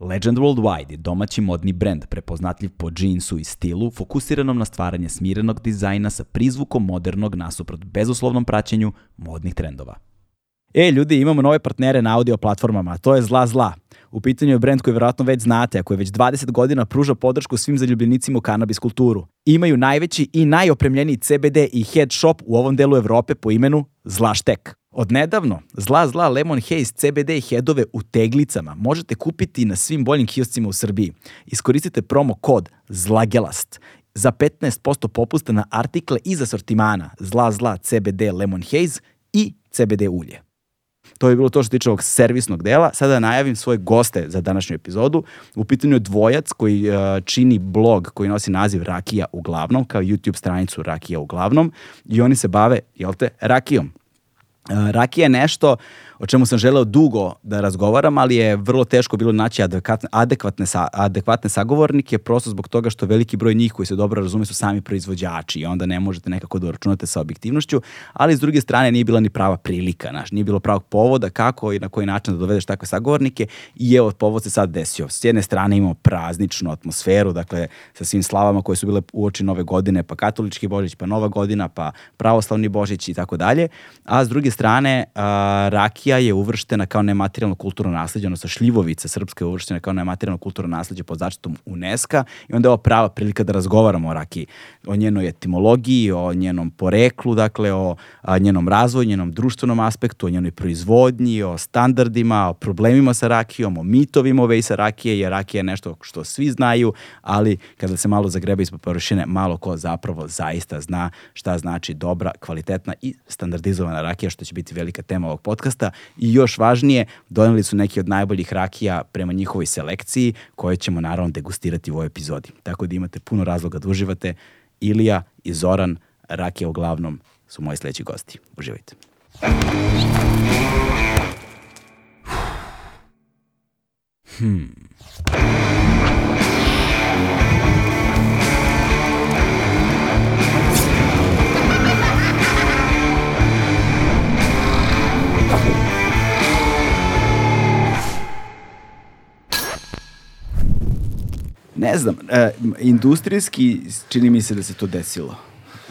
Legend Worldwide je domaći modni brend prepoznatljiv po džinsu i stilu, fokusiranom na stvaranje smirenog dizajna sa prizvukom modernog nasuprot bezuslovnom praćenju modnih trendova. E, ljudi, imamo nove partnere na audio platformama, to je Zla Zla. U pitanju je brend koji verovatno već znate, a koji već 20 godina pruža podršku svim zaljubljenicima u kanabis kulturu. Imaju najveći i najopremljeniji CBD i head shop u ovom delu Evrope po imenu Zlaštek. Od nedavno, zla zla Lemon Haze CBD headove u teglicama možete kupiti na svim boljim kioscima u Srbiji. Iskoristite promo kod ZLAGELAST za 15% popusta na artikle iz asortimana zla zla CBD Lemon Haze i CBD ulje. To je bilo to što tiče ovog servisnog dela. Sada najavim svoje goste za današnju epizodu. U pitanju je dvojac koji uh, čini blog koji nosi naziv Rakija uglavnom, kao YouTube stranicu Rakija uglavnom i oni se bave, jel te, rakijom. Uh, rakija je nešto o čemu sam želeo dugo da razgovaram, ali je vrlo teško bilo naći adekvatne, adekvatne, adekvatne sagovornike, prosto zbog toga što veliki broj njih koji se dobro razume su sami proizvođači i onda ne možete nekako da računate sa objektivnošću, ali s druge strane nije bila ni prava prilika, naš, nije bilo pravog povoda kako i na koji način da dovedeš takve sagovornike i evo povod se sad desio. S jedne strane imamo prazničnu atmosferu, dakle sa svim slavama koje su bile uoči nove godine, pa katolički božić, pa nova godina, pa pravoslavni božić i tako dalje, a s druge strane a, rakija Rakija je uvrštena kao nematerijalno kulturno nasledđe, odnosno šljivovica srpska je uvrštena kao nematerijalno kulturno nasledđe pod zaštitom UNESCO i onda je ovo prava prilika da razgovaramo o rakiji, o njenoj etimologiji, o njenom poreklu, dakle o a, njenom razvoju, njenom društvenom aspektu, o njenoj proizvodnji, o standardima, o problemima sa rakijom, o mitovima ove i sa rakije, jer rakija je nešto što svi znaju, ali kada se malo zagreba ispod površine, malo ko zapravo zaista zna šta znači dobra, kvalitetna i standardizovana rakija, što će biti velika tema ovog podcasta i još važnije, doneli su neki od najboljih rakija prema njihovoj selekciji, koje ćemo naravno degustirati u ovoj epizodi. Tako da imate puno razloga da uživate. Ilija i Zoran, rakija uglavnom, su moji sledeći gosti. Uživajte. Hmm. Ne znam, e, industrijski čini mi se da se to desilo.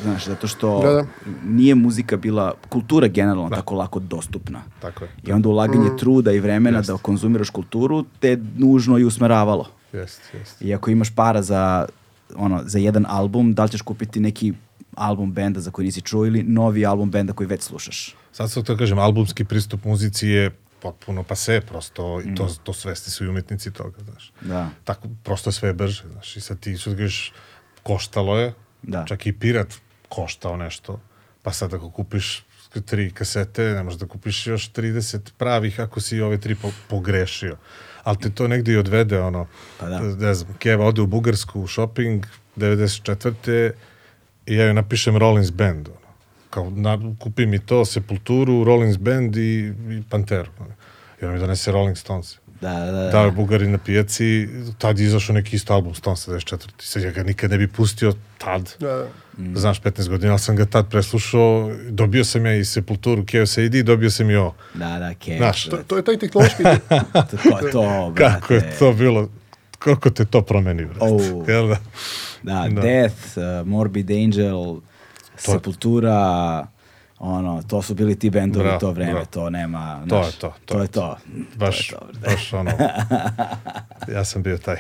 Znaš, zato što Da, da. nije muzika bila, kultura generalno Da. tako lako dostupna. Tako je. I onda ulaganje truda i vremena Jeste. da konzumiraš kulturu te nužno i usmeravalo. Jeste, jeste. I ako imaš para za, ono, za jedan album, da li ćeš kupiti neki album benda za koji nisi čuo ili novi album benda koji već slušaš? Sad sad to kažem, albumski pristup muzici je potpuno pase, prosto, i to, to svesti su i umetnici toga, znaš. Da. Tako, prosto sve je brže, znaš. I sad ti što kažeš, koštalo je, Da. čak i pirat koštao nešto, pa sad ako kupiš tri kasete, ne možeš da kupiš još 30 pravih ako si ove tri po, pogrešio. Ali te to negde i odvede, ono, Pa da. ne znam, Keva ode u Bugarsku u shopping, 94. i ja joj napišem Rollins Band, ono. Kao, na, kupi mi to, Sepulturu, Rollins Band i, i Panteru. I ona mi donese Rolling Stones. Da, da, da. Da, Bugari na pijaci, tad je izašao neki isto album, Stones 94. Sad ja ga nikad ne bi pustio tad. Da, Znaš, 15 godina, ali sam ga tad preslušao, dobio sam ja i Sepulturu, Chaos AD, dobio sam i ovo. Da, da, Kev. Znaš, to, to je taj tehnološki... to, to, to, brate. Kako je to bilo, kako te to promeni, brate. Oh. Jel da? Da, Da. Death, uh, Morbid Angel, Sepultura, ono, to su bili ti bendovi to vreme, bravo. to nema, To je to, to to je to. Baš, To je to. baš ono, ja sam bio taj.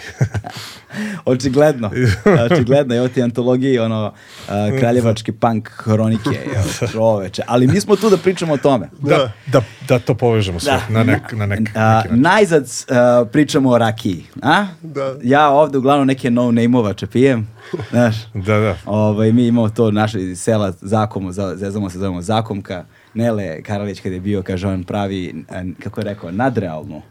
Očigledno, očigledno, evo ti antologiji, ono, uh, kraljevački punk hronike, evo, čoveče, ali mi smo tu da pričamo o tome. da, da, da to povežemo sve, na nek, na nek, neki način. najzad uh, pričamo o rakiji, a? Da. Ja ovde uglavnom neke no-name-ovače pijem, znaš. Da, da. Ovaj, mi imamo to naše iz sela Zakomu, za- zezamo se, zovemo Zakomka. Nele Karalić kada je bio, kaže on pravi, kako je rekao, nadrealnu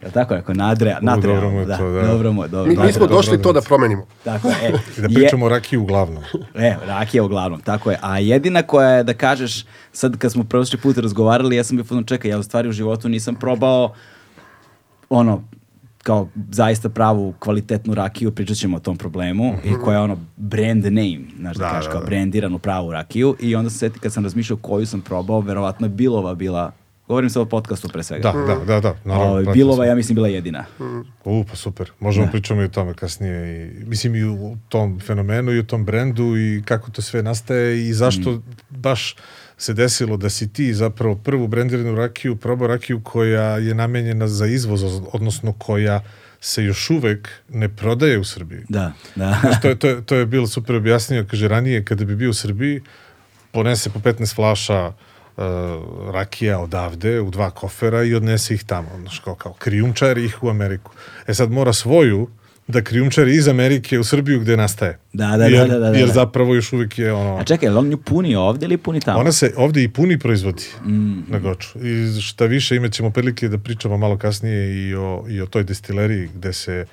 Je li tako? Ako nadre, U, nadre, dobro mu je da, to, da. dobro mu je, dobro. Mi, mi smo došli dobro, to da promenimo. Tako je. E, I da je- pričamo o rakiji uglavnom. E, rakija uglavnom, tako je. A jedina koja je, da kažeš, sad kad smo prošli put razgovarali, ja sam bio fotno čekaj, ja u stvari u životu nisam probao ono, kao zaista pravu kvalitetnu rakiju, pričat ćemo o tom problemu, i koja je ono brand name, znaš da, Da, kažeš, da, kao da. brandiranu pravu rakiju i onda se kad sam razmišljao koju sam probao, verovatno je Bilova bila, govorim sad o podcastu pre svega. Da, da, da, da. Naravno, Ovaj, pratio Bilova, sam. ja mislim, bila jedina. U, pa super. Možemo pričamo i o tome kasnije. I, mislim i u tom fenomenu i u tom brendu i kako to sve nastaje i zašto Mm. baš se desilo da si ti zapravo prvu brendiranu rakiju, probao rakiju koja je namenjena za izvoz, odnosno koja se još uvek ne prodaje u Srbiji. Da, da. Znaš, to, je, to, je, to je bilo super objasnio, kaže, ranije kada bi bio u Srbiji, ponese po 15 flaša uh, rakija odavde u dva kofera i odnese ih tamo, znaš, kao, kao krijumčari ih u Ameriku. E sad mora svoju da krijumčari iz Amerike u Srbiju gde nastaje. Da, da, da, jer, da, da, da. Jer zapravo još uvijek je ono... A čekaj, je on nju puni ovdje ili puni tamo? Ona se ovdje i puni proizvodi Mm. na Goču. I šta više, imat ćemo prilike da pričamo malo kasnije i o, i o toj destileriji gde se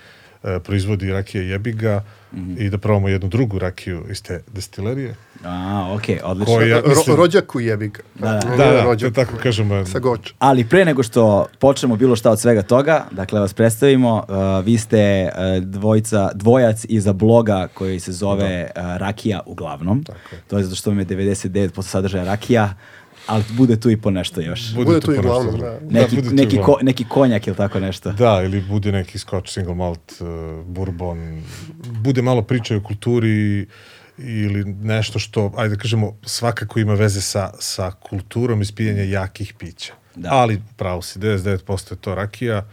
e, proizvodi rakija jebiga Mhm. i da probamo jednu drugu rakiju iz te destilerije. A, okej, odlično. Koja- Ro, mislim- rođaku jebi ga. Da, da. Da, da, to tako kažemo. Sa goč. Ali pre nego što počnemo bilo šta od svega toga, dakle vas predstavimo, uh, vi ste uh, dvojica, dvojac iza bloga koji se zove uh, Rakija uglavnom. Tako je. To je zato što vam je 99% sadržaja Rakija, ali bude tu i po nešto još. Bude tu i ponešto glavno, drugo. da. Neki, bude tu neki, ko, neki konjak ili tako nešto. Da, ili bude neki scotch, single malt, uh, bourbon, bude malo priče o kulturi ili nešto što, ajde da kažemo, svakako ima veze sa, sa kulturom ispijanja jakih pića. Da. Ali, pravo si, 99% je to rakija,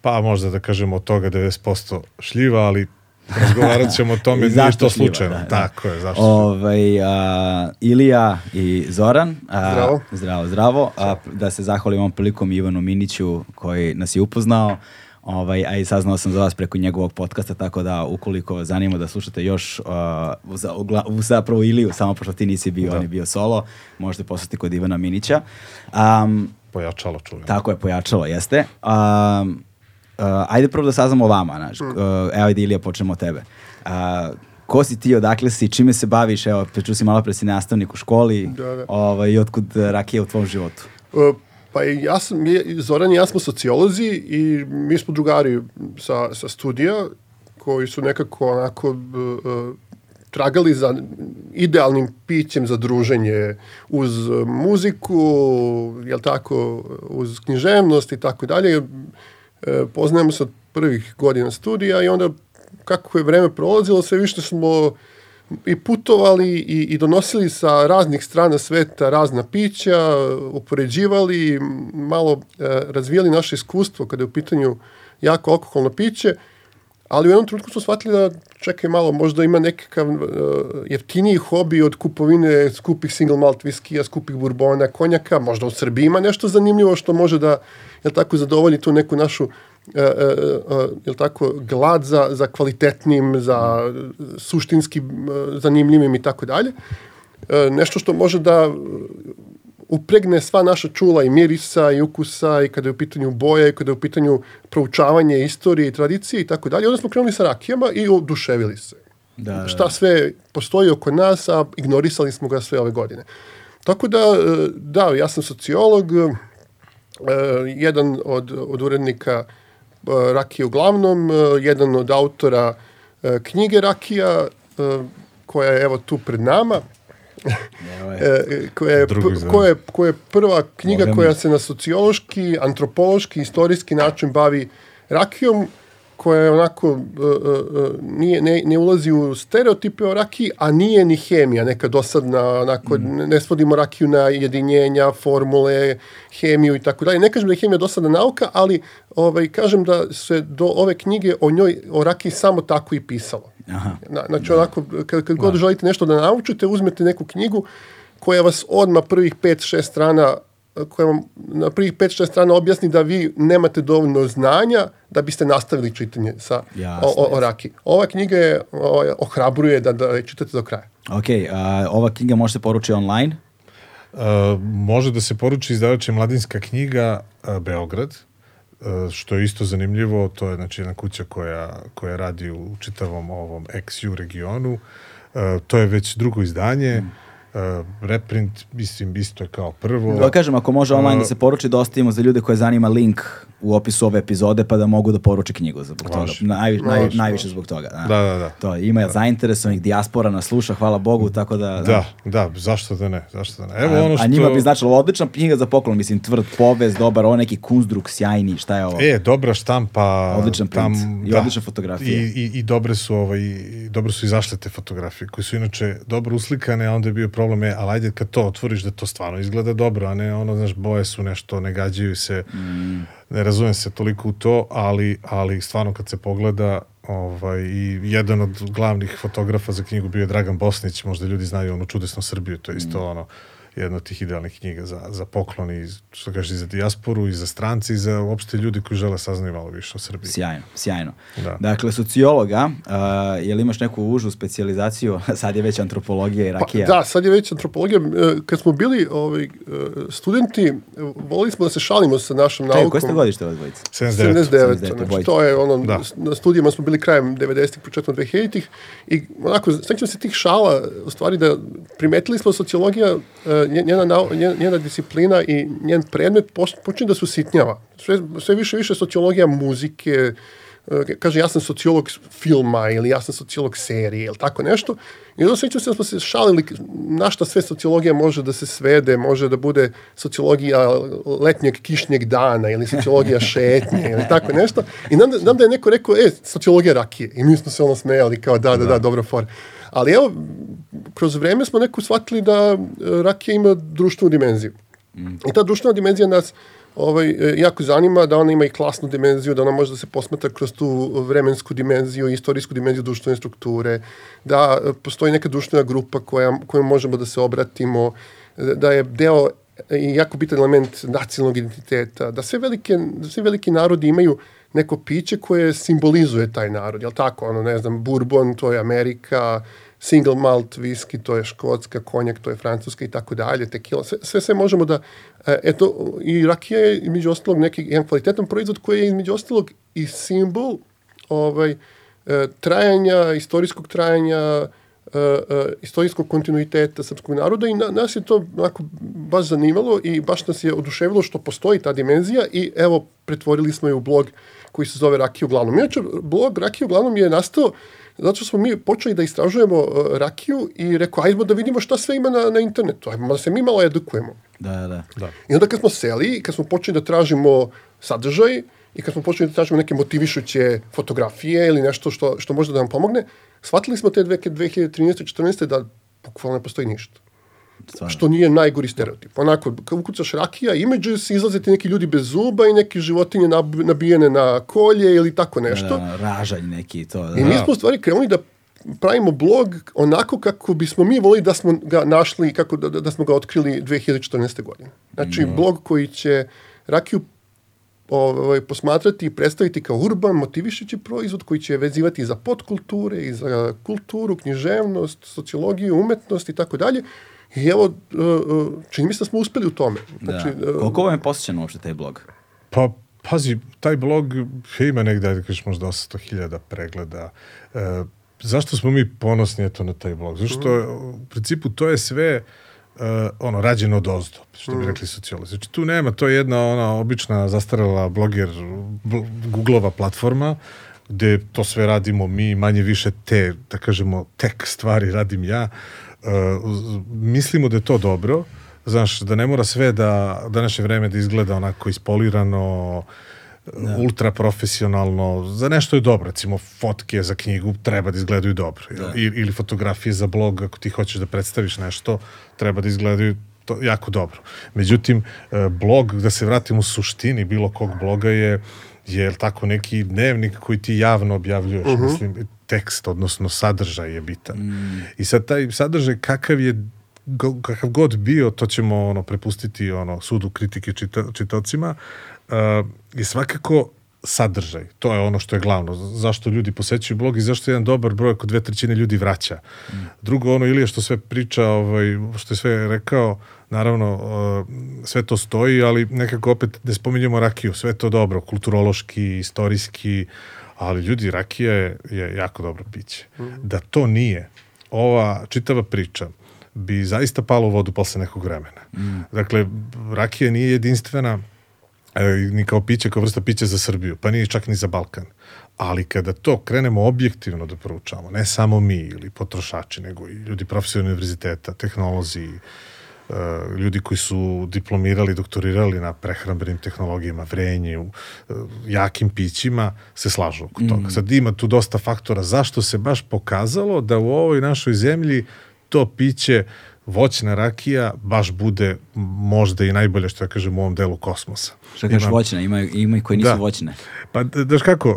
pa možda da kažemo od toga 90% šljiva, ali razgovarat ćemo o tome, I nije to slučajno. da, da. Tako je, zašto Ovaj, a, Ilija i Zoran. a, Zdravo. Zdravo, zdravo. A, da se zahvalim ovom prilikom Ivanu Miniću koji nas je upoznao. Ovaj, a i saznao sam za vas preko njegovog podcasta, tako da ukoliko zanima da slušate još uh, za, ugla- zapravo Iliju, samo pošto ti nisi bio, on je bio solo, možete poslati kod Ivana Minića. Um, Pojačalo čuveno. tako je, pojačalo, jeste. Um, uh, ajde prvo da saznamo o vama. Znaš. Uh, evo, ajde Ilija, počnemo od tebe. Uh, ko si ti, odakle si, čime se baviš? Evo, priču si malo pre si nastavnik u školi. Da, da. Ovaj, i otkud uh, rakija u tvom životu? E, Pa ja sam, mi- Zoran i ja smo sociolozi i mi smo drugari sa, sa studija koji su nekako onako e, e, tragali za idealnim pićem za druženje uz muziku, jel tako, uz književnost i tako dalje. E, Poznajemo se od prvih godina studija i onda kako je vreme prolazilo, sve više smo i putovali i, i donosili sa raznih strana sveta razna pića, upoređivali, malo e, razvijali naše iskustvo kada je u pitanju jako alkoholno piće, ali u jednom trenutku smo shvatili da čekaj malo, možda ima nekakav e, jeftiniji hobi od kupovine skupih single malt viskija, skupih burbona, konjaka, možda u Srbiji ima nešto zanimljivo što može da jel tako, zadovolji tu neku našu e, e, e, jel tako, glad za, za kvalitetnim, za suštinski e, zanimljivim i tako dalje. E, Nešto što može da e, upregne sva naša čula i mirisa i ukusa i kada je u pitanju boje i kada je u pitanju proučavanje istorije i tradicije i tako dalje. Onda smo krenuli sa rakijama i oduševili se. Da, Šta sve postoji oko nas, a ignorisali smo ga sve ove godine. Tako da, e, da, ja sam sociolog, e, jedan od, od urednika e, Rakije uglavnom, e, jedan od autora e, knjige Rakija, e, koja je evo tu pred nama, e, koja je, koja je, koja je prva knjiga mi. koja se na sociološki, antropološki, istorijski način bavi rakijom, koja je onako, e, e, nije, ne, ne ulazi u stereotipe o rakiji, a nije ni hemija, neka dosadna, onako, ne- ne svodimo rakiju na jedinjenja, formule, hemiju i tako dalje. Ne kažem da je hemija dosadna nauka, ali ovaj, kažem da se do ove knjige o njoj, o rakiji samo tako i pisalo. Aha. Na, znači, onako, kad, kad god želite nešto da naučite, uzmete neku knjigu koja vas odmah prvih 5-6 strana koja vam na prvih 5-6 strana objasni da vi nemate dovoljno znanja da biste nastavili čitanje sa, Jasno, o, o, o raki. Ova knjiga je, ovaj, ohrabruje da, da čitate do kraja. Ok, a, ova knjiga može se poručiti online. Uh, može da se poruči izdavač je Mladinska knjiga uh, Beograd. E, što je isto zanimljivo, to je znači jedna kuća koja, koja radi u čitavom ovom XU regionu. To je već drugo izdanje. Mm. Uh, reprint, mislim, isto je kao prvo. Da kažem, ako može online uh, da se poruči, da ostavimo za ljude koje zanima link u opisu ove epizode pa da mogu da poruče knjigu zbog toga. Naj, naj, najviše zbog toga. Da. Da, da, da. To ima Da. zainteresovanih dijaspora nas sluša, hvala Bogu, tako da... Da, da, zašto da ne, zašto da ne. Evo A, ono što... a njima bi značilo odlična knjiga za poklon, mislim, tvrd povez, dobar, ovo neki kunzdruk, sjajni, šta je ovo? E, dobra štampa. Odličan print i odlične fotografije. I, i, i dobre su ovaj, i dobro su izašle te fotografije, koje su inače dobro uslikane, a onda je bio problem, je, ali ajde kad to otvoriš da to stvarno izgleda dobro, a ne ono, znaš, boje su nešto, ne gađaju se, Mm. Ne razumem se toliko u to, ali, ali stvarno kad se pogleda, ovaj, i jedan od glavnih fotografa za knjigu bio je Dragan Bosnić, možda ljudi znaju onu čudesnu Srbiju, to je isto Mm. ono, jedna od tih idealnih knjiga za, za poklon i, što kažeš, i za dijasporu, i za stranci, i za uopšte ljudi koji žele saznaju malo više o Srbiji. Sjajno, sjajno. Da. Dakle, sociologa, uh, jel imaš neku užu specijalizaciju? Sad je već antropologija i Pa, rakija. da, sad je već antropologija. E, Kad smo bili ovaj, e, studenti, volili smo da se šalimo sa našom Čekaj, naukom. koje ste godište vas dvojice? 79. 79. 79, Znači, to je ono, Da. na studijama smo bili krajem 90-ih, početkom 2000-ih i onako, sećam se tih šala, u stvari da primetili smo sociologija, e, nje- njena, nau- njena, njena disciplina i njen predmet poč- počinje da se usitnjava. Sve, sve više više sociologija muzike, e, kaže ja sam sociolog filma ili ja sam sociolog serije ili tako nešto. I onda sećam se da smo se šalili na šta sve sociologija može da se svede, može da bude sociologija letnjeg kišnjeg dana ili sociologija šetnje ili tako nešto. I nam, nam da je neko rekao, e, sociologija rakije. I mi smo se ono smejali kao da, da, da, dobra for. Ali evo, kroz vreme smo neko shvatili da e, rakija ima društvenu dimenziju. I ta društvena dimenzija nas ovaj, e, jako zanima, da ona ima i klasnu dimenziju, da ona može da se posmatra kroz tu vremensku dimenziju, istorijsku dimenziju društvene strukture, da postoji neka društvena grupa koja, kojom možemo da se obratimo, da je deo i jako bitan element nacionalnog identiteta, da sve velike, da sve veliki narodi imaju neko piće koje simbolizuje taj narod, jel tako? Ono, ne znam, bourbon, to je Amerika, single malt whisky, to je škotska, konjak, to je francuska i tako dalje, tekila, sve, sve, sve možemo da, e, eto, i rakija je između ostalog neki jedan kvalitetan proizvod koji je između ostalog i simbol ovaj, e, trajanja, istorijskog trajanja, e, istorijskog kontinuiteta srpskog naroda i na, nas je to onako baš zanimalo i baš nas je oduševilo što postoji ta dimenzija i evo pretvorili smo je u blog koji se zove Rakija uglavnom. Inače, blog Rakija uglavnom je nastao zato što smo mi počeli da istražujemo uh, rakiju i rekao, ajmo da vidimo šta sve ima na, na internetu, ajmo da se mi malo edukujemo. Da, da. Da. I onda kad smo seli i kad smo počeli da tražimo sadržaj i kad smo počeli da tražimo neke motivišuće fotografije ili nešto što, što može da nam pomogne, shvatili smo te 2013. 14. da bukvalno ne postoji ništa. Stvarno. Što nije najgori stereotip. Onako, kad ukucaš rakija, images, izlaze ti neki ljudi bez zuba i neke životinje nab- nabijene na kolje ili tako nešto. Da, da, ražanj neki, to. Da. I mi smo u stvari krenuli da pravimo blog onako kako bismo mi volili da smo ga našli, kako da, da, da smo ga otkrili 2014. godine. Znači, blog koji će rakiju ovaj, posmatrati i predstaviti kao urban, motivišući proizvod koji će vezivati za podkulture, i za kulturu, književnost, sociologiju, umetnost i tako dalje. I evo, uh, uh, čini mi se da smo uspeli u tome. Znači, da. uh, Koliko vam je posjećan uopšte taj blog? Pa, pazi, taj blog ima negde, ajde kažeš, možda 800.000 pregleda. E, zašto smo mi ponosni eto na taj blog? Zato što je, u principu to je sve e, ono, rađeno od ozdo, što bi rekli sociolozi. Znači, tu nema, to je jedna ona obična zastarela bloger, bl Googlova platforma, gde to sve radimo mi, manje više te, da kažemo, tek stvari radim ja. E, uz- mislimo da je to dobro, znaš, da ne mora sve da današnje vreme da izgleda onako ispolirano, ultra profesionalno, za nešto je dobro, recimo fotke za knjigu treba da izgledaju dobro? I, ili fotografije za blog, ako ti hoćeš da predstaviš nešto, treba da izgledaju to jako dobro. Međutim, e, blog, da se vratim u suštini bilo kog bloga je, je tako neki dnevnik koji ti javno objavljuješ, mislim, tekst, odnosno sadržaj je bitan. I sad taj sadržaj kakav je kakav god bio, to ćemo ono prepustiti ono sudu kritike čita, čitocima, uh, je svakako sadržaj. To je ono što je glavno. Zašto ljudi posećuju blog i zašto jedan dobar broj oko dve trećine ljudi vraća. Mm. Drugo, ono Ilija što sve priča, ovaj, što je sve rekao, naravno, uh, sve to stoji, ali nekako opet ne spominjemo rakiju. Sve to dobro, kulturološki, istorijski, ali ljudi, rakija je, je jako dobro piće. Mm. Da to nije, ova čitava priča, bi zaista palo u vodu posle nekog vremena. Mm. Dakle, rakija nije jedinstvena e, ni kao piće, kao vrsta pića za Srbiju, pa nije čak ni za Balkan. Ali kada to krenemo objektivno da proučavamo, ne samo mi ili potrošači, nego i ljudi profesionalni univerziteta, tehnolozi, ljudi koji su diplomirali, doktorirali na prehrambenim tehnologijama, vrenju, e, jakim pićima, se slažu oko toga. Mm. Sad ima tu dosta faktora zašto se baš pokazalo da u ovoj našoj zemlji to piće voćna rakija baš bude možda i najbolje što ja kažem u ovom delu kosmosa. Šta kažeš voćna, ima, ima i koji nisu da. voćne. Pa daš kako,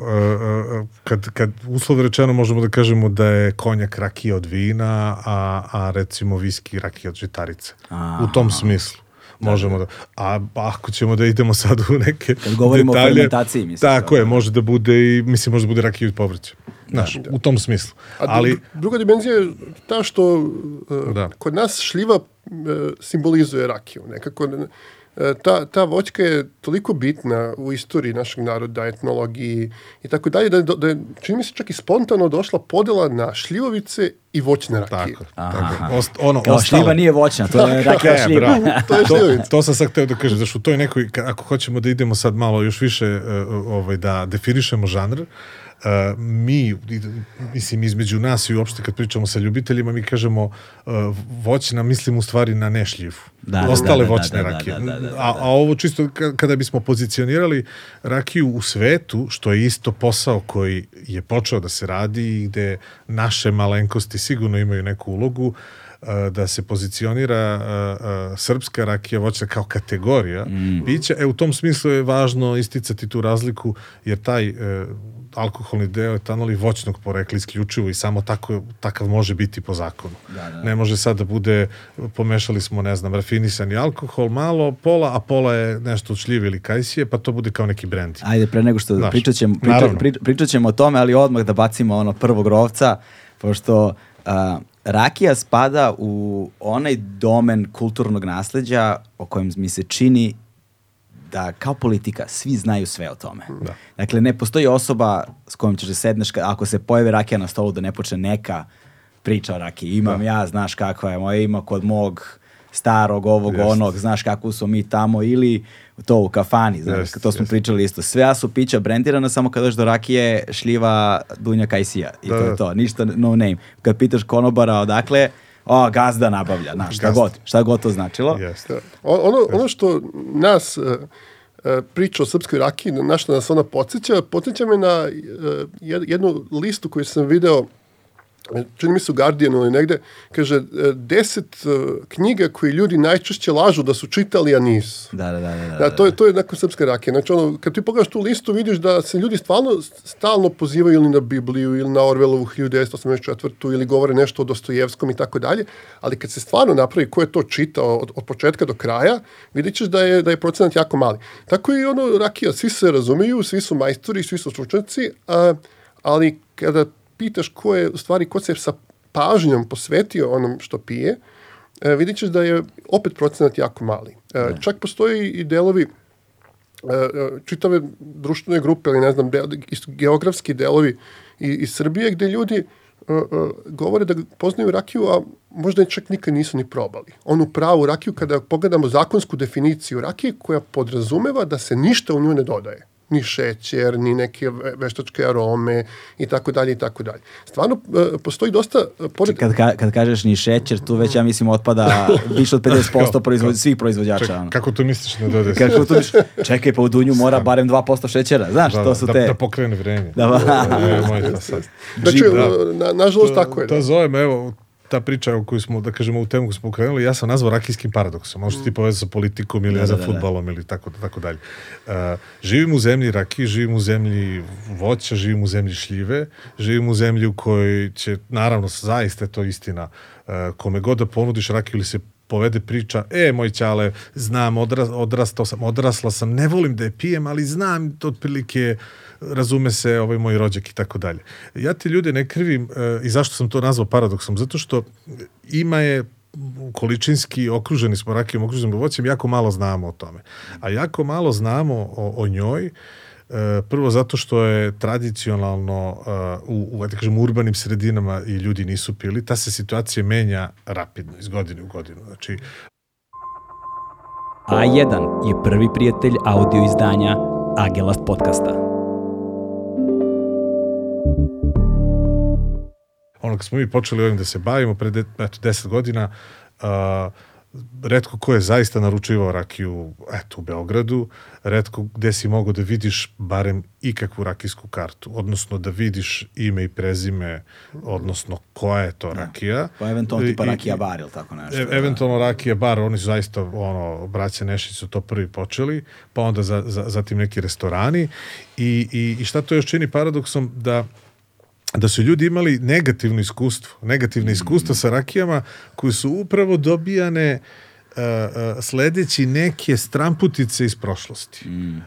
kad, kad uslov rečeno možemo da kažemo da je konjak rakija od vina, a, a recimo viski rakija od žitarice. A, u tom smislu. Da, možemo da, da. A ako ćemo da idemo sad u neke Kad govorimo detalje, o fermentaciji, mislim. Tako je, može da bude i, mislim, može da bude rakija od povrća. Znaš, da. u tom smislu. A Ali, druga dimenzija je ta što uh, da. kod nas šljiva uh, simbolizuje rakiju. Nekako E, ta, ta voćka je toliko bitna u istoriji našeg naroda, etnologiji i tako dalje, da, da je, čini mi se čak i spontano došla podela na šljivovice i voćne rakije. Tako, tako. Ost, ono, Kao ostalo. šljiva nije voćna, to je rakija e, šljiva. to je. To, to sam sad hteo da kažem, zašto u toj nekoj, ako hoćemo da idemo sad malo još više uh, ovaj, da definišemo žanr, uh, Uh, mi, mislim, između nas i uopšte kad pričamo sa ljubiteljima, mi kažemo uh, voćna, mislim u stvari na nešljiv. Da, Ostale da, da, voćne da, da rakije. Da, da, da, a, a ovo čisto kada bismo pozicionirali rakiju u svetu, što je isto posao koji je počeo da se radi i gde naše malenkosti sigurno imaju neku ulogu, uh, da se pozicionira uh, uh, srpska rakija voćna kao kategorija mm. pića. E, u tom smislu je važno isticati tu razliku, jer taj uh, alkoholni deo etanol i voćnog porekla isključivo i samo tako, takav može biti po zakonu. Da, da. Ne može sad da bude, pomešali smo, ne znam, rafinisani alkohol, malo, pola, a pola je nešto od šljive ili kajsije, pa to bude kao neki brend. Ajde, pre nego što Znaš, pričat, ćemo, priča, priča, pričat ćemo o tome, ali odmah da bacimo ono prvog rovca, pošto a, rakija spada u onaj domen kulturnog nasleđa o kojem mi se čini da kao politika svi znaju sve o tome. Da. Dakle, ne postoji osoba s kojom ćeš da sedneš, ako se pojave rakija na stolu da ne počne neka priča o rakiji. Imam da. ja, znaš kakva je moja, ima kod mog starog, ovog, Just. onog, znaš kako smo mi tamo ili to u kafani, znaš, yes, to smo yes. pričali isto. Sve su pića brendirana, samo kad dođeš do rakije, šljiva, dunja, kajsija. I da, to je da. to, ništa no name. Kad pitaš konobara odakle, o, gazda nabavlja, znaš, šta god, šta god to značilo. Jeste. Ono, ono što nas uh, priča o srpskoj rakiji, na što nas ona podsjeća, podsjeća me na uh, jednu listu koju sam video čini mi se u Guardianu ili negde, kaže e, deset uh, knjiga koji ljudi najčešće lažu da su čitali, a nisu. Da, da, da. da, da, da to, je, to je nakon srpske rakije. Znači, ono, kad ti pogledaš tu listu, vidiš da se ljudi stvarno stalno pozivaju ili na Bibliju, ili na Orwellovu 1984. ili govore nešto o Dostojevskom i tako dalje, ali kad se stvarno napravi ko je to čitao od, od početka do kraja, vidit ćeš da je, da je procenat jako mali. Tako i ono rakija, svi se razumiju, svi su majstori, svi su stručnjaci, a, ali kada pitaš ko je, u stvari, ko se sa pažnjom posvetio onom što pije, e, vidit ćeš da je opet procenat jako mali. E, čak postoji i delovi e, e, čitave društvene grupe ili ne znam, de, geografski delovi iz, iz Srbije gde ljudi uh, govore da poznaju rakiju, a možda čak nikad nisu ni probali. Onu pravu rakiju, kada pogledamo zakonsku definiciju rakije, koja podrazumeva da se ništa u nju ne dodaje ni šećer, ni neke veštačke arome i tako dalje i tako dalje. Stvarno e, postoji dosta e, pored kad ka, kad kažeš ni šećer, tu već ja mislim otpada više od 50% proizvod, svih proizvođača. Ček, kako to misliš na dodaj? Kako to misliš? Čekaj, pa u dunju mora barem 2% šećera, znaš, da, to su da, te da pokrene vreme. Da, da, da, sad. Znači, da. na, nažalost tako je. To zovem, evo, ta priča u koju smo, da kažemo, u temu koju smo ukrenuli, ja sam nazvao rakijskim paradoksom. Možete ti povezati sa politikom ili da, za da, da, futbalom ili tako, tako dalje. Uh, živim u zemlji rakije, živim u zemlji voća, živim u zemlji šljive, živim u zemlji u kojoj će, naravno, zaista je to istina, uh, kome god da ponudiš rakiju ili se povede priča, e, moj ćale, znam, odra, odrastao sam, odrasla sam, ne volim da je pijem, ali znam to otprilike, razume se ovaj moj rođak i tako dalje. Ja te ljude ne krivim e, i zašto sam to nazvao paradoksom? Zato što ima je količinski okruženi smo rakijom, okruženim voćem, jako malo znamo o tome. A jako malo znamo o, o njoj, e, prvo zato što je tradicionalno e, u, u da kažem, urbanim sredinama i ljudi nisu pili, ta se situacija menja rapidno, iz godine u godinu. Znači, A1 je prvi prijatelj audio izdanja Agelast podcasta. Ono kad smo mi počeli ovim da se bavimo pre de, eto, 10 godina, uh, redko ko je zaista naručivao rakiju eto, u Beogradu, redko gde si mogao da vidiš barem ikakvu rakijsku kartu, odnosno da vidiš ime i prezime, odnosno koja je to Da. rakija. Pa eventualno tipa rakija bar ili tako nešto. E, eventualno rakija bar, oni su zaista, ono, braća Nešić su to prvi počeli, pa onda za, za, zatim neki restorani i, i, i šta to još čini paradoksom da da su ljudi imali negativno iskustvo, negativne iskustva sa rakijama koje su upravo dobijane uh, uh, sledeći neke stramputice iz prošlosti.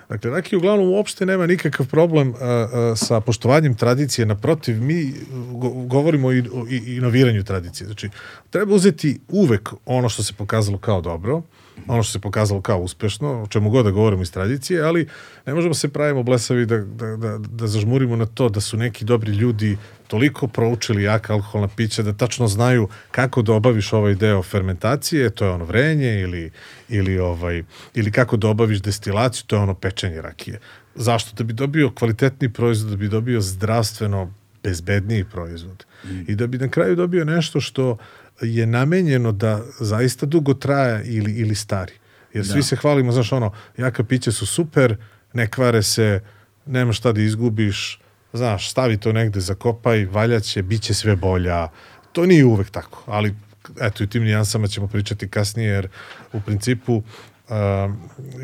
Dakle, rakija uglavnom uopšte nema nikakav problem uh, uh, sa poštovanjem tradicije, naprotiv, mi go govorimo i, o inoviranju tradicije. Znači, treba uzeti uvek ono što se pokazalo kao dobro, ono što se pokazalo kao uspešno, o čemu god da govorimo iz tradicije, ali ne možemo se pravimo blesavi da, da, da, da zažmurimo na to da su neki dobri ljudi toliko proučili jaka alkoholna pića da tačno znaju kako da obaviš ovaj deo fermentacije, to je ono vrenje ili, ili, ovaj, ili kako da obaviš destilaciju, to je ono pečenje rakije. Zašto? Da bi dobio kvalitetni proizvod, da bi dobio zdravstveno bezbedniji proizvod. I da bi na kraju dobio nešto što je namenjeno da zaista dugo traje ili, ili stari. Jer svi se hvalimo, znaš, ono, jaka pića su super, ne kvare se, nema šta da izgubiš, znaš, stavi to negde, zakopaj, valjaće, bit će sve bolja. To nije uvek tako, ali eto i tim nijansama ćemo pričati kasnije, jer u principu uh,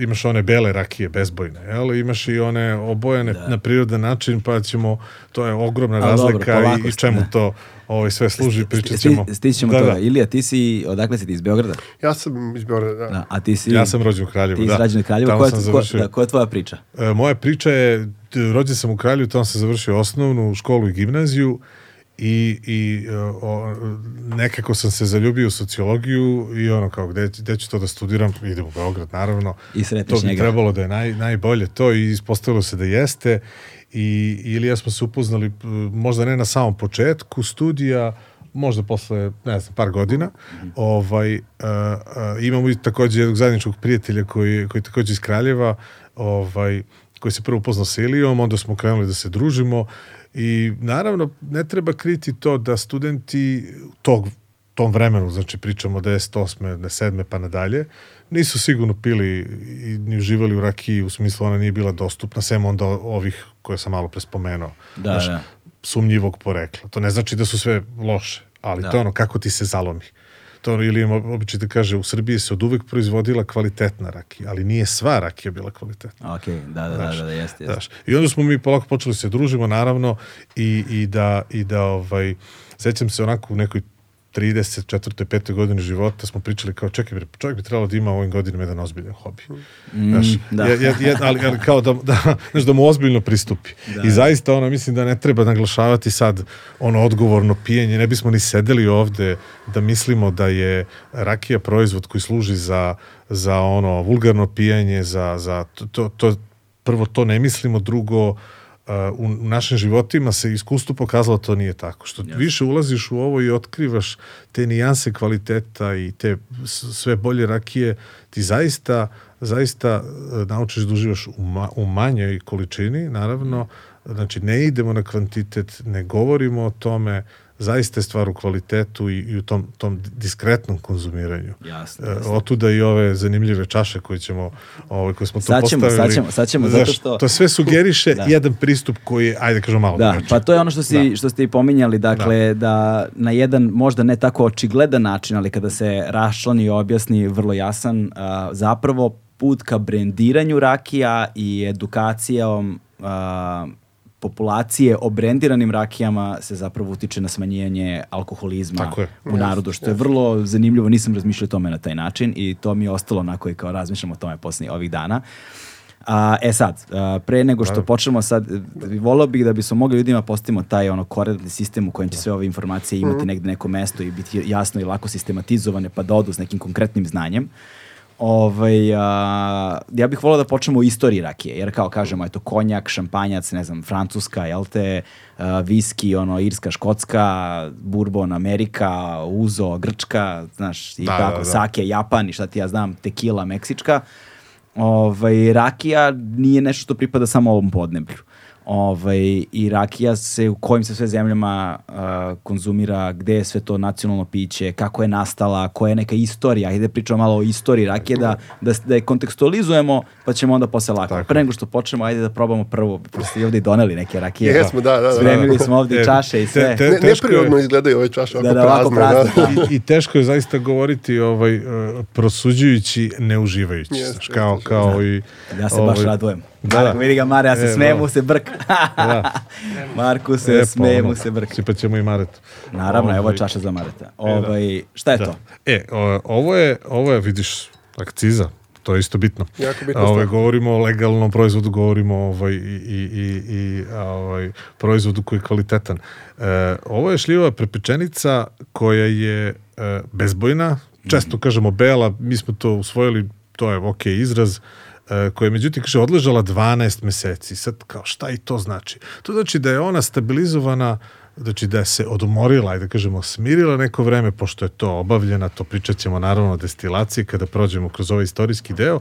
imaš one bele rakije, bezbojne, jel? imaš i one obojene na prirodan način, pa ćemo, to je ogromna dobro, razlika polako i, i čemu da. to ovaj, sve služi, pričat Sti- ćemo. Stićemo da, toga. da. Ilija, ti si, odakle si ti iz Beograda? Ja sam iz Beograda, da. Da, a ti si... Ja sam rođen u Kraljevu, Ti si da. Kraljevu. Koja, ko, da, koja je tvoja priča? E, moja priča je, rođen sam u Kralju, tamo sam završio osnovnu školu i gimnaziju i, i e, o, nekako sam se zaljubio u sociologiju i ono kao gde, gde ću to da studiram, idem u Beograd naravno. I To bi njega. trebalo da je naj, najbolje to i ispostavilo se da jeste i ili ja smo se upoznali možda ne na samom početku studija, možda posle, ne znam, par godina. Ovaj, uh, uh, imamo i takođe jednog zajedničkog prijatelja koji, koji je takođe iz Kraljeva, ovaj, koji se prvo upoznao sa Ilijom, onda smo krenuli da se družimo i naravno ne treba kriti to da studenti tog tom vremenu, znači pričamo 98. 7. pa nadalje, nisu sigurno pili i ni uživali u rakiji, u smislu ona nije bila dostupna, sem onda ovih koje sam malo pre spomenuo. Da, Znaš, da. sumnjivog porekla. To ne znači da su sve loše, ali Da. to je ono kako ti se zalomi. To ono, ili običaj da kaže, u Srbiji se od uvek proizvodila kvalitetna rakija, ali nije sva rakija bila kvalitetna. Ok, da, da, da, Znaš, da, da, jeste, jeste. Znaš, I onda smo mi polako počeli se družimo, naravno, i, i da, i da ovaj, sećam se onako u nekoj 34. 5. godine života smo pričali kao čekaj bre, čovjek bi trebalo da ima u ovim godinama jedan ozbiljan hobi. Znaš, da. je- je- ali, ali kao da, da, znaš, da mu ozbiljno pristupi. I zaista ono, mislim da ne treba naglašavati sad ono odgovorno pijenje. Ne bismo ni sedeli ovde da mislimo da je rakija proizvod koji služi za, za ono vulgarno pijenje, za, za to, to, to, prvo to ne mislimo, drugo Uh, u, u našim životima se iskustvo pokazalo to nije tako. Što više ulaziš u ovo i otkrivaš te nijanse kvaliteta i te sve bolje rakije, ti zaista zaista uh, naučiš da uživaš u, ma, u manjoj količini, naravno, znači ne idemo na kvantitet, ne govorimo o tome, zaista je stvar u kvalitetu i, i u tom, tom diskretnom konzumiranju. Jasno, E, jasno. Otuda i ove zanimljive čaše koje ćemo, ovaj, koje smo tu Sad ćemo, postavili. sad ćemo, sad ćemo, zato što... To sve sugeriše Da. jedan pristup koji je, ajde da kažemo malo Da, drugačiji. pa to je ono što, si, Da. što ste i pominjali, dakle, da. na jedan možda ne tako očigledan način, ali kada se raščlani i objasni vrlo jasan, a, zapravo put ka brendiranju rakija i edukacijom a, populacije o brendiranim rakijama se zapravo utiče na smanjenje alkoholizma Tako je. u narodu, što je vrlo zanimljivo, nisam razmišljao o tome na taj način i to mi je ostalo onako i kao razmišljam o tome posljednjih ovih dana. A, e sad, a, pre nego što počnemo sad, volao bih da bismo mogli ljudima postavimo taj ono koordinatni sistem u kojem će sve ove informacije imati negde neko mesto i biti jasno i lako sistematizovane pa da odu s nekim konkretnim znanjem. Ovaj, a, ja bih volao da počnemo u istoriji rakije, jer kao kažemo, eto, konjak, šampanjac, ne znam, francuska, jel te, a, viski, ono, irska, škotska, bourbon, Amerika, uzo, grčka, znaš, i Da, tako, da, da. sake, Japan i šta ti ja znam, tekila, meksička. Ovaj, rakija nije nešto što pripada samo ovom podneblju. Ovaj, I rakija se u kojim se sve zemljama a, konzumira, gde je sve to nacionalno piće, kako je nastala, koja je neka istorija. Ajde pričamo malo o istoriji rakije, da, da, da je kontekstualizujemo, pa ćemo onda posle lako. Tako. Pre nego što počnemo, ajde da probamo prvo, pošto ste i doneli neke rakije. Jesmo, da, da, da. Spremili smo ovdje i E, čaše i te- sve. te- Ne, teško je- neprirodno izgledaju ove čaše ovako Da, da, prazne. prazne, da. da. I, I teško je zaista govoriti ovaj, uh, prosuđujući, ne uživajući. Jeste, kao, kao i... Ja se baš ovaj, radujem. Da, Marko, vidi ga Mare, ja se E, bravo. mu se brk. Da. Marku se, E, pa ono, se brk. Sipat ćemo i Maretu. Naravno, evo je Ovaj, čaša za Mareta. Ovaj, šta je da. to? E, o, ovo je, ovo je, vidiš, akciza. To je isto bitno. Jako bitna Ovaj, stvar. govorimo o legalnom proizvodu, govorimo ovaj, i, i, i, ovaj, proizvodu koji je kvalitetan. E, ovo je šljiva prepečenica koja je e, bezbojna, često kažemo bela, mi smo to usvojili, to je ok izraz, e, koja je međutim kaže odležala 12 meseci. Sad kao šta i to znači? To znači da je ona stabilizovana znači da se odmorila i da kažemo smirila neko vreme pošto je to obavljena, to pričat ćemo naravno o destilaciji kada prođemo kroz ovaj istorijski deo.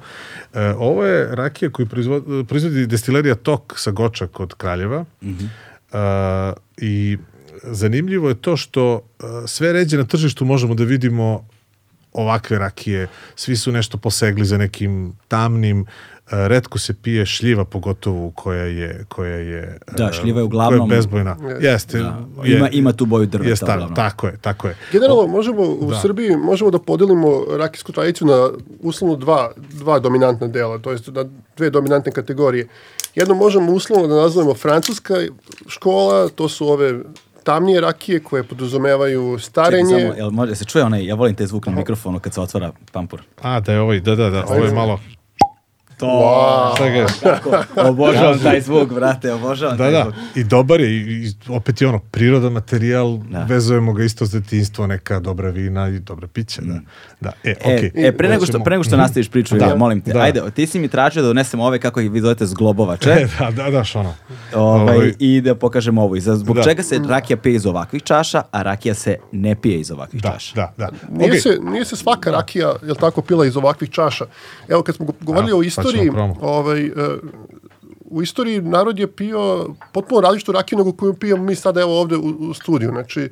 E, ovo je rakija koju proizvodi, proizvodi destilerija Tok sa Goča kod Kraljeva E, i zanimljivo je to što e, sve ređe na tržištu možemo da vidimo ovakve rakije, svi su nešto posegli za nekim tamnim, e, retko se pije šljiva pogotovo koja je koja je Da, e, šljiva je uglavnom- koja je bezbojna. Jeste. Da. je- Ima- ima tu boju drveta Je stara, uglavnom. tako je, tako je. Generalno, možemo u Da. Srbiji možemo da podelimo rakijsku tradiciju na uslovno dva, dva dominantna dela, to jest na dve dominantne kategorije. Jedno možemo uslovno da nazovemo francuska škola, to su ove tamnije rakije koje podrazumevaju Čekaj, starenje. samo, jel može, se čuje onaj, ja volim taj zvuk na mikrofonu kad se otvara pampur. A, da je ovaj, da, da, da, ovo je malo... To, Wow. Šta obožavam taj zvuk, brate, obožavam Da, taj da, zvuk. i dobar je, i, i opet je ono, prirodan materijal, Da. vezujemo ga isto za detinjstvo, neka dobra vina i dobra pića, da. Da, e, E, okej. e, pre nego što, pre nego što Mhm. nastaviš priču, Da, ja, molim te, da. ajde, ti si mi tražio da donesem ove, kako ih vi zovete, zglobovače, E, da, da, daš ono. ovaj, Ovaj, i da pokažemo ovo. I za, zbog Da. čega se rakija pije iz ovakvih čaša, a rakija se ne pije iz ovakvih Da, čaša. da, da. Nije, Okej. se, nije se svaka rakija, jel tako, pila iz ovakvih čaša. Evo, kad smo go- govorili A, o pa istoriji, ovaj, e, u istoriji narod je pio potpuno različitu rakiju nego koju pijemo mi sada evo ovde u, u studiju. Znači,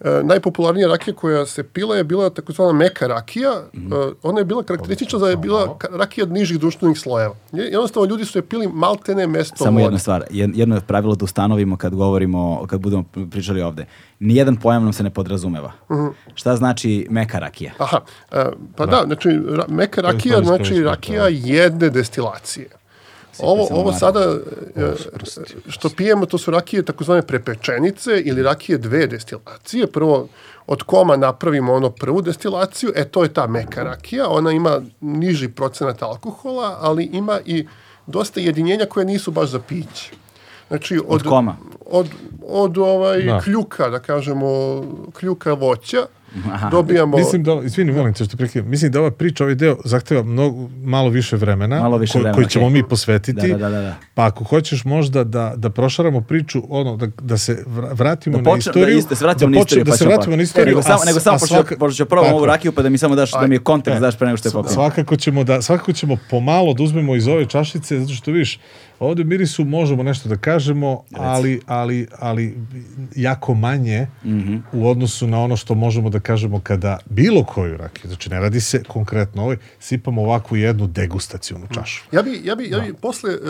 e, najpopularnija rakija koja se pila je bila takozvana meka rakija. Mhm. E, ona je bila karakteristična da je bila rakija od nižih društvenih slojeva. Je- Jednostavno, ljudi su je pili maltene mesto Samo vode. jedna stvar, jed- jedno je pravilo da ustanovimo kad govorimo, kad budemo pričali ovde. Nijedan pojam nam se ne podrazumeva. Mhm. Šta znači meka rakija? Aha, e, pa da, znači ra, meka rakija znači rakija jedne destilacije. Ovo, ovo sada e, što pijemo to su rakije takozvane prepečenice ili rakije dve destilacije. Prvo od koma napravimo ono prvu destilaciju, e to je ta meka rakija, ona ima niži procenat alkohola, ali ima i dosta jedinjenja koje nisu baš za piće. Znači, od, Od koma? Od, od ovaj Da. kljuka, da kažemo, kljuka voća, dobijamo... Mislim da, izvini, molim te što prekidam, mislim da ova priča, ovaj deo zahteva mnogo, malo više vremena, Malo više ko- vremena, koji ćemo okej. mi posvetiti. Da, da, da, da. Pa ako hoćeš možda da, da prošaramo priču, ono, da, da se vra- vratimo Da na počne, istoriju. da, isto, se vratimo da, na počne- istoriju, da pa se vratimo pa- na istoriju. Nego samo, nego samo pošto, svaka- pošto ću probam ovu rakiju pa da mi samo daš, da mi je kontekst E, daš pre nego što je popijem. Svakako ćemo da svakako ćemo pomalo da uzmemo iz ove čašice zato što vidiš ovde u mirisu možemo nešto da kažemo, ali ali ali jako manje Mhm. u odnosu na ono što možemo da da kažemo kada bilo koju rakiju, znači ne radi se konkretno ovoj, sipamo ovakvu jednu degustacijonu čašu. Ja bi, ja bi, ja bi posle uh,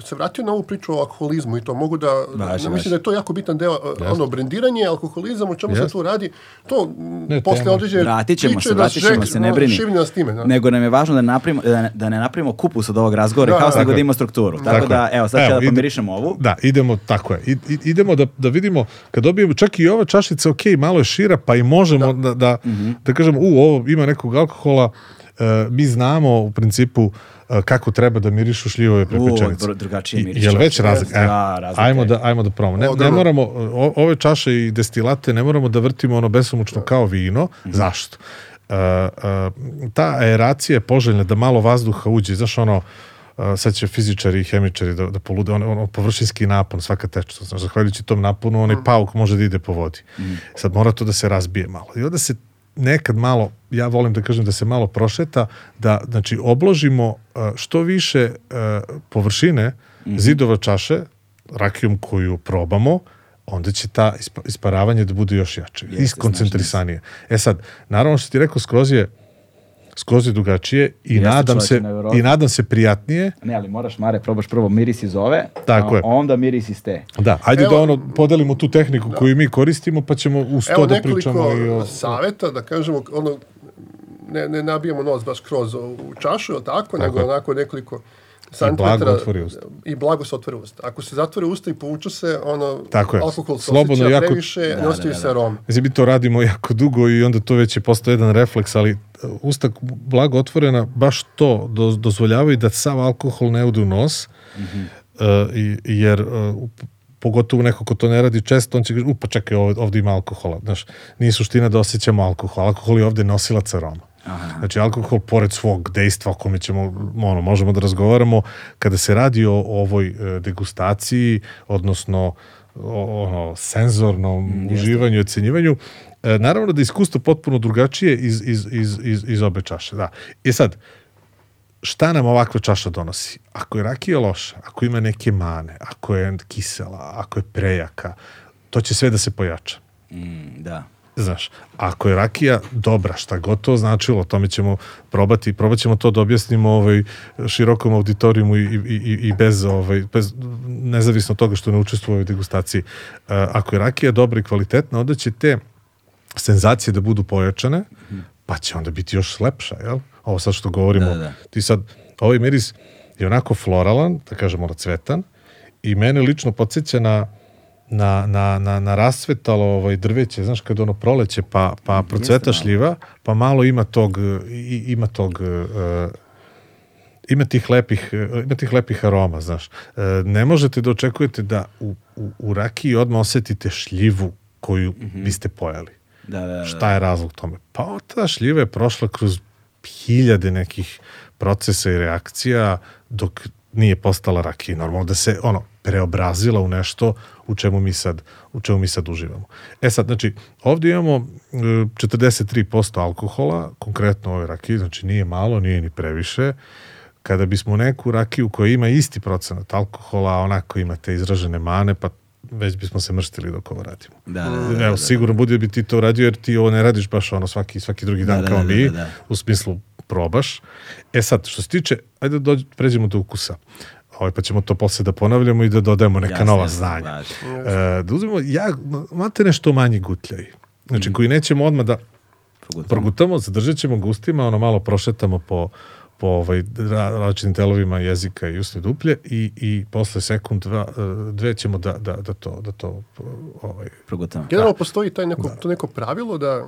se vratio na ovu priču o alkoholizmu i to mogu da, Važi, ja mislim važi. da je to jako bitan deo, uh, ono, brendiranje, alkoholizam, o čemu se Jeste. tu radi, to Ne, posle tema. određene Vratit ćemo priče se, da vratit ćemo žek- se, ne brini. nas time. Da. Nego nam je važno da ne napravimo, da ne, da ne napravimo kupus od ovog razgovora, Da, kao da, nego da ima strukturu. Tako, da, evo, sad ću ja da ide- pomirišem ovu. Da, idemo, tako je. I, idemo da, da vidimo, kad dobijemo, čak i ova čašica, ok, malo je šira, pa i možemo da, da, da, kažemo, u, ovo ima nekog alkohola, e, mi znamo u principu e, kako treba da mirišu šljivove prepečenice. dru- drugačije I- miriše. Jel već razlika? Da, E, razlika ajmo je. da, ajmo da probamo. Ne, O, ne moramo, o, ove čaše i destilate ne moramo da vrtimo ono besomučno kao vino. Zašto? E, e, ta aeracija je poželjna da malo vazduha uđe, znaš ono, Uh, sad će fizičari i hemičari da, da polude, ono, ono površinski napon, svaka tečnost, znaš, zahvaljujući tom naponu, onaj pauk može da ide po vodi. Sad mora to da se razbije malo. I onda se nekad malo, ja volim da kažem da se malo prošeta, da znači obložimo što više površine zidova čaše rakijom koju probamo, onda će ta ispa- isparavanje da bude još jače, iskoncentrisanije. E sad, naravno što ti rekao, skroz je skroz je drugačije i Jeste, nadam se i nadam se prijatnije. Ne, ali moraš, Mare, probaš prvo miris iz ove, Tako a je. onda miris iz te. Da, ajde Evo- da ono podelimo tu tehniku koju mi koristimo, pa ćemo uz to Evo da pričamo i o... saveta, da kažemo, ono, ne, ne nabijemo nos baš kroz u čašu, ili tako, nego je. onako nekoliko blago santimetara. otvori usta. I blago se otvori usta. Ako se zatvore usta i povuču se, ono, Tako je. alkohol se Slobodno, osjeća jako- previše, Da, ne ostavi da, da, se da. aroma. Mislim, mi to radimo jako dugo i onda to već je postao jedan refleks, ali uh, usta blago otvorena baš to do, dozvoljavaju da sav alkohol ne ude u nos, Mhm. uh, i, jer uh, pogotovo neko ko to ne radi često, on će gaži, u pa čekaj, ovde, ovde ima alkohola. Znaš, nije suština da osjećamo alkohol. Alkohol je ovde nosilac aroma. Znači, alkohol, pored svog dejstva o kome ćemo, ono, možemo da razgovaramo, kada se radi o, ovoj e, degustaciji, odnosno o, ono, senzornom uživanju i ocenjivanju, e, naravno da je iskustvo potpuno drugačije iz, iz, iz, iz, iz obe čaše. Da. I sad, šta nam ovakva čaša donosi? Ako je rakija loša, ako ima neke mane, ako je kisela, ako je prejaka, to će sve da se pojača. Mm, da. Znaš, ako je rakija dobra, šta god to značilo, o tome ćemo probati, probat ćemo to da objasnimo ovaj, širokom auditorijumu i, i, i, i bez, ovaj, bez, nezavisno od toga što ne učestvuje u ovoj degustaciji. Uh, ako je rakija dobra i kvalitetna, onda će te senzacije da budu pojačane, pa će onda biti još lepša, jel? Ovo sad što govorimo, Da, da. ti sad, ovaj miris je onako floralan, da kažemo racvetan, i mene lično podsjeća na na, na, na, na rasvetalo ovaj drveće, znaš, kad ono proleće, pa, pa procveta malo. šljiva, pa malo ima tog, i, ima tog, uh, ima tih lepih, uh, ima tih lepih aroma, znaš. Uh, ne možete da očekujete da u, u, u rakiji odmah osetite šljivu koju biste pojeli. Da, da, da. Šta je razlog tome? Pa ta šljiva je prošla kroz hiljade nekih procesa i reakcija dok nije postala rakija. Normalno da se ono preobrazila u nešto u čemu mi sad, u čemu mi sad uživamo. E sad, znači, ovdje imamo e, 43% alkohola, konkretno ove rakije, znači nije malo, nije ni previše. Kada bismo neku rakiju koja ima isti procenat alkohola, a onako imate izražene mane, pa već bismo se mrštili dok ovo radimo. Da, da, da, da, Evo, sigurno bude da bi ti to radio, jer ti ovo ne radiš baš ono svaki, svaki drugi dan Da, da, kao da, mi, da, da. u smislu probaš. E sad, što se tiče, ajde da dođe, pređemo do ukusa. Ovaj, pa ćemo to posle da ponavljamo i da dodajemo neka Jasno, nova znanja. važi. E, da uzmemo, ja, mate nešto manji gutljaj. Znači, koji nećemo odmah da Progutamo. progutamo, zadržat ćemo gustima, ono malo prošetamo po po ovaj, ra, različitim delovima jezika i usne duplje i, i posle sekund dva, e, dve ćemo da, da, da to, da to ovaj, Progutamo. Generalno postoji taj neko, to neko pravilo da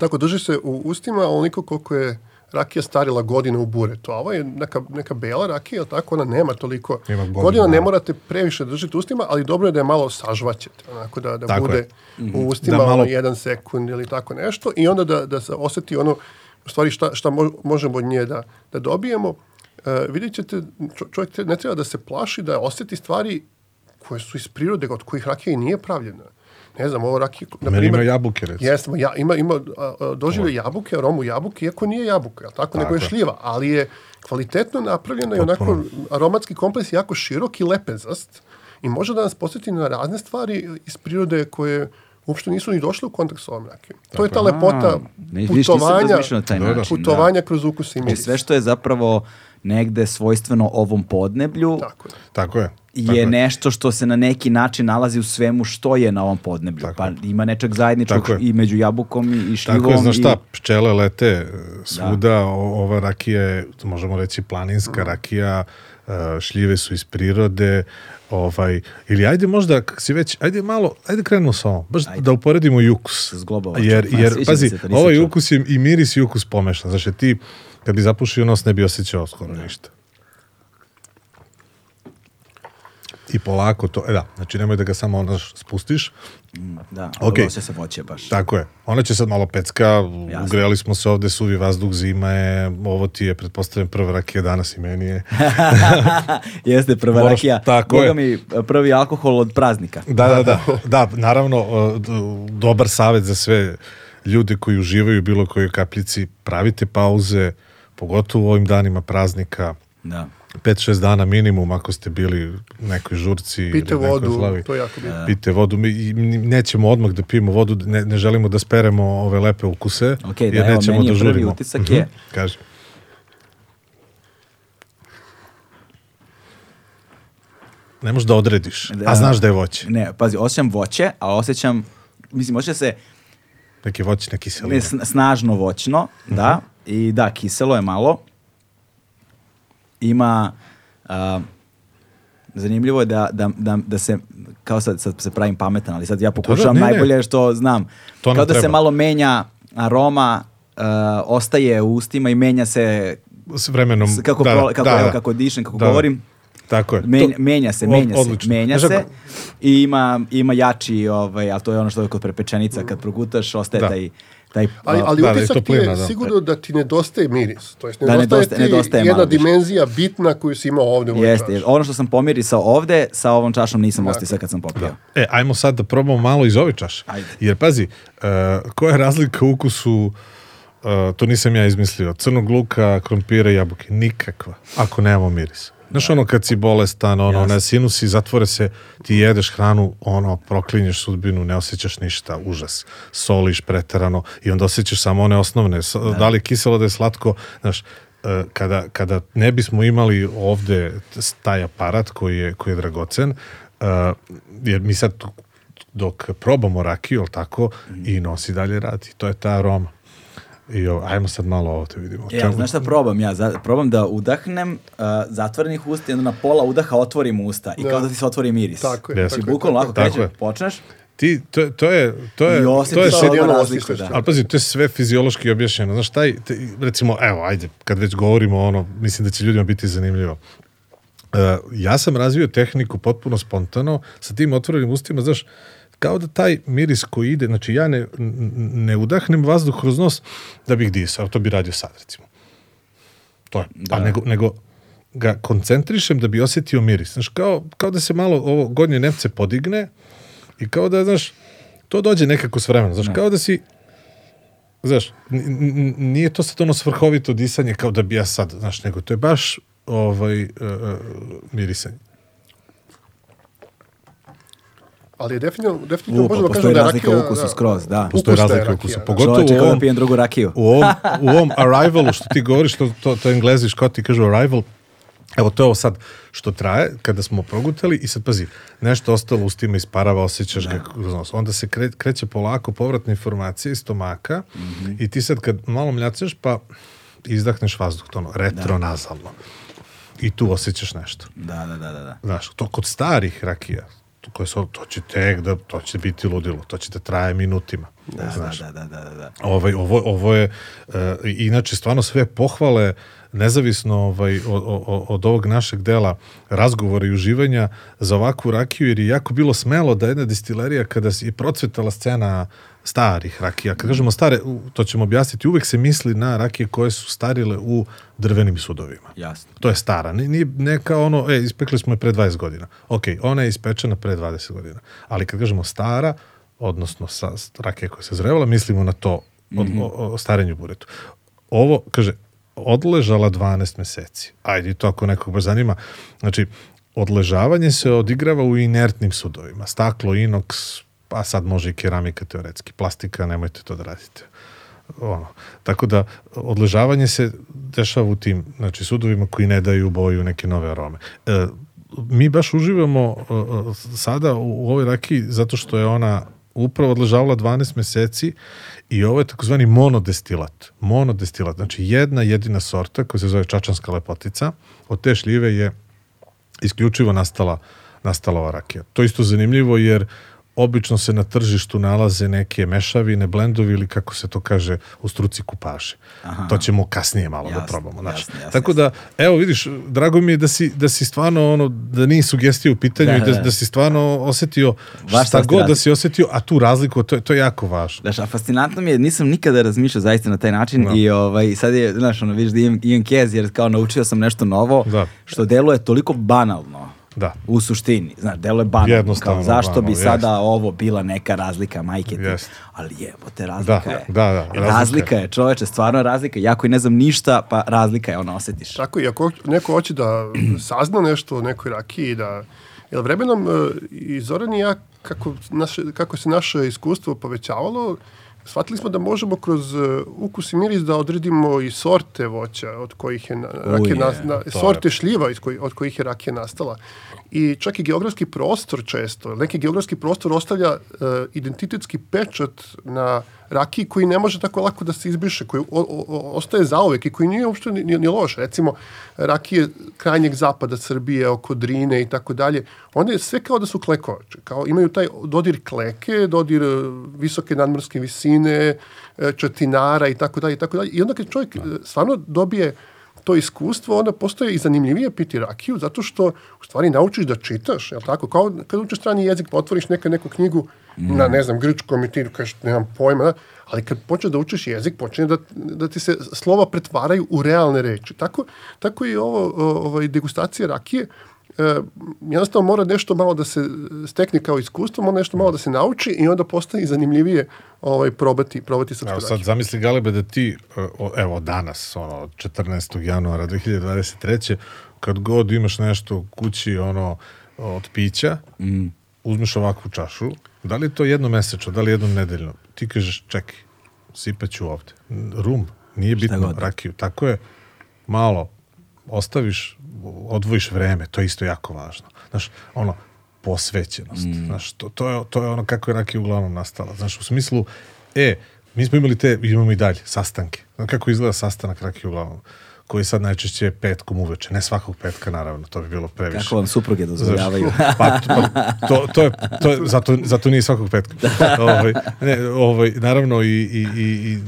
tako drži se u ustima onoliko koliko je rakija starila godine u buretu. A ovo je neka, neka bela rakija, tako, ona nema toliko Ima godinu godina, ne morate previše držati u ustima, ali dobro je da je malo sažvaćete, onako da, da Tako bude je. u ustima Da malo- ono jedan sekund ili tako nešto i onda da, da se osjeti ono, u stvari šta, šta mo- možemo od nje da, da dobijemo. E, vidjet ćete, čo- čovjek ne treba da se plaši da osjeti stvari koje su iz prirode, od kojih rakija i nije pravljena. Ne znam, ovo rakija, na Meni ima primjer, jabuke, recimo. Jeste, ja, ima, ima a, a, doživlje jabuke, aromu jabuke, iako nije jabuka, jel tako, nego je Tako šljiva, ali je kvalitetno napravljena i onako aromatski kompleks jako širok i lepezast i može da nas posjeti na razne stvari iz prirode koje, uopšte nisu ni došli u kontakt sa ovom rakijom. To je ta lepota nisam putovanja, na taj Da, da. način. putovanja kroz ukus i Znači, miris. sve što je zapravo negde svojstveno ovom podneblju Tako je. Tako je. Je tako nešto što se na neki način nalazi u svemu što je na ovom podneblju. Tako pa ima nečeg zajedničkog i među jabukom i, i šljivom. Tako je, znaš i- šta, pčele lete e, svuda, o- ova rakija je, možemo reći, planinska rakija, e, šljive su iz prirode, ovaj, ili ajde možda, kak si već, ajde malo, ajde krenemo sa ovom, baš Ajde. da uporedimo i ukus. Zglobovača. Jer, Ma, jer mi pazi, ovaj čuo. ukus je i miris i ukus pomešan, znači ti, kad bi zapušio nos, ne bi osjećao skoro ništa. I polako to, e da, znači nemoj da ga samo ono spustiš, Da, okay. se voće baš. Tako je. Ona će sad malo pecka, Jasno. ugreli smo se ovde, suvi vazduh, zima je, ovo ti je, pretpostavljam, prva rakija danas i meni je. Jeste prva Moraš- rakija. tako Boga je. mi prvi alkohol od praznika. Da, da, da. Da, naravno, dobar savjet za sve ljude koji uživaju bilo kojoj kapljici, pravite pauze, pogotovo u ovim danima praznika, Da. 5-6 dana minimum ako ste bili u nekoj žurci Pite ili nekoj vodu, slavi. to je jako bitno. Pite vodu. Mi i nećemo odmah da pijemo vodu, ne, ne želimo da speremo ove lepe ukuse, Ok, da, jer evo, nećemo meni je da prvi žurimo. utisak Mhm, je- Kaži. Ne možeš da odrediš, Da. a znaš da je voće. Ne, pazi, osjećam voće, a osjećam, mislim, osjeća se Neki voćna ne, kiselina. sn- snažno voćno, da, i da, kiselo je malo. Ima, a, zanimljivo je da, da, da, da se, kao sad, sad se pravim pametan, ali sad ja pokušavam ne, ne. najbolje što znam. To kao da se treba. malo menja aroma, a, ostaje u ustima i menja se S vremenom. s- kako, da, pro- kako, da, evo, da. kako dišem, kako Da, da. govorim. Tako je. Men, menja se, od- menja se, odlično. menja Znaš, se ako- i ima, ima jači, ovaj, ali to je ono što je kod prepečenica, kad progutaš, ostaje Da. taj, taj Ali, ali Da, da, utisak ti je da. sigurno da ti nedostaje miris. To jest, Da, nedostaje, nedostaje- ti nedostaje jedna malo više. dimenzija bitna koju si imao ovde u Jeste, čaši. ono što sam pomirisao ovde, sa ovom čašom nisam ostisao kad sam popio. E, ajmo sad da probamo malo iz ove čaše. Ajde. Jer pazi, uh, koja je razlika u ukusu, uh, to nisam ja izmislio, crnog luka, krompira i jabuke? Nikakva, ako nemamo miris. Znaš ono kad si bolestan, ono, Jasno. na sinusi, zatvore se, ti jedeš hranu, ono, proklinješ sudbinu, ne osjećaš ništa, užas. Soliš preterano i onda osjećaš samo one osnovne, s- da li je kiselo, da je slatko, znaš, e, kada, kada ne bismo imali ovde taj aparat koji je, koji je dragocen, e, jer mi sad dok probamo rakiju, tako, i nosi dalje radi. To je ta aroma. I ovo, ajmo sad malo ovo da vidimo. E, ali znaš šta probam ja? Za, probam da udahnem uh, zatvorenih usta i onda na pola udaha otvorim usta i Da. kao da ti se otvori miris. Tako je. Znači, tako je, bukvalno. Tako kreće, počneš Ti, to, je- to je, to je, i to je sad razliku. Da. Ali pazi, to je sve fiziološki objašnjeno. Znaš, taj, te, recimo, evo, ajde, kad već govorimo ono, mislim da će ljudima biti zanimljivo. Uh, ja sam razvio tehniku potpuno spontano, sa tim otvorenim ustima, znaš, kao da taj miris koji ide, znači ja ne, ne udahnem vazduh kroz nos da bih disao, to bi radio sad, recimo. To je. A nego, nego ga koncentrišem da bi osjetio miris. Znaš, kao, kao da se malo ovo gornje nepce podigne i kao da, znaš, to dođe nekako s vremenom. Znaš, kao da si Znaš, nije to sad ono svrhovito disanje kao da bi ja sad, znaš, nego to je baš ovaj, uh, mirisanje. Ali je definitivno, definitivno U, pa možemo postoji kažemo da je razlika u rakija... ukusu skroz, da. Postoji razlika u da. Pogotovo Čovječe, u kao da ovom, pijem drugu rakiju. u ovom, u ovom arrivalu što ti govoriš, to, to, to englezi škoti kažu arrival, Evo, to je ovo sad što traje, kada smo progutali i sad pazi, nešto ostalo u stima isparava, osjećaš ga kroz nos. Onda se kre, kreće polako povratna informacija iz stomaka i ti sad kad malo mljacaš pa izdahneš vazduh, to ono, retronazalno. I tu osjećaš nešto. Da, da, da, da. da. Znaš, to kod starih rakija, koje su, to će tek da, to će biti ludilo, to će da traje minutima. Da, znaš. da, da, da, da, da. Ovaj, ovo, ovo je, e, inače, stvarno sve pohvale, nezavisno ovaj, od, od, od ovog našeg dela razgovora i uživanja za ovakvu rakiju, jer je jako bilo smelo da jedna distilerija, kada je procvetala scena starih rakija, kad kažemo stare, to ćemo objasniti, uvek se misli na rakije koje su starile u drvenim sudovima. Jasno. To je stara. Nije, ne kao ono, e, ispekli smo je pre 20 godina. Ok, ona je ispečena pre 20 godina. Ali kad kažemo stara, odnosno sa rakija koja se zrevala, mislimo na to od, o, o starenju buretu. Ovo, kaže, odležala 12 meseci. Ajde, to ako nekog baš zanima. Znači, odležavanje se odigrava u inertnim sudovima. Staklo, inoks, pa sad može i keramika teoretski, plastika, nemojte to da radite. Ono. Tako da odležavanje se dešava u tim znači, sudovima koji ne daju boju neke nove arome. E, mi baš uživamo e, e, sada u, u ovoj rakiji zato što je ona upravo odležavala 12 meseci i ovo je takozvani monodestilat. Monodestilat, znači jedna jedina sorta koja se zove čačanska lepotica, od te šljive je isključivo nastala, nastala ova rakija. To isto zanimljivo jer obično se na tržištu nalaze neke mešavine, blendovi ili kako se to kaže u struci kupaže. Aha. To ćemo kasnije malo jasne, da probamo. Znači. Jasne, jasne, Tako da, evo vidiš, drago mi je da si, da si stvarno, ono, da nije sugestija u pitanju da, i da, da, da si stvarno osetio Vaš šta god da si osetio, a tu razliku, to, to je jako važno. Znaš, a fascinantno mi je, nisam nikada razmišljao zaista na taj način no. Da. i ovaj, sad je, znaš, ono, vidiš da imam, imam kez, jer kao naučio sam nešto novo, da. što deluje toliko banalno Da. U suštini, znaš, delo je banalno, kao zašto banalno, bi sada jest. ovo bila neka razlika majke ti, jest. ali evo te razlika da, je. Da, da, razlika, razlika je, čoveče, stvarno je razlika, jako i ne znam ništa, pa razlika je, ono osetiš. Tako i ako neko hoće da sazna nešto o nekoj rakiji, da, jel vremenom e, i Zoran i ja, kako, naše, kako se naše iskustvo povećavalo, shvatili smo da možemo kroz uh, ukus i miris da odredimo i sorte voća od kojih je na, rakija na, na, sorte šljiva iz koji, od kojih je rakija nastala. I čak i geografski prostor često, neki geografski prostor ostavlja uh, identitetski pečat na rakiji koji ne može tako lako da se izbriše, koji o, o, ostaje zaovek i koji nije uopšte ni, ni, ni loš. Recimo, rakije krajnjeg zapada Srbije, oko Drine i tako dalje, one sve kao da su klekovače. Kao imaju taj dodir kleke, dodir e, visoke nadmorske visine, e, četinara i tako dalje i tako dalje. I onda kad čovjek da. stvarno dobije to iskustvo, onda postoje i zanimljivije piti rakiju, zato što u stvari naučiš da čitaš, je tako? Kao kad učiš strani jezik, pa otvoriš neka, neku knjigu mm. na, ne znam, grčkom i ti kažeš, nemam pojma, da? ali kad počneš da učiš jezik, počne da, da ti se slova pretvaraju u realne reči. Tako, tako i ovo, ovaj, degustacija rakije, e, jednostavno mora nešto malo da se stekne kao iskustvo, mora nešto malo da se nauči i onda postane zanimljivije ovaj, probati, probati srpsku Evo sad zamisli Galebe da ti, e, evo danas, ono, 14. januara 2023. kad god imaš nešto u kući, ono, od pića, mm. uzmeš ovakvu čašu, da li je to jednomesečno, da li jednom nedeljno, ti kažeš, čekaj, sipaću ovde. Rum, nije bitno, rakiju. Tako je, malo ostaviš, odvojiš vreme, to je isto jako važno. Znaš, ono, posvećenost. Mm. Znaš, to, to, je, to je ono kako je rakija uglavnom nastala. Znaš, u smislu, e, mi smo imali te, imamo i dalje, sastanke. Znaš, kako izgleda sastanak rakije uglavnom koji sad najčešće petkom uveče. Ne svakog petka, naravno, to bi bilo previše. Kako vam supruge dozvoljavaju? pa, pa to, to je, to je zato, zato nije svakog petka. ovaj, ne, ovaj, naravno i, i, i, i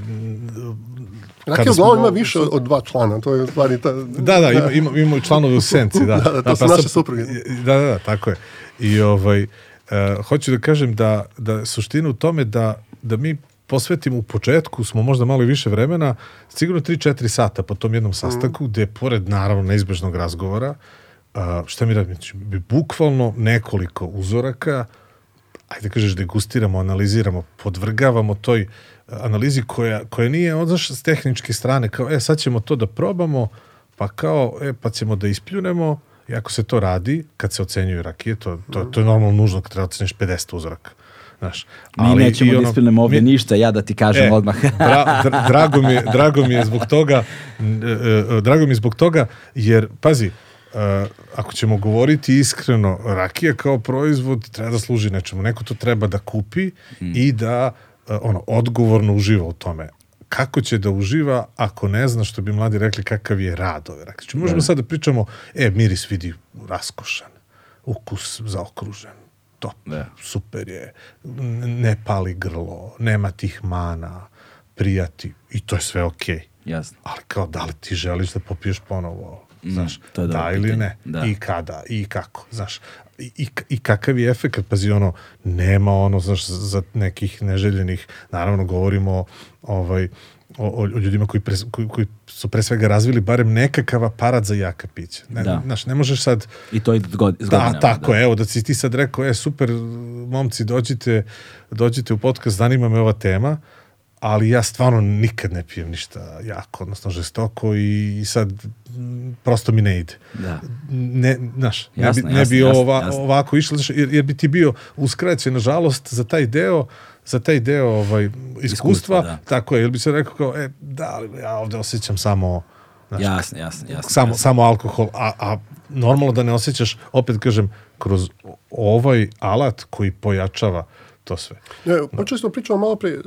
Rakija uglavnom ima više od, dva člana, to je stvari ta... Da, da, ima, ima, ima članovi u senci, da. da, da to su pa naše supruge. Da, da, da, tako je. I ovaj, uh, hoću da kažem da, da suština u tome da, da mi posvetimo u početku, smo možda malo više vremena, sigurno 3-4 sata po tom jednom sastanku, mm. gde pored naravno neizbežnog razgovora, uh, šta mi radimo? Znači, bukvalno nekoliko uzoraka, ajde da kažeš, degustiramo, analiziramo, podvrgavamo toj analizi koja, koja nije odzaš s tehničke strane, kao, e, sad ćemo to da probamo, pa kao, e, pa ćemo da ispljunemo, i ako se to radi, kad se ocenjuju rakije, to, to, to je normalno nužno kad treba da oceniš 50 uzoraka. Znaš, ali mi nećemo da ispilnemo ovdje mi, ništa, ja da ti kažem e, odmah. dra, dra, drago, mi drago mi je zbog toga, e, e, drago mi je zbog toga, jer, pazi, Uh, ako ćemo govoriti iskreno, rakija kao proizvod treba da služi nečemu. Neko to treba da kupi mm. i da uh, ono odgovorno uživa u tome. Kako će da uživa ako ne zna što bi mladi rekli kakav je rad ove rakije. Možemo da. sad da pričamo, e, miris vidi raskošan, ukus zaokružen, top, da. super je, ne pali grlo, nema tih mana, prijati i to je sve okej. Okay. Jasno. Ali kao, da li ti želiš da popiješ ponovo mm, znaš, to je da ili ne, da. i kada, i kako, znaš, i, i kakav je efekt, pazi, ono, nema ono, znaš, za nekih neželjenih, naravno govorimo ovaj, o, o ljudima koji, pre, koji, koji su pre svega razvili barem nekakav aparat za jaka pića. Ne, da. Znaš, ne možeš sad... I to je god, Da, tako, da. evo, da si ti sad rekao, e, super, momci, dođite, dođite u podcast, zanima me ova tema, ali ja stvarno nikad ne pijem ništa jako, odnosno žestoko i, i sad prosto mi ne ide. Da. Ne, znaš, ne bi, ne bi jasno, ova, jasno. ovako išlo, znaš, jer, jer bi ti bio uskraćen, nažalost, za taj deo za taj deo ovaj, iskustva, Iskustva, da. tako je, jer bi se rekao kao, e, da, ali ja ovde osjećam samo, znaš, Jasno, jasno, jasno. samo, jasno. samo alkohol, a, a normalno da ne osjećaš, opet kažem, kroz ovaj alat koji pojačava to sve. Ne, počeli smo pričamo malo pre,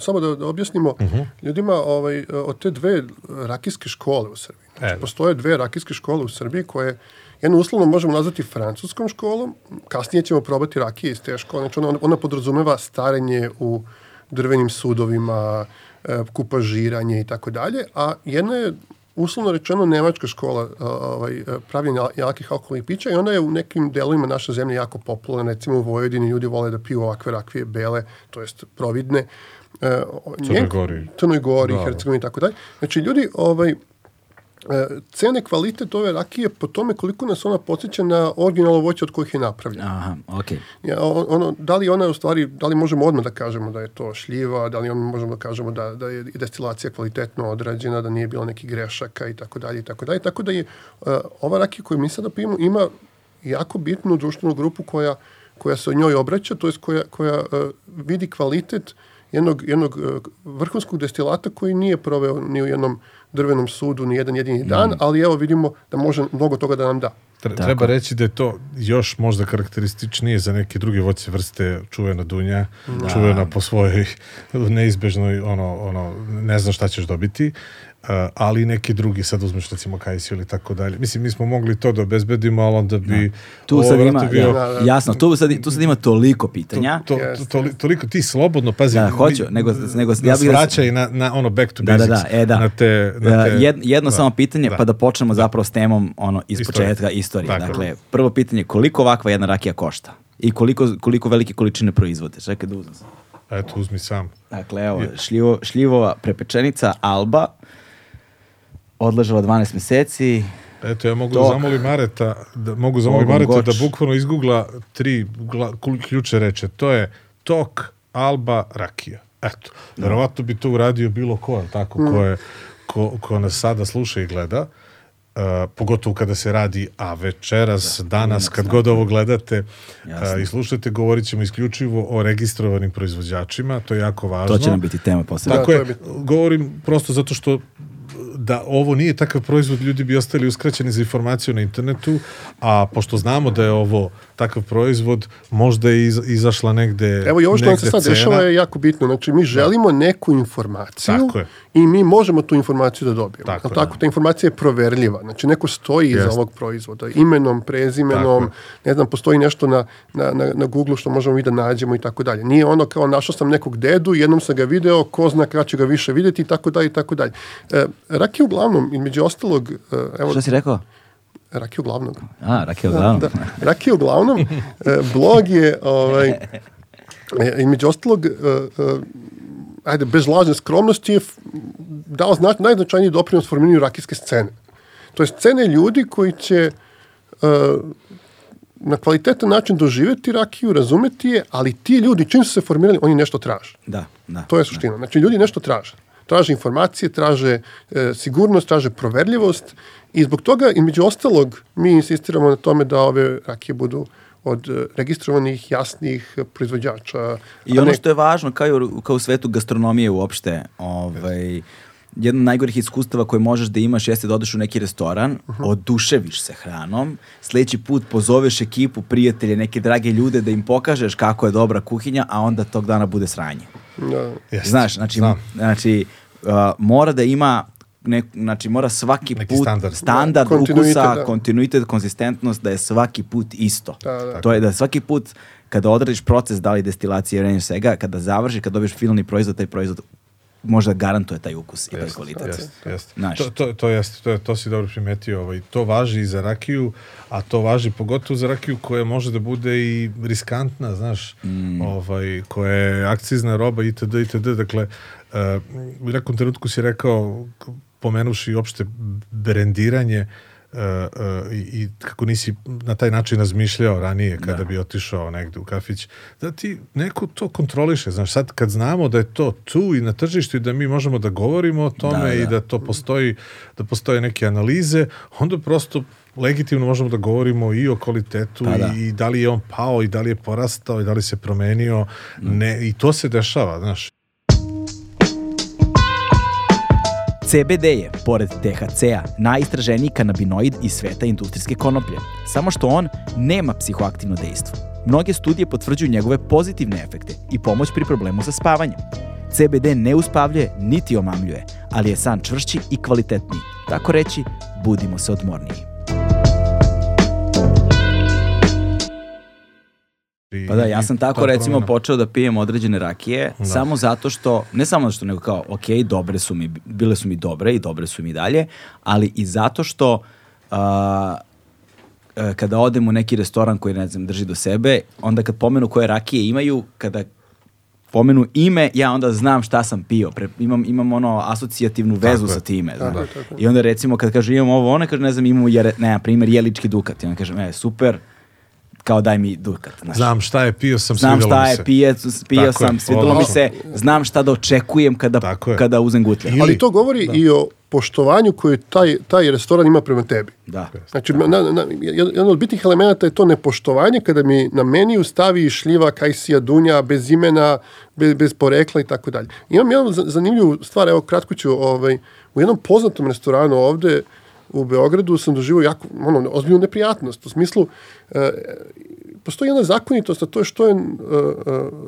samo da, da objasnimo Mhm. ljudima ovaj, od te dve rakijske škole u Srbiji. Znači, E, da. postoje dve rakijske škole u Srbiji koje jednu uslovno možemo nazvati francuskom školom, kasnije ćemo probati rakije iz te škole, znači ona, ona podrazumeva starenje u drvenim sudovima, e, kupažiranje i tako dalje, a jedna je uslovno rečeno nemačka škola ovaj, pravljenja jakih alkoholnih pića i ona je u nekim delovima naše zemlje jako popularna, recimo u Vojvodini ljudi vole da piju ovakve rakije bele, to jest providne. O- Crnoj Gori. Crnoj Gori, Da. Hercegovini i tako dalje. Znači ljudi ovaj, cene kvalitet ove rakije po tome koliko nas ona podsjeća na originalno voće od kojih je napravljena. Aha, okej. Ja, on- ono, da li ona u stvari, da li možemo odmah da kažemo da je to šljiva, da li on možemo da kažemo da, da je destilacija kvalitetno odrađena, da nije bilo nekih grešaka i tako dalje i tako dalje. Tako da je uh, ova rakija koju mi sada pijemo ima jako bitnu društvenu grupu koja, koja se o njoj obraća, to jest koja, koja uh, vidi kvalitet jednog, jednog uh, vrhunskog destilata koji nije proveo ni u jednom drvenom sudu ni jedan jedini dan, ali evo vidimo da može mnogo toga da nam da. Tre- Tako. Treba reći da je to još možda karakterističnije za neke druge voće vrste čuvena dunja, čuvena po svojoj neizbežnoj, ono, ono, ne znam šta ćeš dobiti, uh, ali i neki drugi, sad uzmeš recimo kajsiju ili tako dalje. Mislim, mi smo mogli to da obezbedimo, ali onda bi... Tu ovo sad ima, bio- da, jasno, tu sad, tu sad ima toliko pitanja. To, to, toli- toliko ti slobodno, pazi, Da, hoću, mi- nego- nego- ja bih da- vraćaj na, na ono back to Da, da, basics. da, e, da. Na te, na Da, te, jed, jedno da. samo pitanje, Da. pa da počnemo zapravo s temom ono, iz Istorije. početka istorije. Tako. Dakle, prvo pitanje, koliko ovakva jedna rakija košta? I koliko, koliko velike količine proizvode? Čekaj da uzmem. sam. Eto, uzmi sam. Dakle, evo, šljivo, šljivova prepečenica Alba, odležala 12 meseci, Eto, ja mogu da zamolim Mareta, da, mogu zamolim Bogom Mareta da goč. bukvalno izgoogla tri gla, kl- ključe reče. To je tok, alba, rakija. Eto, verovatno bi to uradio bilo ko, jel tako, ko, je, ko, ko nas sada sluša i gleda. Uh, pogotovo kada se radi, a večeras, danas, kad god ovo gledate Jasno. uh, i slušate, govorit ćemo isključivo o registrovanim proizvođačima, to je jako važno. to će nam biti tema posebno. Tako Da, je, to je govorim prosto zato što da ovo nije takav proizvod, ljudi bi ostali uskraćeni za informaciju na internetu, a pošto znamo da je ovo takav proizvod, možda je iz, izašla negde Evo i ovo što nam se sad cena. dešava je jako bitno. Znači, mi želimo neku informaciju Tako je. i mi možemo tu informaciju da dobijemo. Tako Tako, je, tako ta informacija je proverljiva. Znači, neko stoji iza Jeste. ovog proizvoda. Imenom, prezimenom, Tako ne znam, postoji nešto na, na, na, na Google što možemo mi da nađemo i tako dalje. Nije ono kao našao sam nekog dedu, jednom sam ga video, ko zna kada ću ga više vidjeti i tako dalje i tako dalje. E, rakija uglavnom, između ostalog, e, evo, Šta si rekao? Rakija uglavnom. A, rakija uglavnom. Da, Rakija uglavnom, e, blog je, ovaj, e, između ostalog, e, ajde, bez lažne skromnosti je dao zna, najznačajniji doprinos formiranju rakijske scene. To je scene ljudi koji će na kvalitetan način doživjeti rakiju, razumeti je, ali ti ljudi, čim su se formirali, oni nešto traže. Da, da. To je suština. Znači, ljudi nešto traže. Traže informacije, traže e, sigurnost, traže proverljivost i zbog toga, između ostalog, mi insistiramo na tome da ove rakije budu od e, registrovanih, jasnih e, proizvođača. I ono ne- što je važno, kao, i u- kao u svetu gastronomije uopšte, ovaj, jedno od najgorih iskustava koje možeš da imaš jeste da odeš u neki restoran, Mhm. oduševiš se hranom, sledeći put pozoveš ekipu, prijatelje, neke drage ljude da im pokažeš kako je dobra kuhinja, a onda tog dana bude sranje. Da. Jeste. Znaš, znači, Znam. znači uh, mora da ima nek, znači mora svaki Neki put standard. standard Da, kontinuitet, ukusa, da. kontinuitet, konzistentnost da je svaki put isto. Da, da. To je da svaki put kada odradiš proces da li destilacije i svega, kada završi, kada dobiješ finalni proizvod, taj proizvod možda garantuje taj ukus i taj kvalitet. jeste. Znaš. To, to, to, jeste, to, je- to si dobro primetio. Ovaj. To važi i za rakiju, a to važi pogotovo za rakiju koja može da bude i riskantna, znaš, Mm. ovaj, koja je akcizna roba itd. itd. Dakle, uh, u nekom trenutku si rekao, pomenuši opšte brendiranje, uh, i, i kako nisi na taj način razmišljao ranije kada bi otišao negde u kafić, da ti neko to kontroliše. Znaš, sad kad znamo da je to tu i na tržištu i da mi možemo da govorimo o tome Da, i da. da to postoji, da postoje neke analize, onda prosto legitimno možemo da govorimo i o kvalitetu Pa da. i, i da li je on pao i da li je porastao i da li se promenio. Mm. Ne, I to se dešava, znaš. CBD je, pored THC-a, najistraženiji kanabinoid iz sveta industrijske konoplje. Samo što on nema psihoaktivno dejstvo. Mnoge studije potvrđuju njegove pozitivne efekte i pomoć pri problemu sa spavanjem. CBD ne uspavljuje niti omamljuje, ali je san čvršći i kvalitetniji. Tako reći, budimo se odmorniji. I, Pa da, ja sam tako ta recimo promena. počeo da pijem određene rakije, Da. samo zato što, ne samo zato što nego kao, ok, dobre su mi, bile su mi dobre i dobre su mi dalje, ali i zato što e, kada odem u neki restoran koji, ne znam, drži do sebe, onda kad pomenu koje rakije imaju, kada pomenu ime, ja onda znam šta sam pio. Pre, imam, imam ono asocijativnu vezu Tako sa time. Tako je, tako. I onda recimo kad kaže imam ovo, ona kaže ne znam imamo, jere, ne, na primjer, jelički dukat. I onda kažem, e, super, kao daj mi dukat. Znaš. Znam šta je, pio sam, Znam šta mi je, se. pije, pio Tako je, sam, svidelo mi se, znam šta da očekujem kada, Tako je. kada uzem gutlja. Ili- Ali to govori i o poštovanju koje taj, taj restoran ima prema tebi. Da. Znači, na, na, jedan od bitnih elemenata je to nepoštovanje kada mi na meniju stavi šljiva, kajsija, dunja, bez imena, bez, bez porekla i tako dalje. Imam jednu za- zanimljivu stvar, evo kratko ću, ovaj, u jednom poznatom restoranu ovde u Beogradu sam doživio jako, ono, ozbiljnu neprijatnost. U smislu, e, postoji jedna zakonitost, a to je što je e, e,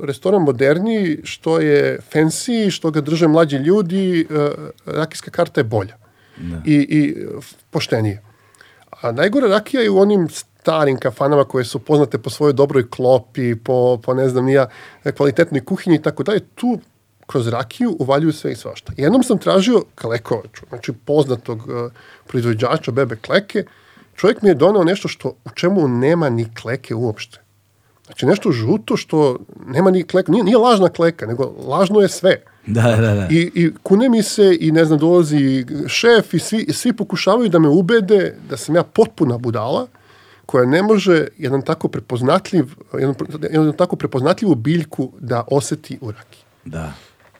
restoran moderniji, što je fancy, što ga drže mlađi ljudi, e, rakijska karta je bolja i, i f- poštenije. A najgore rakija je u onim starim kafanama koje su poznate po svojoj dobroj klopi, po, po ne znam nija, kvalitetnoj kuhinji i tako dalje. Tu kroz rakiju uvaljuju sve i svašta. Jednom sam tražio Klekovaču, znači poznatog uh, proizvođača bebe kleke. Čovjek mi je donao nešto što u čemu nema ni kleke uopšte. Znači nešto žuto što nema ni kleka, nije, nije lažna kleka, nego lažno je sve. Da, da, da. I, I kune mi se i ne znam, dolazi šef i svi, svi pokušavaju da me ubede da sam ja potpuna budala koja ne može jedan tako prepoznatljiv, jedan, jedan tako prepoznatljivu biljku da oseti u raki. da.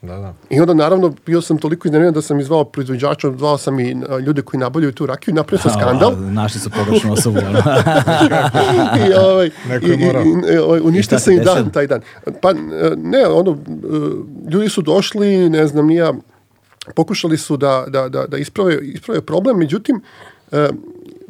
Da, da. I onda naravno bio sam toliko iznerviran da sam izvao proizvođača, zvao sam i a, ljude koji nabavljaju tu rakiju i napravio sam skandal. A, našli su pogrešnu osobu. I, ovaj, Neko i, je i, morao. i, ovaj, I uništio sam i dan, taj dan. Pa e, ne, ono, e, ljudi su došli, ne znam, nija, pokušali su da, da, da, da isprave, isprave problem, međutim, e,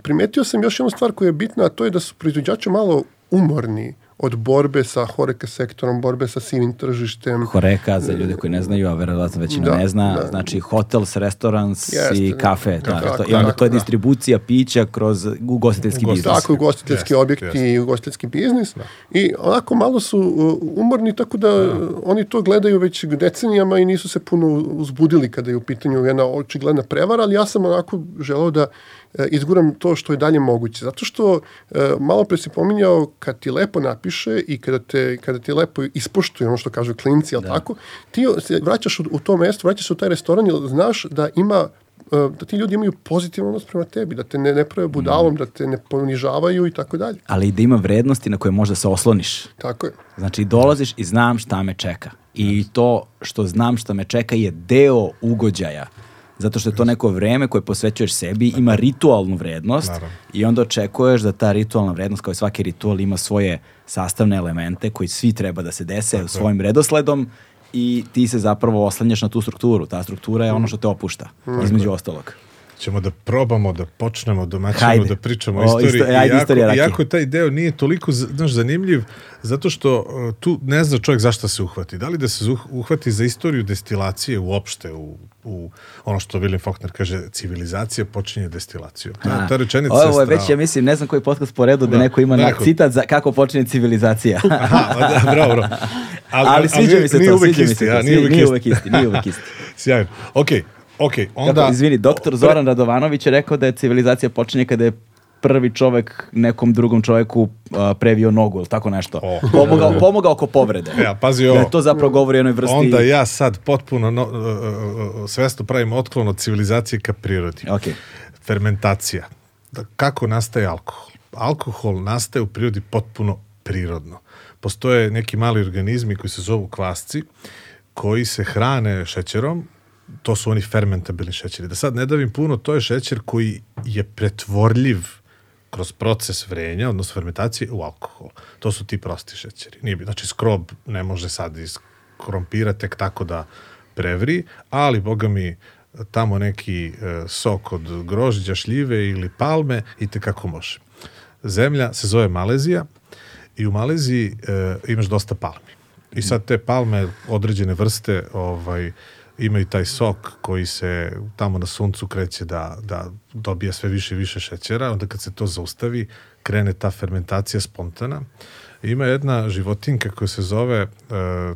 primetio sam još jednu stvar koja je bitna, a to je da su proizvođači malo umorni od borbe sa horeka sektorom, borbe sa sivim tržištem. Horeka, za ljude koji ne znaju, a verovatno većina Da, ne zna, da. znači hotels, restorans Jeste, i da. kafe. Da, Tako, to, I onda to je tako, da. distribucija pića kroz ugostiteljski biznis. Ugostiteljski. Tako, ugostiteljski Jeste, objekti jeste. i ugostiteljski biznis. I onako malo su uh, umorni, tako da uh, oni to gledaju već decenijama i nisu se puno uzbudili kada je u pitanju jedna očigledna prevara, ali ja sam onako želeo da izguram to što je dalje moguće. Zato što uh, malo pre si pominjao kad ti lepo napiše i kada, te, kada ti lepo ispoštuje ono što kažu klinci, jel tako, ti se vraćaš u, u to mesto, vraćaš se u taj restoran jer znaš da ima uh, da ti ljudi imaju pozitivan odnos prema tebi, da te ne, ne prave budalom, da te ne ponižavaju i tako dalje. Ali i da ima vrednosti na koje možda se osloniš. Tako je. Znači, dolaziš i znam šta me čeka. I to što znam šta me čeka je deo ugođaja. Zato što je to neko vreme koje posvećuješ sebi, ima ritualnu vrednost Naravno. i onda očekuješ da ta ritualna vrednost, kao i svaki ritual, ima svoje sastavne elemente koji svi treba da se dese svojim redosledom i ti se zapravo oslanjaš na tu strukturu. Ta struktura je ono što te opušta, između ostalog. Ćemo da probamo da počnemo domaćinu Hajde. da pričamo o istoriji. isto- ajde, iako, istorija rakije. iako taj deo nije toliko znaš, zanimljiv, zato što uh, tu ne zna čovjek zašto se uhvati. Da li da se uh- uhvati za istoriju destilacije uopšte u, u ono što William Faulkner kaže, civilizacija počinje destilacijom. Ta, ta rečenica Ovo je već, ja mislim, ne znam koji podcast po redu da, Da, neko ima na neko. citat za kako počinje civilizacija. Aha, da, bravo, bravo. Ali, sviđa mi se to, sviđa mi se to. nije uvek Nije isti. uvek isti, nije uvek isti. Sjajno. Okej, okej, onda... Kako, izvini, doktor Zoran Radovanović je rekao da je civilizacija počinje kada je prvi čovek nekom drugom čoveku uh, previo nogu ili tako nešto. O. Pomogao, pomogao oko povrede. Ja, pazi Da ovo. je to zapravo govori o jednoj vrsti... Onda ja sad potpuno no, uh, uh, svesno pravim otklon od civilizacije ka prirodi. Ok. Fermentacija. da kako nastaje alkohol. Alkohol nastaje u prirodi potpuno prirodno. Postoje neki mali organizmi koji se zovu kvasci, koji se hrane šećerom, to su oni fermentabilni šećeri. Da sad ne davim puno, to je šećer koji je pretvorljiv kroz proces vrenja, odnosno fermentacije, u alkohol. To su ti prosti šećeri. Nije, bi- znači, skrob ne može sad iz krompira tek tako da prevri, ali, boga mi, tamo neki e, sok od grožđa, šljive ili palme i te kako može. Zemlja se zove Malezija i u Maleziji e, imaš dosta palmi. I sad te palme, određene vrste, ovaj, imaju taj sok koji se tamo na suncu kreće da, da dobija sve više i više šećera, onda kad se to zaustavi, krene ta fermentacija spontana. Ima jedna životinka koja se zove, e,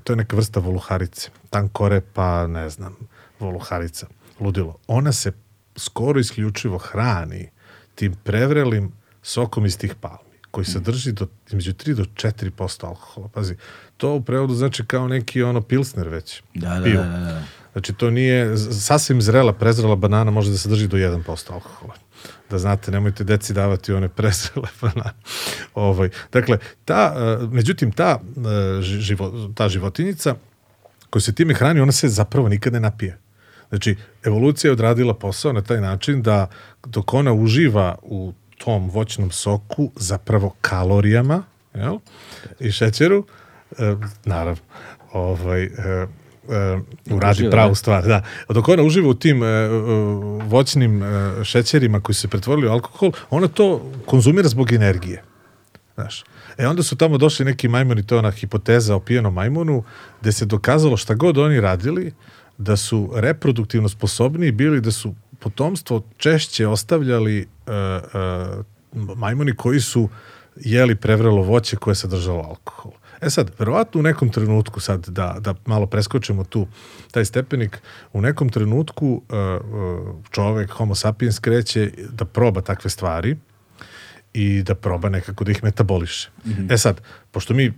to je neka vrsta voluharice, tankore pa ne znam, voluharica, ludilo. Ona se skoro isključivo hrani tim prevrelim sokom iz tih palmi koji sadrži do, između 3 do 4% alkohola. Pazi, to u prevodu znači kao neki ono pilsner već. Da, da, Pivo. da, da, da. Znači, to nije, sasvim zrela, prezrela banana može da sadrži do 1% alkohola. Da znate, nemojte deci davati one prezrele banane. ovaj, dakle, ta, e, međutim, ta, e, ži- živo, ta životinjica koja se time hrani, ona se zapravo nikad ne napije. Znači, evolucija je odradila posao na taj način da dok ona uživa u tom voćnom soku zapravo kalorijama jel? i šećeru, e, naravno, ovaj, e, e, uradi uživa, pravu da. stvar. Da. Dok ona uživa u tim e, voćnim e, šećerima koji se pretvorili u alkohol, ona to konzumira zbog energije. Znaš. E onda su tamo došli neki majmuni, to je ona hipoteza o pijenom majmunu, gde se dokazalo šta god oni radili, da su reproduktivno sposobniji bili, da su potomstvo češće ostavljali uh, uh, majmuni koji su jeli prevrelo voće koje je sadržalo alkohol. E sad, verovatno u nekom trenutku, sad da, da malo preskočimo tu taj stepenik, u nekom trenutku uh, uh, čovek, homo sapiens, kreće da proba takve stvari, i da proba nekako da ih metaboliše. Mm -hmm. E sad, pošto mi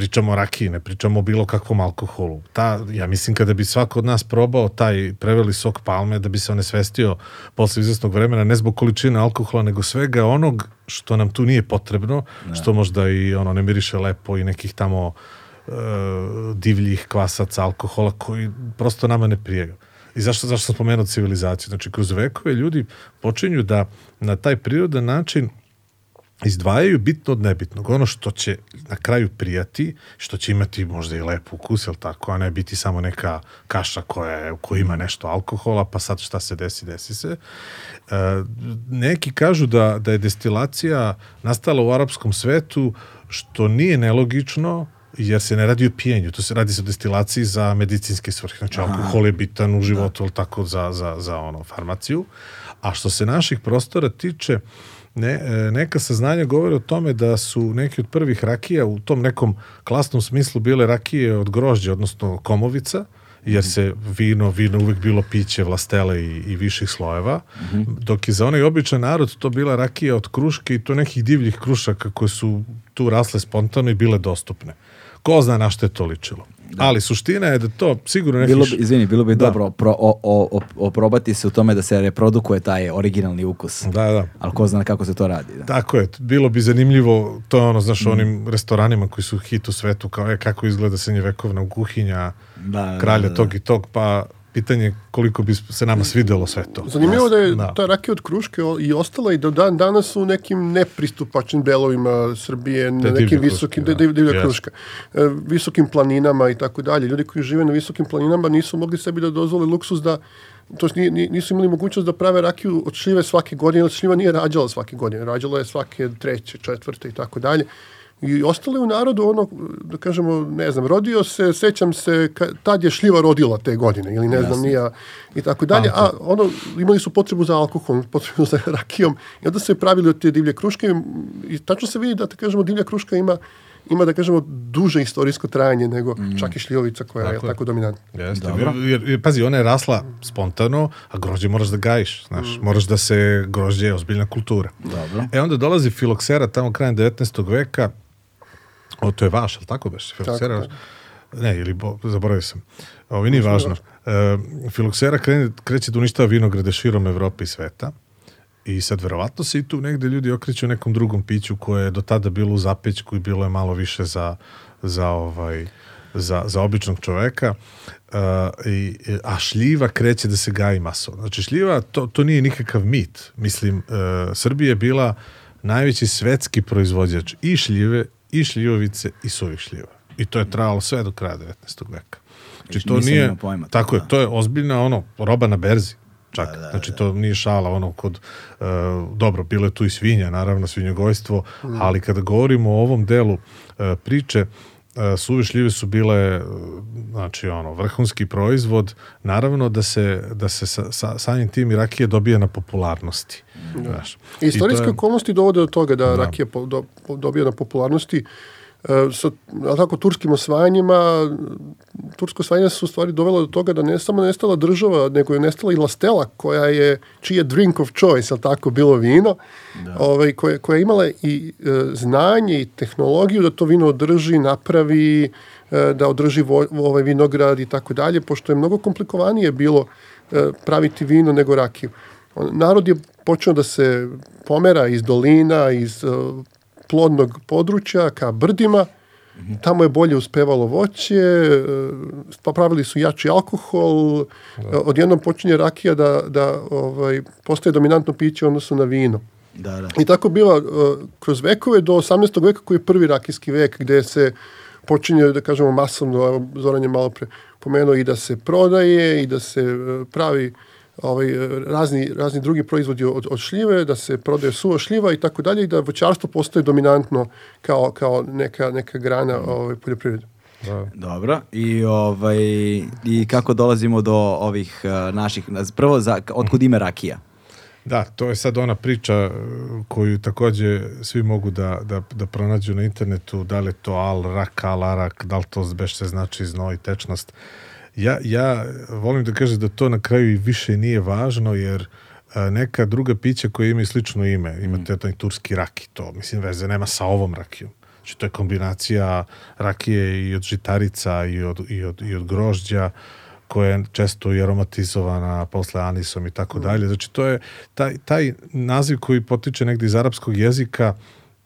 pričamo o rakiji, ne pričamo o bilo kakvom alkoholu, ta, ja mislim kada bi svako od nas probao taj preveli sok palme, da bi se onesvestio posle izvesnog vremena, ne zbog količine alkohola, nego svega onog što nam tu nije potrebno, ne. što možda i ono ne miriše lepo i nekih tamo e, divljih kvasaca alkohola koji prosto nama ne prijaju. I zašto, zašto sam spomenuo civilizaciju? Znači, kroz vekove ljudi počinju da na taj prirodan način izdvajaju bitno od nebitnog. Ono što će na kraju prijati, što će imati možda i lep ukus, jel tako, a ne biti samo neka kaša koja, je, u kojoj ima nešto alkohola, pa sad šta se desi, desi se. E, neki kažu da, da je destilacija nastala u arapskom svetu, što nije nelogično, jer se ne radi o pijenju, to se radi se o destilaciji za medicinske svrhe. Znači, alkohol je bitan u životu, da. tako, za, za, za ono, farmaciju. A što se naših prostora tiče, ne, e, neka saznanja govore o tome da su neki od prvih rakija u tom nekom klasnom smislu bile rakije od grožđa, odnosno komovica, jer se vino, vino uvek bilo piće vlastele i, i viših slojeva, mm -hmm. dok je za onaj običan narod to bila rakija od kruške i to nekih divljih krušaka koje su tu rasle spontano i bile dostupne. Ko zna na što je to ličilo. Da. Ali suština je da to sigurno neki... Bilo bi, izvini, bilo bi da. dobro pro, o, o, oprobati se u tome da se reprodukuje taj originalni ukus. Da, da. Ali ko zna kako se to radi. Da. Tako je, bilo bi zanimljivo, to je ono, znaš, mm. onim restoranima koji su hit u svetu, kao je kako izgleda srednjevekovna kuhinja da, kralja da, da, tog i tog, pa pitanje koliko bi se nama svidelo sve to. Zanimljivo da je da. ta rakija od Kruške i ostala i do dan danas u nekim nepristupačnim delovima Srbije, na nekim visokim, da. divlja, divlja yes. kruška, visokim planinama i tako dalje. Ljudi koji žive na visokim planinama nisu mogli sebi da dozvole luksus da to nisu imali mogućnost da prave rakiju od šljive svake godine, jer šljiva nije rađala svake godine, rađala je svake treće, četvrte i tako dalje i ostale u narodu ono, da kažemo, ne znam, rodio se, sećam se, ka, tad je šljiva rodila te godine, ili ne Jasne. znam, nija, i tako dalje, a ono, imali su potrebu za alkoholom, potrebu za rakijom, i onda se pravili od te divlje kruške, i tačno se vidi da, da kažemo, divlja kruška ima ima, da kažemo, duže istorijsko trajanje nego mm. čak i šljivovica koja tako je tako dominantna. Jeste, jer, jer, pazi, ona je rasla spontano, a grožđe moraš da gajiš, znaš, mm. moraš da se, grožđe je ozbiljna kultura. Dobro. E onda dolazi filoksera tamo krajem 19. veka, O, to je vaš, ali tako beš? Filoksera, tako, ne, ili bo, zaboravio sam. Ovo nije važno. E, filoksera krene, kreće da uništava vinograde širom Evrope i sveta I sad verovatno se i tu negde ljudi okreću nekom drugom piću koje je do tada bilo u zapećku i bilo je malo više za, za ovaj za, za običnog čoveka uh, i, a šljiva kreće da se gaji masovno. Znači šljiva, to, to nije nikakav mit. Mislim, uh, Srbija je bila najveći svetski proizvođač i šljive, i šljivovice, i suvih šljiva. I to je trajalo sve do kraja 19. veka. Znači to Nisam nije, pojma, tako je, da. to je ozbiljna ono, roba na berzi čak. Da, da, znači to nije šala ono kod, uh, dobro, bilo je tu i svinja, naravno svinjogojstvo, ali kada govorimo o ovom delu uh, priče, uh, suve šljive su bile uh, znači ono vrhunski proizvod. Naravno da se da se sa, sa samim tim i rakija dobija na popularnosti znaš. I istorijske to je- okolnosti dovode do toga da, rakija po, do, dobija na popularnosti. e, sa jel tako, turskim osvajanjima, tursko osvajanje su u stvari dovelo do toga da ne samo nestala država, nego je nestala i lastela koja je, čiji je drink of choice, jel tako, bilo vino, ovaj, koja, koja je imala i e, znanje i tehnologiju da to vino održi, napravi, e, da održi vo, ovaj vinograd i tako dalje, pošto je mnogo komplikovanije bilo e, praviti vino nego rakiju. Narod je počeo da se pomera iz dolina, iz uh, plodnog područja ka brdima, tamo je bolje uspevalo voće, uh, pa pravili su jači alkohol, uh, odjednom počinje rakija da, da ovaj, postaje dominantno piće odnosu na vino. Da, da. I tako biva uh, kroz vekove do 18. veka koji je prvi rakijski vek gde se počinje, da kažemo, masovno, evo, Zoran je malo pre pomenuo i da se prodaje i da se uh, pravi ovaj, razni, razni drugi proizvodi od, od šljive, da se prodaje suva šljiva i tako dalje i da voćarstvo postaje dominantno kao, kao neka, neka grana ovaj, poljoprivrede. Da. Dobro, i ovaj i kako dolazimo do ovih uh, naših prvo za otkud ime rakija? Da, to je sad ona priča e, koju takođe svi mogu da, da, da pronađu na internetu, da li je to al, rak, al, arak, da li to beš se znači znoj, tečnost. Ja, ja volim da kažem da to na kraju i više nije važno, jer a, neka druga pića koja ima i slično ime, imate taj turski raki, to mislim veze nema sa ovom rakijom. Znači to je kombinacija rakije i od žitarica i od, i od, i od grožđa, koja je često i aromatizovana posle anisom i tako dalje. Znači to je taj, taj naziv koji potiče negde iz arapskog jezika,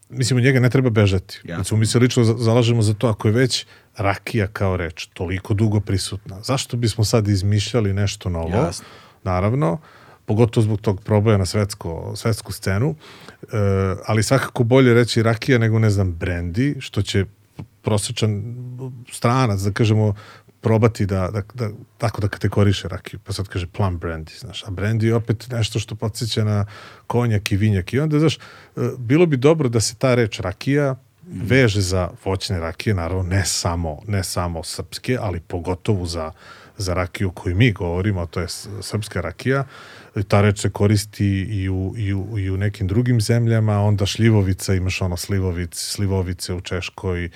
mislim, od njega ne treba bežati. Jasno. Znači, mi se lično za- zalažemo za to, ako je već rakija kao reč toliko dugo prisutna, zašto bismo sad izmišljali nešto novo? Jasno. Naravno, pogotovo zbog tog proboja na svetsko, svetsku scenu, e, ali svakako bolje reći rakija nego, ne znam, brendi, što će prosječan stranac, da kažemo, probati da, da, da tako da kategoriše rakiju, pa sad kaže plum brandy, znaš, a brandy je opet nešto što podsjeća na konjak i vinjak. I onda, znaš, e, bilo bi dobro da se ta reč rakija veže za voćne rakije, naravno ne samo, ne samo srpske, ali pogotovo za, za rakiju koju mi govorimo, a to je srpska rakija. E, Ta reč se koristi i u, i u, i u nekim drugim zemljama, onda šljivovica, imaš ono slivovic, slivovice u Češkoj, e,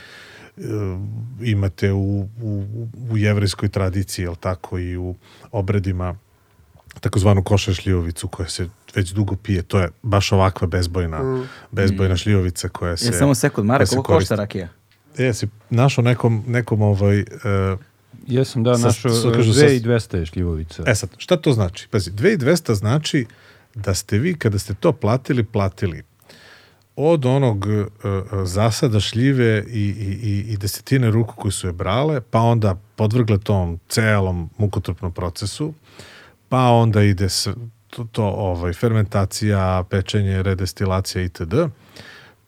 imate u, u, u jevrejskoj tradiciji, jel tako, i u obredima takozvanu košar šljivovicu koja se već dugo pije. To je baš ovakva bezbojna, bezbojna šljivovica koja se... Je, samo sekund, se koliko košta rakija? E, jesi našao nekom, nekom ovaj... Uh, Jesam, da, Sa- sa- 2200 je šljivovica. E sad, šta to znači? Pazi, 2200 znači da ste vi, kada ste to platili, platili od onog uh, uh, zasada šljive i, i, i, desetine ruku koji su je brale, pa onda podvrgle tom celom mukotrpnom procesu, pa onda ide to, to ovaj, fermentacija, pečenje, redestilacija itd.,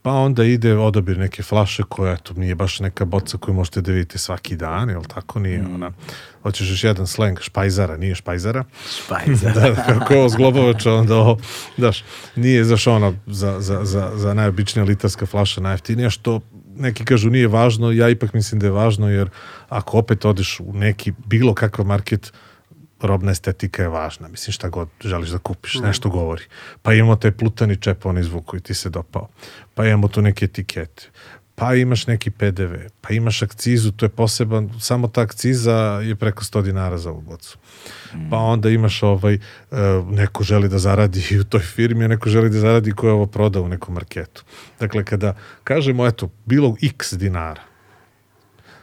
Pa onda ide odabir neke flaše koja eto, nije baš neka boca koju možete da vidite svaki dan, jel tako? Nije ona. Hoćeš još jedan sleng špajzara, nije špajzara. Špajza. da, kako je ovo zglobovača, onda ovo, daš, nije zaš ona za, za, za, za najobičnija litarska flaša najjeftinija, što neki kažu nije važno, ja ipak mislim da je važno, jer ako opet odeš u neki bilo kakav market, robna estetika je važna. Mislim, šta god želiš da kupiš, nešto govori. Pa imamo taj plutani čep, onaj zvuk koji ti se dopao. Pa imamo tu neke etikete. Pa imaš neki PDV. Pa imaš akcizu, to je poseban, samo ta akciza je preko 100 dinara za ovu bocu. Pa onda imaš ovaj, uh, neko želi da zaradi u toj firmi, a neko želi da zaradi ko je ovo prodao u nekom marketu. Dakle, kada kažemo, eto, bilo x dinara,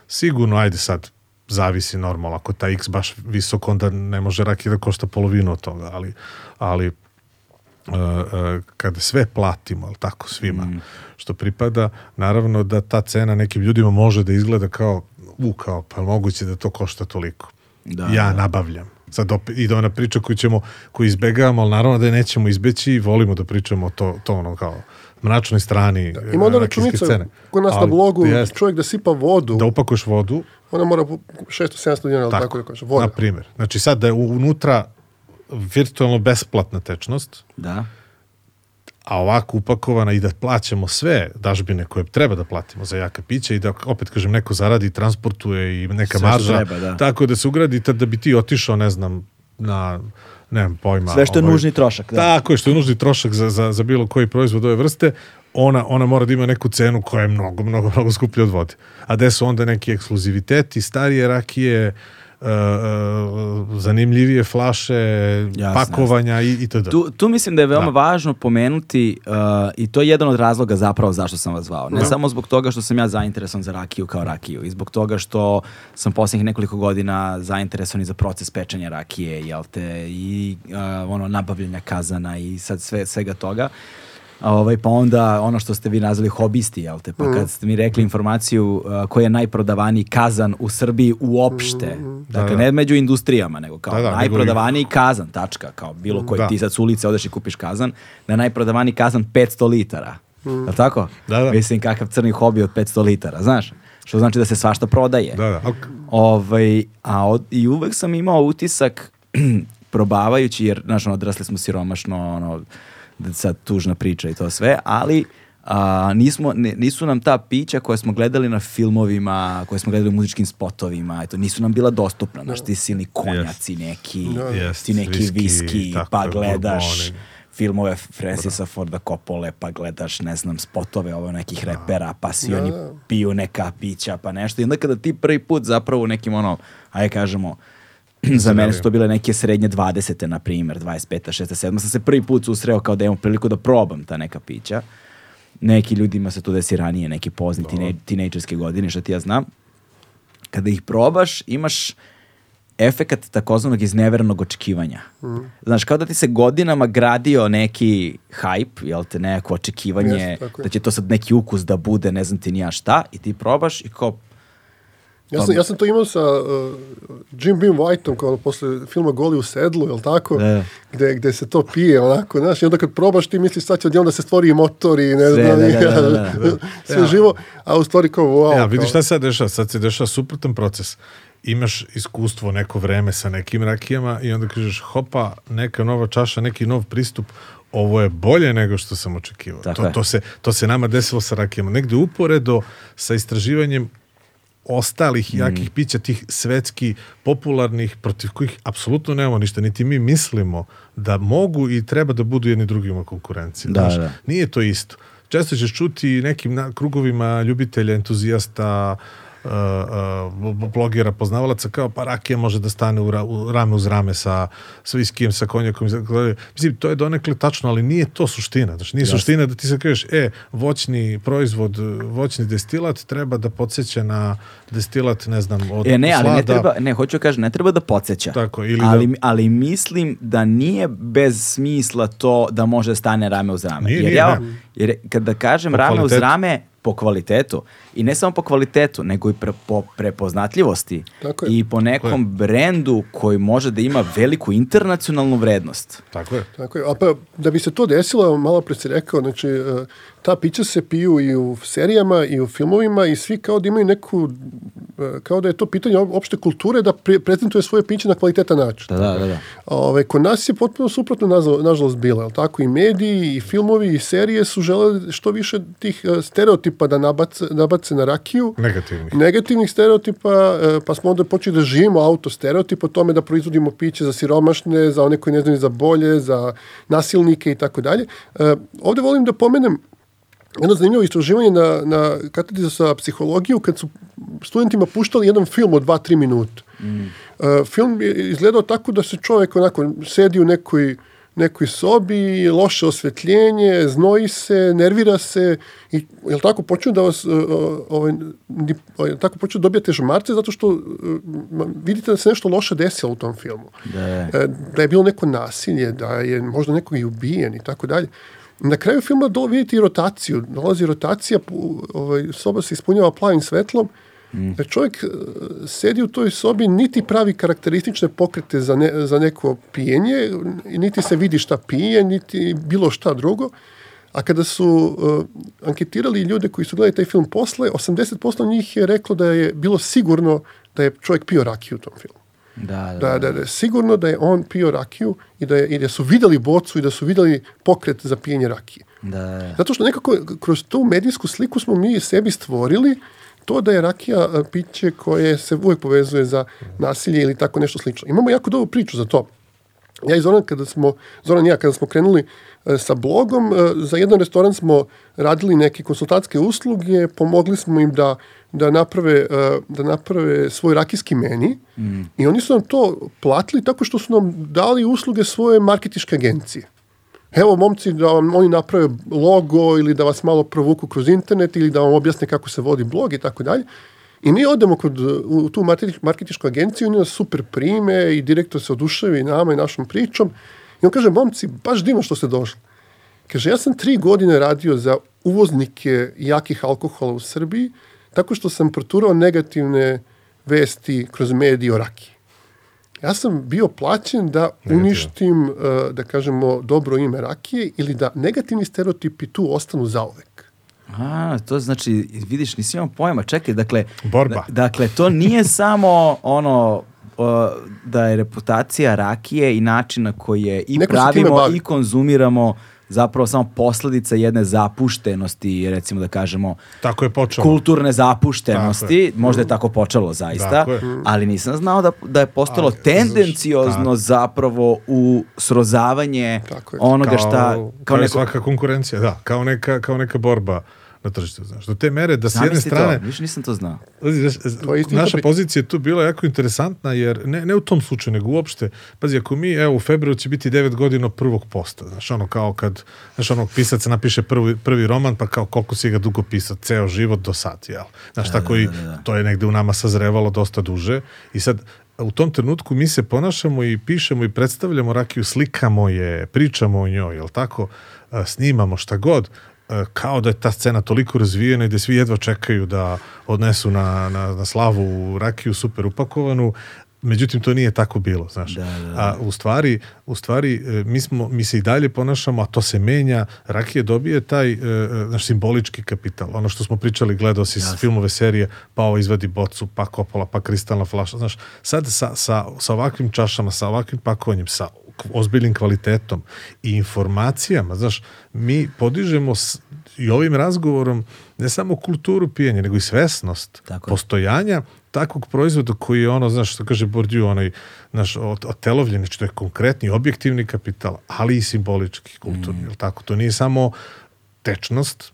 sigurno, ajde sad, zavisi normalno, ako taj x baš visok, onda ne može rakija da košta polovinu od toga, ali, ali uh, uh, kada sve platimo, ali tako svima, što pripada, naravno da ta cena nekim ljudima može da izgleda kao, u, kao, pa moguće da to košta toliko. Da, ja da. nabavljam. Sad opet ide ona priča koju ćemo, koju izbegavamo, ali naravno da je nećemo izbeći i volimo da pričamo o to, to ono kao mračnoj strani da, Ima onda računica kod nas na blogu, jest, čovjek da sipa vodu, da upakuješ vodu, ona mora 600-700 dinara, ali tako da kaže, voda. na primjer. Znači sad da je unutra virtualno besplatna tečnost, Da. a ovako upakovana i da plaćamo sve dažbine koje treba da platimo za jaka pića i da, opet kažem, neko zaradi, transportuje i neka Sve marža, treba, da. tako da se ugradi tad da bi ti otišao, ne znam, na, nemam pojma. Sve što je ovaj, nužni trošak. Da. Tako je, što je nužni trošak za, za, za bilo koji proizvod ove vrste, ona, ona mora da ima neku cenu koja je mnogo, mnogo, mnogo skuplja od vode. A gde su onda neki ekskluziviteti, starije rakije, uh, uh, zanimljivije flaše, Jasno, pakovanja i, i to Tu, tu mislim da je veoma Da. važno pomenuti uh, i to je jedan od razloga zapravo zašto sam vas zvao. Ne Da. samo zbog toga što sam ja zainteresovan za rakiju kao rakiju i zbog toga što sam posljednjih nekoliko godina zainteresovan i za proces pečenja rakije, jel te, i uh, ono, nabavljanja kazana i sad sve, svega toga. A Ovaj, pa onda ono što ste vi nazvali hobisti, jel te? Pa Mhm. kad ste mi rekli informaciju uh, koji je najprodavaniji kazan u Srbiji uopšte, dakle Da, da. ne među industrijama, nego kao Da, da, nego najprodavaniji kazan, tačka, kao bilo koji Da. ti sad s ulice odeš i kupiš kazan, da je najprodavaniji kazan 500 litara. Mm. Je tako? Da, da. Mislim kakav crni hobi od 500 litara, znaš? Što znači da se svašta prodaje. Da, da. Al- Ovaj, a od, I uvek sam imao utisak, probavajući, jer, znaš, ono, odrasli smo siromašno, ono, sad tužna priča i to sve, ali a, nismo, ne- nisu nam ta pića koje smo gledali na filmovima, koje smo gledali u muzičkim spotovima, eto, nisu nam bila dostupna, znaš, ti silni konjaci neki, Jest, ti neki viski, viski, tako pa gledaš bourboni. filmove Francisa Forda Coppole, pa gledaš, ne znam, spotove ovo nekih repera, pa si oni piju neka pića, pa nešto. I onda kada ti prvi put zapravo u nekim ono, ajde kažemo, za mene su to bile neke srednje 20. na primjer, 25. 6. 7. sam se prvi put susreo kao da imam priliku da probam ta neka pića. Neki ljudima se to desi ranije, neki pozni tine, tinejdžerske godine, što ti ja znam. Kada ih probaš, imaš efekat takozvanog izneverenog očekivanja. Znaš, kao da ti se godinama gradio neki hype, jel te, neko očekivanje, je. da će to sad neki ukus da bude, ne znam ti ni ja šta, i ti probaš i kao, Ja sam, ja sam to imao sa uh, Jim Beam Whiteom, kao ono, posle filma Goli u sedlu, jel tako? Da. Gde, gde se to pije, onako, znaš, i onda kad probaš ti misliš sad će odjednom da se stvori i motor i ne znam, da, da, da, da. sve živo, a u stvari kao, wow. Ja, vidiš šta se sad dešava? Sad se dešava suprotan proces. Imaš iskustvo neko vreme sa nekim rakijama i onda kažeš, hopa, neka nova čaša, neki nov pristup, ovo je bolje nego što sam očekivao. Tako To, to, se, to se nama desilo sa rakijama. Negde uporedo sa istraživanjem ostalih Mm. jakih pića, tih svetski popularnih, protiv kojih apsolutno nemamo ništa, niti mi mislimo da mogu i treba da budu jedni drugima konkurencija. Da, da. Nije to isto. Često ćeš čuti nekim na, krugovima ljubitelja, entuzijasta, uh, uh, blogera, poznavalaca, kao pa rakija može da stane u, ra, u rame uz rame sa, sa viskijem, sa konjakom. Mislim, to je donekle tačno, ali nije to suština. Znači, nije suština da ti se kažeš, e, voćni proizvod, voćni destilat treba da podsjeća na destilat, ne znam, od E ne, ali ne slada. treba, ne, hoću da kažem, ne treba da podsjeća. Tako, ili ali, da- ali mislim da nije bez smisla to da može da stane rame uz rame. Nije, jer nije, ja, ne. jer kada kažem Po rame uz kvalitetu. rame, po kvalitetu, i ne samo po kvalitetu, nego i pre, po prepoznatljivosti Tako je. i po nekom brendu koji može da ima veliku internacionalnu vrednost. Tako je. Tako je, a pa da bi se to desilo, malo pre si rekao, znači, e, ta pića se piju i u serijama i u filmovima i svi kao da imaju neku, e, kao da je to pitanje op- opšte kulture da pre, prezentuje svoje piće na kvalitetan način. Da, da, da. da. Ove, kod nas je potpuno suprotno nažalost bilo, jel tako? I mediji, i filmovi, i serije su želeli što više tih e, stereotipa da nabace, nabace na rakiju. Negativnih. Negativnih stereotipa, e, pa smo onda počeli da živimo auto stereotip o tome da proizvodimo piće za siromašne, za one koji ne znaju za bolje, za nasilnike i tako dalje. Ovde volim da pomenem jedno zanimljivo istraživanje na, na katedri za psihologiju kad su studentima puštali jedan film od 2-3 minuta. E, film je izgledao tako da se čovjek onako sedi u nekoj nekoj sobi, loše osvetljenje, znoji se, nervira se i jel tako počnu da vas uh, ovaj, ni- jel tako počnu da dobijate žmarce zato što uh, vidite da se nešto loše desilo u tom filmu. Da je. E, da je bilo neko nasilje, da je možda neko i ubijen i tako dalje. Na kraju filma do, vidite i rotaciju. Dolazi rotacija, ovaj, soba se ispunjava plavim svetlom, da čovjek e, sedi u toj sobi, niti pravi karakteristične pokrete za, ne, za neko pijenje, niti se vidi šta pije, niti bilo šta drugo. A kada su e, anketirali ljude koji su gledali taj film posle, 80% njih je reklo da je bilo sigurno da je čovjek pio rakiju u tom filmu Da, da, da, da, da je sigurno da je on pio rakiju i da, je, i da su videli bocu i da su videli pokret za pijenje rakije. da, da. Zato što nekako kroz tu medijsku sliku smo mi sebi stvorili to da je rakija a, piće koje se uvijek povezuje za nasilje ili tako nešto slično. Imamo jako dobru priču za to. Ja i Zoran, kada smo, Zoran i ja, kada smo krenuli e, sa blogom, e, za jedan restoran smo radili neke konsultatske usluge, pomogli smo im da, da, naprave, e, da naprave svoj rakijski meni i oni su nam to platili tako što su nam dali usluge svoje marketiške agencije. Evo, momci, da vam oni naprave logo ili da vas malo provuku kroz internet ili da vam objasne kako se vodi blog i tako dalje. I mi odemo kod, u tu marketičku agenciju, oni nas super prime i direktor se oduševi nama i našom pričom. I on kaže, momci, baš divno što ste došli. Kaže, ja sam tri godine radio za uvoznike jakih alkohola u Srbiji, tako što sam proturao negativne vesti kroz medije o rakiji. Ja sam bio plaćen da uništim, uh, da kažemo, dobro ime rakije ili da negativni stereotipi tu ostanu zauvek. A, to znači, vidiš, nisi imao pojma, čekaj, dakle... Borba. da- dakle, to nije samo ono o, da je reputacija rakije i način na koji je i Neko pravimo i konzumiramo zapravo samo posledica jedne zapuštenosti, recimo da kažemo, Tako je počelo. kulturne zapuštenosti, Tako možda je tako počelo zaista, Tako je. ali nisam znao da, da je postalo Ali, tendenciozno znaš, zapravo u srozavanje Tako je. onoga kao, šta... kao, neko- svaka konkurencija, da, kao neka, kao neka borba na tržištu, znaš. Do te mere da s jedne strane, to, više nisam to znao. Pazi, znaš, To je istinita naša pozicija je tu bila jako interesantna, jer ne, ne u tom slučaju, nego uopšte, pazi, ako mi, evo, u februaru će biti 9 godina od prvog posta, znaš, ono kao kad, znaš, onog pisac napiše prvi, prvi roman, pa kao koliko si ga dugo pisao, ceo život do sad, jel? Znaš, tako i to je negde u nama sazrevalo dosta duže i sad, u tom trenutku mi se ponašamo i pišemo i predstavljamo rakiju, slikamo je, pričamo o njoj, jel tako? Snimamo šta god, kao da je ta scena toliko razvijena i da svi jedva čekaju da odnesu na, na, na slavu rakiju super upakovanu, Međutim, to nije tako bilo, znaš. Da, da, da. A u stvari, u stvari e, mi, smo, mi se i dalje ponašamo, a to se menja. Rakija dobije taj e, e, naš simbolički kapital. Ono što smo pričali, gledao si s filmove serije, pa ovo izvadi bocu, pa kopola, pa kristalna flaša. Znaš, sad sa, sa, sa ovakvim čašama, sa ovakvim pakovanjem, sa ozbiljnim kvalitetom i informacijama, znaš, mi podižemo s, i ovim razgovorom ne samo kulturu pijenja, nego i svesnost Tako je. postojanja takvog proizvoda koji je ono, znaš, što kaže Bourdieu, onaj, naš, otelovljen, znači to je konkretni, objektivni kapital, ali i simbolički, kulturni, mm. tako? To nije samo tečnost,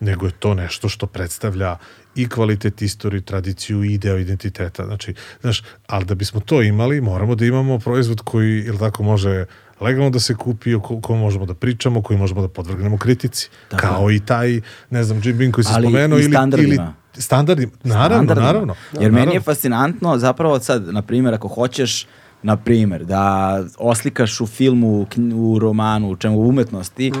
nego je to nešto što predstavlja i kvalitet istoriju, tradiciju i deo identiteta. Znači, znaš, ali da bismo to imali, moramo da imamo proizvod koji, ili tako, može legalno da se kupi, o ko- kojem možemo da pričamo, koji možemo da podvrgnemo kritici. Tako Kao i taj, ne znam, Jim Beam koji se Ali spomenuo. i ili, standardima. ili standardima. Naravno, standardima. naravno. Jer meni je naravno. fascinantno zapravo sad, na primjer, ako hoćeš na primjer, da oslikaš u filmu, u romanu, u čemu u umetnosti,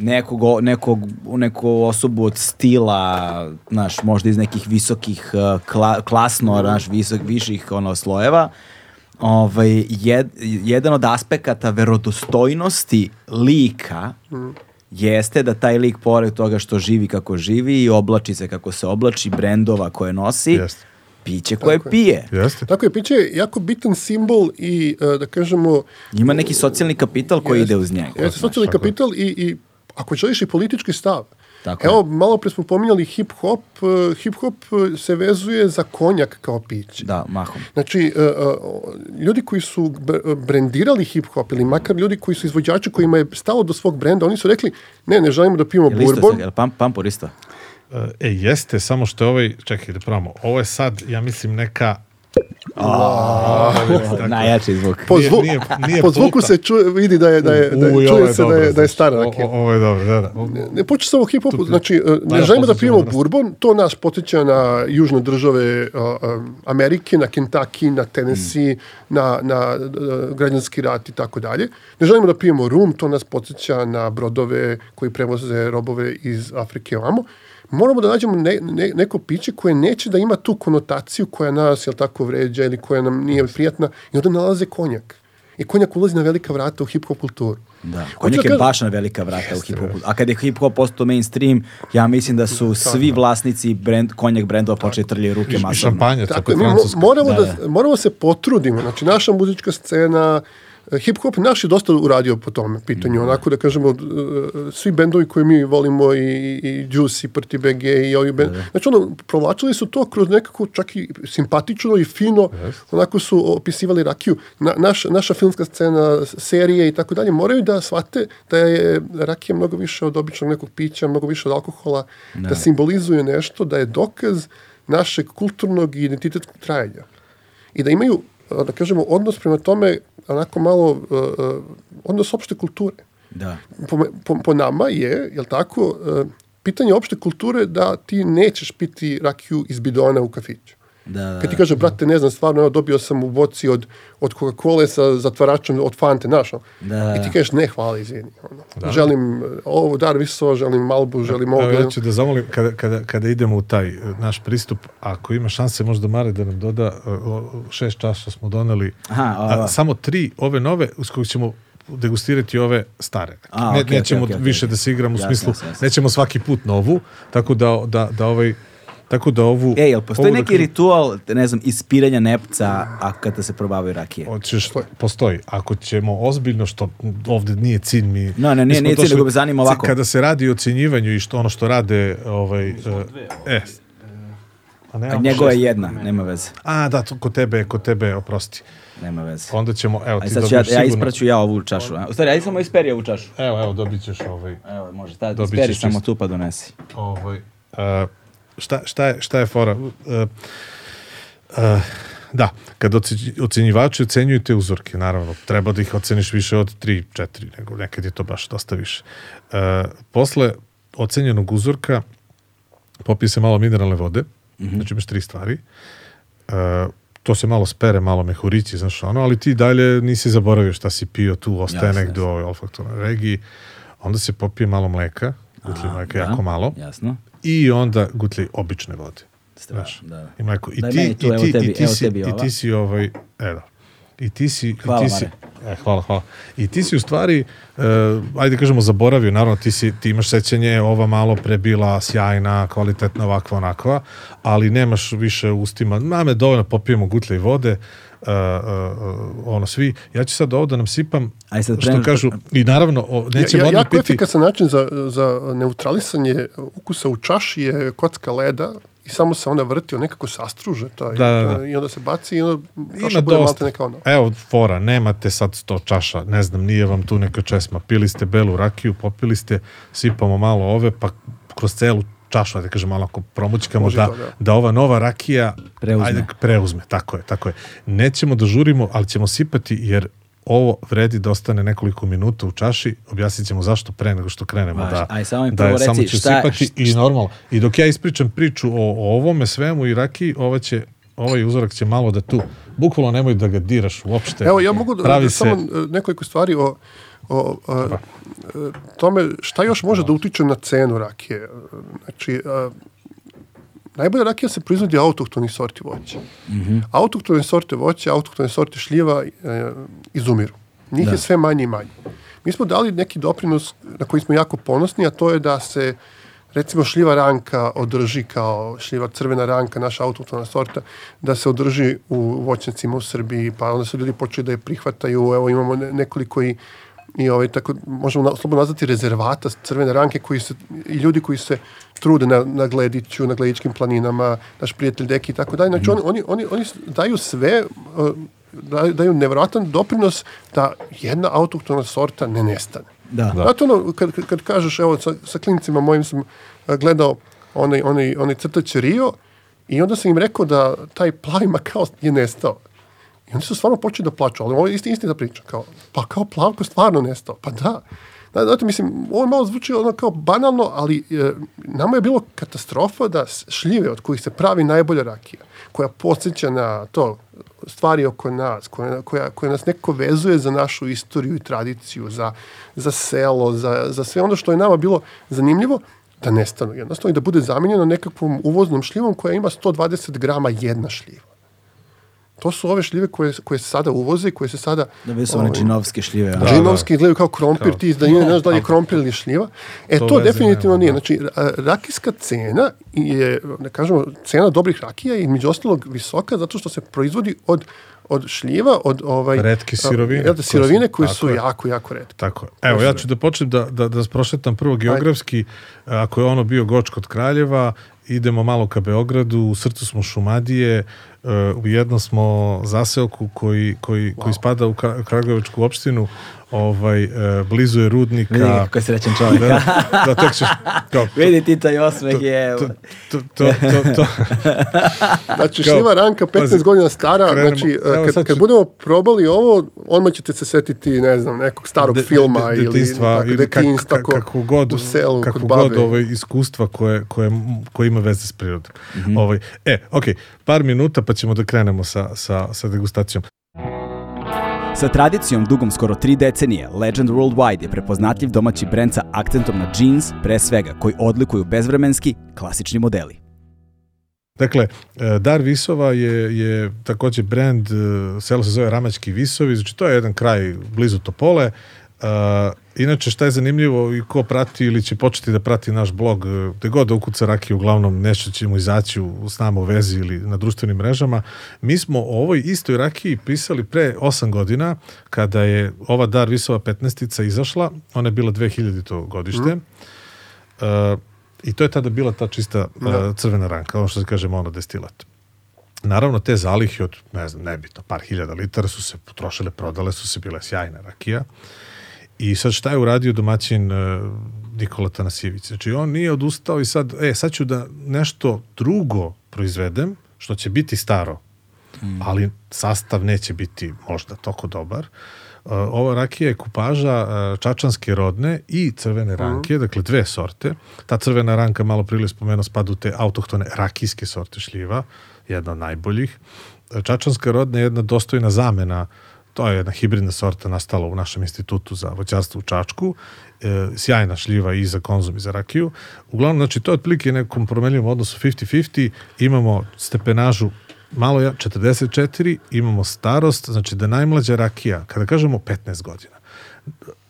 nekog, nekog, neku osobu od stila, znaš, možda iz nekih visokih, uh, kla, klasno, znaš, visok, viših ono, slojeva, ovaj, jed, jedan od aspekata verodostojnosti lika jeste da taj lik pored toga što živi kako živi i oblači se kako se oblači, brendova koje nosi, Jeste. piće koje Tako je. pije. Jeste. Tako je, piće je jako bitan simbol i, e, da kažemo... Ima neki socijalni kapital koji Jeste. ide uz njega. Jeste, socijalni tako je. kapital i, i ako želiš i politički stav. Tako Evo, malo pre smo pominjali hip-hop. e, Hip-hop e, se vezuje za konjak kao piće. Da, mahom. Znači, e, e, ljudi koji su br- brendirali hip-hop ili makar ljudi koji su izvođači kojima je stalo do svog brenda, oni su rekli, ne, ne želimo da pijemo isto bourbon. jel pam, pampor isto? E, jeste, samo što je ovaj, čekaj da pravimo, ovo je sad, ja mislim, neka Najjači zvuk. Po, zvu, nije- nije po zvuku puta. se čuje, vidi da je, da je, da je, Uj, čuje se da je, da je znači. stara rakija. Ovo je dobro, da, da. Ne počne samo hip-hopu, znači e, ne želimo da pijemo bourbon, to nas potiče na južne države a, a, Amerike, na Kentucky, na Tennessee, na, na a, građanski rat i tako dalje. Ne želimo da pijemo rum, to nas podsjeća na brodove koji prevoze robove iz Afrike ovamo. Moramo da nađemo ne, ne- neko piće koje neće da ima tu konotaciju koja nas, jel tako, vređa ili koja nam nije prijatna i onda nalaze konjak. I konjak ulazi na velika vrata u hip-hop kulturu. Da, Hoću konjak da je kažem- baš na velika vrata u hip-hopu. A kad je hip-hop postao mainstream, ja mislim da su svi vlasnici brand, konjak brendova počeli trljaju ruke I masovno. šampanjac, Tako mi moramo, da, Da, moramo se potrudimo. Znači, naša muzička scena, e, hip-hop naš je dosta uradio po tome pitanju. Onako da kažemo, e, svi bendovi koje mi volimo i, i Juice, i Prti BG i ovi bend, znači ono, provlačili su to kroz nekako čak i simpatično i fino, onako su opisivali rakiju. Na, naš, naša filmska scena, serije i tako dalje, moraju da shvate da je rakija mnogo više od običnog nekog pića, mnogo više od alkohola, da simbolizuje nešto, da je dokaz našeg kulturnog i identitetskog trajanja. I da imaju, da kažemo, odnos prema tome, onako malo, uh, uh, odnos opšte kulture. Da. Po, po, po nama je, jel tako, uh, pitanje opšte kulture da ti nećeš piti rakiju iz bidona u kafiću. Da, da, Kad ti kaže, brate, ne znam, stvarno, evo, dobio sam u boci od, od Coca-Cola sa zatvaračem od Fante, znaš, ono. Da. I ti kažeš, ne, hvala, izvini. Ono. Želim uh, ovo, dar viso, želim Malbu, želim ovo. Evo, ja ću da zamolim, kada, kada, kada idemo u taj e, naš pristup, ako ima šanse možda Mare da nam doda, e, o, šest čaša smo doneli, Aha, a, samo tri ove nove, uz kojih ćemo degustirati ove stare. A, ne, okej, nećemo okej, okej, više da se igramo u Jasno, smislu, jasno, jasno. nećemo svaki put novu, tako da, da, da ovaj, tako da ovu... E, jel postoji ovu neki kažem- ritual, ne znam, ispiranja nepca a kada se probavaju rakije? Hoćeš, postoji. Ako ćemo ozbiljno, što ovde nije cilj mi... No, ne, nije- nije cilj, nego me zanima ovako. Kada se radi o ocjenjivanju i što ono što rade, ovaj, e, e, a ne, A njegova je jedna, nema veze. A, da, to kod tebe, kod tebe, oprosti. Nema veze. Onda ćemo, evo, Aj ti ja, dobiješ ja sigurno... ispraću ja ovu čašu. a? U stvari, ajde samo isperi ovu čašu. Evo, evo, dobit ćeš ovaj... Evo, može, ta, Dobit isperi samo tu pa donesi. ovaj e, šta, šta, je, šta je fora? E, e, da, kad ocjenjivači ocenjuju te uzorke, naravno, treba da ih oceniš više od 3, 4, nego nekad je to baš dosta više. E, posle ocenjenog uzorka popije se malo mineralne vode, znači imaš tri stvari. E, to se malo spere, malo mehurići, znaš ono, ali ti dalje nisi zaboravio šta si pio, tu ostaje Jasno, negde u ovoj olfaktornoj regiji. Onda se popije malo mleka, gutli mleka Da, jako malo, Jasno. I onda gutli obične vode. Znaš, da. i mleko. I ti, i ti, i ti si, i ti si ovaj, evo, i ti si, Hvala, i ti si, e, hvala, hvala. I ti si u stvari, uh, ajde kažemo, zaboravio, naravno ti, si, ti imaš sećanje, ova malo pre bila sjajna, kvalitetna, ovakva, onakva, ali nemaš više u ustima, mame, dovoljno popijemo gutlje i vode, ono svi. Ja ću sad ovo da nam sipam, Aj sad što kažu, i naravno, o, nećemo ja, odmah jako piti... efikasan način za, za neutralisanje ukusa u čaši je kocka leda i samo se onda vrti, on nekako sastruže taj, Da, da, da. i onda se baci i onda Ima čaša bude malte neka ono. Evo, fora, nemate sad sto čaša, ne znam, nije vam tu neka česma. Pili ste belu rakiju, popili ste, sipamo malo ove, pa kroz celu čašu, ajde kažem, malo ako promućkamo Može da, to, da. da ova nova rakija Preuzme. Ajde, preuzme, tako je, tako je. Nećemo da žurimo, ali ćemo sipati, jer ovo vredi da ostane nekoliko minuta u čaši, objasnit ćemo zašto pre nego što krenemo Važi. da, Aj, samo mi da je- samo reci ću šta- sipati i normalno. I dok ja ispričam priču o, o ovome svemu i rakiji, ova će, ovaj uzorak će malo da tu, bukvalno nemoj da ga diraš uopšte. Evo, ja mogu da, Pravi da se- samo e, nekoliko stvari o, o, o e, tome šta još može da utiče na cenu rakije. Znači, e, najbolja rakija se proizvodi autohtonih sorti voća. Autohtone sorte voća, autohtone sorte šljiva e, izumiru. Njih je sve manje i manje. Mi smo dali neki doprinos na koji smo jako ponosni, a to je da se recimo šljiva ranka održi kao šljiva crvena ranka, naša autohtona sorta, da se održi u voćnjacima u Srbiji, pa onda su ljudi počeli da je prihvataju, evo imamo ne- nekoliko i i ovaj, tako, možemo na, slobodno nazvati rezervata crvene ranke koji se, i ljudi koji se trude na, na Glediću, na Gledičkim planinama, naš prijatelj Deki i tako dalje. Znači oni, oni, oni, oni daju sve, uh, daju, daju nevjerojatan doprinos da jedna autohtona sorta ne nestane. Da. Da. Znate ono, kad, kad, kažeš, evo, sa, sa klincima mojim sam a, gledao onaj, onaj, onaj crtač Rio I onda sam im rekao da taj plavi makao je nestao. I oni su stvarno počeli da plaču, ali ovo je isti, istina priča. Kao, pa kao plavko stvarno nestao. Pa da. Da, znate, mislim, ovo malo zvuči ono kao banalno, ali e, nama je bilo katastrofa da šljive od kojih se pravi najbolja rakija, koja podsjeća na to, stvari oko nas, koja, koja, koja nas neko vezuje za našu istoriju i tradiciju, za, za selo, za, za sve ono što je nama bilo zanimljivo, da nestanu jednostavno i da bude zamenjeno nekakvom uvoznom šljivom koja ima 120 grama jedna šljiva. To su ove šljive koje, koje se sada uvoze i koje se sada... Da bi su one ovaj, džinovske šljive. ono. Džinovski izgledaju kao krompir, ti da ne znaš da li je krompir ili šljiva. E, To to, definitivno nije. da. Znači, ra- rakijska cena je, da kažemo, cena dobrih rakija je između ostalog visoka zato što se proizvodi od od šljiva, od ovaj... Retke sirovine. Jel da, sirovine Koje koje su- su tako je. jako, jako retke. Tako je. Evo, ja ću da počnem da, da, da prošetam prvo geografski. Ako je ono bio Goč kod Kraljeva, idemo malo ka Beogradu, u srcu smo Šumadije, u jednom smo zaseoku koji, koji, koji spada u Kra- Kragujevačku opštinu, ovaj, e, blizu je rudnika. Vidi kako je srećan čovjek. Da, da, tek ćeš, kao, to, Vidi ti taj osmeh je... to, to, to, to, to, Znači, Kao, šljiva ranka 15 pazi, godina stara, krenemo, znači, evo kad, sad kad ću- budemo probali ovo, odmah ćete se setiti, ne znam, nekog starog de- filma de- ili detinjstva, tako, ili detinjstva kak- ko- kako god, u selu, kako kod god babe. ovaj, iskustva koje, koje, koje ima veze s prirodom. Mhm. ovaj, e, ok, par minuta pa ćemo da krenemo sa, sa, sa degustacijom. Sa tradicijom dugom skoro tri decenije, Legend Worldwide je prepoznatljiv domaći brend sa akcentom na jeans, pre svega, koji odlikuju bezvremenski, klasični modeli. Dakle, e, Dar Visova je, je takođe brend, e, selo se zove Ramački Visovi, znači to je jedan kraj blizu Topole. Uh, inače, šta je zanimljivo i ko prati ili će početi da prati naš blog, e, gde god da ukuca rakiju, uglavnom nešto će mu izaći u, s nama u vezi ili na društvenim mrežama. Mi smo o ovoj istoj rakiji pisali pre 8 godina, kada je ova Dar Visova 15 izašla, ona je bila 2000. godište. Uh, I to je tada bila ta čista uh, crvena ranka, ono što se kaže monodestilat. Naravno, te zalihe od, ne znam, nebitno, par hiljada litara su se potrošile, prodale su se, bile sjajna rakija. I sad šta je uradio domaćin uh, Nikola Tanasijević? Znači, on nije odustao i sad, e, sad ću da nešto drugo proizvedem, što će biti staro, ali sastav neće biti možda toko dobar. Uh, ova rakija je kupaža uh, čačanske rodne i crvene ranke, dakle dve sorte. Ta crvena ranka, malo prije spomenuo, spada u te autohtone rakijske sorte šljiva, jedna od najboljih. Čačanska rodna je jedna dostojna zamena to je jedna hibridna sorta nastala u našem institutu za voćarstvo u Čačku, e, sjajna šljiva i za konzum i za rakiju. Uglavnom, znači, to je otprilike nekom promenljivom odnosu 50-50, imamo stepenažu malo ja, 44, imamo starost, znači da najmlađa rakija, kada kažemo 15 godina,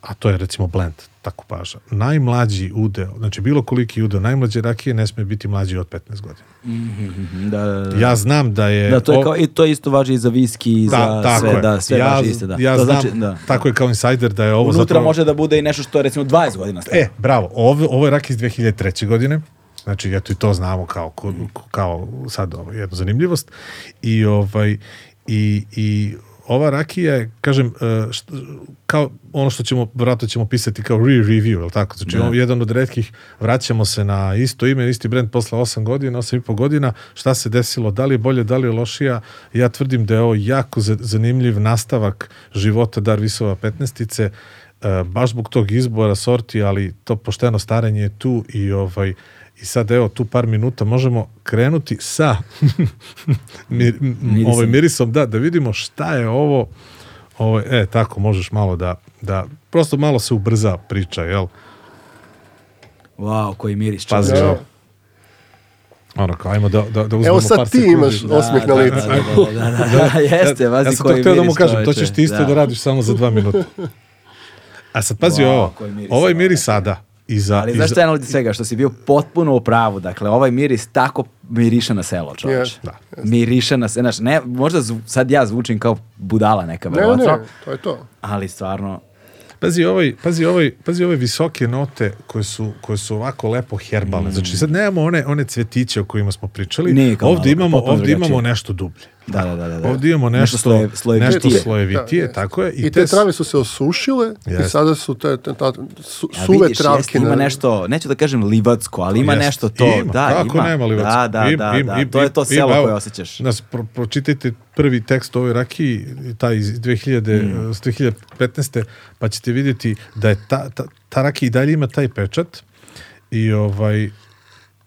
a to je recimo blend, ta kupaža, najmlađi udeo, znači bilo koliki udeo, najmlađe rakije ne sme biti mlađi od 15 godina. Da, da, da. Ja znam da je... Da, to je kao, i to isto važi i za viski i za sve, je. da, sve ja, važi isto, da. Ja to znam, znači, da. tako je kao insider da je ovo Unutra zapravo... može da bude i nešto što je recimo 20 godina staro. E, bravo, ovo, ovo je rak iz 2003. godine, znači eto i to znamo kao, ko- kao sad ovo, jednu zanimljivost i ovaj i, i ova rakija je, kažem, e, št- kao ono što ćemo, vratno ćemo pisati kao re-review, je li tako? Znači, ovo je jedan od redkih, vraćamo se na isto ime, isti brend posle 8 godina, 8 i po godina, šta se desilo, da li je bolje, da li je lošija, ja tvrdim da je ovo jako za- zanimljiv nastavak života Darvisova 15-ice, e, baš zbog tog izbora sorti, ali to pošteno starenje je tu i ovaj i sad evo tu par minuta možemo krenuti sa mir, Mirisom. ovaj mirisom da da vidimo šta je ovo ovo e tako možeš malo da da prosto malo se ubrza priča jel Wow, koji miris. pazi. Da. ono kao ajmo da da da uzmemo Evo par sad ti sekundi. imaš osmeh na da, licu. Da, da, da, da, da, jeste, vazi ja sam koji to htio da mu kažem, to ćeš ti isto da, radiš samo za dva minuta. A sad pazi Wow, ovo, koji miris ovo je ovo, miris sada. I za, Ali znaš šta je najluđe svega? Što si bio potpuno u pravu. Dakle, ovaj miris tako miriše na selo, čovječe. Yes, da. Miriše na selo. Znaš, ne, možda zvu- sad ja zvučim kao budala neka, Ne, verovatno. ne, to je to. Ali stvarno, Pazi ovaj, pazi ovaj, pazi ove visoke note koje su, koje su ovako lepo herbalne. Znači sad nemamo one one cvetiće o kojima smo pričali. Nije ovdje malo, imamo ovdje drugačije. imamo nešto dublje. Da, da, da, da, da. Ovdje imamo nešto, sloje- slojevitije. nešto Te- slojevitije, da, tako je. I, te, trave su se osušile i Jeste. sada su te, te ta, su, Ja, suve vidiš, travke. jeste, ima nešto, neću da kažem livacko, ali ima Jeste. nešto to. Ima, da, kako ima. nema livac? Da, da, Im- da, im- da. im- to je to selo koje osjećaš. Nas, pro, pročitajte prvi tekst o ovoj rakiji, taj iz 2000, Mm. s 2015. pa ćete vidjeti da je ta, ta, ta rakija i dalje ima taj pečat i ovaj,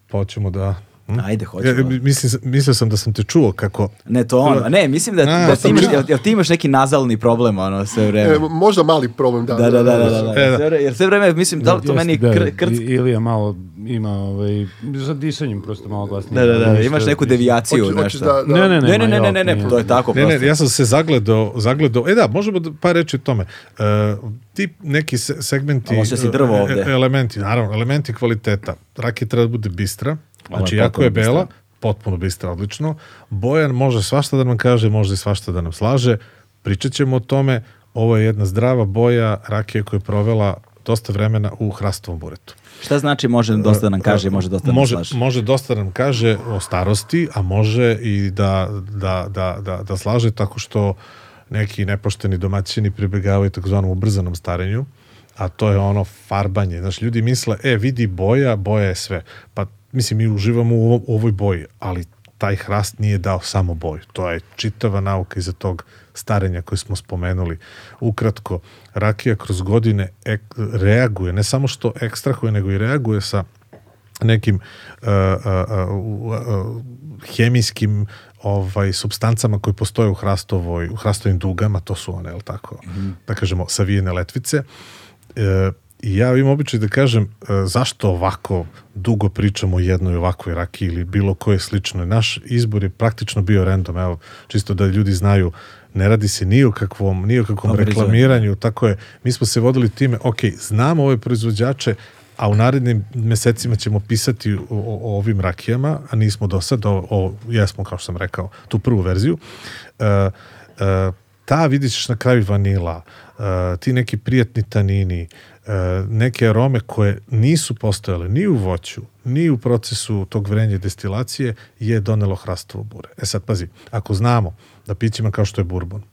pa hoćemo da... hm? Ajde, hoćemo. Ja, mislim, mislio sam da sam te čuo kako... Ne, to ono. Ne, mislim da, A, da ti imaš, jel, jel ti imaš neki nazalni problem, ono, sve vreme? E, možda mali problem, da. Da, da, da, da, da, da. E, da. Sve vreme- Jer sve vreme, mislim, da li to Jeste, meni da, kr, krc... I- Ilija malo ima, ovaj, za disanjem prosto malo glasnije. Da, da, da, imaš neku devijaciju, hoćeš nešto. da- da- Ne, ne, ne, Ne, ne, ne, ne, ne, ne, to je tako Ne, prosto. ne, ja sam se zagledao, zagledao, e da, možemo da par reći o tome. E, ti neki se- segmenti, osjeća se e, drvo e, ovde. elementi, naravno, elementi kvaliteta. Rakija treba da bude bistra, znači je jako je bela, bistra. potpuno bistra, odlično. Bojan može svašta da nam kaže, može i svašta da nam slaže. Pričat ćemo o tome. Ovo je jedna zdrava boja rakije koja je provela dosta vremena u hrastovom buretu. Šta znači može dosta da nam kaže, može dosta da nam može, slaže? Može dosta da nam kaže o starosti, a može i da, da, da, da, da slaže tako što neki nepošteni domaćini pribegavaju takozvanom ubrzanom starenju, a to je ono farbanje. Znaš, ljudi misle, e, vidi boja, boja je sve. Pa, mislim, mi uživamo u, ovo- u ovoj boji, ali taj hrast nije dao samo boju. To je čitava nauka iza tog starenja koje smo spomenuli. Ukratko, rakija kroz godine ek, reaguje, ne samo što ekstrahuje, nego i reaguje sa nekim uh, uh, uh, uh, hemijskim ovaj substancama koje postoje u hrastovoj u hrastovim dugama, to su one, jel tako, da kažemo, savijene letvice. E, I ja imam običaj da kažem e, zašto ovako dugo pričamo o jednoj ovakvoj rakiji ili bilo koje sličnoj. Naš izbor je praktično bio random, evo, čisto da ljudi znaju ne radi se ni o kakvom, ni o kakvom reklamiranju, tako je. Mi smo se vodili time, ok, znamo ove proizvođače, a u narednim mesecima ćemo pisati o, o, ovim rakijama, a nismo do sad, o, o, jesmo, kao što sam rekao, tu prvu verziju. E, e, ta ćeš na kraju vanila, e, ti neki prijatni tanini, neke arome koje nisu postojale ni u voću, ni u procesu tog vrenja destilacije, je donelo hrastovo bure. E sad, pazi, ako znamo da pićima kao što je bourbon,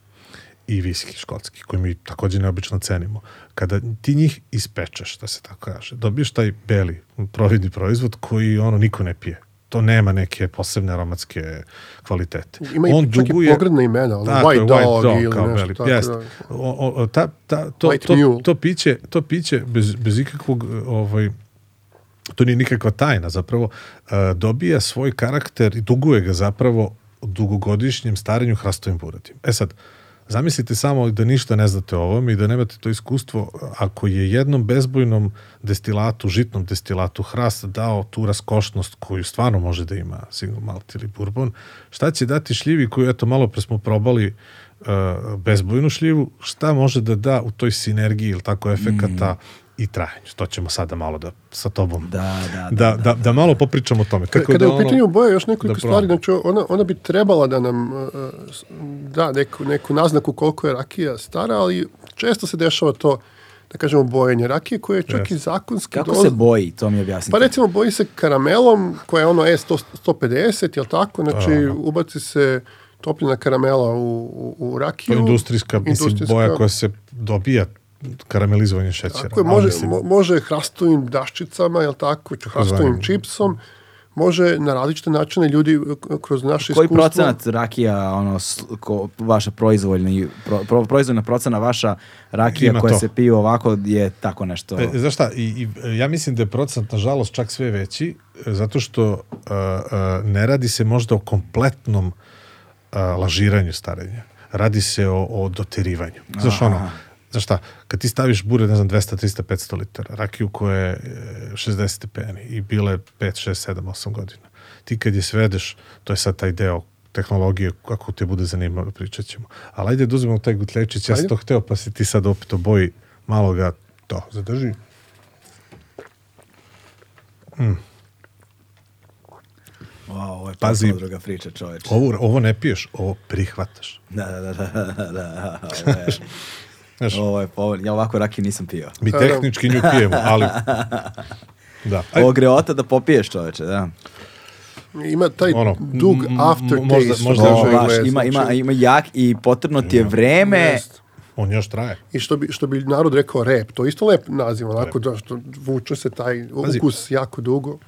i viski škotski, koji mi takođe neobično cenimo. Kada ti njih ispečeš, da se tako kaže, dobiješ taj beli providni proizvod koji ono niko ne pije. To nema neke posebne aromatske kvalitete. Ima i čak i pogrdna imena, ono, Tako je, White Dog ili kao nešto tako jeste. da. O, o, ta, ta, to, White to, Mule. to, piće, to piće bez, bez ikakvog ovaj, to nije nikakva tajna zapravo, uh, dobija svoj karakter i duguje ga zapravo dugogodišnjem starenju hrastovim buretim. E sad, zamislite samo da ništa ne znate o ovom i da nemate to iskustvo, ako je jednom bezbojnom destilatu, žitnom destilatu hrast dao tu raskošnost koju stvarno može da ima single malt ili bourbon, šta će dati šljivi koju, eto, malo pre smo probali uh, bezbojnu šljivu, šta može da da u toj sinergiji ili tako efekata i trajanju. To ćemo sada malo da sa tobom Da, da, da, da, da, malo popričamo o tome. Kada, Tako kada da je u ono- pitanju boje još nekoliko da stvari, znači ona, ona bi trebala da nam uh, s- da neku, neku naznaku koliko je rakija stara, ali često se dešava to, da kažemo, bojenje rakije koje je čak Jeste. i zakonski Kako doz- se boji, to mi objasnite. Pa recimo boji se karamelom koja je ono E E100, 150, jel tako? Znači ubaci se topljena karamela u, u, u To rakiju. je industrijska, mislim, Industrijska. boja koja se dobija karamelizovanjem šećera. Tako je, može, mislim, mo- može hrastovim daščicama, jel tako, hrastovim čipsom, može na različite načine ljudi kroz naše Koji iskustvo... procenat rakija, ono, ko, vaša proizvoljna, pro, pro, proizvoljna procena vaša rakija Ima koja to. se pije ovako je tako nešto... E, znaš šta, i, i, ja mislim da je procent, nažalost, čak sve veći, e, zato što uh, uh, ne radi se možda o kompletnom uh, lažiranju starenja. Radi se o, o doterivanju. Znaš ono, znaš šta, kad ti staviš bure, ne znam, 200, 300, 500 litara, rakiju koja je e, 60 stepeni i bile 5, 6, 7, 8 godina, ti kad je svedeš, to je sad taj deo tehnologije, ako te bude zanimljivo, pričat ćemo. Ali ajde da uzmemo taj gutlječić, ja sam to hteo, pa si ti sad opet oboji, malo ga to zadrži. Wow, ovo je Pazi. druga priča, čoveč. Ovo, ovo ne piješ, ovo prihvataš. Da, da, da, da, da, da. Ovo je, Znaš, ovo je povoljno. Ja ovako rakije nisam pio. mi tehnički nju pijemo, ali... Da. Aj, Ovo greota da popiješ, čoveče, da. Ima taj Ono, dug aftertaste. možda- možda- kažu O, baš, Englezi, ima, ima, znači, ima jak i potrebno ti je vreme. jest. On još traje. I što bi, što bi narod rekao rep, to je isto lep naziv, onako da što vuče se taj Pazi. ukus jako dugo.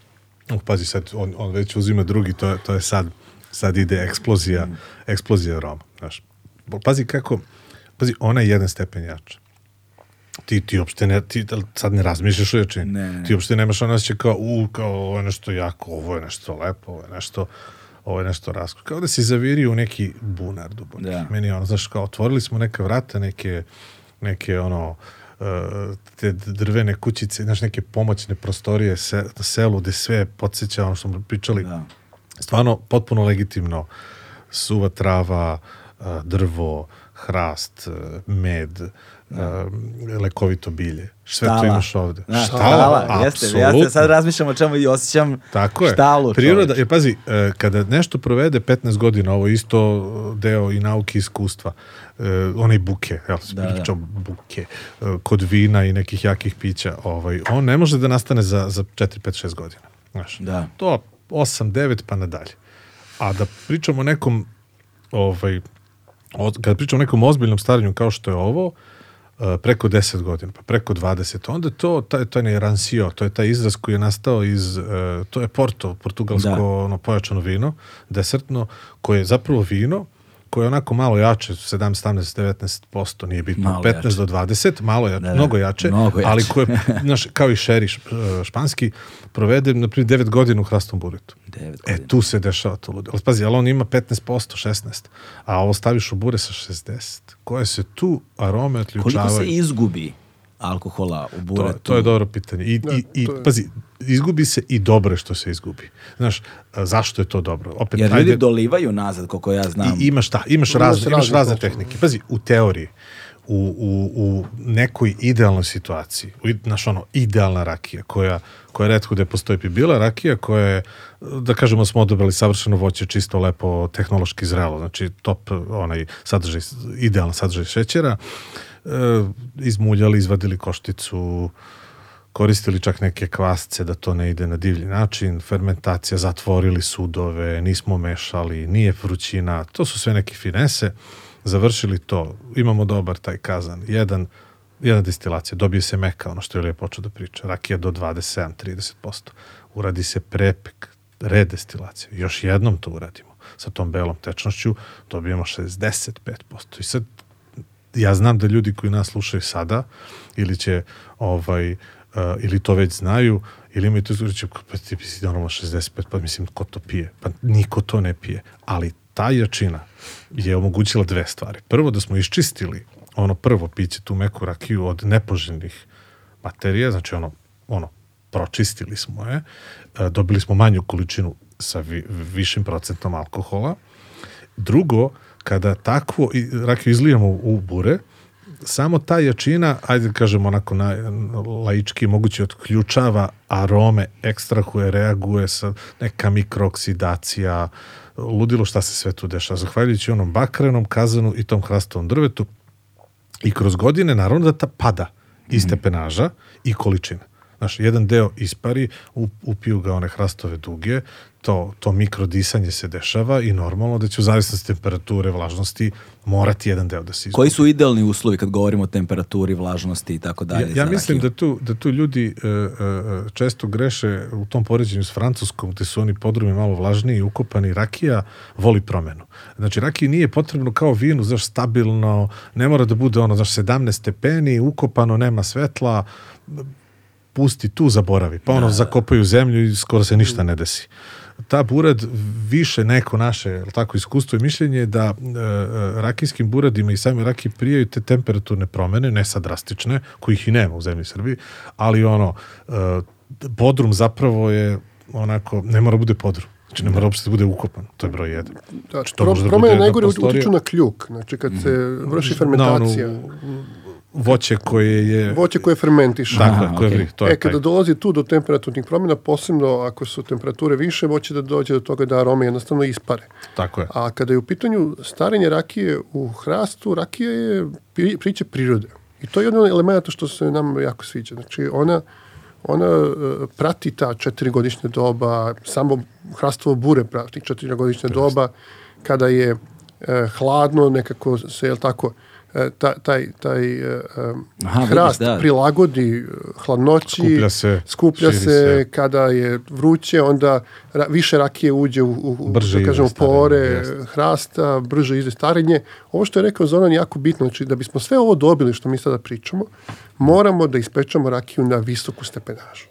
Uh, pazi sad, on, on već uzima drugi, to je, to je sad, sad ide eksplozija, Mm. eksplozija Roma. Znaš. Pazi kako, pazi, ona je jedan stepen jača. Ti, ti uopšte ne, ti sad ne razmišljaš o jačini. Ne, ne. Ti uopšte nemaš ono osjećaj kao, u, kao, ovo je nešto jako, ovo je nešto lepo, ovo je nešto, ovo je nešto rasko. Kao da si zavirio u neki bunar duboki. Da. Meni je ono, znaš, kao, otvorili smo neka vrata, neke, neke ono, uh, te drvene kućice, znaš, neke pomoćne prostorije se, na selu gde sve podsjeća ono što smo pričali. Da. Stvarno, potpuno legitimno. Suva trava, uh, drvo, hrast, uh, med, uh, lekovito bilje. Sve to Štala. imaš ovde. Da, štala, jeste. Ja apsolutno. se sad razmišljam o čemu i osjećam Tako je. štalu. Priroda, jer pazi, e, kada nešto provede 15 godina, ovo je isto deo i nauke i iskustva, e, onaj buke, jel, Da, da, da. pričao buke, e, kod vina i nekih jakih pića, ovaj, on ne može da nastane za, za 4, 5, 6 godina. Znaš, Da. To 8, 9 pa nadalje. A da pričamo o nekom ovaj, od, kada pričamo o nekom ozbiljnom staranju kao što je ovo, e, preko 10 godina, pa preko 20, onda to, taj, to je ne rancio, to je taj izraz koji je nastao iz, e, to je Porto, portugalsko Da. ono, pojačano vino, desertno, koje je zapravo vino, koje je onako malo jače, 17, 17, 19%, nije bitno, Malo 15 jače. do 20, malo jače, Da, da. mnogo jače, Mnogo jače. ali koje, znaš, kao i šeri e, španski, provede, na primjer, 9 godina u hrastom buretu. Devet E, godina. tu se dešava to ludilo. Ali pazi, ali on ima 15%, 16%, a ovo staviš u bure sa 60%. Koje se tu arome otključavaju? Koliko se izgubi alkohola u To, buretu? to je dobro pitanje. I, Da, i, i to je- pazi, izgubi se i dobro je što se izgubi. Znaš, zašto je to dobro? Opet, Jer ljudi ajde, dolivaju nazad, koliko ja znam. i, imaš, šta, imaš, Ima razne, imaš razne razne postupke. tehnike. Pazi, u teoriji, u, u, u nekoj idealnoj situaciji, u, znaš ono, idealna rakija, koja, koja redko da postoji bi bila rakija koja je, da kažemo, smo odobrali savršeno voće, čisto, lepo, tehnološki zrelo, znači top, onaj sadržaj, idealan sadržaj šećera, e, izmuljali, izvadili košticu, koristili čak neke kvasce da to ne ide na divlji način, fermentacija, zatvorili sudove, nismo mešali, nije vrućina, to su sve neke finese, završili to, imamo dobar taj kazan, jedan, jedna destilacija, dobije se meka, ono što je Ilija počeo da priča, rakija do 27-30%, uradi se prepek, redestilacija, još jednom to uradimo, sa tom belom tečnošću dobijemo 65%. I sad ja znam da ljudi koji nas slušaju sada ili će ovaj uh, ili to već znaju ili imaju to izgledaće pa ti si normalno 65 pa mislim ko to pije? Pa niko to ne pije. Ali ta jačina je omogućila dve stvari. Prvo da smo iščistili ono prvo piće tu meku rakiju od nepoželjnih materija znači ono ono pročistili smo je e, dobili smo manju količinu sa vi, višim procentom alkohola. Drugo, kada takvo rakiju izlijemo u bure, samo ta jačina, ajde da kažemo onako na, laički moguće otključava arome, ekstrahuje, reaguje sa neka mikrooksidacija, ludilo šta se sve tu dešava. Zahvaljujući onom bakrenom kazanu i tom hrastovom drvetu i kroz godine naravno da ta pada i stepenaža i količina. Znaš, jedan deo ispari, up, upiju ga one hrastove duge, to, to mikrodisanje se dešava i normalno da će u zavisnosti temperature, vlažnosti morati jedan deo da se izgubi. Koji su idealni uslovi kad govorimo o temperaturi, vlažnosti i tako dalje? Ja, ja mislim rakiju? da tu, da tu ljudi e, e, često greše u tom poređenju s francuskom, gde su oni podrumi malo vlažniji i ukopani. Rakija voli promenu. Znači, rakiji nije potrebno kao vinu, znaš, stabilno, ne mora da bude ono, znaš, 17 stepeni, ukopano, nema svetla, pusti tu, zaboravi. Pa ono, zakopaju zemlju i skoro se ništa ne desi. Ta burad više neko naše, tako, iskustvo i mišljenje je da e, e, rakijskim buradima i same raki prijaju te temperaturne promene, ne sad drastične, kojih i nema u zemlji Srbiji, ali ono, e, podrum zapravo je onako, ne mora bude podrum. Znači ne mora uopšte da bude ukopan, to je broj jedan. Da, Znači, to pro, može da promene bude najgore utiču na kljuk, znači kad se vrši Na fermentacija, onu voće koje je... voće koje fermentiše. Dakle, Aha, koje vri, to je e, kada taj. dolazi tu do temperaturnih promjena, posebno ako su temperature više, moće da dođe do toga da arome jednostavno ispare. Tako je. A kada je u pitanju starenje rakije u hrastu, rakija je pri- priče prirode. I to je jedan od elementa što se nam jako sviđa. Znači, ona ona e, prati ta četiri-godišnja doba, samo hrastovo bure prati četiri-godišnja doba, kada je e, hladno, nekako se, jel tako, e, ta- taj, taj e, e, Aha, vidiš, hrast da. prilagodi hladnoći, Skuplja se, skuplja se, se. kada je vruće, onda ra- više rakije uđe u, u, u Brže da kažemo, starenje, pore jeste. hrasta, brže ide starenje. Ovo što je rekao Zoran je jako bitno, znači da bismo sve ovo dobili što mi sada pričamo, moramo da ispečemo rakiju na visoku stepenažu.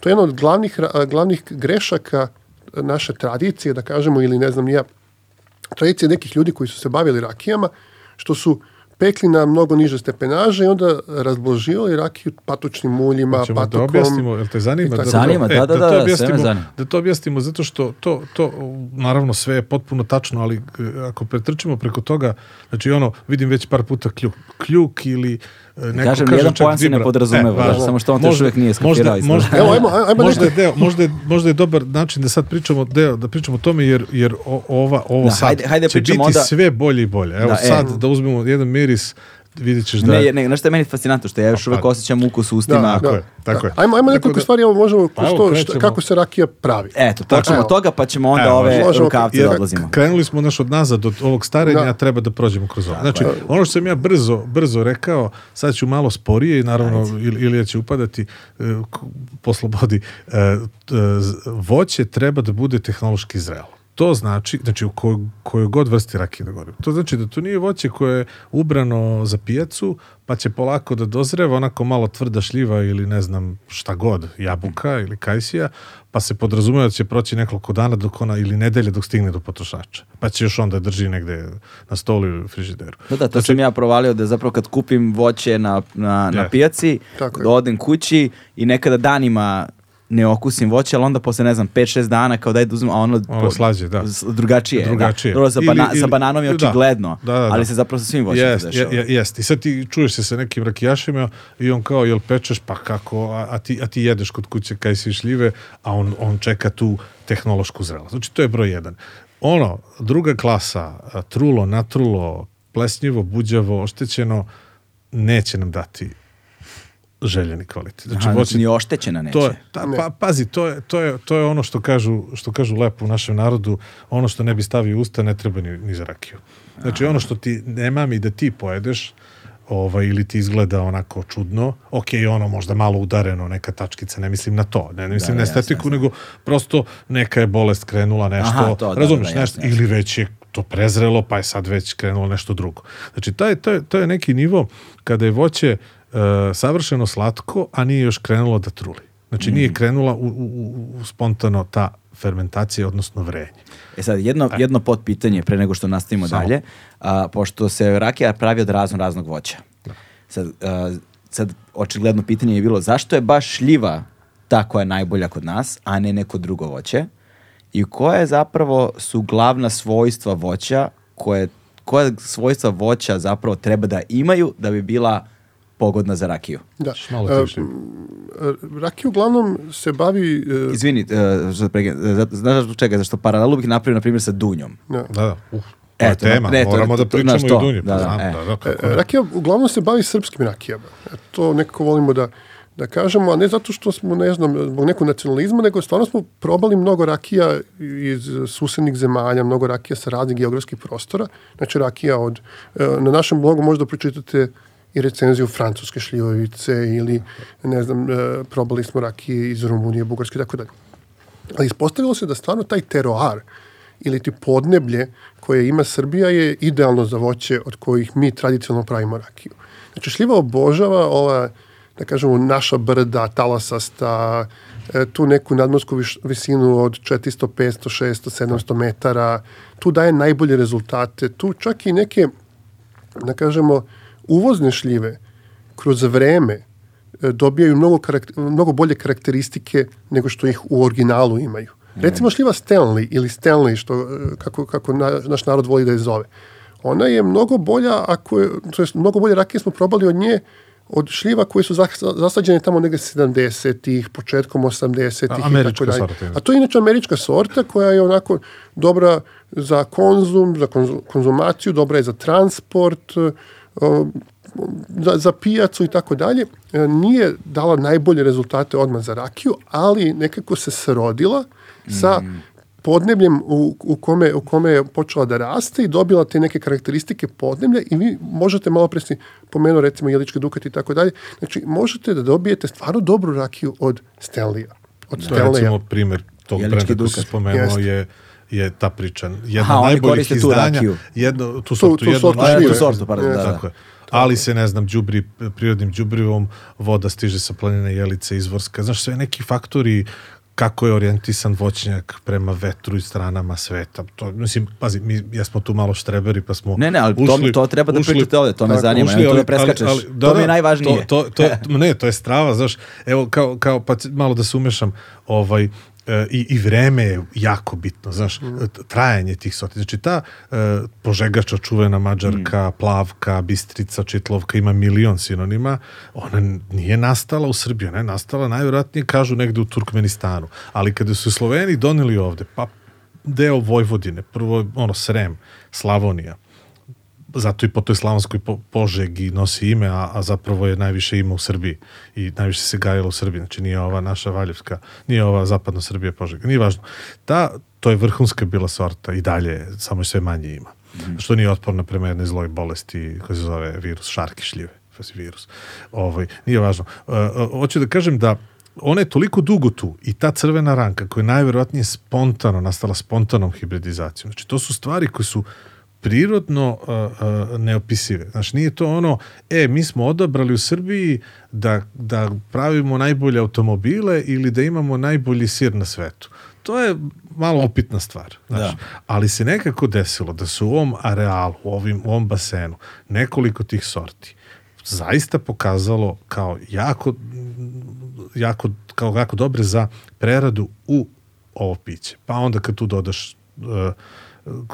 To je jedna od glavnih, glavnih grešaka naše tradicije, da kažemo, ili ne znam ja, tradicije nekih ljudi koji su se bavili rakijama, što su pekli na mnogo niže stepenaže i onda razbloživali rakiju patučnim uljima, da patokom. objasnimo, jel te zanima? i tako Zanima, da, da, to da, sve me objasnimo, zanima. Da to objasnimo, zato što to, to, naravno, sve je potpuno tačno, ali e, ako pretrčimo preko toga, znači ono, vidim već par puta kljuk, kljuk ili neko Kažem, kaže nijedan čak pojam se ne podrazumeva, E, da, samo što on Možda- uvijek nije skapirao možda- možda- Evo, ajmo, ajmo možda, je nešto. deo, možda, je, možda je dobar način da sad pričamo deo, da pričamo o tome jer, jer o- ova, ovo Da, sad hajde- hajde će pričamo biti onda- sve bolje i bolje. Evo Da, e. sad da uzmemo jedan miris, vidjet ćeš da... Ne, ne, znaš što je meni fascinantno, što ja još Pa, uvek pa. osjećam ukus u ustima. Tako je, tako je. Ajmo, ajmo Tako nekoliko da- stvari, evo možemo, Pa evo, što, šta- krećemo. kako se rakija pravi. Eto, počnemo od toga, pa ćemo onda Evo, ove možemo. rukavce Jer da odlazimo. Krenuli smo naš od nazad od ovog starenja, Da. treba da prođemo kroz ovo. Znači, ono što sam ja brzo, brzo rekao, sad ću malo sporije i naravno ili, ili će upadati e, po slobodi. E, z- voće treba da bude tehnološki zrelo. To znači, znači u koj, kojoj god vrsti rakije da govorim. To znači da to nije voće koje je ubrano za pijacu, pa će polako da dozreva, onako malo tvrda šljiva ili ne znam šta god, jabuka ili kajsija, pa se podrazumeva da će proći nekoliko dana dok ona, ili nedelje dok stigne do potrošača. Pa će još onda drži negde na stolu ili u frižideru. Da, da, to sam ja provalio da zapravo kad kupim voće na, na, na pijaci, Tako je. da odem kući i nekada danima ne okusim voće, ali onda posle, ne znam, 5-6 dana kao daj da uzmem, a ono, Ono slađe, da. drugačije. je, Drugačije. Da. Dobro, sa, Ili- bana- ili- sa bananom je da. očigledno, Da, da, da. ali se zapravo sa svim voćima Jest, dešava. je, je, jest. I sad ti čuješ se sa nekim rakijašima i on kao, jel pečeš, pa kako, a, a, ti, a ti jedeš kod kuće kaj si šljive, a on, on čeka tu tehnološku zrelost. Znači, to je broj jedan. Ono, druga klasa, trulo, natrulo, plesnjivo, buđavo, oštećeno, neće nam dati željeni kvalitet. Znači, Aha, voće- znači, ni oštećena neće. to je, ta, pa, pazi, to je, to, je, to je ono što kažu, što kažu lepo u našem narodu, ono što ne bi stavio usta ne treba ni, ni za rakiju. Znači ono što ti nema mi da ti pojedeš, ovaj, ili ti izgleda onako čudno, ok, ono možda malo udareno, neka tačkica, ne mislim na to, ne, ne mislim Da, na jasno, estetiku, nego prosto neka je bolest krenula nešto, Aha, to, da, razumiješ, da, da, nešto, ili već je to prezrelo, pa je sad već krenulo nešto drugo. Znači, to je, to je, to je neki nivo kada je voće savršeno slatko, a nije još krenulo da truli. Znači, Mm. nije krenula u, u, u- u spontano ta fermentacija, odnosno vrenje. E sad, jedno, jedno potpitanje pre nego što nastavimo Samo. dalje, a, pošto se rakija pravi od razno raznog voća. Sad, a, sad, očigledno pitanje je bilo zašto je baš šljiva ta koja je najbolja kod nas, a ne neko drugo voće? I koje zapravo su glavna svojstva voća koje, koje svojstva voća zapravo treba da imaju da bi bila pogodna za rakiju? Da. Malo E. Rakija uglavnom se bavi... e, Izvini, uh, znaš zbog čega? Zašto paralelu bih napravio, na primjer, sa dunjom. da. Da, da, uh, to je Eto, tema, ne, to- moramo da pričamo i o to. dunju. Da, Pa da, znam, e. da, da, E. Rakija uglavnom se bavi srpskim rakijama. E, To nekako volimo da, da kažemo, a ne zato što smo, ne znam, zbog nekog nacionalizma, nego stvarno smo probali mnogo rakija iz susednih zemalja, mnogo rakija sa raznih geografskih prostora. Znači rakija od, e, na našem blogu možda pročitate i recenziju francuske šljivovice ili, ne znam, e, probali smo rakije iz Rumunije, Bugarske tako dalje. Ali ispostavilo se da stvarno taj teroar ili ti podneblje koje ima Srbija je idealno za voće od kojih mi tradicionalno pravimo rakiju. Znači šljiva obožava ova, da kažemo, naša brda, talasasta, e, tu neku nadmorsku visinu od 400, 500, 600, 700 metara. Tu daje najbolje rezultate. Tu čak i neke, da kažemo, uvozne šljive kroz vreme e, dobijaju mnogo, karakter, mnogo bolje karakteristike nego što ih u originalu imaju. Recimo šljiva Stanley ili Stanley, što, e, kako, kako na, naš narod voli da je zove. Ona je mnogo bolja, ako je, to jest mnogo bolje rakije smo probali od nje od šljiva koje su zas- zasađene tamo negde 70-ih, početkom 80-ih A, i tako dalje. sorta je. A to je inače američka sorta koja je onako dobra za konzum, za konzu- konzumaciju, dobra je za transport, e, za, za pijacu i tako dalje, nije dala najbolje rezultate odmah za rakiju, ali nekako se srodila sa podnebljem u, u, kome, u kome je počela da raste i dobila te neke karakteristike podneblja i vi možete malo pre si pomenuo recimo Jelički dukat i tako dalje. Znači možete da dobijete stvarno dobru rakiju od Stanleya. Od To je recimo primjer tog Jelički brenda koji Dukat. spomenuo Jeste. je je ta priča. Jedna Aha, oni najboljih koriste tu izdanja, rakiju. jedno, tu sortu, tu jedno od sortu najboljih- tu sortu, pardon, da, da. Tako je. Ali se, ne znam, đubri, prirodnim đubrivom, voda stiže sa planine Jelice, izvorska. Znaš, sve neki faktori kako je orijentisan voćnjak prema vetru i stranama sveta. To, mislim, pazi, mi jesmo tu malo štreberi, pa smo Ne, ne, ali to, ušli- to treba da ušli- pričate ovde, to me tako, zanima, ušli, nemoj to ali- da preskačeš. ali- ali- da, to mi je da, najvažnije. To, to, to, ne, to je strava, znaš, evo, kao, kao pa malo da se umešam, ovaj, i, i vreme je jako bitno, znaš, t- trajanje tih sorti. Znači, ta e, požegača čuvena mađarka, plavka, bistrica, čitlovka, ima milion sinonima, ona nije nastala u Srbiji, ona je nastala najvjerojatnije, kažu, negde u Turkmenistanu. Ali kada su Sloveni doneli ovde, pa deo Vojvodine, prvo ono Srem, Slavonija, zato i po toj slavonskoj po, požegi nosi ime, a, a zapravo je najviše ima u Srbiji i najviše se gajilo u Srbiji, znači nije ova naša Valjevska, nije ova zapadna Srbija požega, nije važno. Ta, to je vrhunska bila sorta i dalje, samo je sve manje ima. Što nije otporna prema jednoj zloj bolesti koja se zove virus šarki šljive, virus. Ovaj, nije važno. E, e, hoću da kažem da ona je toliko dugo tu i ta crvena ranka koja je najverovatnije spontano nastala spontanom hibridizacijom. Znači to su stvari koje su prirodno uh, uh, neopisive. Znači, nije to ono, e, mi smo odabrali u Srbiji da, da pravimo najbolje automobile ili da imamo najbolji sir na svetu. To je malo opitna stvar. Znači, Ali se nekako desilo da su u ovom arealu, u, ovim, u ovom basenu, nekoliko tih sorti zaista pokazalo kao jako, jako, kao jako dobre za preradu u ovo piće. Pa onda kad tu dodaš uh,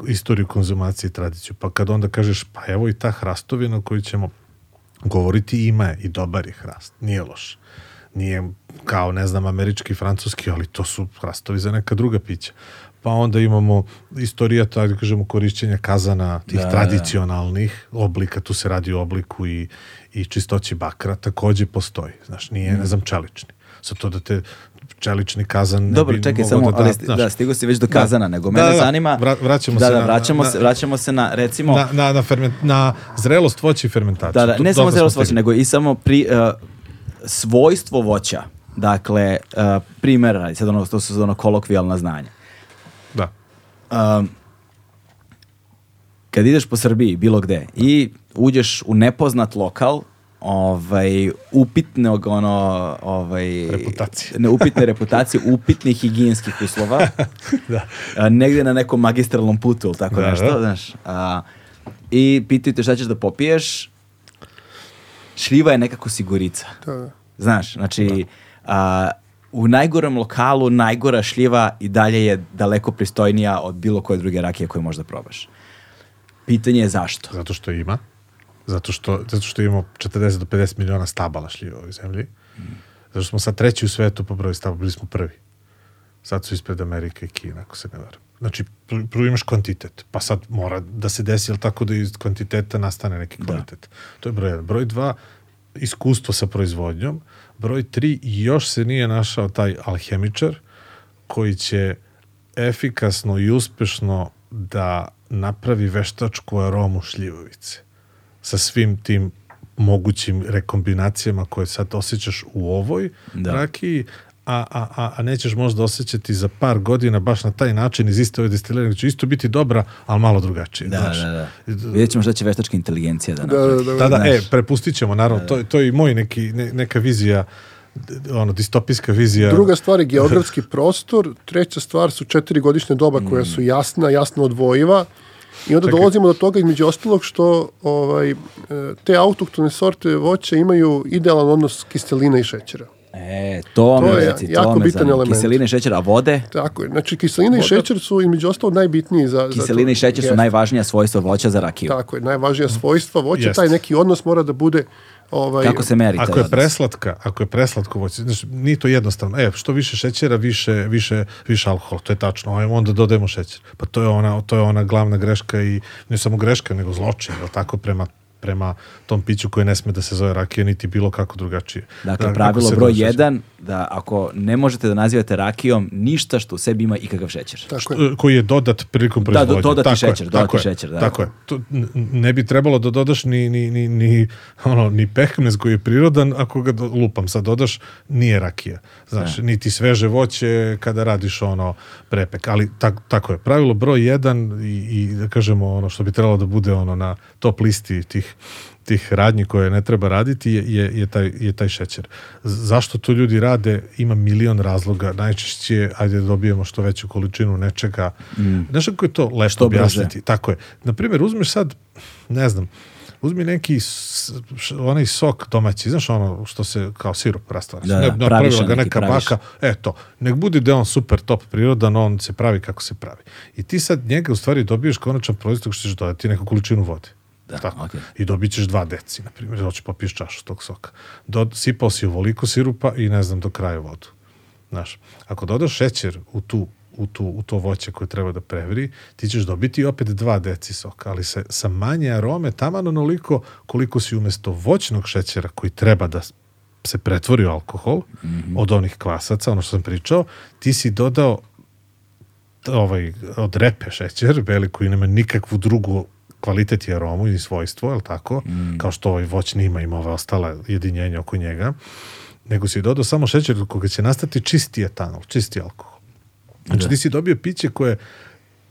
istoriju konzumacije i tradiciju, pa kad onda kažeš, pa evo i ta hrastovina o kojoj ćemo govoriti ima je i dobar je hrast, nije loš. Nije kao, ne znam, američki, francuski, ali to su hrastovi za neka druga pića. Pa onda imamo istorija, tako da kažemo, korišćenja kazana tih Da, da. tradicionalnih oblika, tu se radi o obliku i, i čistoći bakra, takođe postoji. Znaš, nije, ne znam, čelični. Sa to da te čelični kazan ne Dobro, bi čekaj samo, da, ali da, da, stigo si već do kazana, nego Da, mene da, da. zanima... Vra- vraćamo da, se da, na- vraćamo, na- se, vraćamo se na, recimo... na, na, na, ferment, na zrelost voća i fermentaciju. Da, da, ne samo zrelost voća, nego i samo pri, uh, svojstvo voća. Dakle, uh, primjer, radi, sad ono, to su ono kolokvijalna znanja. Da. Um, kad ideš po Srbiji, bilo gde, i uđeš u nepoznat lokal, ovaj, upitnog ono, ovaj, Reputacije. Ne, upitne reputacije, upitnih higijenskih uslova, Da. a, negde na nekom magistralnom putu ili tako Da, nešto, da. znaš. A, I pitaju te šta ćeš da popiješ, šljiva je nekako sigurica. Da, da. Znaš, znači, a, u najgorem lokalu najgora šljiva i dalje je daleko pristojnija od bilo koje druge rakije koje možda probaš. Pitanje je zašto. Zato što ima. Zato što, zato što imamo 40 do 50 miliona stabala šljiva u ovoj zemlji. Zato što smo sad treći u svetu po broju stabala, bili smo prvi. Sad su ispred Amerike i Kina, ako se ne varam. Znači, pr- prvo imaš kvantitet, pa sad mora da se desi, jel tako da iz kvantiteta nastane neki kvalitet. To je broj jedan. Broj dva, iskustvo sa proizvodnjom. Broj tri, još se nije našao taj alhemičar koji će efikasno i uspešno da napravi veštačku aromu šljivovice sa svim tim mogućim rekombinacijama koje sad osjećaš u ovoj Da. rakiji, a, a, a, a nećeš možda osjećati za par godina baš na taj način iz iste ove destilirane, će isto biti dobra, ali malo drugačije. Da, znaš. da, da. Vidjet ćemo šta će veštačka inteligencija da Da, napravi. da, da. Da, da, e, Znaš. prepustit ćemo, naravno, to, to je i moj neki, ne, neka vizija, ono, distopijska vizija. Druga stvar je geografski prostor, treća stvar su četiri godišnje doba koja su jasna, jasno odvojiva i onda Čekaj. dolazimo do toga između ostalog što ovaj, e, te autoktone sorte voća imaju idealan odnos kiseline i šećera. E, to, To me je reci, to jako me bitan element. Kiseline i šećer, a vode? Tako je. Znači, kiselina i šećer su između ostalog najbitniji za... za Kiseline to. i šećer su Jeste. najvažnija svojstva voća za rakiju. Tako je, najvažnija svojstva voća, Jeste. taj neki odnos mora da bude ovaj, Kako se meri Ako je odnos? preslatka, ako je preslatko voće, znači nije to jednostavno. E, što više šećera, više više više alkohola, to je tačno. Ajmo onda dodajemo šećer. Pa to je ona to je ona glavna greška i ne samo greška, nego zločin, je tako prema prema tom piću koje ne sme da se zove rakija, niti bilo kako drugačije. Dakle, Da, pravilo broj dođe- 1, da ako ne možete da nazivate rakijom ništa što u sebi ima ikakav šećer. Tako je. E, koji je dodat prilikom Da, proizvodnje. do- dodati Tako je, šećer, dodati tako šećer, da. Tako je. To, ne bi trebalo da dodaš ni, ni, ni, ni, ono, ni pehmez koji je prirodan, ako ga do- lupam sad dodaš, nije rakija. Znaš, niti sveže voće kada radiš ono prepek. Ali tak, tako je. Pravilo broj jedan i, i da kažemo ono što bi trebalo da bude ono na top listi tih tih radnji koje ne treba raditi je, je, je, taj, je taj šećer. Zašto to ljudi rade? Ima milion razloga. Najčešće je, ajde da dobijemo što veću količinu nečega. Mm. Znaš kako je to lepo Što brže. objasniti? Tako je. Naprimjer, uzmeš sad, ne znam, uzmi neki onaj sok domaći, znaš ono što se kao sirup rastvara. Da, da, ne, napravila praviša ga neka praviša. baka, eto, nek bude da on super top prirodan, on se pravi kako se pravi. I ti sad njega u stvari dobiješ konačan proizvod što ćeš dodati neku količinu vode. Da, Tako. okej. I dobit ćeš dva deci, na primjer, hoćeš popiješ čašu tog soka. Do, sipao si ovoliko sirupa i ne znam, do kraja vodu. Znaš, ako dodaš šećer u tu u, tu, u to voće koje treba da prevri, ti ćeš dobiti opet dva deci soka, ali se, sa manje arome, taman onoliko koliko si umesto voćnog šećera koji treba da se pretvori u alkohol, od onih kvasaca, ono što sam pričao, ti si dodao ovaj, od repe šećer, beli koji nema nikakvu drugu kvalitet i aromu i svojstvo, je tako? Kao što ovaj voćni ima, ima ove ostale jedinjenja oko njega. Nego si dodao samo šećer koga će nastati čisti etanol, čisti alkohol. Znači ti si dobio piće koje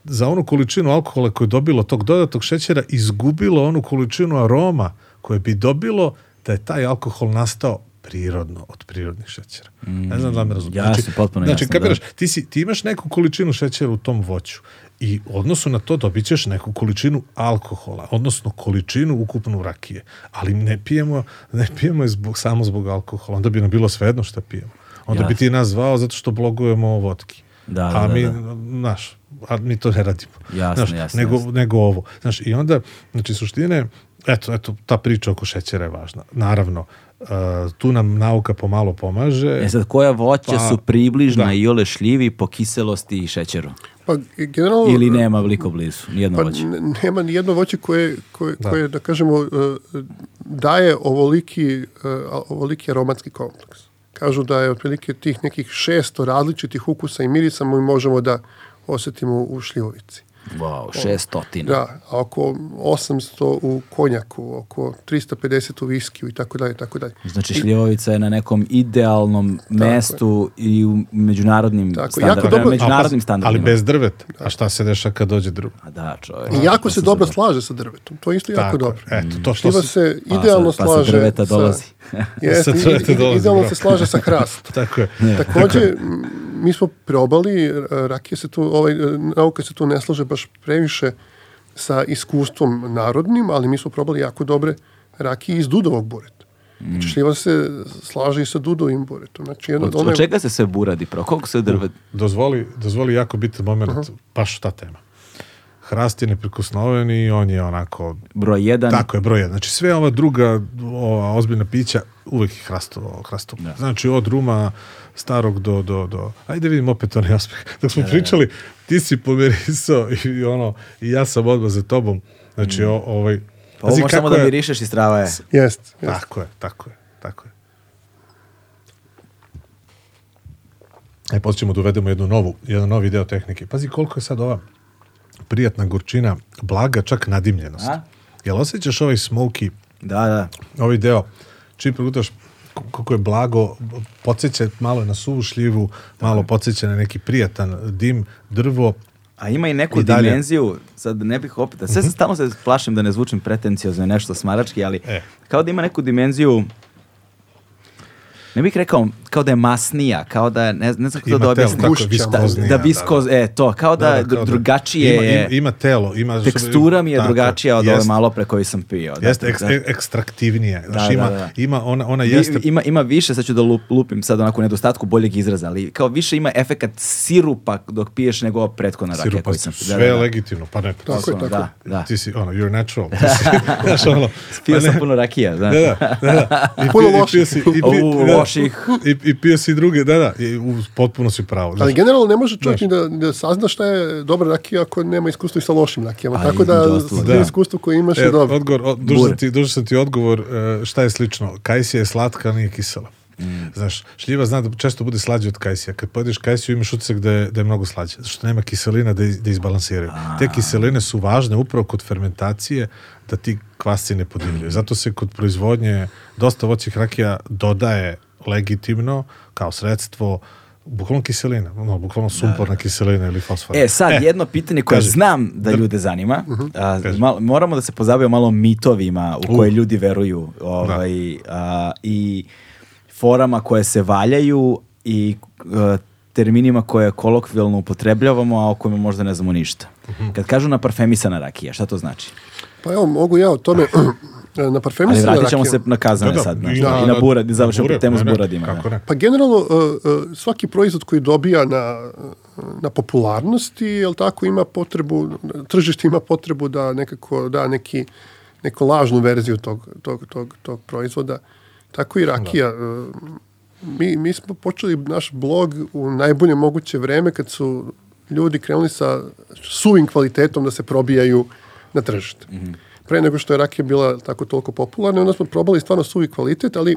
za onu količinu alkohola koju je dobilo tog dodatog šećera izgubilo onu količinu aroma koje bi dobilo da je taj alkohol nastao prirodno od prirodnih šećera. Ne znam da me razumiješ. Jasno, potpuno znači, jasno, kapiraš, da. ti, si, ti imaš neku količinu šećera u tom voću i u odnosu na to dobit ćeš neku količinu alkohola, odnosno količinu ukupnu rakije. Ali ne pijemo, ne pijemo je zbog, samo zbog alkohola. Onda bi nam bilo svejedno šta pijemo. Onda bi Jasno. ti nas zvao zato što blogujemo o vodki. Da, a da, mi, da. znaš, a mi to ne radimo. Jasno, znaš, jasno, nego, jasno. nego ovo. Znaš, i onda, znači, suštine, eto, eto, ta priča oko šećera je važna. Naravno, uh, tu nam nauka pomalo pomaže. E sad, koja voća Pa, su približna da. i ole šljivi po kiselosti i šećeru? Pa generalno... Ili nema veliko blizu, nijedno Pa voće? nema ni jedno voće koje, koje, Da. koje da kažemo, e, daje ovoliki, e, ovoliki aromatski kompleks. Kažu da je otprilike tih nekih 600 različitih ukusa i mirisa mi možemo da osetimo u šljivovici. Wow, šestotina. Da, a oko 800 u konjaku, oko 350 u viskiju i tako dalje, tako dalje. Znači šljivovica je na nekom idealnom mestu i u međunarodnim Tako, standardima. jako dobro- međunarodnim A, pazi, standardima. Ali bez drveta. A šta se deša kad dođe drvo? A da, čovjek. I jako se dobro slaže sa drvetom. To je isto jako Tako je. dobro. Eto, to što Šljiva se Pa idealno sa- pa sa slaže drveta dolazi. Sa drveta i- i- dolazi, idealno bro. se slaže sa hrastom. Tako je. Takođe, mi smo probali, e, rakija se tu, ovaj, e, nauka se tu ne slaže baš previše sa iskustvom narodnim, ali mi smo probali jako dobre rakije iz dudovog bureta. Znači, šljiva se slaže i sa dudovim buretom. Znači, jedno, Od, one- od čega se sve buradi? Pro koliko se drve? Dozvoli, dozvoli jako bitan moment, baš ta tema. Hrast je neprikosnoven i on je onako Broj jedan. Tako je, broj jedan. Znači sve ova druga ova ozbiljna pića uvek je hrastovo. hrastovo. Znači od ruma starog do, do, do... Ajde vidim opet onaj aspekt. Dok smo pričali, ti si pomirisao i ono, i ja sam odmah za tobom. Znači, o, ovaj... Pa ovo možeš samo kako da je- mirišeš i strava je. Jest, jest. Tako je, tako je, tako je. E, poslije ćemo da uvedemo jednu novu, jedan novi deo tehnike. Pazi koliko je sad ova prijatna gorčina, blaga, čak nadimljenost. A? Jel osjećaš ovaj smoky, Da, da. ovaj deo, čim progutaš koliko je blago, podsjeća malo na suvu šljivu, malo podsjeća na neki prijatan dim, drvo, A ima i neku I dimenziju, sad ne bih opet, sve se stalno se plašim da ne zvučim pretenciozno i nešto smarački, ali E. kao da ima neku dimenziju, ne bih rekao kao da je masnija, kao da je, ne, ne znam kako to ima da telo, objasnim. tako je, Gušća. viskoznija. Da, viskoz, e, to, kao da, Da, da, kao da- drugačije ima, je, ima, ima telo, ima... tekstura mi je Tako drugačija od ove jest. malo pre koju sam pio. Jeste, Dakle, eks, da. ekstraktivnije. Znaš, Da, ima, da, da. ima, ona, ona jeste... Ima, ima više, sad ću da lup- lupim sad onako u nedostatku boljeg izraza, ali kao više ima efekat sirupa dok piješ nego ova prethodna rakija sirupa, koju sam sve da, da, je da. legitimno, pa ne. Tako je, Ono, tako da, da. Ti si, ono, you're natural. Ti si, znaš, ono, Pio pa sam puno rakija, da. Da, da, da, da. I Puno pio- pio loših. Loših. I i pio si druge, da, da, i u, potpuno si pravo. Ali Znaš, generalno ne može čovjek ni da, da sazna šta je dobra rakija ako nema iskustva i sa lošim rakijama. A, Tako da, da. iskustvo koje imaš je E, dobro. odgovor, od, dužan, ti, dužan sam ti odgovor e, šta je slično. Kajsija je slatka, a nije kisela. Znaš, šljiva zna da često bude slađe od kajsija. Kad pojedeš kajsiju imaš utisak da je, da je mnogo slađe, zato što nema kiselina da, iz- da izbalansiraju. Te kiseline su važne upravo kod fermentacije da ti kvasci ne podivljaju. Zato se kod proizvodnje dosta voćih rakija dodaje legitimno kao sredstvo bukvalno kiselina, no, bukvalno sumporna kiselina ili fosfor. E, sad, jedno pitanje koje kaži. znam da ljude zanima. A, Kaži. mal- moramo da se pozabavimo malo mitovima u koje ljudi veruju. Ovaj, a, I forama koje se valjaju i a, terminima koje kolokvijalno upotrebljavamo, a o kojima možda ne znamo ništa. Kad kažu na parfemisana rakija, šta to znači? Pa evo, mogu ja o tome na Ali parfemisane vratit ćemo se na kazane Da, da, sad. i znaš, na- I na burad, završimo bure, temu s buradima. kako da. ne. Pa generalno uh, uh, svaki proizvod koji dobija na, na popularnosti, jel tako, ima potrebu, tržište ima potrebu da nekako da neki, neku lažnu verziju tog, tog, tog, tog proizvoda. Tako i rakija. Uh, Mi, mi smo počeli naš blog u najbolje moguće vreme kad su ljudi krenuli sa suvim kvalitetom da se probijaju na tržište. Pre nego što je rakija bila tako toliko popularna, onda smo probali stvarno suvi kvalitet, ali e,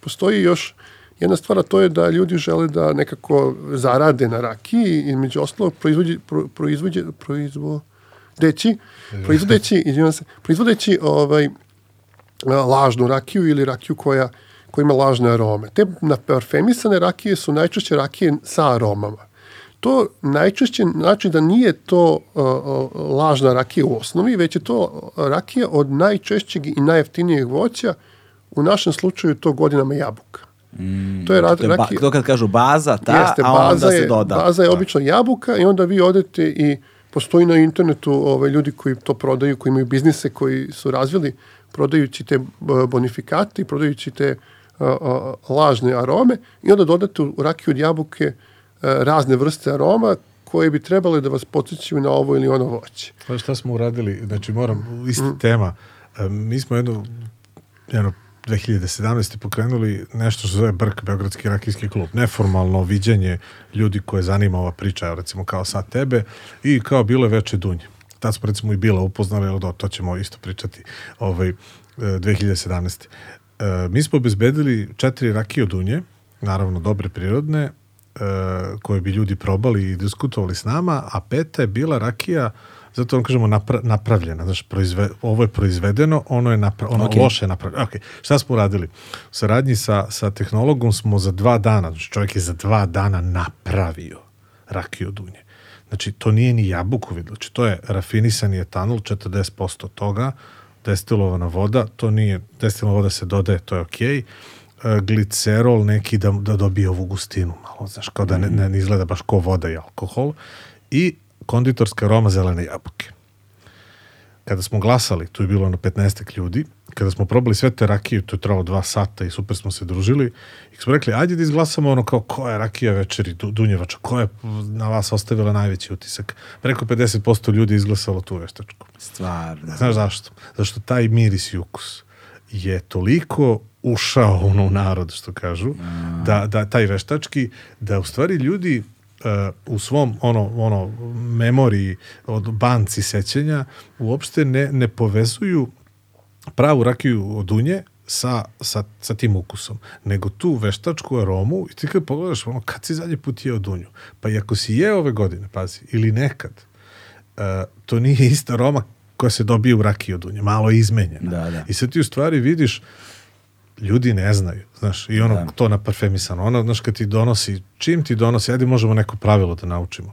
postoji još jedna stvar, a to je da ljudi žele da nekako zarade na rakiji i među ostalog proizvođe, pro, proizvođe, proizvodeći, proizvodeći, izvinjam se, proizvodeći ovaj, lažnu rakiju ili rakiju koja, koja ima lažne arome. Te na parfemisane rakije su najčešće rakije sa aromama. To najčešće znači da nije to a, lažna rakija u osnovi, već je to rakija od najčešćeg i najjeftinijeg voća, u našem slučaju to godinama jabuka. to je, ra- To, je ba, rakija- to kad kažu baza, ta, Jeste, a baza onda je, se doda. Baza je obično jabuka i onda vi odete i postoji na internetu ovaj, ljudi koji to prodaju, koji imaju biznise, koji su razvili prodajući te bonifikate i prodajući te a, a, lažne arome i onda dodate u rakiju od jabuke a, razne vrste aroma koje bi trebale da vas podsjećaju na ovo ili ono voće. Znaš šta smo uradili? Znači, moram, isti Mm. tema. E, Mi smo jedno, jedno 2017. pokrenuli nešto što zove Brk, Beogradski rakijski klub. Neformalno viđenje ljudi koje zanima ova priča, recimo kao sad tebe, i kao bilo je veče dunje. Tad smo recimo i bila upoznali, ali da, to ćemo isto pričati ovaj, e, 2017. E, mi smo obezbedili četiri rakije dunje, naravno dobre prirodne, koje bi ljudi probali i diskutovali s nama, a peta je bila rakija zato vam kažemo napra, napravljena, znači proizve, ovo je proizvedeno, ono je napra, ono Ok. loše je napravljeno. Okay. Šta smo uradili? U saradnji sa, sa tehnologom smo za dva dana, znači čovjek je za dva dana napravio rakiju dunje. Znači, to nije ni jabuku videlo, znači to je rafinisani etanol, 40% toga, destilovana voda, to nije, destilovana voda se dodaje, to je okej, e, glicerol neki da, da dobije ovu gustinu malo, znaš, kao da ne, ne izgleda baš ko voda i alkohol, i konditorska aroma zelene jabuke. Kada smo glasali, tu je bilo na 15 ljudi, kada smo probali sve te rakije, to je trajalo dva sata i super smo se družili, i smo rekli, ajde da izglasamo ono kao ko je rakija večeri du, Dunjevača, ko je na vas ostavila najveći utisak. Preko 50% ljudi je izglasalo tu veštačku. Stvarno. Znaš zašto? Zašto taj miris i ukus je toliko ušao ono, u narod, što kažu, da, da taj veštački, da u stvari ljudi uh, u svom ono, ono memoriji od banci sećanja uopšte ne, ne povezuju pravu rakiju od dunje sa, sa, sa tim ukusom, nego tu veštačku aromu i ti kad pogledaš, ono, kad si zadnji put jeo dunju? Pa i ako si jeo ove godine, pazi, ili nekad, uh, to nije ista aroma koja se dobije u rakiji od dunje, malo je izmenjena. Da, da. I sad ti u stvari vidiš, ljudi ne znaju, znaš, i ono, Da. to na parfemisano, ono, znaš, kad ti donosi, čim ti donosi, ajde možemo neko pravilo da naučimo.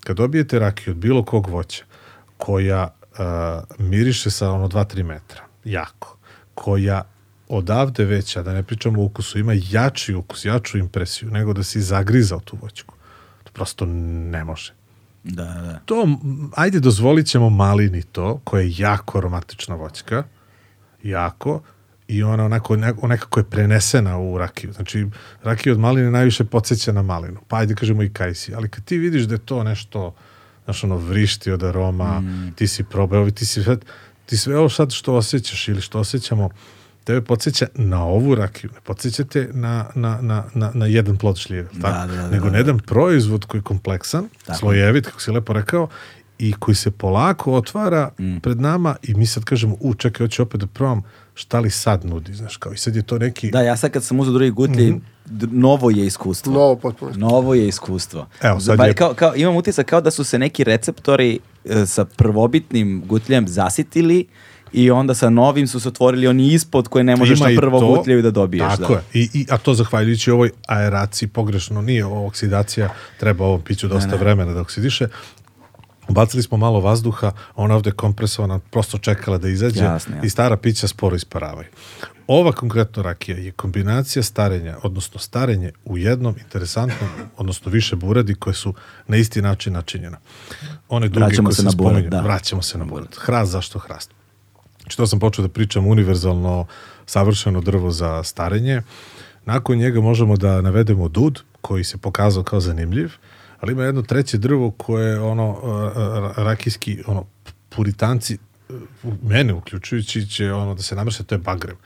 Kad dobijete rakiju od bilo kog voća, koja uh, miriše sa ono 2-3 metra, jako, koja odavde veća, da ne pričamo o ukusu, ima jači ukus, jaču impresiju, nego da si zagrizao tu voćku. To prosto ne može Da, da, da. to, ajde dozvolit ćemo malini to, koja je jako aromatična voćka, jako, i ona onako, ne- nekako je prenesena u rakiju. Znači, rakija od maline najviše podsjeća na malinu. Pa ajde kažemo i kajsi. Ali kad ti vidiš da je to nešto, znaš, ono, vrišti od aroma, ti si probao, ti si sad, ti sve ovo sad što osjećaš ili što osjećamo, tebe podsjeća na ovu rakiju, ne podsjećate na, na, na, na, na jedan plod šljive, Da, tako? da, da, nego da. na jedan proizvod koji je kompleksan, Tako. slojevit, kako si lepo rekao, i koji se polako otvara Mm. pred nama i mi sad kažemo, u, čekaj, hoću opet da probam šta li sad nudi, znaš, kao i sad je to neki... Da, ja sad kad sam uzeo drugi gutlji, Mhm. d- novo je iskustvo. Novo potpuno. Novo je iskustvo. Evo, sad Ba- je- kao, kao, imam utisak kao da su se neki receptori e, sa prvobitnim gutljem zasitili i onda sa novim su se otvorili oni ispod koje ne možeš Ima na prvo to. gutljaju da dobiješ. Tako da. je. I, i, a to zahvaljujući ovoj aeraciji pogrešno, nije ovo oksidacija, treba ovom piću dosta vremena da oksidiše. Bacili smo malo vazduha, ona ovde kompresovana, prosto čekala da izađe Jasno, jasno. i stara pića sporo isparavaju. Ova konkretno rakija je kombinacija starenja, odnosno starenje u jednom interesantnom, odnosno više buradi koje su na isti način načinjena. One duge Vraćamo koje se sam na burad, da. vraćamo se na burad. Hrast, zašto hrast? Znači, to sam počeo da pričam univerzalno savršeno drvo za starenje. Nakon njega možemo da navedemo dud, koji se pokazao kao zanimljiv, ali ima jedno treće drvo koje je ono a, a, rakijski, ono, puritanci, e, mene uključujući će ono da se namrše, to je bagrem.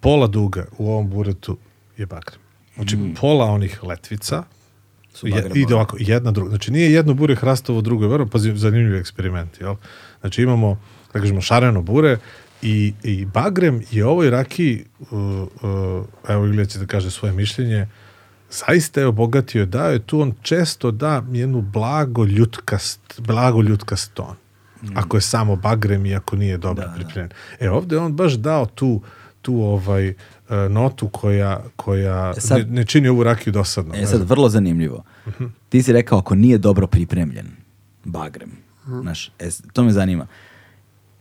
Pola duga u ovom buretu je bagrem. Znači, pola onih letvica Su je, ide ovako, jedna druga. Znači, nije jedno bure hrastovo, drugo je vrlo, pazi, zanimljiv eksperiment, jel? Znači, imamo, da kažemo, šareno bure i, i bagrem je ovoj rakiji, uh, uh, evo Ilija će da kaže svoje mišljenje, zaista je obogatio, dao je tu, on često da jednu blago ljutkast, blago ljutkast ton. Ako je samo bagrem i ako nije dobro Da, da. pripremljen. E, ovde on baš dao tu, tu ovaj, uh, notu koja, koja E sad- ne, ne čini ovu rakiju dosadno. E sad, vrlo zanimljivo. Ti si rekao ako nije dobro pripremljen bagrem. Znaš, e, to me zanima.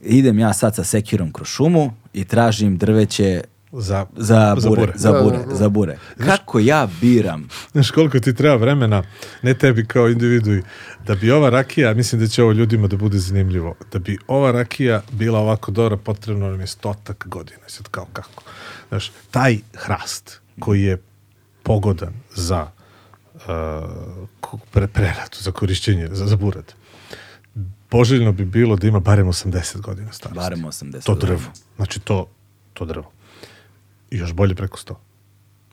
Idem ja sad sa sekirom kroz šumu i tražim drveće za, za za bure. bure. Za Da, bure, da, da. za bure. Kako ja biram? Znaš koliko ti treba vremena, ne tebi kao individui, da bi ova rakija, mislim da će ovo ljudima da bude zanimljivo, da bi ova rakija bila ovako dobra, potrebno nam je stotak godina. Sad kao kako? Znaš, taj hrast koji je pogodan za uh, pre, preradu, za korišćenje, za, za burad, poželjno bi bilo da ima barem 80 godina starosti. Barem 80 To drvo. Znači to, to drvo. I još bolje preko 100.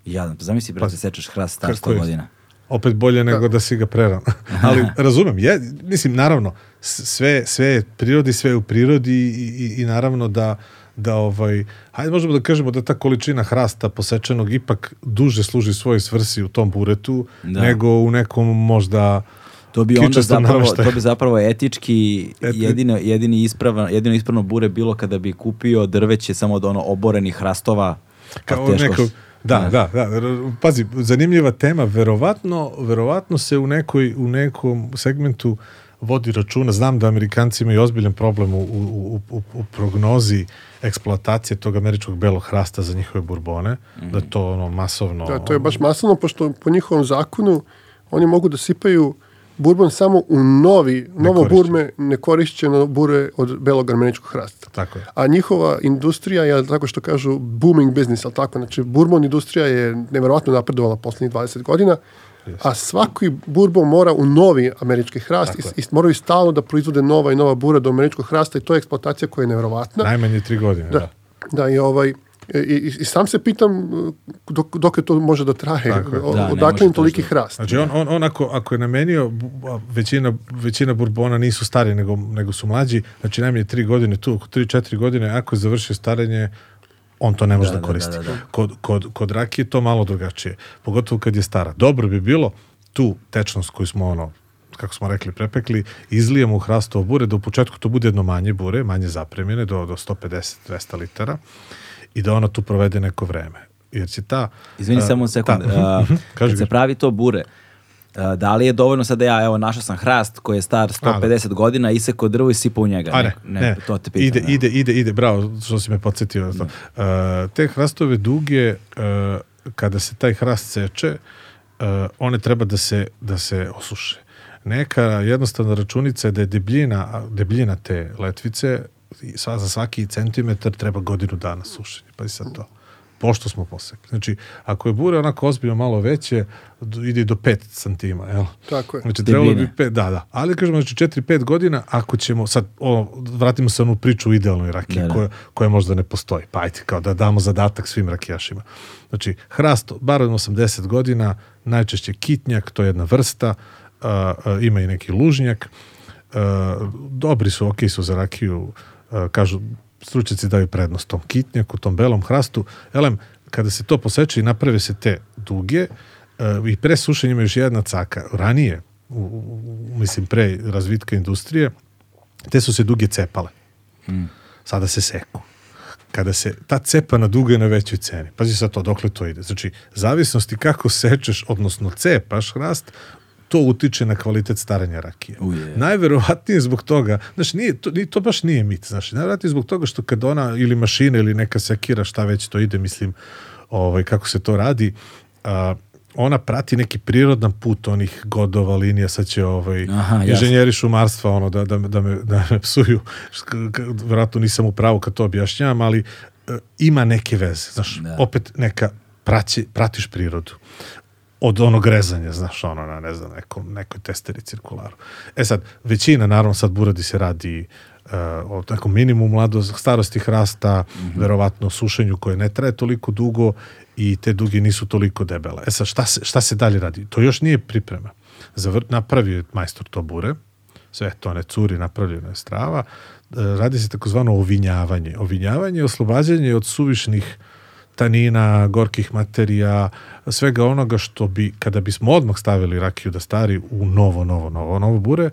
Jadan, pa zamisli brate, sečeš hrast star Kako 100 je? godina. Opet bolje nego da si ga preran. Ali razumem, je, mislim, naravno, sve, sve je prirodi, sve je u prirodi i, i, i naravno da, da ovaj, hajde možemo da kažemo da ta količina hrasta posečenog ipak duže služi svojoj svrsi u tom buretu Da. nego u nekom možda To bi onda zapravo, to bi zapravo etički Eti- jedino, jedini ispravan, jedino ispravno bure bilo kada bi kupio drveće samo od ono oborenih hrastova. Pa kao s- da, znaš. da, da, r- pazi, zanimljiva tema, verovatno, verovatno se u, nekoj, u nekom segmentu vodi računa, znam da Amerikanci imaju ozbiljan problem u, u, u, u, prognozi eksploatacije tog američkog belog hrasta za njihove burbone, da je to ono masovno... Da, to je baš masovno, pošto po njihovom zakonu oni mogu da sipaju bourbon samo u novi, novo burme, nekorišćeno bure od belog armeničkog hrasta. Tako je. A njihova industrija je, tako što kažu, booming business, ali tako, znači bourbon industrija je neverovatno napredovala poslednjih 20 godina, a svaki bourbon mora u novi američki hrast i, i moraju stalno da proizvode nova i nova bura do američkog hrasta i to je eksploatacija koja je neverovatna. Najmanje tri godine, da. Da, da i ovaj i, i, i sam se pitam uh, dok, dok je to može da traje, Tako je. o- Da, odakle im to toliki hrast. Znači on, on, on ako, ako je namenio, većina, većina burbona nisu stari nego, nego su mlađi, znači najmanje tri godine tu, oko tri, četiri godine, ako je završio starenje, on to ne može da, Da, da, koristi. da, da, da. Kod, kod, kod rakije je to malo drugačije, pogotovo kad je stara. Dobro bi bilo tu tečnost koju smo ono, kako smo rekli, prepekli, izlijemo u hrastovo bure, da u početku to bude jedno manje bure, manje zapremljene, do, do 150-200 litara i da ona tu provede neko vreme. Jer će ta... Izvini a, samo sekund. ta- a, kaži, kad se pravi to bure, a, da li je dovoljno sad da ja, evo, našao sam hrast koji je star 150 godina, isekao drvo i sipao u njega? A ne, ne, to te pitam. ide, da. ide, ide, ide, bravo, što si me podsjetio. Uh, te hrastove duge, uh, kada se taj hrast seče, uh, one treba da se, da se osuše. Neka jednostavna računica je da je debljina, a debljina te letvice, sva, za svaki centimetar treba godinu dana sušenja. Pa sad to. pošto smo posekli. Znači, ako je bure onako ozbiljno malo veće, ide do 5 santima, jel? Tako je. Znači, trebalo bi Debljine. 5, da, da. Ali kažemo, znači 4-5 godina, ako ćemo, sad, o, vratimo se onu priču o idealnoj rakiji, Da, da. koja, koja možda ne postoji. Pa ajde, kao da damo zadatak svim rakijašima. Znači, hrast, bar od 80 godina, najčešće kitnjak, to je jedna vrsta, a, a, ima i neki lužnjak, a, dobri su, ok su za rakiju, a, kažu, stručnjaci daju prednost tom kitnjaku, tom belom hrastu. Elem, kada se to poseče i naprave se te duge, a, i pre sušenja ima još jedna caka. Ranije, u, u, mislim, pre razvitka industrije, te su se duge cepale. Sada se seku. Kada se ta cepa na dugo je na većoj ceni. Pazi sad to, dokle to ide. Znači, zavisnosti kako sečeš, odnosno cepaš hrast, to utiče na kvalitet staranja rakije. Uje. Najverovatnije zbog toga, znači nije, to, nije, to baš nije mit, znači najverovatnije zbog toga što kad ona ili mašina ili neka sekira, šta već to ide, mislim, ovaj, kako se to radi, a, ona prati neki prirodan put onih godova, linija, sad će ovaj, Aha, inženjeri šumarstva ono, da, da, da, me, da me psuju, vjerojatno nisam u pravu kad to objašnjavam, ali e, ima neke veze, znaš, Da. opet neka praći, pratiš prirodu od onog rezanja, znaš, ono, na, ne znam, neko, nekoj testeri cirkularu. E sad, većina, naravno, sad buradi se radi uh, o nekom minimum mladost, starosti hrasta, verovatno sušenju koje ne traje toliko dugo i te duge nisu toliko debele. E sad, šta se, šta se dalje radi? To još nije priprema. Zavr, napravio je majstor to bure, sve to ne curi, napravljeno je strava, E, radi se takozvano ovinjavanje. Ovinjavanje je oslobađanje od suvišnih tanina, gorkih materija, svega onoga što bi, kada bismo odmah stavili rakiju da stari u novo, novo, novo, novo bure,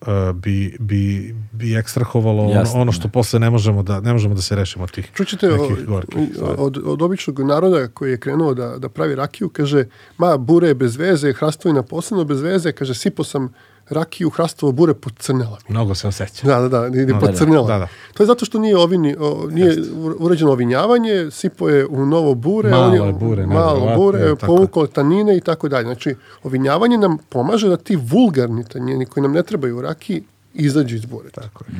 uh, bi, bi, bi ekstrahovalo ono, Jasno, ono što posle ne možemo da, ne možemo da se rešimo od tih Čućete nekih gorkih stvari. od, od običnog naroda koji je krenuo da, da pravi rakiju, kaže, ma, bure je bez veze, hrastovina posebno bez veze, kaže, sipo sam rakiju, hrastovo bure pocrnela mi. Mnogo se osjeća. Da, da, da, ide da, pocrnela. da, da. To je zato što nije, ovini, o, nije uređeno ovinjavanje, sipo je u novo bure, Malo on je bure, malo bure, povukao tanine i tako dalje. Znači, ovinjavanje nam pomaže da ti vulgarni tanjeni koji nam ne trebaju u rakiji izađu iz bureta. Tako je.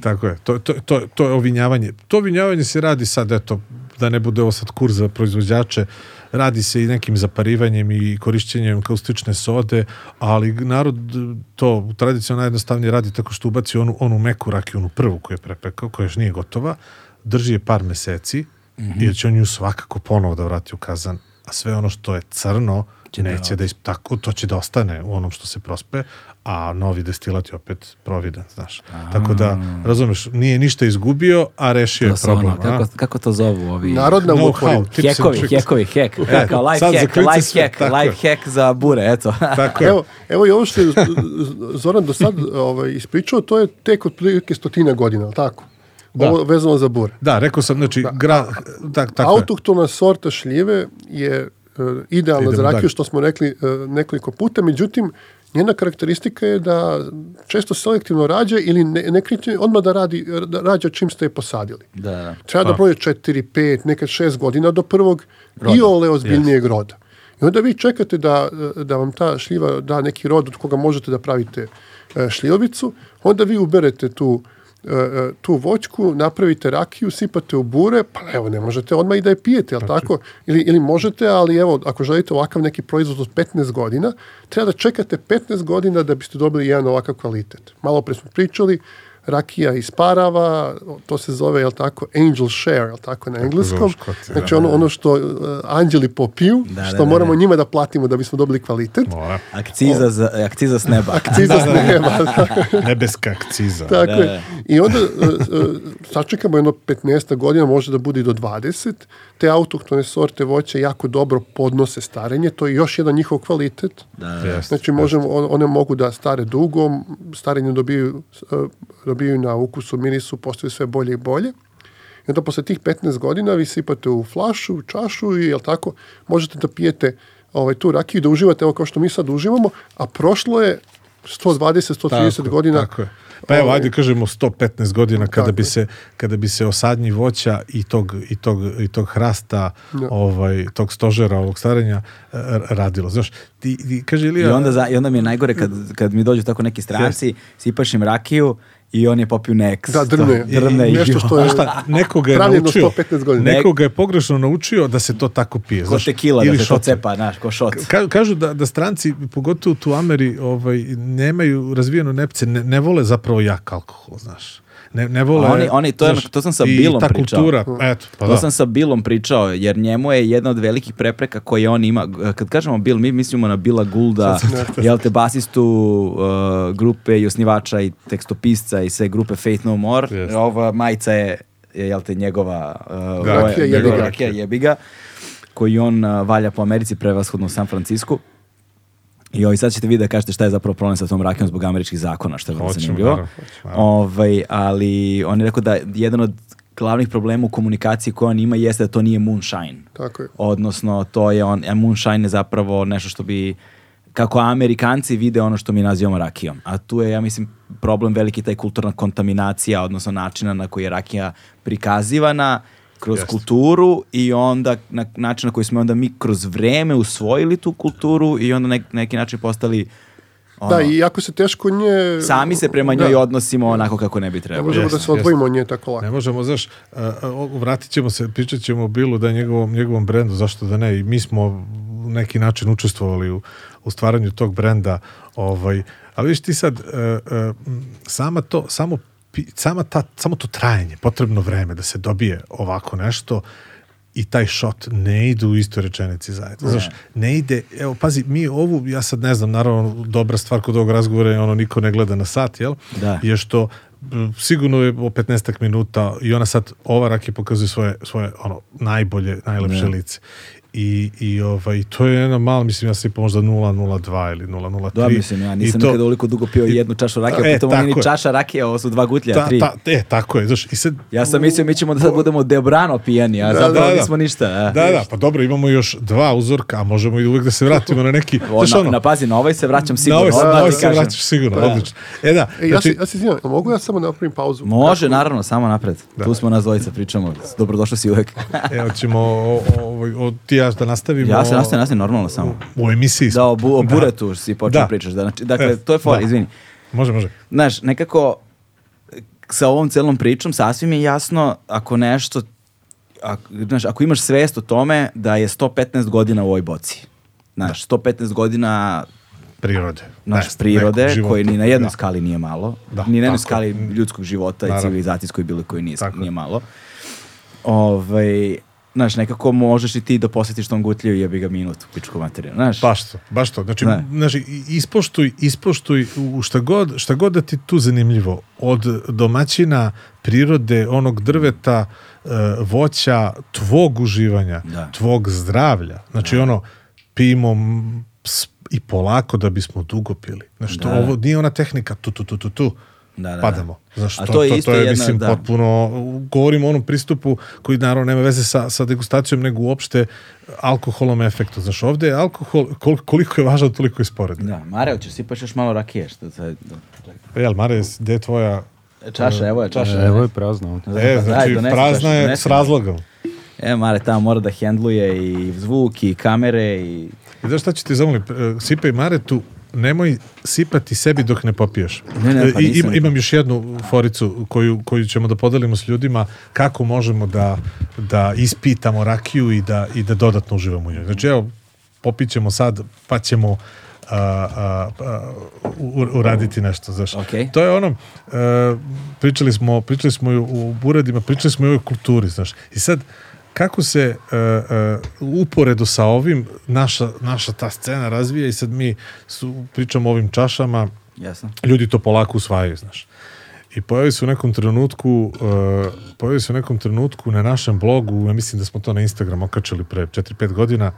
Tako je. To, to, to, to je ovinjavanje. To ovinjavanje se radi sad, eto, da ne bude ovo sad kurs za proizvođače, radi se i nekim zaparivanjem i korišćenjem kaustične sode, ali narod to tradicionalno najjednostavnije radi tako što ubaci onu, onu meku rakiju, onu prvu koju je prepekao, koja još nije gotova, drži je par meseci, jer će on nju svakako ponovo da vrati u kazan, a sve ono što je crno, Će da neće da, is- tako, to će da ostane u onom što se prospe, a novi destilat je opet providan, znaš. Tako da, razumeš, nije ništa izgubio, a rešio je su problem. ono, kako, a? kako to zovu ovi... Narodna upotreba. how, Hekovi, hekovi, hek. E, kao life hack, life sve, hack, life hack za bure, eto. Tako. Evo, evo i ovo što je Zoran do sad ovaj, ispričao, to je tek otprilike stotina godina, ali tako? Da. Ovo vezano za bure. Da, rekao sam, znači, gra, tak, tako je. Autohtona sorta šljive je e, idealna Idemo za rakiju, dalje. što smo rekli e, nekoliko puta, međutim, njena karakteristika je da često selektivno rađa ili ne, ne kreće odmah da, radi, da rađa čim ste je posadili. Da, da. Treba da prođe 4, 5, nekad 6 godina do prvog i ole ozbiljnijeg roda. I onda vi čekate da, da vam ta šljiva da neki rod od koga možete da pravite e, šljivovicu, onda vi uberete tu tu voćku, napravite rakiju, sipate u bure, pa evo, ne možete odmah i da je pijete, jel tako? Ili, ili možete, ali evo, ako želite ovakav neki proizvod od 15 godina, treba da čekate 15 godina da biste dobili jedan ovakav kvalitet. Malo pre smo pričali, rakija isparava, to se zove, jel tako, angel share, jel tako, na engleskom. zoveš kod te, Znači ono, ono što uh, anđeli popiju, Da, što da, da, moramo da. njima da platimo da bismo dobili kvalitet. Mora. Akciza, za, akciza s neba. Akciza s neba, da. Nebeska akciza. Tako Da, je. da. I onda uh, uh, sačekamo jedno 15 godina, može da bude i do 20. Te autohtone sorte voća jako dobro podnose starenje, to je još jedan njihov kvalitet. Da, da. Jeste. Znači možemo, on- one mogu da stare dugo, starenje dobiju, uh, dobiju na ukusu, mirisu, postaju sve bolje i bolje. I onda posle tih 15 godina vi sipate u flašu, u čašu i jel tako, možete da pijete ovaj, tu rakiju i da uživate ovo kao što mi sad uživamo, a prošlo je 120, 130 Tako, godina. Tako je. Pa evo, ajde kažemo 115 godina kada Tako bi se kada bi se osadnji voća i tog i tog i tog hrasta Da. ovaj tog stožera ovog starenja e, radilo. Znaš, ti, ti kaže I Ilija onda, za, I onda mi je najgore kad, kad mi dođu tako neki stranci, sipaš im rakiju i on je popio Nex. Da, drne. To- drne I i- nešto što je Šta, nekoga je naučio, 115 godina. nekoga je pogrešno naučio da se to tako pije. Ko znaš, tekila da se to cepa, znaš, ko šot. Ka- kažu da, da stranci, pogotovo tu u Ameri, ovaj, nemaju razvijeno nepce, ne, ne vole zapravo jak alkohol, znaš. Ne, ne vole... A oni- oni- to je- znaš, to sam sa i Billom ta pričao. kultura, eto, pa to da. sam sa Billom pričao, jer njemu je jedna od velikih prepreka koje on ima. Kad kažemo Bill, mi mislimo na Billa Goulda, jel te, basistu uh, grupe i osnivača i tekstopisca i sve grupe Faith No More. Jeste. Ova majica je, je, jel te, njegova uh, Rakija jebiga. rakija jebiga, koji on uh, valja po Americi, prevashodno u San Francisku. I ovaj, sad ćete vidjeti da kažete šta je zapravo problem sa tom rakijom zbog američkih zakona, što je vrlo zanimljivo. naravno. Ovaj, ali on je rekao da jedan od glavnih problema u komunikaciji koje on ima jeste da to nije moonshine. Tako je. Odnosno, to je on, a moonshine je zapravo nešto što bi kako Amerikanci vide ono što mi nazivamo rakijom. A tu je, ja mislim, problem veliki taj kulturna kontaminacija, odnosno načina na koji je rakija prikazivana kroz Jeste. kulturu i onda na način na koji smo onda mi kroz vreme usvojili tu kulturu i onda na neki način postali ono, Da, i jako se teško nje... sami se prema njoj Da. odnosimo onako kako ne bi Ne trebalo. možemo da Jeste, se odvojimo od nje tako lako. Ne možemo, znaš, vratit ćemo se, pričat ćemo o Billu, da je njegovom, njegovom brendu, zašto da ne, i mi smo neki način učestvovali u, u stvaranju tog brenda, ovaj, ali viš ti sad, e, e, sama to, samo, sama, ta, samo to trajanje, potrebno vreme da se dobije ovako nešto, i taj shot ne idu u istoj rečenici zajedno. Znaš, ne ide, evo, pazi, mi ovu, ja sad ne znam, naravno, dobra stvar kod ovog razgovora je ono, niko ne gleda na sat, jel? Da. je što sigurno je o 15 minuta i ona sad, ova rakija pokazuje svoje, svoje ono, najbolje, najlepše lice. I, i ovaj, to je jedna mala, mislim, ja sam i možda 0,02 ili 0,03. Da, mislim, ja nisam to- nikada ovoliko dugo pio jednu čašu rakije, E, pritom ovo nije tako ni je. čaša rakije, ovo su dva gutlja, Ta, tri. ta, e, tako je, znaš, i sad... Ja sam mislio mi ćemo da sad budemo debrano pijani, a zapravo nismo ništa. a. Da, da, pa dobro, imamo još dva uzorka, a možemo i uvek da se vratimo na neki... O, znaš, na, ono, na pazi, na ovaj se vraćam na sigurno. ovaj, se- odmah na ovaj se kažem. vraćaš sigurno, Da. odlično. E da, E, ja, znači, se, ja se izvinjam, mogu ja samo da napravim pauzu? Može, naravno, samo napred. Tu smo nas dvojica, pričamo. Dobrodošli si uvek. evo ćemo o, o, o, o, ti i ja da nastavimo... ja se nastavim, nastavim normalno samo. U emisiji Da, o, bu, o Da. buretu si počeo Da. pričaš. Da, znači, dakle, E, to je for, da. izvini. Može, može. Znaš, nekako sa ovom celom pričom sasvim je jasno ako nešto, ako, znaš, ako imaš svest o tome da je 115 godina u ovoj boci. Znaš, 115 godina Prirode. naš Ne, prirode, koji ni na jednoj Da. skali nije malo, Da, ni na jednoj skali ljudskog života i Naravno. civilizacijskoj bilo koji nije, Tako je. nije malo. Ovaj, znaš, nekako možeš i ti da posjetiš tom gutlju i jebi ga minut u pičku materiju, znaš? Baš to, baš to. Znači, Ne. znači ispoštuj, ispoštuj u šta god, šta god da ti tu zanimljivo. Od domaćina, prirode, onog drveta, e, voća, tvog uživanja, Da. tvog zdravlja. Znači, ono, pijemo i polako da bismo dugo pili. Znači, to, Da. ovo nije ona tehnika tu, tu, tu, tu, tu. Da, da, da. Padamo. Znaš, A to, to je to, isto to je, jedna- mislim, da. potpuno, govorimo o onom pristupu koji naravno nema veze sa, sa degustacijom, nego uopšte alkoholom efektu. Znaš, ovde je alkohol, kol, koliko je važan, toliko je sporedno. Da, Mareo, ćeš sipaš još malo rakije, što sad... Pa Jel, Mare, gde je tvoja... Čaša, evo je čaša. E, Evo je ovdje. E, znači, donesi prazna je s razlogom. E, Mare tamo mora da hendluje i zvuk i kamere i... I znaš šta ću ti zamolim? E, Sipaj Maretu, nemoj sipati sebi dok ne popiješ. Ne, ne, pa E, i- nisam im- imam još jednu foricu koju, koju ćemo da podelimo s ljudima kako možemo da, da ispitamo rakiju i da, i da dodatno uživamo u njoj. Znači, evo, popit ćemo sad, pa ćemo a, a, a, u- uraditi nešto, znaš. Okej. To je ono, e, pričali smo, pričali smo i u buradima, pričali smo i o ovoj kulturi, znaš. I sad, kako se e, e, uporedo sa ovim naša, naša ta scena razvija i sad mi su, pričamo o ovim čašama, Jasno. ljudi to polako usvajaju, znaš. I pojavi se u nekom trenutku, uh, pojavi se u nekom trenutku na našem blogu, ja mislim da smo to na Instagram okačili pre 4-5 godina,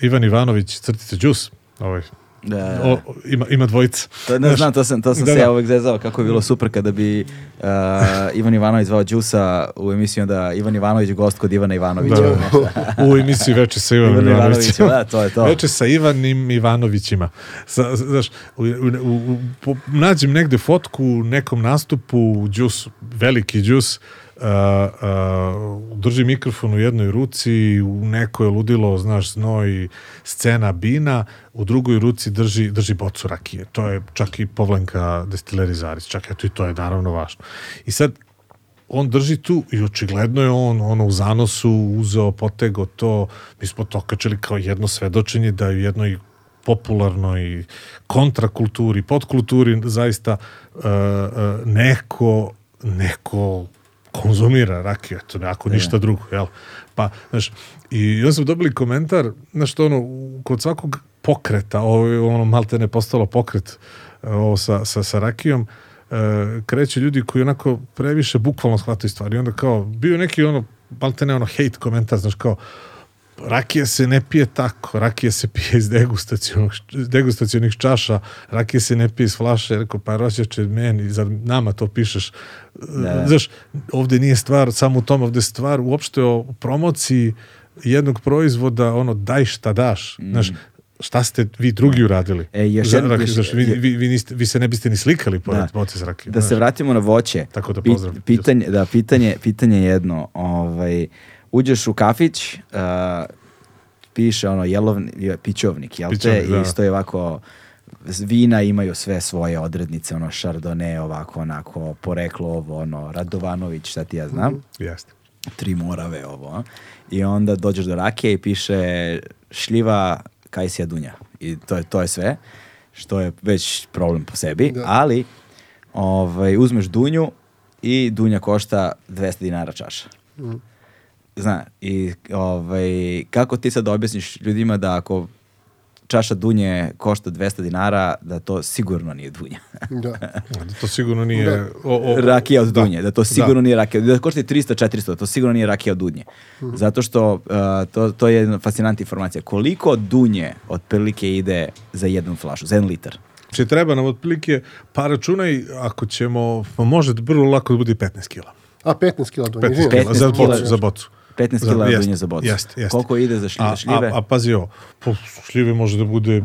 Ivan Ivanović, crtice džus, ovaj, Da, da, da. o, ima, ima dvojica. To, ne Znaš, znam, to sam, to sam da, se da. ja uvek zezao kako je bilo super kada bi uh, Ivan Ivanović zvao Đusa u emisiju da Ivan Ivanović gost kod Ivana Ivanovića. Da, da. u emisiji Veče sa Ivanom Ivan Ivanovićem. Ivanović, da, to je to. Veče sa Ivanim Ivanovićima. Sa, znaš, u, u, u, nađem negde fotku u nekom nastupu, džus, veliki džus, uh, uh, drži mikrofon u jednoj ruci, u nekoj ludilo, znaš, znoj, scena bina, u drugoj ruci drži, drži bocu rakije. To je čak i Povlenka Destileri Zarić, čak eto i to je naravno važno. I sad, on drži tu i očigledno je on ono u zanosu uzeo, potego to, mi smo to kačili kao jedno svedočenje da je u jednoj popularnoj kontrakulturi, podkulturi zaista uh, uh, neko neko konzumira rakiju, eto, ako ništa drugo, jel? Pa, znaš, i onda smo dobili komentar, znaš, to ono, kod svakog pokreta, ovo je ono malte ne postalo pokret ovo sa, sa, sa rakijom, e, kreće ljudi koji onako previše bukvalno shvataju stvari. Onda kao, bio neki ono, malte ne ono hate komentar, znaš, kao, rakija se ne pije tako, rakija se pije iz degustacionih čaša, rakija se ne pije iz flaše, rekao, pa rođače, meni, za nama to pišeš. Da. Znaš, ovde nije stvar samo u tom, ovde je stvar uopšte o promociji jednog proizvoda, ono, daj šta daš. Mm. Znaš, šta ste vi drugi uradili? E, još Za, jedno- rakiju, još- vi, vi, vi, niste, vi se ne biste ni slikali pored Da. boce s rakijom. Da se znaš. vratimo na voće. Tako da pozdrav. Pitanje, da, pitanje, pitanje je jedno. Ovaj, uđeš u kafić, uh, piše ono jelovni, je- pićovnik, jel te? Pićovnik, da. I stoji ovako vina imaju sve svoje odrednice, ono Chardonnay, ovako, onako, poreklo ovo, ono, Radovanović, šta ti ja znam, Jeste. tri morave ovo, a? i onda dođeš do rakije i piše šljiva kajsija dunja. I to je, to je sve, što je već problem po sebi, Da. ali ovaj, uzmeš dunju i dunja košta 200 dinara čaša. Zna, i ovaj, kako ti sad objasniš ljudima da ako čaša dunje košta 200 dinara, da to sigurno nije dunja. Da. Da, to sigurno nije... Da. O, o, rakija od da. dunje, da to sigurno nije rakija, da košta i 300-400, to sigurno nije rakija od dunje. Mhm. Zato što uh, to, to je jedna fascinantna informacija. Koliko dunje otprilike ide za jednu flašu, za jedan litar? Znači treba nam otprilike, pa računaj ako ćemo, pa može vrlo lako da bude i 15 kila. A, 15 kila dunje. 15 izvini. kila, 15 za bocu, za bocu. 15 Za- kila dunje za bocu. Koliko ide za šljive? A, šljive? a, a pazi ovo, po šljive može da bude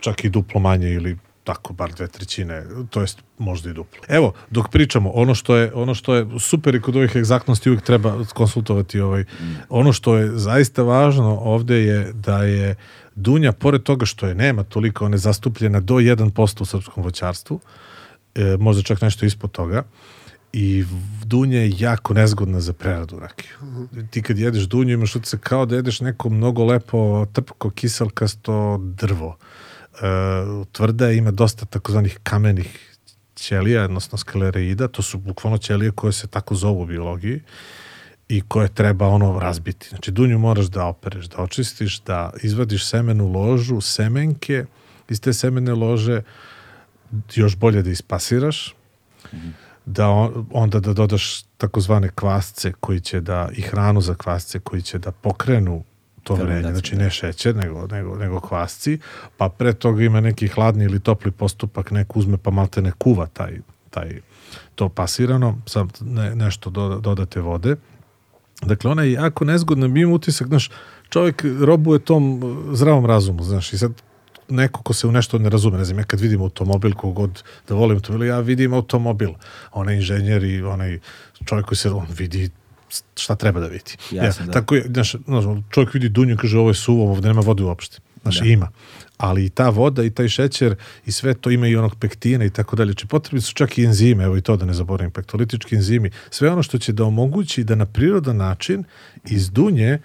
čak i duplo manje ili tako bar dve trećine, to jest možda i duplo. Evo, dok pričamo, ono što je, ono što je super i kod ovih egzaktnosti uvijek treba konsultovati ovaj, ono što je zaista važno ovde je da je Dunja, pored toga što je nema toliko, ona je zastupljena do 1% u srpskom voćarstvu, e, možda čak nešto ispod toga, i dunja je jako nezgodna za preradu rakiju. Ti kad jedeš dunju imaš utisak kao da jedeš neko mnogo lepo trpko kiselkasto drvo. E, tvrda je, ima dosta takozvanih kamenih ćelija, odnosno sklereida, to su bukvalno ćelije koje se tako zovu u biologiji i koje treba ono razbiti. Znači dunju moraš da opereš, da očistiš, da izvadiš semenu ložu, semenke iz te semene lože još bolje da ispasiraš, da on, onda da dodaš takozvane kvasce koji će da, i hranu za kvasce koji će da pokrenu to vrenje, znači ne šećer, nego, nego, nego kvasci, pa pre toga ima neki hladni ili topli postupak, neko uzme pa malte ne kuva taj, taj to pasirano, sam ne, nešto doda, dodate vode. Dakle, ona je jako nezgodna, mi imamo utisak, znaš, čovjek robuje tom uh, zdravom razumu, znaš, i sad neko ko se u nešto ne razume, ne znam, ja kad vidim automobil, kogod da volim automobil, ja vidim automobil, onaj inženjer i onaj čovjek koji se, on vidi šta treba da vidi. Jasno, da. Tako je, znaš, znaš, čovjek vidi dunju i kaže ovo je suvo, ovdje nema vode uopšte. Znaš, ima. Ali i ta voda i taj šećer i sve to ima i onog pektina i tako dalje. Či potrebni su čak i enzime, evo i to da ne zaboravim, pektolitički enzimi. Sve ono što će da omogući da na prirodan način iz dunje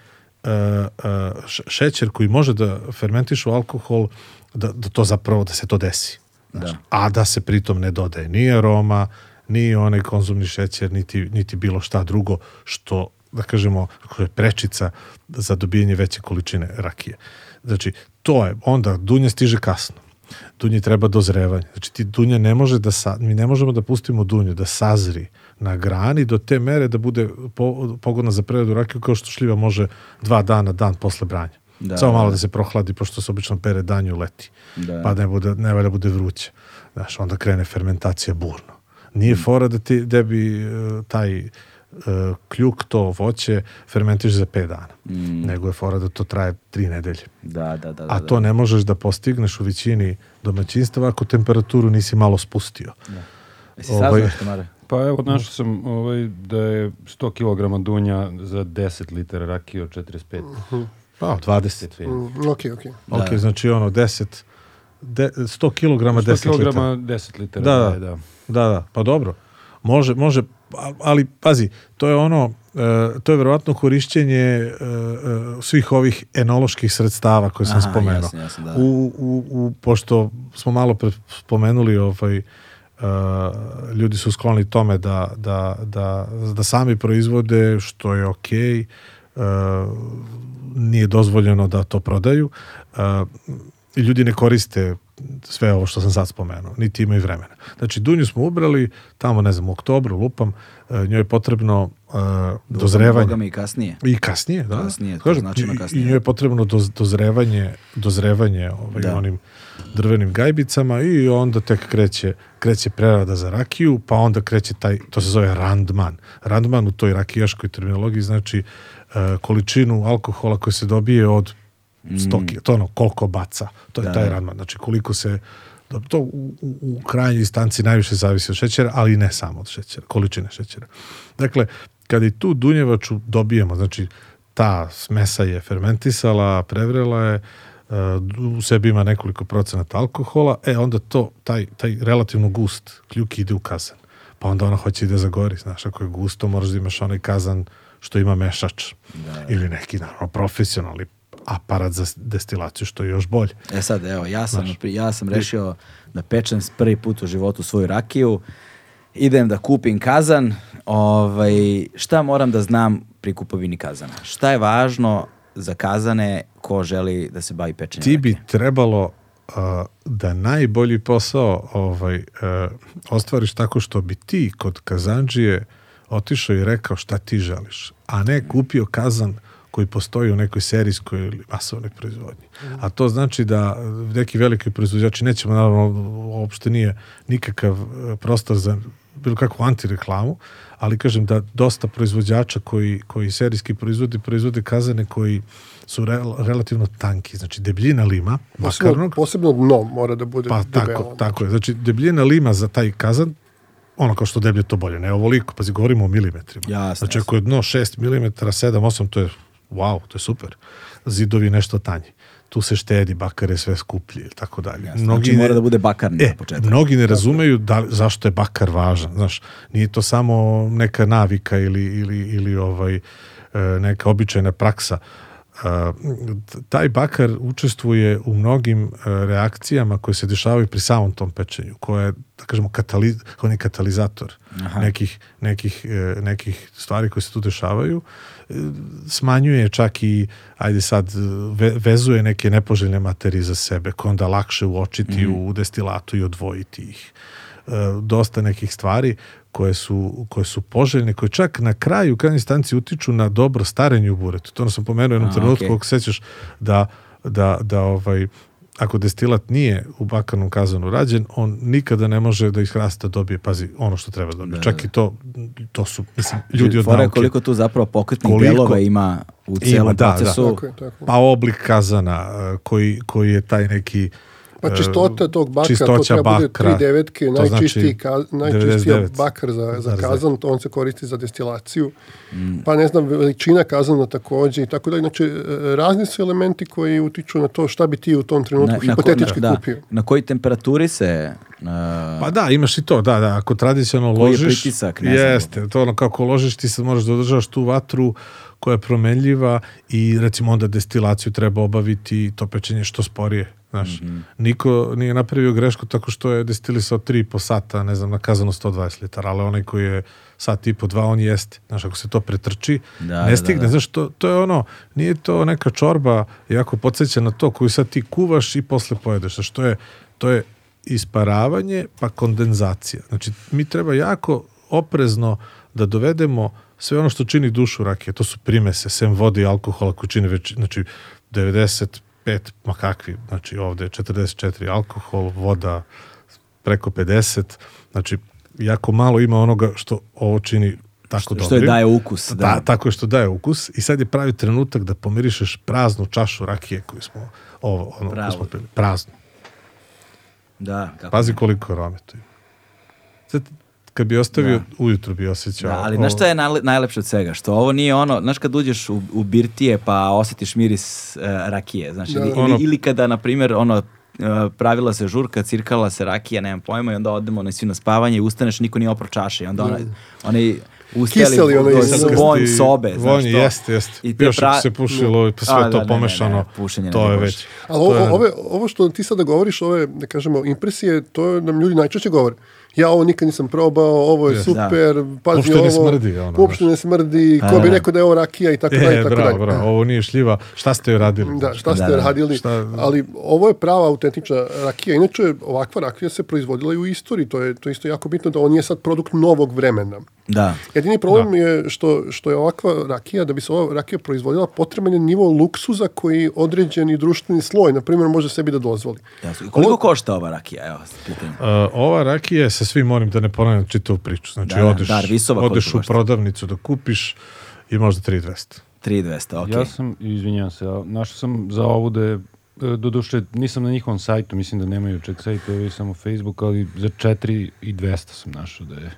šećer koji može da fermentiše u alkohol, da, da to zapravo, da se to desi. Znaš, A da se pritom ne dodaje ni aroma, ni onaj konzumni šećer, niti, niti bilo šta drugo što, da kažemo, je prečica za dobijanje veće količine rakije. Znači, to je, onda dunja stiže kasno. Dunji treba dozrevanje. Znači, ti dunja ne može da, sa, mi ne možemo da pustimo dunju da sazri na grani do te mere da bude po, pogodna za preradu rakiju kao što šljiva može dva dana, dan posle branja. Da, Samo malo da. da se prohladi, pošto se obično pere danju leti. Da. Pa ne, bude, ne valja bude vruće. Znaš, onda krene fermentacija burno. Nije fora da ti da bi e, taj e, kljuk, to voće, fermentiš za 5 dana. Nego je fora da to traje 3 nedelje. Da, da, da. A da, to ne možeš da postigneš u većini domaćinstava ako temperaturu nisi malo spustio. Jesi ovaj- saznao što, Mare? Pa evo, našao sam ovaj, da je 100 kg dunja za 10 litara rakije od 45. Pa, 20. Mm, ok, ok. Ok, znači ono 10, de, 100 kg 10 100 kg litara. 10 litara. Da, Da, da. da. Da, da, pa dobro. Može, može, ali pazi, to je ono, e, to je verovatno korišćenje e, svih ovih enoloških sredstava koje sam Aha, spomenuo. jasno, jasno, da. u, u, u, pošto smo malo pre spomenuli ovaj, e, ljudi su skloni tome da, da, da, da sami proizvode, što je okej, e, nije dozvoljeno da to prodaju. I ljudi ne koriste sve ovo što sam sad spomenuo, niti imaju vremena. Znači, Dunju smo ubrali, tamo, ne znam, u oktobru, lupam, e, njoj je potrebno e, dozrevanje. I kasnije. I kasnije, da. Kasnije, to Kažem, značajno i- kasnije. I njoj je potrebno doz, dozrevanje, dozrevanje ovaj, Da. onim drvenim gajbicama i onda tek kreće, kreće prerada za rakiju, pa onda kreće taj, to se zove randman. Randman u toj rakijaškoj terminologiji znači e, količinu alkohola koji se dobije od stoki, to je ono koliko baca, to je Mm. Da, taj da. randman. Znači koliko se to u, u, u krajnjoj instanci najviše zavisi od šećera, ali ne samo od šećera, količine šećera. Dakle, kad i tu dunjevaču dobijemo, znači ta smesa je fermentisala, prevrela je, u sebi ima nekoliko procenata alkohola, e onda to, taj, taj relativno gust kljuki ide u kazan. Pa onda ona hoće i da zagori, znaš, ako je gusto, moraš da imaš onaj kazan što ima mešač. Ili neki, naravno, profesionalni aparat za destilaciju, što je još bolje. E sad, evo, ja sam, ja sam rešio da pečem prvi put u životu svoju rakiju. Idem da kupim kazan. Ovaj, šta moram da znam pri kupovini kazana? Šta je važno za kazane ko želi da se bavi pečenjem ti bi trebalo uh, da najbolji posao ovaj, uh, ostvariš tako što bi ti kod kazanđije otišao i rekao šta ti želiš, a ne kupio kazan koji postoji u nekoj serijskoj ili masovnoj proizvodnji. A to znači da neki veliki proizvođači, nećemo naravno, uopšte nije nikakav e, prostor za bilo kakvu antireklamu, ali kažem da dosta proizvođača koji, koji serijski proizvodi, proizvode kazane koji su rel- relativno tanki, znači debljina lima, Posebno, bakarnog, posebno dno mora da bude pa tako, debelo. tako je. Znači, debljina lima za taj kazan, ono kao što deblje to bolje, ne ovoliko, pazi, govorimo o milimetrima. Jasno, znači, ako je dno 6 mm, 7, 8, to je, wow, to je super. Zidovi nešto tanji. Tu se štedi, bakar je sve skuplji ili tako dalje. Jasno, znači mora da bude bakarni e, na početku. Mnogi ne razumeju da, zašto je bakar važan. Znaš, nije to samo neka navika ili, ili, ili ovaj, e, neka običajna praksa. E, taj bakar učestvuje u mnogim e, reakcijama koje se dešavaju pri samom tom pečenju, koje je, da kažemo, katali, on je katalizator nekih, nekih, e, nekih stvari koje se tu dešavaju. E, Smanjuje čak i, ajde sad, ve, vezuje neke nepoželjne materije za sebe, koje onda lakše uočiti u destilatu i odvojiti ih. E, dosta nekih stvari koje su, koje su poželjne, koje čak na kraju, u krajnjoj instanci utiču na dobro starenje u buretu. To ono sam pomenuo u jednom trenutku, ako sećaš da, da, da ovaj, ako destilat nije u bakarnom kazanu rađen, on nikada ne može da iz hrasta dobije, pazi, ono što treba da dobije. čak i to, to su, mislim, ljudi od Fora je nauke. koliko tu zapravo pokretnih Koliko- delova ima u celom da, da. procesu. Tako je, tako je. Pa oblik kazana e, koji, koji je taj neki Pa e, čistota tog bakra, to čistoća treba bude bakra, tri devetke, to najčistiji, znači ka, najčistija 99 bakar za, za kazan, to on se koristi za destilaciju. Pa ne znam, veličina kazana takođe i tako dalje. Znači, e, razni su elementi koji utiču na to šta bi ti u tom trenutku Na, na, hipotetički da, kupio. na koji temperaturi se... uh, Pa da, imaš i to, da, da, ako tradicionalno Koji je ložiš, pritisak, ne znam. jeste, to ono kako ložiš, ti sad moraš da održavaš tu vatru koja je promenljiva i recimo onda destilaciju treba obaviti to pečenje što sporije, znaš. Mhm. Niko nije napravio grešku tako što je destilisao 3,5 sata, ne znam, nakazano 120 litara, ali onaj koji je sat i po dva, on jeste. Znaš, ako se to pretrči, Da, ne da, stigne, da, da. znaš, to, to je ono, nije to neka čorba, jako podsjeća na to koju sad ti kuvaš i posle pojedeš, znaš, to je, to je isparavanje pa kondenzacija. Znači, mi treba jako oprezno da dovedemo sve ono što čini dušu rakije. To su primese, sem vode i alkohola koji čine već, znači, 95, ma kakvi, znači ovde je 44 alkohol, voda preko 50, znači jako malo ima onoga što ovo čini tako Što- dobro. što je daje ukus, da. Da, tako je što daje ukus i sad je pravi trenutak da pomirišeš praznu čašu rakije koju smo ovo, ono, koju smo pili. Praznu. Da, kako Pazi koliko arome tu ima. Sad, kad bi ostavio, ujutru bi osjećao. Da, ali znaš šta je najle, najlepše od svega? Što ovo nije ono, znaš kad uđeš u, u birtije pa osjetiš miris uh, rakije, znaš, Da, ili, da. ili, Ono- ili kada, na primjer, ono, uh, pravila se žurka, cirkala se rakija, nemam pojma, i onda odemo na svi na spavanje i ustaneš, niko nije opro čaše i onda onaj, onaj usteli Kiseli onaj do- vonj sobe, znaš Vonj, to. jeste, jeste. Još pra- se pušilo, pa sve A, da, to ne, ne, pomešano, ne, pušenje ne to je već. Ali je- ovo, ove, ovo što ti sada govoriš, ove, da kažemo, impresije, to nam ljudi najčešće govore. Ja ovo nikad nisam probao, ovo je Yes. super, pazi Uopšte ne ovo. smrdi, ono, Uopšte ne smrdi, ko bi da. rekao da je ovo rakija i tako dalje, i E, tako bravo, dalje. bravo, ovo nije šljiva, šta ste joj radili? Da, šta ste Da, da. radili, Šta- ali ovo je prava autentična rakija. Inače, ovakva rakija se proizvodila i u istoriji, to je, to je isto jako bitno da on nije sad produkt novog vremena. Da. Jedini problem je što, što je ovakva rakija, da bi se ova rakija proizvodila, potreban je nivo luksuza koji određeni društveni sloj, na primjer, može sebi da dozvoli. Jasno. Koliko košta ova rakija? Evo. Uh, ova rakija je sa svim morim da ne ponavljam čitavu priču. Znači, Da, da, odeš, dar, visova odeš u prodavnicu da kupiš i možda 3200. 3200, okej. Ja sam, izvinjam se, našao sam za ovu da je, e, doduše nisam na njihovom sajtu, mislim da nemaju ček sajt, ovo je samo Facebook, ali za 4 i 200 sam našao da je.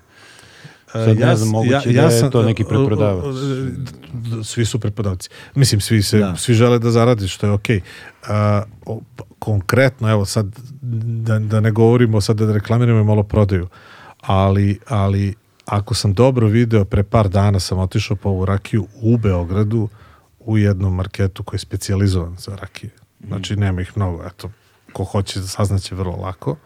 Sad ne znam, moguće da je to neki preprodavac. Svi su preprodavci. Mislim, svi, se, Da. svi žele da zaradi, što je okej. A, o, p- konkretno, evo sad, da, da ne govorimo sad da reklamiramo malo prodaju, ali, ali ako sam dobro video, pre par dana sam otišao po ovu rakiju u Beogradu u jednom marketu koji je specijalizovan za rakije. Znači, nema ih mnogo, eto, ko hoće saznaće vrlo lako.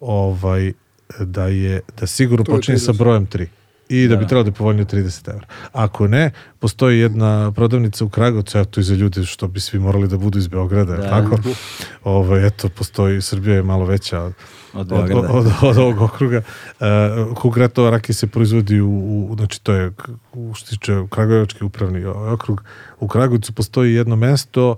Ovaj, da je, da sigurno To je počinje sa 30. brojem 3 i da, Da. bi trebalo da je povoljnije 30 evra. Ako ne, postoji jedna prodavnica u Kragovcu, eto i za ljude što bi svi morali da budu iz Beograda, Da. tako? Ovaj, eto, postoji, Srbija je malo veća od, Od od, od, od ovog okruga. Uh, konkretno ova rakija se proizvodi u, u znači to je u što tiče Kragujevački upravni okrug. U Kragujevcu postoji jedno mesto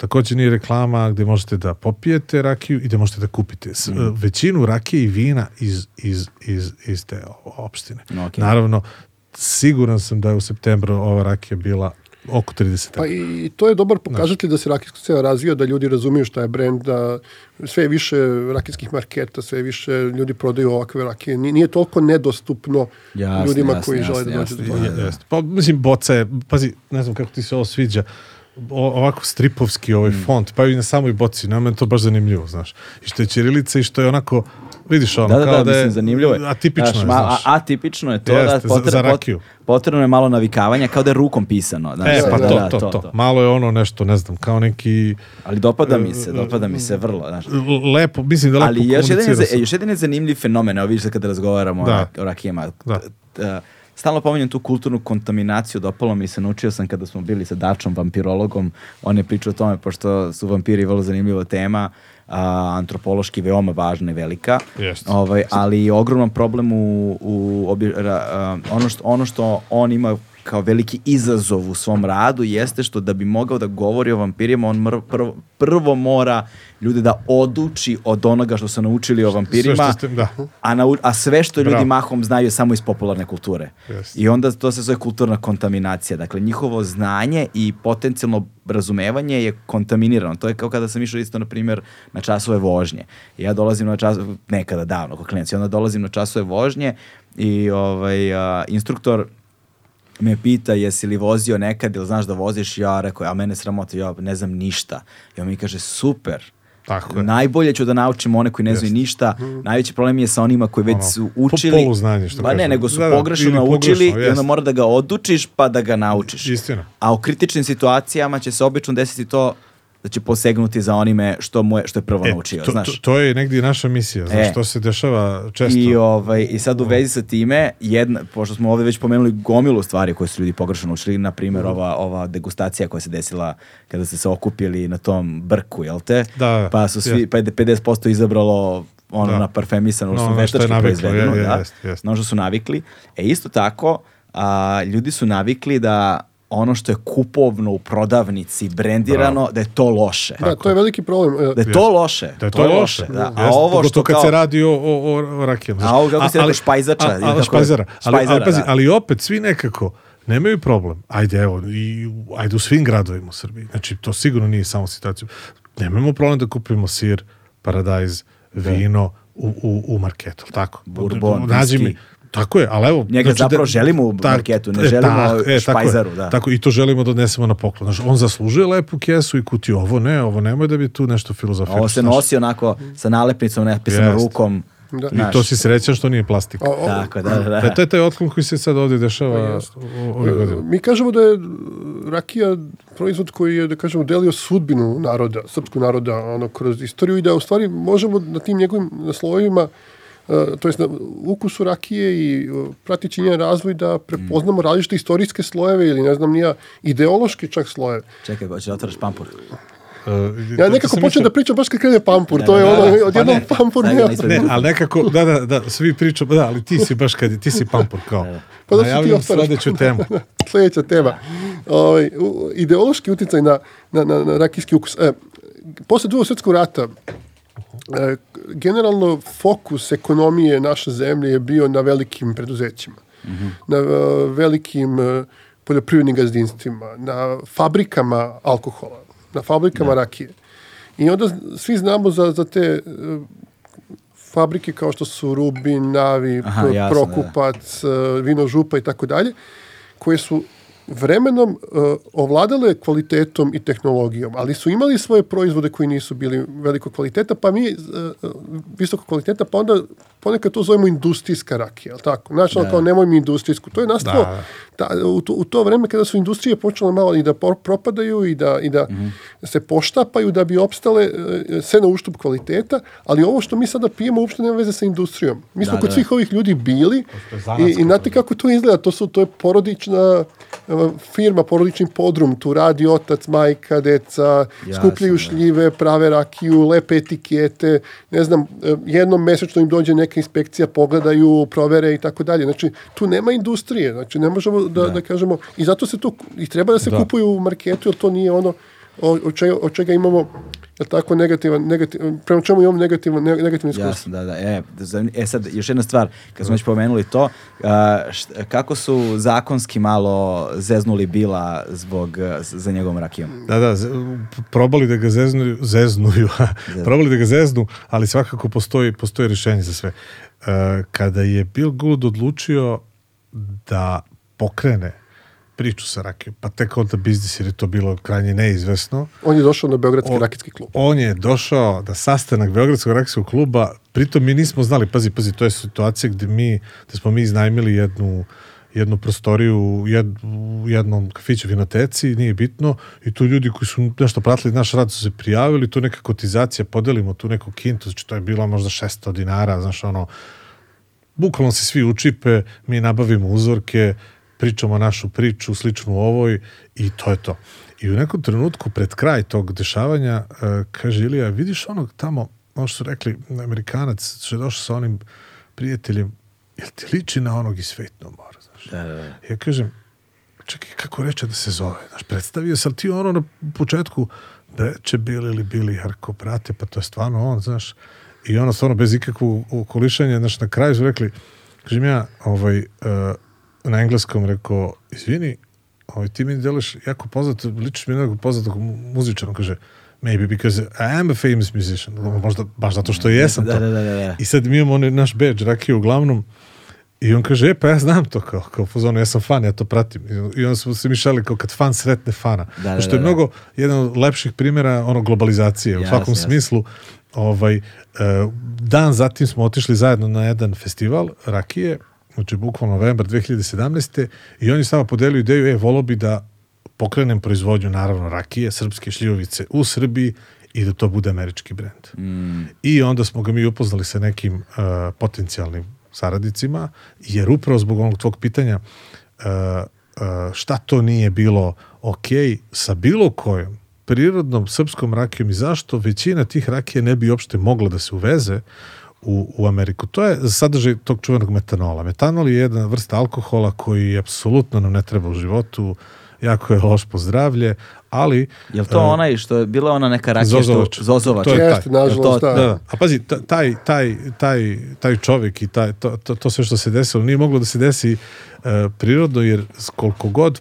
takođe nije reklama gde možete da popijete rakiju i da možete da kupite S, Mm. većinu rakije i vina iz, iz, iz, iz te opštine. Okej. Naravno, siguran sam da je u septembru ova rakija bila oko 30 Pa i to je dobar pokazatelj da se rakijska scena razvija, da ljudi razumiju šta je brend, da sve više rakijskih marketa, sve više ljudi prodaju ovakve rakije. Nije, toliko nedostupno Jasno, ljudima jasno, koji žele jasno, da dođu do toga. Pa, mislim, boca je, pazi, ne znam kako ti se ovo sviđa, ovako stripovski ovaj Mm. font, pa i na samoj boci, nama je to baš zanimljivo, znaš. I što je ćirilica i što je onako, vidiš ono, Da, da, kao da, da, je, mislim, zanimljivo je. atipično Znaš, je, znaš. A, atipično je to Jeste, da za- potre- za pot- rakiju. potrebno je malo navikavanja, kao da je rukom pisano. Znaš, E, pa da, to, da, to, to, Malo je ono nešto, ne znam, kao neki Ali dopada mi se, dopada mi se vrlo, znaš. lepo, mislim da lepo Ali još jedan, je, za- još jedan je zanimljiv fenomen, evo vidiš sad kada razgovaramo Da. o rakijama. Da. Stalno pominjem tu kulturnu kontaminaciju, dopalo mi se, naučio sam kada smo bili sa Dačom, vampirologom, on je pričao o tome, pošto su vampiri vrlo zanimljiva tema, a, antropološki veoma važna i velika, Jeste. ovaj, ali ogroman problem u, u obi- ra- a, ono, što, ono što on ima kao veliki izazov u svom radu jeste što da bi mogao da govori o vampirima, on mr- prvo, prvo mora ljude da oduči od onoga što su naučili o vampirima, Sve što ste- da. a, nau- a sve što ljudi Bravo. mahom znaju je samo iz popularne kulture. Jeste. I onda to se zove kulturna kontaminacija. Dakle, njihovo znanje i potencijalno razumevanje je kontaminirano. To je kao kada sam išao isto, na primjer, na časove vožnje. I ja dolazim na čas, nekada davno, kao klinac, i onda dolazim na časove vožnje i ovaj, a, instruktor me pita jesi li vozio nekad ili znaš da voziš, ja rekao, a mene sramota, ja ne znam ništa. I on mi kaže, super, Tako je. Najbolje ću da naučim one koji ne znaju ništa. Najveći problem je sa onima koji već Ono, su po- učili. poluznanje, što Ma ne, nego su Da, da, pogrešno ili naučili pogrešno, i onda mora da ga odučiš pa da ga naučiš. Istina. A u kritičnim situacijama će se obično desiti to da će posegnuti za onime što mu je, što je prvo E, naučio, to, znaš. to, to je negdje i naša misija, znaš, E. to se dešava često. I, ovaj, I sad u vezi sa time, jedna, pošto smo ovdje već pomenuli gomilu stvari koje su ljudi pogrešno učili, na primjer Mhm. ova, ova degustacija koja se desila kada ste se okupili na tom brku, jel te? Da, pa su svi, je. pa je 50% izabralo ono Da. na parfemisano, No, što je veštački proizvedeno, je, je, da, jest, jest. na ono što su navikli. E isto tako, a, ljudi su navikli da ono što je kupovno u prodavnici brendirano, da je to loše. Da, to je veliki problem. E, Da je to loše. Da je to, loše. Da. A Jeste, ovo što kad kao... se radi o, o, o, rakijama. A ovo kako si rekao, špajzača, A, a, je? špajzara. Ali, ali, Špajzara, pazi, da. ali opet svi nekako nemaju problem. Ajde, evo, i, ajde u svim gradovima u Srbiji. Znači, to sigurno nije samo situacija. Nemamo problem da kupimo sir, paradajz, vino u, u, u marketu, tako? Bourbon, Nađi viski. mi, Tako je, ali evo... Njega zapravo želimo u marketu, ne želimo špajzaru, da. Tako, i to želimo da odnesemo na poklon. Znaš, on zaslužuje lepu kesu i kutiju, ovo ne, ovo nemoj da bi tu nešto filozofirao. Ovo se nosi onako sa nalepnicom, napisano rukom. Da. I to si srećan što nije plastika. O, o, Tako, da, da. E, to je taj otklon koji se sad ovdje dešava ove godine. Mi kažemo da je rakija proizvod koji je, da kažemo, delio sudbinu naroda, srpskog naroda, ono, kroz istoriju i da u stvari možemo na tim njegovim naslovima to jest na ukusu rakije i uh, pratići njen razvoj da prepoznamo različite istorijske slojeve ili ne znam nija ideološke čak slojeve. Čekaj, hoće da otvaraš pampur. Uh, ja nekako počnem da pričam baš kad krene pampur, da, to je da, ono, da, odjednom pa pampur ne, ne, ali nekako, da, da, da, svi pričamo, da, ali ti si baš kad, ti si pampur kao. Da, da. Pa da Najavljam sledeću temu. Sledeća tema. Ovaj, ideološki uticaj na, na, na, na rakijski ukus. E, posle drugog svjetskog rata, e, generalno fokus ekonomije naše zemlje je bio na velikim preduzećima, mm -hmm. na uh, velikim uh, poljoprivrednim gazdinstvima, na fabrikama alkohola na fabrikama da. rakije. I onda svi znamo za, za te fabrike kao što su Rubin, Navi, Aha, jasno, Prokupac, da. Vino Župa i tako dalje, koje su vremenom uh, ovladale kvalitetom i tehnologijom, ali su imali svoje proizvode koji nisu bili veliko kvaliteta, pa mi uh, visoko kvaliteta, pa onda ponekad to zovemo industrijska rakija, al tako? Znači, da. kao nemoj mi industrijsku. To je nastalo da. ta, u, to, u to vreme kada su industrije počele malo i da propadaju i da, i da mm -hmm. se poštapaju da bi opstale uh, sve na uštup kvaliteta, ali ovo što mi sada pijemo uopšte nema veze sa industrijom. Mi smo da, kod da. svih ovih ljudi bili i, i znate kako to izgleda, to su to je porodična firma, porodični podrum, tu radi otac, majka, deca, Jasne, skupljaju da. šljive, prave rakiju, lepe etikete, ne znam, jednom mesečno im dođe neka inspekcija, pogledaju, provere i tako dalje. Znači, tu nema industrije, znači ne možemo da, da. da kažemo, i zato se to, i treba da se da. kupuju u marketu, jer to nije ono, od čega, od čega imamo je tako negativan, negativan, prema čemu imamo negativan, negativni iskustvo. Jasno, da, da. E, e sad, još jedna stvar, kad smo već pomenuli to, št, kako su zakonski malo zeznuli Bila zbog, za njegovom rakijom? Da, da, probali da ga zeznuju, zeznuju, probali da ga zeznu, ali svakako postoji, postoji rješenje za sve. Kada je Bill Gould odlučio da pokrene priču sa rakijom, pa tek onda biznis jer je to bilo krajnje neizvesno. On je došao na Beogradski on, rakijski klub. On je došao na sastanak Beogradskog rakijskog kluba, pritom mi nismo znali, pazi, pazi, to je situacija gde mi, gde smo mi iznajmili jednu jednu prostoriju u jed, jednom kafiću vinoteci, nije bitno, i tu ljudi koji su nešto pratili naš rad su se prijavili, tu neka kotizacija, podelimo tu neku kintu, znači to je bilo možda 600 dinara, znaš, ono, bukvalno se svi učipe, mi nabavimo uzorke, pričamo našu priču, sličnu ovoj i to je to. I u nekom trenutku pred kraj tog dešavanja uh, kaže Ilija, vidiš onog tamo, ono što su rekli, Amerikanac što je došao sa onim prijateljem, jel ti liči na onog iz Fate No More, znaš? Da, da, da. Ja kažem, čekaj, kako reče da se zove? Znaš, predstavio sam ti ono na početku da reče Bili ili Bili Harko, brate, pa to je stvarno on, znaš. I ono stvarno bez ikakvog okolišanja, znaš, na kraju su rekli, kažem ja, ovaj, uh, na engleskom rekao, izvini, ovaj, ti mi deliš jako poznat, ličiš mi nekog poznatog muzičara, kaže, maybe because I am a famous musician, možda baš zato što jesam da, to. Da, da, da, da. I sad mi imamo onaj naš badge, Rakiju uglavnom, i on kaže, e, pa ja znam to kao, kao fuzonu, ja sam fan, ja to pratim. I onda smo se mišali kao kad fan sretne fana. Da, da, što je da, da. mnogo jedan od lepših primjera ono globalizacije, u svakom jas. smislu. Ovaj, uh, dan zatim smo otišli zajedno na jedan festival Rakije, znači bukvalno novembar 2017. i oni samo podelio ideju, e, volo bi da pokrenem proizvodnju, naravno, rakije, srpske šljivovice u Srbiji i da to bude američki brend. Mm. I onda smo ga mi upoznali sa nekim uh, potencijalnim saradnicima, jer upravo zbog onog tvog pitanja uh, uh, šta to nije bilo ok sa bilo kojom prirodnom srpskom rakijom i zašto većina tih rakije ne bi uopšte mogla da se uveze u, u Ameriku. To je sadržaj tog čuvenog metanola. Metanol je jedna vrsta alkohola koji apsolutno nam ne treba u životu, jako je loš po zdravlje, ali... Je to uh, onaj što je bila ona neka rakija Zozovač. što... Zozovač. To je Jeste, taj. nažalost, to, da. da. A pazi, taj, taj, taj, taj čovjek i taj, to, to, to sve što se desilo nije moglo da se desi uh, prirodno, jer koliko god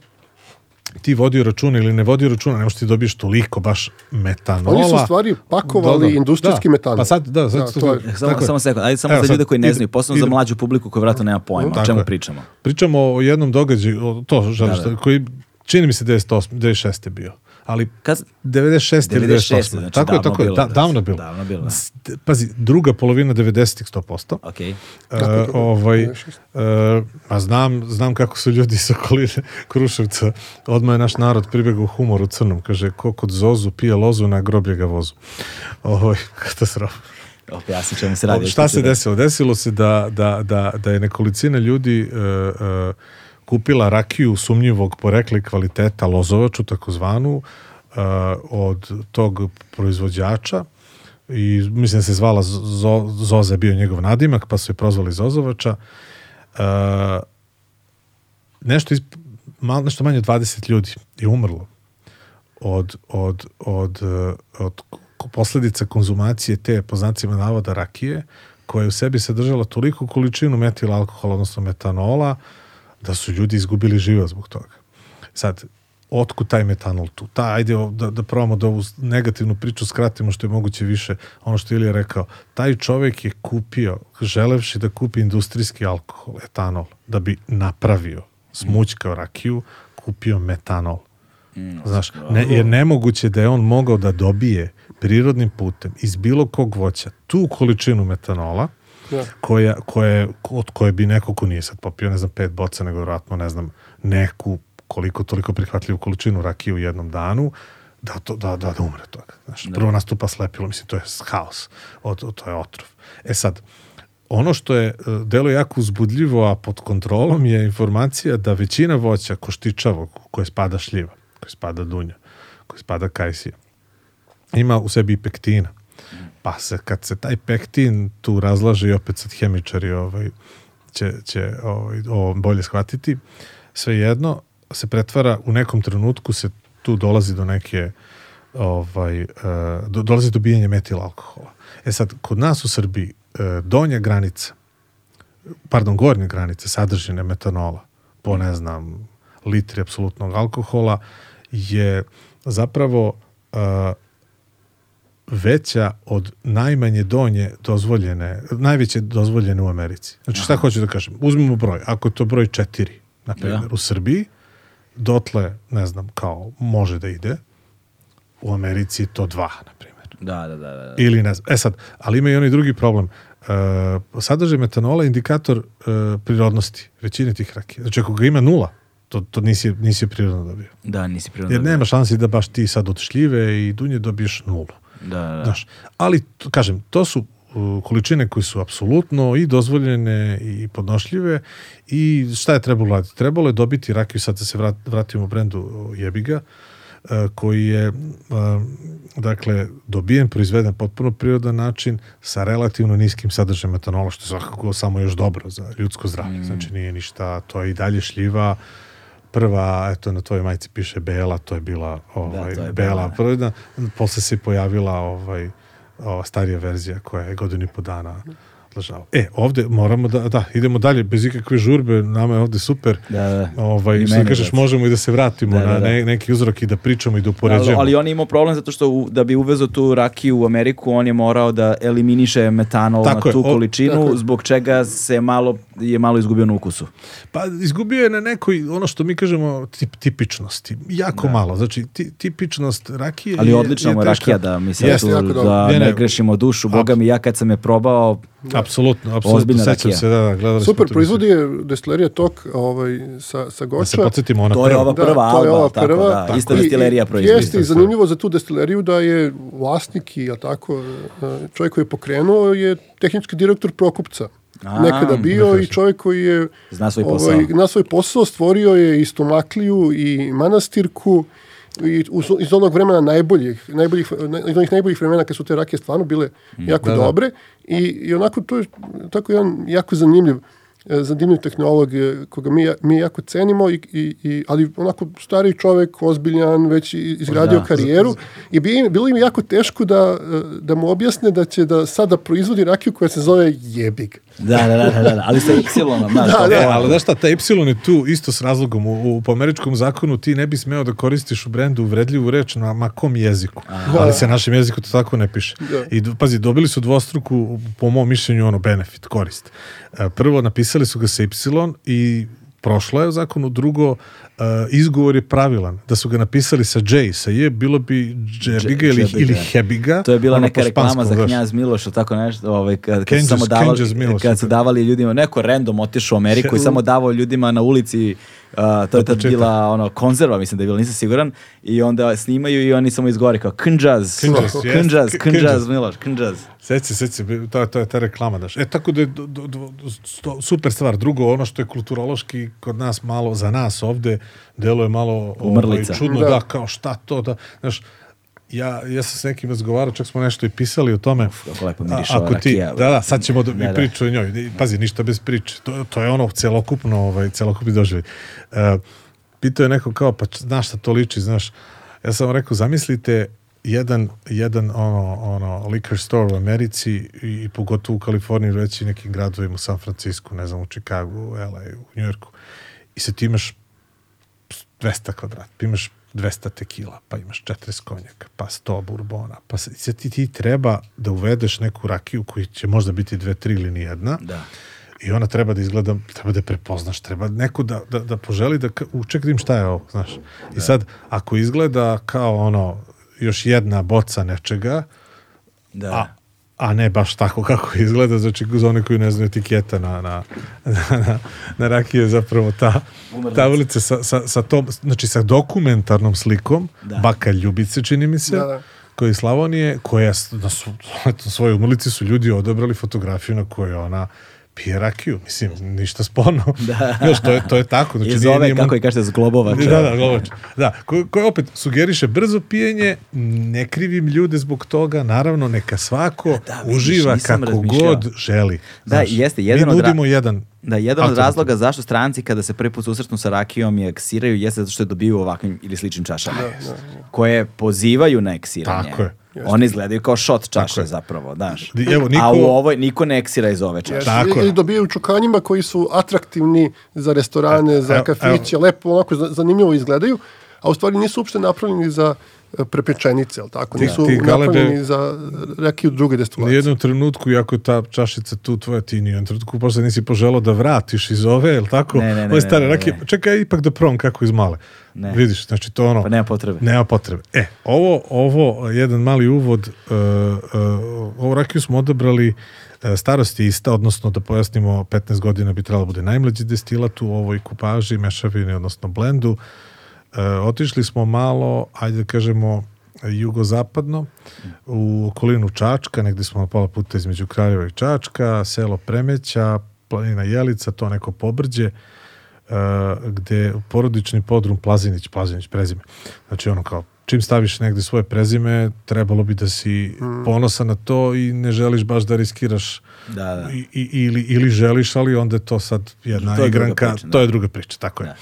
ti vodio računa ili ne vodio računa, ne možeš ti dobiješ toliko baš metanola. Oni su u stvari pakovali Da, da, industrijski da. metanol. Pa sad, da, sad, Da, to je- Samo, tako je. samo sekund, ajde samo Evo za ljude koji ne znaju, posebno za mlađu publiku koja vratno nema pojma, o čemu je. pričamo. Pričamo o jednom događaju, o, to želiš, Da, da. koji čini mi se 98, 96. je bio. Ali Kad, 96. ili 96., 98. znači tako je, tako je, da, da. davno bilo. Davno bilo, da. Pazi, druga polovina 90-ih 100%. ok. E, kako? ovaj, 96? e, a znam, znam kako su ljudi sa okoline Kruševca. Odmah je naš narod pribegao humoru crnom. Kaže, ko kod Zozu pije lozu, na groblje ga vozu. Ovaj, katastrofa. Čemu se radi. Šta se desilo? Desilo se da, da, da, da je nekolicina ljudi e, e, kupila rakiju sumnjivog porekla kvaliteta lozovaču, takozvanu, e, od tog proizvođača i mislim da se zvala Zo, Zoza bio njegov nadimak, pa su je prozvali Zozovača. E, nešto, iz, mal, nešto manje od 20 ljudi je umrlo od, od, od, od posledica konzumacije te, po znacima navoda, rakije, koja je u sebi sadržala toliku količinu metila alkohola, odnosno metanola, da su ljudi izgubili život zbog toga. Sad, otkud taj metanol tu? Ta, ajde da, da probamo da ovu negativnu priču skratimo što je moguće više. Ono što je Ilija rekao, taj čovjek je kupio, želevši da kupi industrijski alkohol, etanol, da bi napravio, smućkao rakiju, kupio metanol. Znaš, ne, jer nemoguće da je on mogao da dobije prirodnim putem iz bilo kog voća tu količinu metanola Da. koja, koja, od koje bi neko ko nije sad popio, ne znam, pet boca, nego vjerojatno, ne znam, neku koliko toliko prihvatljivu količinu rakije u jednom danu, da, to, da, da, da umre toga. Znaš, Prvo nastupa slepilo, mislim, to je haos, od, od, to je otrov. E sad, ono što je e, delo jako uzbudljivo, a pod kontrolom je informacija da većina voća koštičavog, koje spada šljiva, koje spada dunja, koje spada kajsija, ima u sebi i pektina. Pa se, kad se taj pektin tu razlaže i opet sad hemičari ovaj, će, će ovaj, ovo bolje shvatiti, svejedno se pretvara u nekom trenutku se tu dolazi do neke ovaj, e, do, dolazi do bijenja metila alkohola. E sad, kod nas u Srbiji e, donja granica, pardon, gornja granica sadržine metanola po, ne znam, litri apsolutnog alkohola je zapravo e, veća od najmanje donje dozvoljene, najveće dozvoljene u Americi. Znači šta hoću da kažem? Uzmemo broj. Ako je to broj četiri, na primjer, Da. u Srbiji, dotle, ne znam, kao može da ide, u Americi to dva, na primjer. Da, da, da. da. Ili ne znam. E sad, ali ima i onaj drugi problem. E, sadržaj metanola je indikator e, prirodnosti većine tih rakija. Znači, ako ga ima nula, to, to nisi, nisi prirodno dobio. Da, nisi prirodno. Jer nema šansi da baš ti sad od šljive i dunje dobiješ nulu. Da, da. Znaš, ali, to, kažem, to su količine koje su apsolutno i dozvoljene i podnošljive i šta je trebalo raditi? Trebalo je dobiti rakiju, sad da se vrat, vratimo u brendu Jebiga, uh, koji je dakle dobijen, proizveden potpuno prirodan način sa relativno niskim sadržajem metanola, što je svakako samo još dobro za ljudsko zdravlje. Znači nije ništa, to je i dalje šljiva, prva, eto na tvojoj majici piše Bela, to je bila ovaj, to je Bela, Bela, da. posle se pojavila ovaj, ova starija verzija koja je godinu i po dana ležala. E, ovde moramo da, da, idemo dalje, bez ikakve žurbe, nama je ovde super. Da, da. Ovaj, I što meni, kažeš, da. možemo i da se vratimo Da, da, na da. ne, neki uzrok i da pričamo i da Ali, upoređujemo. ali on je imao problem zato što u, da bi uvezao tu rakiju u Ameriku, on je morao da eliminiše metanol Tako na je, tu o- količinu, tako je. zbog čega se malo, je malo izgubio na ukusu. Pa izgubio je na nekoj, ono što mi kažemo, tip, tipičnosti. Jako malo. Znači, ti, tipičnost rakije Ali je, odlična je je rakija da mi Jeste, tu, da Ne, ne, ne. grešimo dušu. Boga mi, ja kad sam je probao, Apsolutno, apsolutno. Sećam se, da, da, gledali Super, smo proizvodi je destilerija Tok ovaj, sa, sa Goča. Da se podsjetimo, ona to je prva. ova Da, prva to je alba, ova tako prva. da, Tako ista je. destilerija proizvodi. Jeste i zanimljivo za tu destileriju da je vlasnik i, jel tako, čovjek koji je pokrenuo je tehnički direktor Prokupca. A, Nekada bio da i čovjek koji je Zna svoj ovaj, posao. na svoj posao stvorio je i stomakliju i manastirku i uz, iz onog vremena najboljih, najboljih, iz onih najboljih vremena kad su te rakije stvarno bile jako da, da. dobre i, i onako to je tako jedan jako zanimljiv e, zanimljiv tehnolog e, koga mi, mi jako cenimo, i, i, i, ali onako stari čovek, ozbiljan, već izgradio Da. karijeru i bi, bilo im jako teško da, e, da mu objasne da će da sada proizvodi rakiju koja se zove jebig. Da, da, da, da, da, ali sa Y-om, znaš. Da, da, E, ali znaš šta, taj Y je tu isto s razlogom. U, u, po američkom zakonu ti ne bi smeo da koristiš u brendu uvredljivu reč na makom jeziku. Ali se našem jeziku to tako ne piše. Da. I pazi, dobili su dvostruku, po mom mišljenju, ono, benefit, korist. E, Prvo, napisali su ga sa Y i prošlo je u zakonu. Drugo, e, izgovor je pravilan. Da su ga napisali sa J, sa J, bilo bi Džebiga ili, ili Hebiga. To je bila neka reklama za knjaz Miloša, tako nešto, ovaj, kad, kad, samo davali, kad su da. davali ljudima, neko random otišao u Ameriku i samo davao ljudima na ulici, uh, to je tad bila ono, konzerva, mislim da je bila, nisam siguran, i onda snimaju i oni samo izgovori kao Knđaz, Knđaz, Knđaz, jest, Knđaz, Knđaz. Miloš, Knđaz. Seci, seci, to, to je ta reklama, daš. E, tako da je do, do, do, super stvar. Drugo, ono što je kulturološki kod nas malo, za nas ovde, deluje malo ovaj, čudno, Da. da. kao šta to, da, znaš, ja, ja sam s nekim razgovarao, čak smo nešto i pisali o tome. kako lepo miriše ako ova ti, rakija, da, da, sad ćemo da, Da, i da. priču o njoj. Pazi, ništa bez priče. To, to je ono celokupno, ovaj, celokupni doživljaj. Uh, pitao je neko kao, pa znaš šta to liči, znaš. Ja sam rekao, zamislite jedan, jedan ono, ono, liquor store u Americi i, i pogotovo u Kaliforniji, reći nekim gradovima, u San Francisco, ne znam, u Chicago, u LA, u Njujorku. I sad ti imaš 200 kvadrata, pa imaš 200 tekila, pa imaš 40 konjaka, pa 100 burbona, pa sad ti, ti treba da uvedeš neku rakiju koji će možda biti dve, tri ili nijedna. Da. I ona treba da izgleda, treba da je prepoznaš, treba neko da, da, da poželi da, ka- u, ček da šta je ovo, znaš. I sad, ako izgleda kao ono, još jedna boca nečega, Da. a, a ne baš tako kako izgleda, znači za one koji ne znaju etiketa na, na, na, na rakije je zapravo ta tablica sa, sa, sa tom, znači sa dokumentarnom slikom Da. baka Ljubice, čini mi se, Da, da. koja je Slavonije, koja na su, na svojoj umrlici su ljudi odabrali fotografiju na kojoj ona pije rakiju. Mislim, ništa sporno. Da. Znaš, to je, to je tako. Znači, Iz nije- ove, nije kako je kažete, zglobovača. da, da, Globač. Da, ko, koji opet sugeriše brzo pijenje, ne krivim ljude zbog toga, naravno neka svako Da, vidiš, uživa kako razmišljao. god želi. Da, jeste, jedan mi od nudimo jedan Da, jedan od razloga zašto stranci kada se prvi put susretnu sa rakijom i eksiraju jeste zato što je dobiju ovakvim ili sličnim čašama. Koje pozivaju na eksiranje. Tako je. One izgledaju kao shot čaše zapravo. Di- evo, A niko- u ovoj niko ne eksira iz ove čaše. Tako je. I dobijaju čokanjima koji su atraktivni za restorane, za evo, kafiće, lepo onako za- zanimljivo izgledaju, a u stvari nisu uopšte napravljeni za prepečenice, jel tako? Ti- Nisu ti, Galebe, napravljeni za rakiju druge U destilacije. jednom trenutku, iako je ta čašica tu tvoja, ti ni u jednom trenutku posle nisi poželao da vratiš iz ove, jel tako? Ne, ne, ne, Ove stare ne, ne, rakije, ne. čekaj ipak da probam kako iz male. Ne. Vidiš, znači to ono... Pa nema potrebe. Nema potrebe. E, ovo, ovo jedan mali uvod, uh, uh, ovu rakiju smo odabrali uh, starost je ista, odnosno da pojasnimo 15 godina bi trebalo da bude najmlađi destilat u ovoj kupaži, mešavini, odnosno blendu. Uh, otišli smo malo, ajde da kažemo, jugozapadno, u okolinu Čačka, negde smo na pola puta između Kraljeva i Čačka, selo Premeća, planina Jelica, to neko pobrđe, uh, gde porodični podrum Plazinić, Plazinić prezime. Znači ono kao, čim staviš negde svoje prezime, trebalo bi da si ponosan na to i ne želiš baš da riskiraš Da, da. i, ili, ili želiš, ali onda je to sad jedna To je igranka, priča, da. to je druga priča, tako je. Da.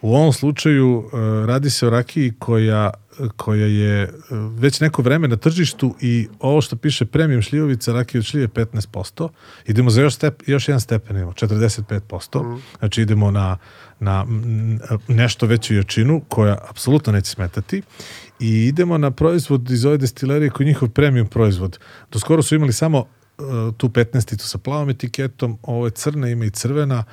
U ovom slučaju uh, radi se o rakiji koja, koja je uh, već neko vreme na tržištu i ovo što piše premium šljivovica, rakija od šljive 15%, idemo za još, step, još jedan stepen, imamo 45%, znači idemo na, na mm, nešto veću jačinu koja apsolutno neće smetati i idemo na proizvod iz ove destilerije koji je njihov premium proizvod. Do skoro su imali samo tu 15 sa plavom etiketom, ovo je crna, ima i crvena,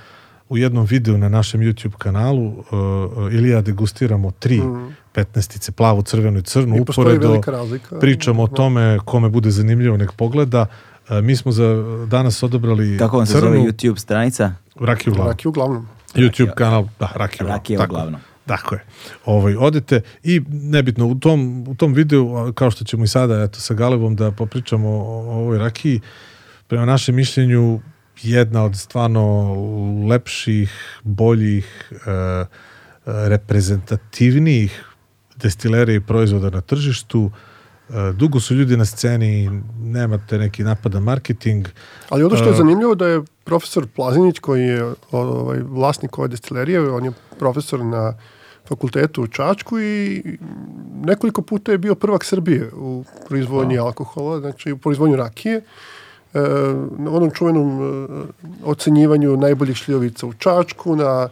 u jednom videu na našem YouTube kanalu uh, uh, Ilija degustiramo tri mm. 15 plavu, crvenu i crnu I uporedo. Pričamo o tome kome bude zanimljivo nek pogleda. Uh, mi smo za danas odobrali Kako vam se crnu zove YouTube stranica? rakiju glavu. Rakiju uglavnom. YouTube kanal, da. Rakija tako je. uglavnom. Tako je. Ovaj, odete i nebitno, u tom, u tom videu, kao što ćemo i sada eto, sa Galebom da popričamo o, o ovoj rakiji, prema našem mišljenju jedna od stvarno lepših, boljih, e, reprezentativnijih destilerija i proizvoda na tržištu. E, dugo su ljudi na sceni, nemate neki napad na marketing. Ali ono što je E, zanimljivo da je profesor Plazinić koji je ovaj, vlasnik ove destilerije, on je profesor na fakultetu u Čačku i nekoliko puta je bio prvak Srbije u proizvodnji alkohola, znači u proizvodnju rakije. Na onom čuvenom e, ocenjivanju najboljih šljivovica u Čačku, na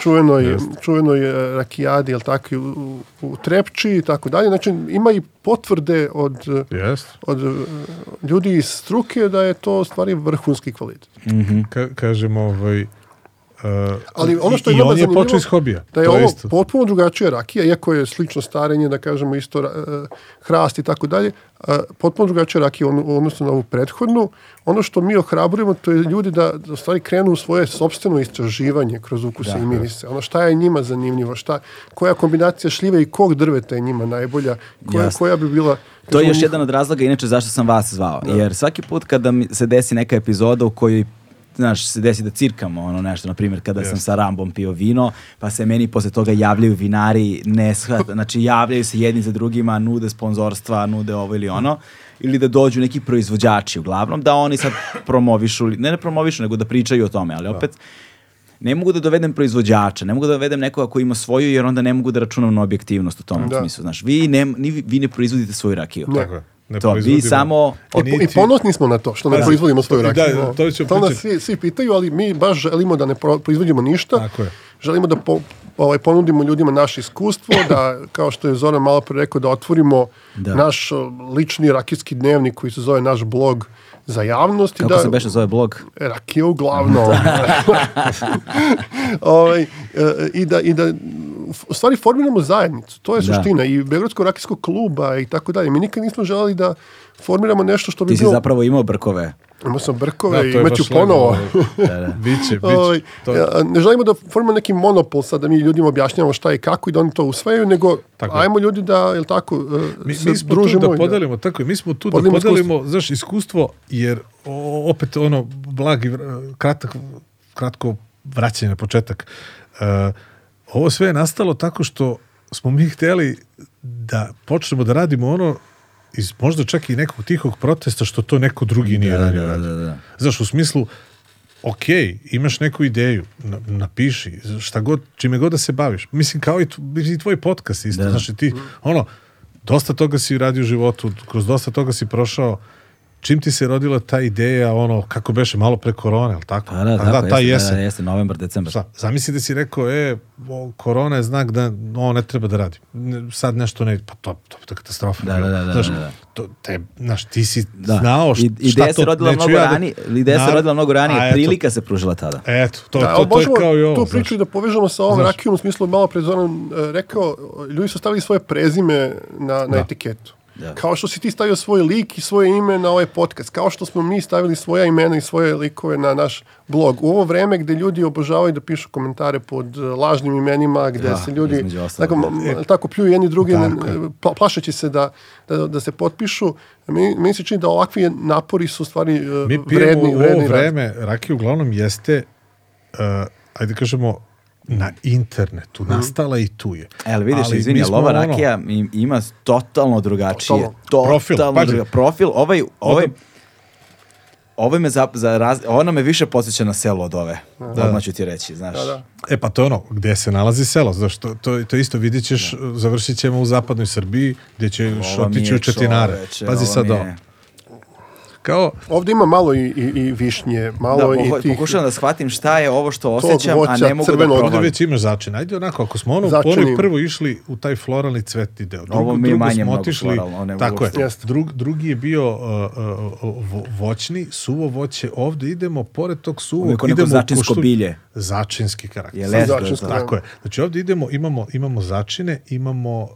čuvenoj, čuvenoj e, rakijadi, jel tako, u, u Trepči i tako dalje. Znači, ima i potvrde od, Jest. od e, ljudi iz struke da je to stvari vrhunski kvalitet. Ka kažem, ovaj, Ali ono što je I on je počeo iz hobija. Da je to ovo isto. potpuno drugačija rakija, iako je slično starenje, da kažemo isto uh, hrast i tako dalje, uh, potpuno drugačija rakija odnosu na ovu prethodnu. Ono što mi ohrabrujemo, to je ljudi da, da stvari krenu u svoje sobstveno istraživanje kroz ukuse i mirise. Ono šta je njima zanimljivo, šta, koja kombinacija šljive i kog drveta je njima najbolja, koja, Jasno. koja bi bila... To je još jedan od razloga inače zašto sam vas zvao. Jer svaki put kada mi se desi neka epizoda u kojoj znaš, se desi da cirkamo ono nešto, na primjer, kada sam sa Rambom pio vino, pa se meni posle toga javljaju vinari, ne shvat, znači javljaju se jedni za drugima, nude sponzorstva, nude ovo ili ono, ili da dođu neki proizvođači, uglavnom, da oni sad promovišu, ne ne promovišu, nego da pričaju o tome, ali opet, ne mogu da dovedem proizvođača, ne mogu da dovedem nekoga ko ima svoju, jer onda ne mogu da računam na objektivnost u tom Da. smislu. Znaš, vi ne, vi ne proizvodite svoju rakiju. Tako je. Ne To, vi proizvodimo. samo... I, po- I ponosni smo na to što ne Pazi, proizvodimo svoju da, rakiju. da, to ću to nas svi, svi pitaju, ali mi baš želimo da ne pro- proizvodimo ništa. Tako je. Želimo da po, ovaj, ponudimo ljudima naše iskustvo, da, kao što je Zoran malo pre rekao, da otvorimo Da. naš lični rakijski dnevnik koji se zove naš blog za javnost. Kako da, se beše zove blog? Rakija uglavnom. ovaj, e, i, da, I da u stvari formiramo zajednicu. To je Da. suština. I Beogradskog rakijskog kluba i tako dalje. Mi nikad nismo želeli da formiramo nešto što bi Ti si bilo... zapravo imao brkove. Imao sam Da, brkove to i imaću ponovo. ovaj. Da, da. Biće, Ovaj, biće. To, ja, ne želimo da formamo neki monopol sad da mi ljudima objašnjavamo šta i kako i da oni to usvajaju, nego Tako ajmo ljudi da, jel tako, e, mi, se mi smo družimo. tu da podelimo, tako je, mi smo tu Podelimo da podelimo, znaš, iskustvo, jer o, opet ono, blagi, kratak, kratko vraćanje na početak. E, ovo sve je nastalo tako što smo mi hteli da počnemo da radimo ono iz možda čak i nekog tihog protesta što to neko drugi nije Da, radio. da, radio. da, da. Znaš, u smislu, ok, imaš neku ideju, na- napiši, šta god, čime god da se baviš. Mislim, kao i, i tvoj podcast isto. Da. Znaš, i ti, ono, dosta toga si radio u životu, kroz dosta toga si prošao, čim ti se rodila ta ideja, ono, kako beše, malo pre korone, ali tako? Pa da, A tako, ta jeste, jesen. da, jeste, novembar, decembar. Šta, zamisli da si rekao, e, o, korona je znak da ovo ne treba da radi. Sad nešto ne, pa to, to, to je katastrofa. Da, da, da, da, znaš, da, da. To, te, znaš, ti si Da. znao šta, I, šta to, rodila neću ja da- ideja se Naravno. rodila mnogo A, ranije, eto, prilika se pružila tada. Eto, to, Da, to, ali to, je kao i ovo. tu znaš. priču i da povežemo sa ovom Znaš. rakijom, u smislu malo pre Zoran e, rekao, ljudi su stavili svoje prezime na, na Da. etiketu. Da. Kao što si ti stavio svoj lik i svoje ime na ovaj podcast, kao što smo mi stavili svoja imena i svoje likove na naš blog. U ovo vreme gde ljudi obožavaju da pišu komentare pod e, lažnim imenima, gde Da, se ljudi tako, da. m- tako pljuju jedni drugi, Tako pla- plašeći se da, da, da se potpišu. Meni, meni se čini da ovakvi napori su stvari e, Mi pijemo vredni, u vredni ovo rad. vreme, rakija uglavnom jeste, uh, ajde kažemo, na internetu, Mhm. nastala i tu je. E, ali vidiš, Ali izvini, ali ova ono- rakija im- ima totalno drugačije. Totalno. Totalno Profil, pazi. druga- profil. Ovaj, ovaj, ovaj me za, za raz, ona me više podsjeća na selo od ove. Odmah ću ti reći, znaš. Da, da. E pa to je ono, gde se nalazi selo, znaš, to, to, to isto vidjet ćeš, završit ćemo u zapadnoj Srbiji, gdje će još Ovo mi otići u Četinare. Pazi sad ovo. Kao, Ovdje ima malo i, i, i višnje, malo Da, i tih... pokušavam da shvatim šta je ovo što osjećam, a voća, ne mogu da crvenog. ovdje provalim. već imaš začin. Ajde onako, ako smo ono, ima. prvo išli u taj floralni cvetni deo. Drugo, Ovo mi je manje smo mnogo otišli, floralno, tako je. Drug, drugi je bio uh, uh, uh, vo- voćni, suvo voće. Ovdje idemo, pored tog suvog, ko neko idemo u začinsko koštu- bilje. Začinski karakter. Je les, Začinsko, to- Tako je. Znači ovdje idemo, imamo, imamo začine, imamo, uh,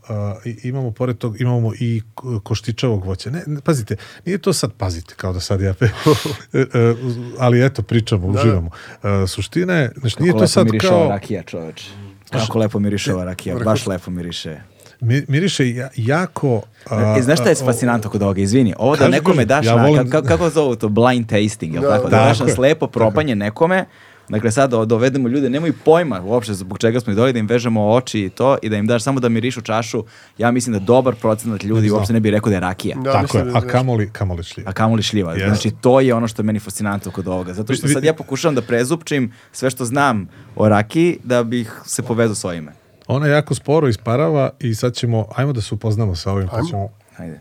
imamo pored tog, imamo i koštičavog voća. Ne, ne, pazite, nije to sad, pazite, kao da sad ja, pe, E, e, ali eto, pričamo, uživamo. Uh, suština je, znači nije Kako to lepo sad miriše ova kao, rakija, čoveč. Kako lepo miriše ova rakija, baš lepo miriše. mi, miriše ja- jako... a, E, znaš šta je fascinantno kod ovoga, izvini, ovo da nekome daš ja na, volim- kako, kako zovu to, blind tasting, jel Da, tako, da, da. daš na slepo propanje nekome, dakle sad da dovedemo ljude, nemaju pojma uopšte zbog čega smo ih doveli, da im vežemo oči i to, i da im daš samo da mirišu čašu, ja mislim da dobar procenat ljudi uopšte ne bi rekao da je rakija. Da, tako je, da- a kamoli, kamoli šljiva. A kamoli šljiva. Jeste. Znači, to je ono što je meni fascinantno kod ovoga. Zato što sad ja pokušavam da prezupčim sve što znam o rakiji da bih se povezao s ovime. Ona jako sporo isparava i sad ćemo, ajmo da se upoznamo sa ovim. Pa ćemo, Ajde.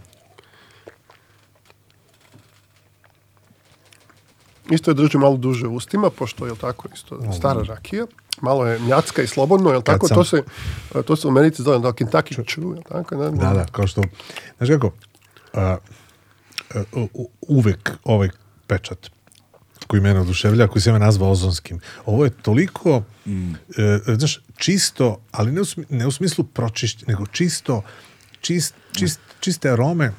Isto je drži malo duže u ustima, pošto je tako isto stara rakija. Malo je mljacka i slobodno, je tako? sam- To se, to se u Americi zove da Kentucky Chew, je tako? Da, Da, da, kao što, znaš kako, a, a, u- uvek ovaj pečat koji mene oduševlja, koji se me nazva ozonskim. Ovo je toliko, e, znaš, čisto, ali ne u, smi- ne u smislu pročišć, nego čisto, čist, čist, čiste arome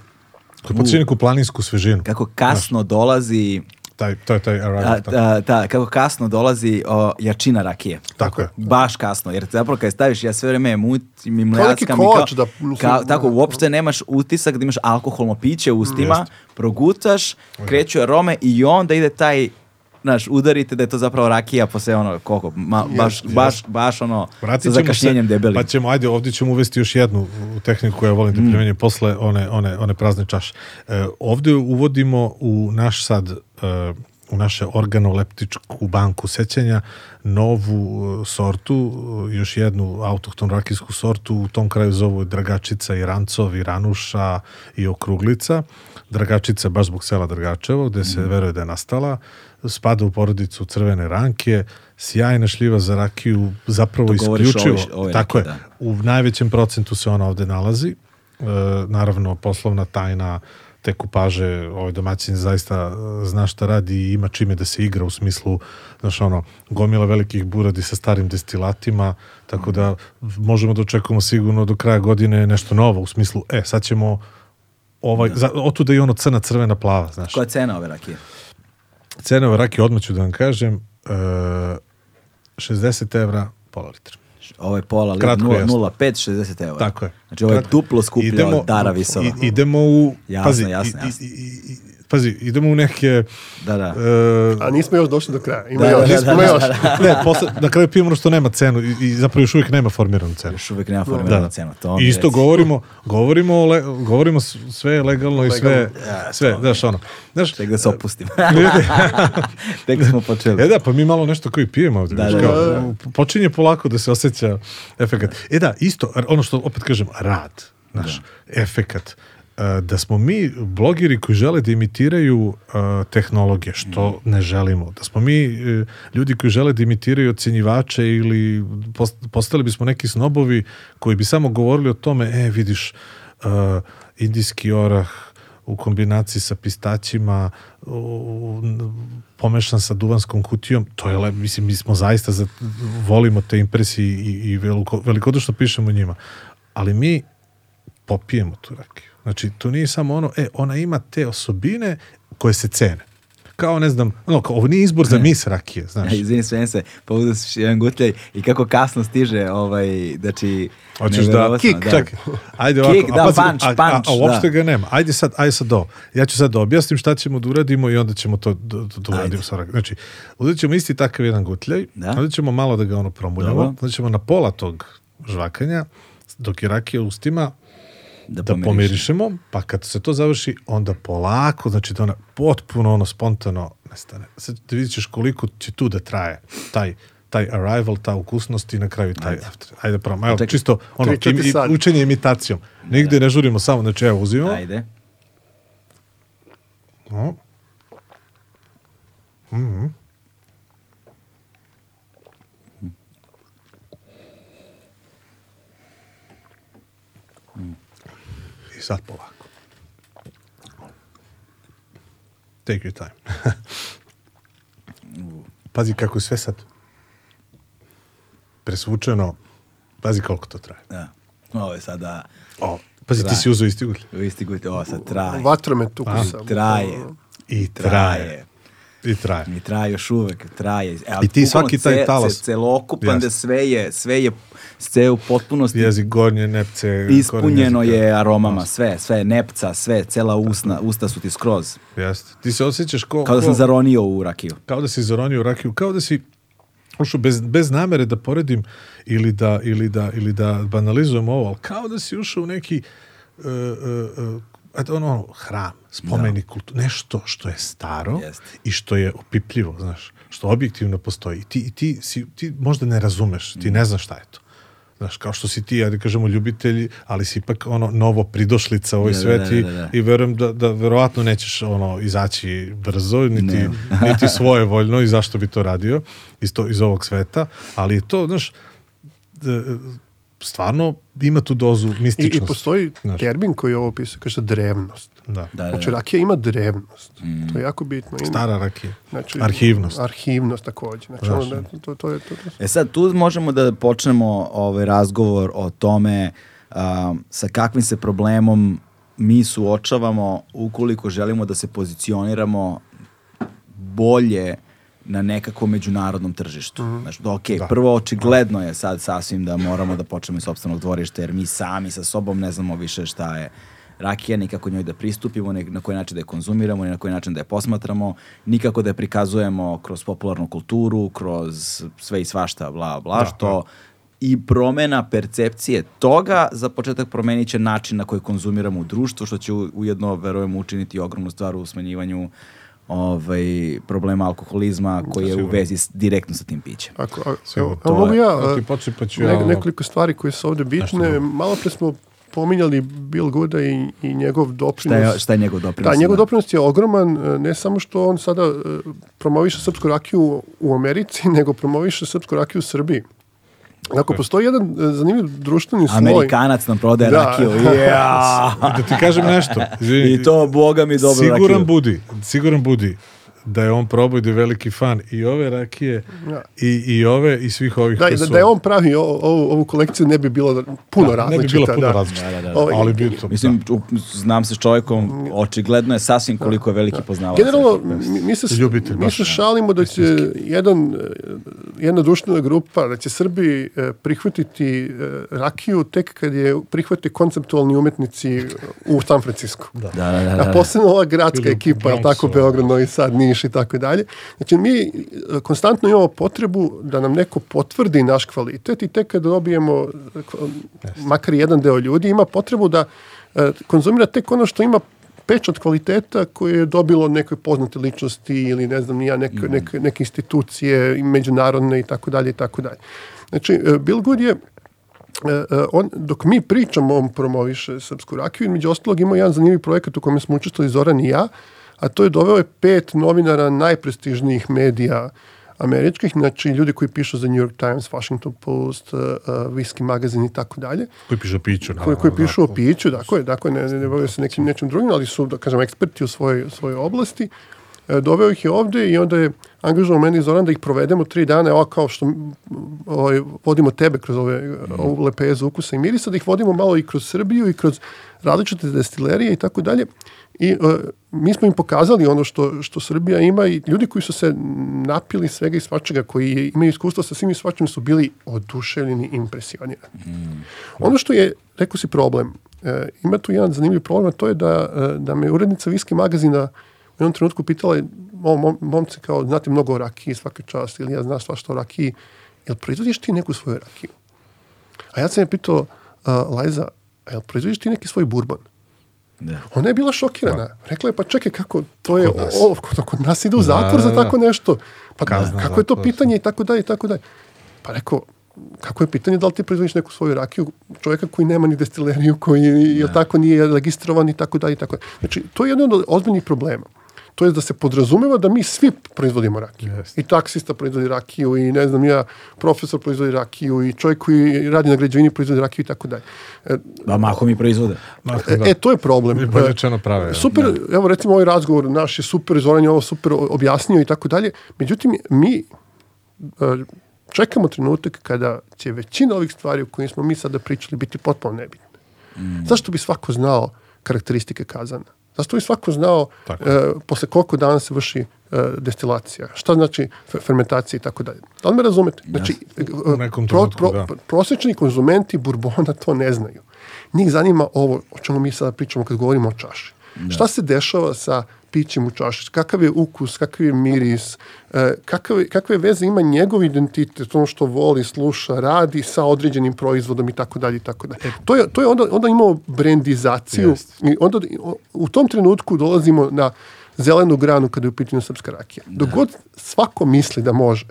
koje podsjeća neku planinsku svežinu. Kako kasno dolazi Taj, to je taj arrival. a, tako. a, ta, kako kasno dolazi o, jačina rakije. Tako je. Baš kasno, jer zapravo kad staviš, ja sve vreme mutim i neki mljackam koč kao, da- mislim, kao- tako, uopšte nemaš utisak da imaš alkoholno piće u ustima, progutaš, kreću arome i onda ide taj znaš, udarite da je to zapravo rakija posle ono, koliko, ma, baš, Jest, baš, baš ono, Vratit sa zakašnjenjem se, debelim. Pa ćemo, ajde, ovdje ćemo uvesti još jednu tehniku koju ja volim da Mm. primenjujem posle one, one, one prazne čaše. E, ovdje uvodimo u naš sad, e, u naše organoleptičku banku sećanja novu e, sortu, e, još jednu autohtonu rakijsku sortu, u tom kraju zovu Dragačica i Rancov i Ranuša i Okruglica. Dragačica baš zbog sela Dragačevo, gde Mm. se veruje da je nastala, spada u porodicu crvene ranke, sjajna šljiva za rakiju, zapravo isključivo. ovoj- ovoj tako rakiji, je. U najvećem procentu se ona ovde nalazi. E, naravno, poslovna tajna te kupaže, ovaj domaćin zaista e, zna šta radi i ima čime da se igra u smislu, znaš ono, gomila velikih buradi sa starim destilatima, tako da možemo da očekujemo sigurno do kraja godine nešto novo u smislu, e, sad ćemo ovaj, za, otuda i ono crna, crvena, plava, znaš. Koja je cena ove rakije? Cena rakije, odmah ću da vam kažem, e, 60 evra, pola litra. Ovo je pola litra, Kratko i jasno. 0,5, 60 eura. Tako je. Znači ovo je Kratko. duplo skuplje od Dara Visova. i- idemo u... Jasno, pazi, jasno, jasno. i- i- i- pazi, idemo u neke... Da, da. e, A nismo još došli do kraja. Ima Da, još, da, nismo da, da, još. da, ne, posle, na kraju pijemo ono što nema cenu i, i zapravo još uvijek nema formiranu cenu. Još uvijek nema formiranu cenu. To I isto reci. govorimo, govorimo, o le, govorimo sve je legalno i sve, Legalno. sve, znaš ono. Znaš, Tek da se opustim. ljudi, Tek smo počeli. E da, pa mi malo nešto koji pijemo ovdje. Da, znaš, da, kao, da, da. Počinje polako da se osjeća efekat. E da, isto, ono što opet kažem, rad, naš, efekat. E, Da smo mi blogeri koji žele da imitiraju e, tehnologije, što ne želimo. Da smo mi e, ljudi koji žele da imitiraju ocjenjivače ili post- postali bismo neki snobovi koji bi samo govorili o tome, e, vidiš, indijski orah, u kombinaciji sa pistaćima pomešan sa duvanskom kutijom, to je le, mislim, mi smo zaista za, volimo te impresije i, i veliko, velikodušno pišemo njima. Ali mi popijemo tu rakiju. Znači, to nije samo ono, e, ona ima te osobine koje se cene. Kao, ne znam, ono, kao, ovo nije izbor za mis rakije, znaš. Ja, izvini, sve se, pa uzeš jedan gutljaj i kako kasno stiže, ovaj, znači... Hoćeš da, kik, čekaj. Ajde ovako, da, pazi, punch, a, a, punch, a, uopšte da. ga nema. Ajde sad, ajde sad do. Ja ću sad da objasnim šta ćemo da uradimo i onda ćemo to da, da, da uradimo. sa rakijom. Znači, uzet ćemo isti takav jedan gutljaj, Da. onda ćemo malo da ga ono promuljamo, onda ćemo na pola tog žvakanja, dok je rakija ustima, Da, da pomiriš. pomirišemo, pa kad se to završi, onda polako, znači da ona potpuno ono spontano nestane. Sad da vidit ćeš koliko će tu da traje taj taj arrival, ta ukusnost i na kraju taj after. Ajde probamo. Evo, Čekaj. čisto ono, im- i- učenje imitacijom. Nigde ne žurimo samo, znači evo uzimamo. Ajde. O. Mhm. I sad polako. Take your time. Pazi kako je sve sad presvučeno. Pazi koliko to traje. Da. Ovo je sada O, pazi, ti Traje. si uzeo isti u isti gutljaj. Ovo sad traje. Vatromet ukusa. Traje. I Traje. traje. I traje. I traje još uvek, traje. E, I ti svaki taj ce- talas- ce- celokupan Jeste. da sve je, sve je, sve u potpunosti Jezik gornje, nepce. ispunjeno je aromama, sve, sve, nepca, sve, cela usna, usta su ti skroz. Jeste. Ti se osjećaš ko... Kao da sam zaronio u rakiju. kao da si zaronio u rakiju, kao da si ušao bez, bez namere da poredim ili da, ili da, ili da banalizujem ovo, ali kao da si ušao u neki uh, uh, eto ono, hram, spomenik kultu, nešto što je staro Jeste. i što je opipljivo, znaš, što objektivno postoji. I ti, i ti, si, ti možda ne razumeš, ti ne znaš šta je to. Znaš, kao što si ti, ajde kažemo, ljubitelji, ali si ipak ono novo pridošlica u ovoj Da, da, sveti da, da, da. i verujem da, da verovatno nećeš ono izaći brzo, niti, Ne. niti svoje voljno i zašto bi to radio iz, to, iz ovog sveta, ali je to, znaš, e, stvarno ima tu dozu I, I mističnosti. postoji Znaš. termin koji ovo opisuje, kaže drevnost. Da. Da, da, Znači, da. rakija ima drevnost. To je jako bitno. Ima- Stara rakija. Znači, Arhivnost. Arhivnost takođe. Znači, Znaš, ono, da, to, to je to. to. E sad, tu možemo da počnemo ovaj razgovor o tome um, sa kakvim se problemom mi suočavamo ukoliko želimo da se pozicioniramo bolje na nekakvom međunarodnom tržištu. Znači, da, ok, prvo očigledno je sad sasvim da moramo da počnemo iz sopstvenog dvorišta, jer mi sami sa sobom ne znamo više šta je rakija, nikako njoj da pristupimo, ni na koji način da je konzumiramo, ni na koji način da je posmatramo, nikako da je prikazujemo kroz popularnu kulturu, kroz sve i svašta, bla, bla, što i promena percepcije toga za početak promenit će način na koji konzumiramo u društvu, što će ujedno, verujemo, učiniti ogromnu stvar u smanjivanju ovaj, problema alkoholizma koji je u vezi s, direktno sa tim pićem. Ako, a, evo, a mogu ja, evo ti a, počni, pa ću ne- nekoliko stvari koje su ovde bitne. Malo pre smo pominjali Bill Gooda i, i njegov Šta doprinos. je, šta je njegov doprinos? Da, njegov Da. doprinos je ogroman, e, ne samo što on sada e, promoviše srpsku rakiju u Americi, nego promoviše srpsku rakiju u Srbiji. Dakle, postoji jedan e, zanimljiv društveni sloj. Amerikanac nam prodaje Da. rakiju. Ja. Da ti kažem nešto. I to, boga mi, dobro siguran rakiju. budi, siguran budi da je on da je veliki fan i ove rakije Da. i, i ove i svih ovih Da, koje da, su- da je on pravi o- ovu, ovu kolekciju ne bi bilo puno Da, različita. ne bi bilo puno da. različita. Da, da, da. Ovaj, ali bi to, Mislim, znam se s čovjekom, očigledno je sasvim koliko je veliki poznavalac. Generalno, mi, se, Ljubitelj mi se da. šalimo da će jedan, e, jedna društvena grupa, da će Srbi e, prihvatiti e, rakiju tek kad je prihvate konceptualni umetnici u San Francisco. Da, da, da. da. A posebno ova gradska ekipa, tako, ono. Beograd, Novi Sad, Niš i tako dalje. Znači, mi e, konstantno imamo potrebu da nam neko potvrdi naš kvalitet i tek kad dobijemo e, makar jedan deo ljudi ima potrebu da e, konzumira tek ono što ima pečat kvaliteta koje je dobilo neke poznate ličnosti ili ne znam nija neke, neke, neke institucije međunarodne i tako dalje i tako dalje. Znači, Bill Good je on, dok mi pričamo, on promoviše srpsku rakiju. Između ostalog ima jedan zanimljiv projekat u kojem smo učestvovali Zoran i ja, a to je doveo je pet novinara najprestižnijih medija američkih, znači ljudi koji pišu za New York Times, Washington Post, uh, uh, Whisky magazin i tako dalje, koji piše o piću. koji, naravno, koji da. pišu o piću, dakle, dakle ne, ne, ne bave se nekim nečim drugim, ali su, da kažem, eksperti u svojoj, svojoj oblasti. E, doveo ih je ovde i onda je angažovao meni Zoran da ih provedemo tri dana, evo kao što ovaj, vodimo tebe kroz ove, ovu lepezu ukusa i mirisa, da ih vodimo malo i kroz Srbiju i kroz različite destilerije i tako dalje. I e, mi smo im pokazali ono što, što Srbija ima i ljudi koji su se napili svega i svačega, koji imaju iskustvo sa svim i svačim su bili oduševljeni i impresionirani. Ono što je, rekao si problem, e, ima tu jedan zanimljiv problem, a to je da, e, da me urednica Viski magazina u jednom trenutku pitala, o, mom, momci kao, znate mnogo o rakiji svake čast, ili ja znaš svašta o rakiji, jel proizvodiš ti neku svoju rakiju? A ja sam je pitao, uh, Lajza, jel proizvodiš ti neki svoj burban? Da. Ona je bila šokirana. Rekla je, pa čekaj, kako, to je, Kod nas. o, kod, kod nas ide u zatvor Da, za da, da. tako nešto. Pa Kazna, kako je to pitanje i tako dalje i tako dalje. Pa rekao, kako je pitanje da li ti proizvodiš neku svoju rakiju čovjeka koji nema ni destileriju, koji je tako nije registrovan i tako dalje i tako dalje. Znači, to je jedan od ozbiljnih problema. To je da se podrazumeva da mi svi proizvodimo rakiju. Jeste. I taksista proizvodi rakiju, i ne znam ja, profesor proizvodi rakiju, i čovjek koji radi na građevini proizvodi rakiju i tako dalje. E, Da, mahom i proizvode. E, da. e, to je problem. I bolje rečeno prave, ja. Super, evo recimo ovaj razgovor naš je super, Zoran je ovo super objasnio i tako dalje. Međutim, mi e, čekamo trenutak kada će većina ovih stvari o kojim smo mi sada pričali biti potpuno nebitne. Zašto bi svako znao karakteristike kazana? Zašto bi svako znao Tako e, posle koliko dana se vrši e, destilacija? Šta znači fe- fermentacija i tako dalje? Da li me razumete? Znači, e, U nekom trenutku, da. prosječni konzumenti burbona to ne znaju. Njih zanima ovo o čemu mi sada pričamo kad govorimo o čaši. Šta se dešava sa pićem u čaši? Kakav je ukus, kakav je miris, e, kakav, je- kakve veze ima njegov identitet, ono što voli, sluša, radi sa određenim proizvodom i tako dalje i tako dalje. To je, to je onda, onda imamo brendizaciju Jeste. i onda u tom trenutku dolazimo na zelenu granu kada je u pitanju srpska rakija. Dok god svako misli da može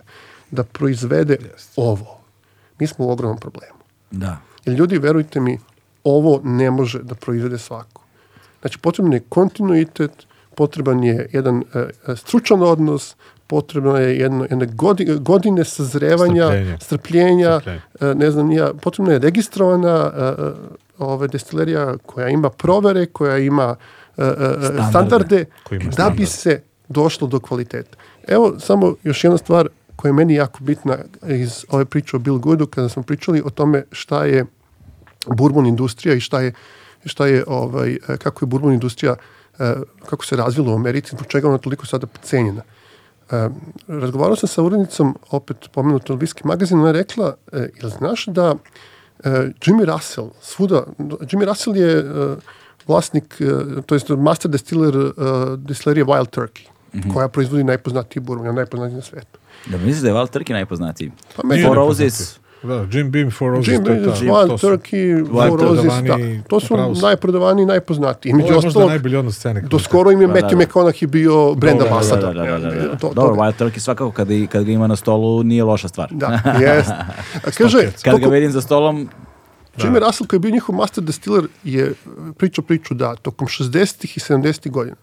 da proizvede ovo, mi smo u ogromnom problemu. Da. Jer ljudi, verujte mi, ovo ne može da proizvede svako. Znači, potreban je kontinuitet, potreban je jedan e, stručan odnos, potrebno je jedno, jedne godine, godine sazrevanja, strpljenja, Strpljenje. e, ne znam, ja, potrebno je registrovana e, e, ove destilerija koja ima provere, koja ima e, e, Standarde. standarde, ima da bi standarde. se došlo do kvaliteta. Evo samo još jedna stvar koja je meni jako bitna iz ove priče o Bill Goodu, kada smo pričali o tome šta je bourbon industrija i šta je, šta je ovaj, e, kako je bourbon industrija e, kako se razvila u Americi, zbog čega je ona toliko sada cenjena. E, razgovarao sam sa urednicom, opet pomenuto Whisky magazin, ona je rekla, e, jel znaš da e, Jimmy Russell, svuda, Jimmy Russell je e, vlasnik, e, to jest master distiller e, distillerie Wild Turkey, koja proizvodi najpoznatiji bourbon, najpoznatiji na svetu. Da misliš da je Wild Turkey najpoznatiji? Pa meni- Four Roses. Da, Jim Beam, Four Roses, Jim je Beam, ta- Wild to su Turkey, Four Roses, da. To su najprodavaniji, najpoznatiji. Ovo Među je možda ostalog, najbolji odnos scene. do skoro im je Da, da, Matthew da. McConaughey bio brand Da, da, da, ambasador. Da, da, da, da, da. To- Dobro. Wild Turkey svakako kad, i- kad ga ima na stolu nije loša stvar. Da, jest. A kaže. Kad ga vidim za stolom, Jimmy Russell koji je bio njihov master distiller je pričao priču da tokom 60. i 70. godina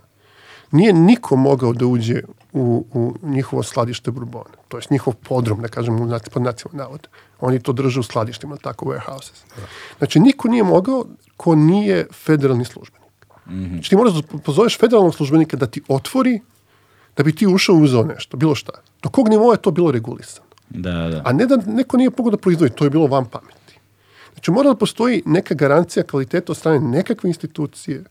nije niko mogao da uđe u, u njihovo skladište bourbona. To je njihov podrum, da kažem, pod nacionalnom navod. Oni to drže u skladištima, tako warehouses. Znači, niko nije mogao ko nije federalni službenik. Znači, ti moraš da pozoveš federalnog službenika da ti otvori da bi ti ušao i uzeo nešto, bilo šta. Do kog nivoa je to bilo regulisano? da, da. A ne da neko nije mogao da proizvodi, to je bilo van pameti. Znači mora da postoji neka garancija kvaliteta od strane nekakve institucije,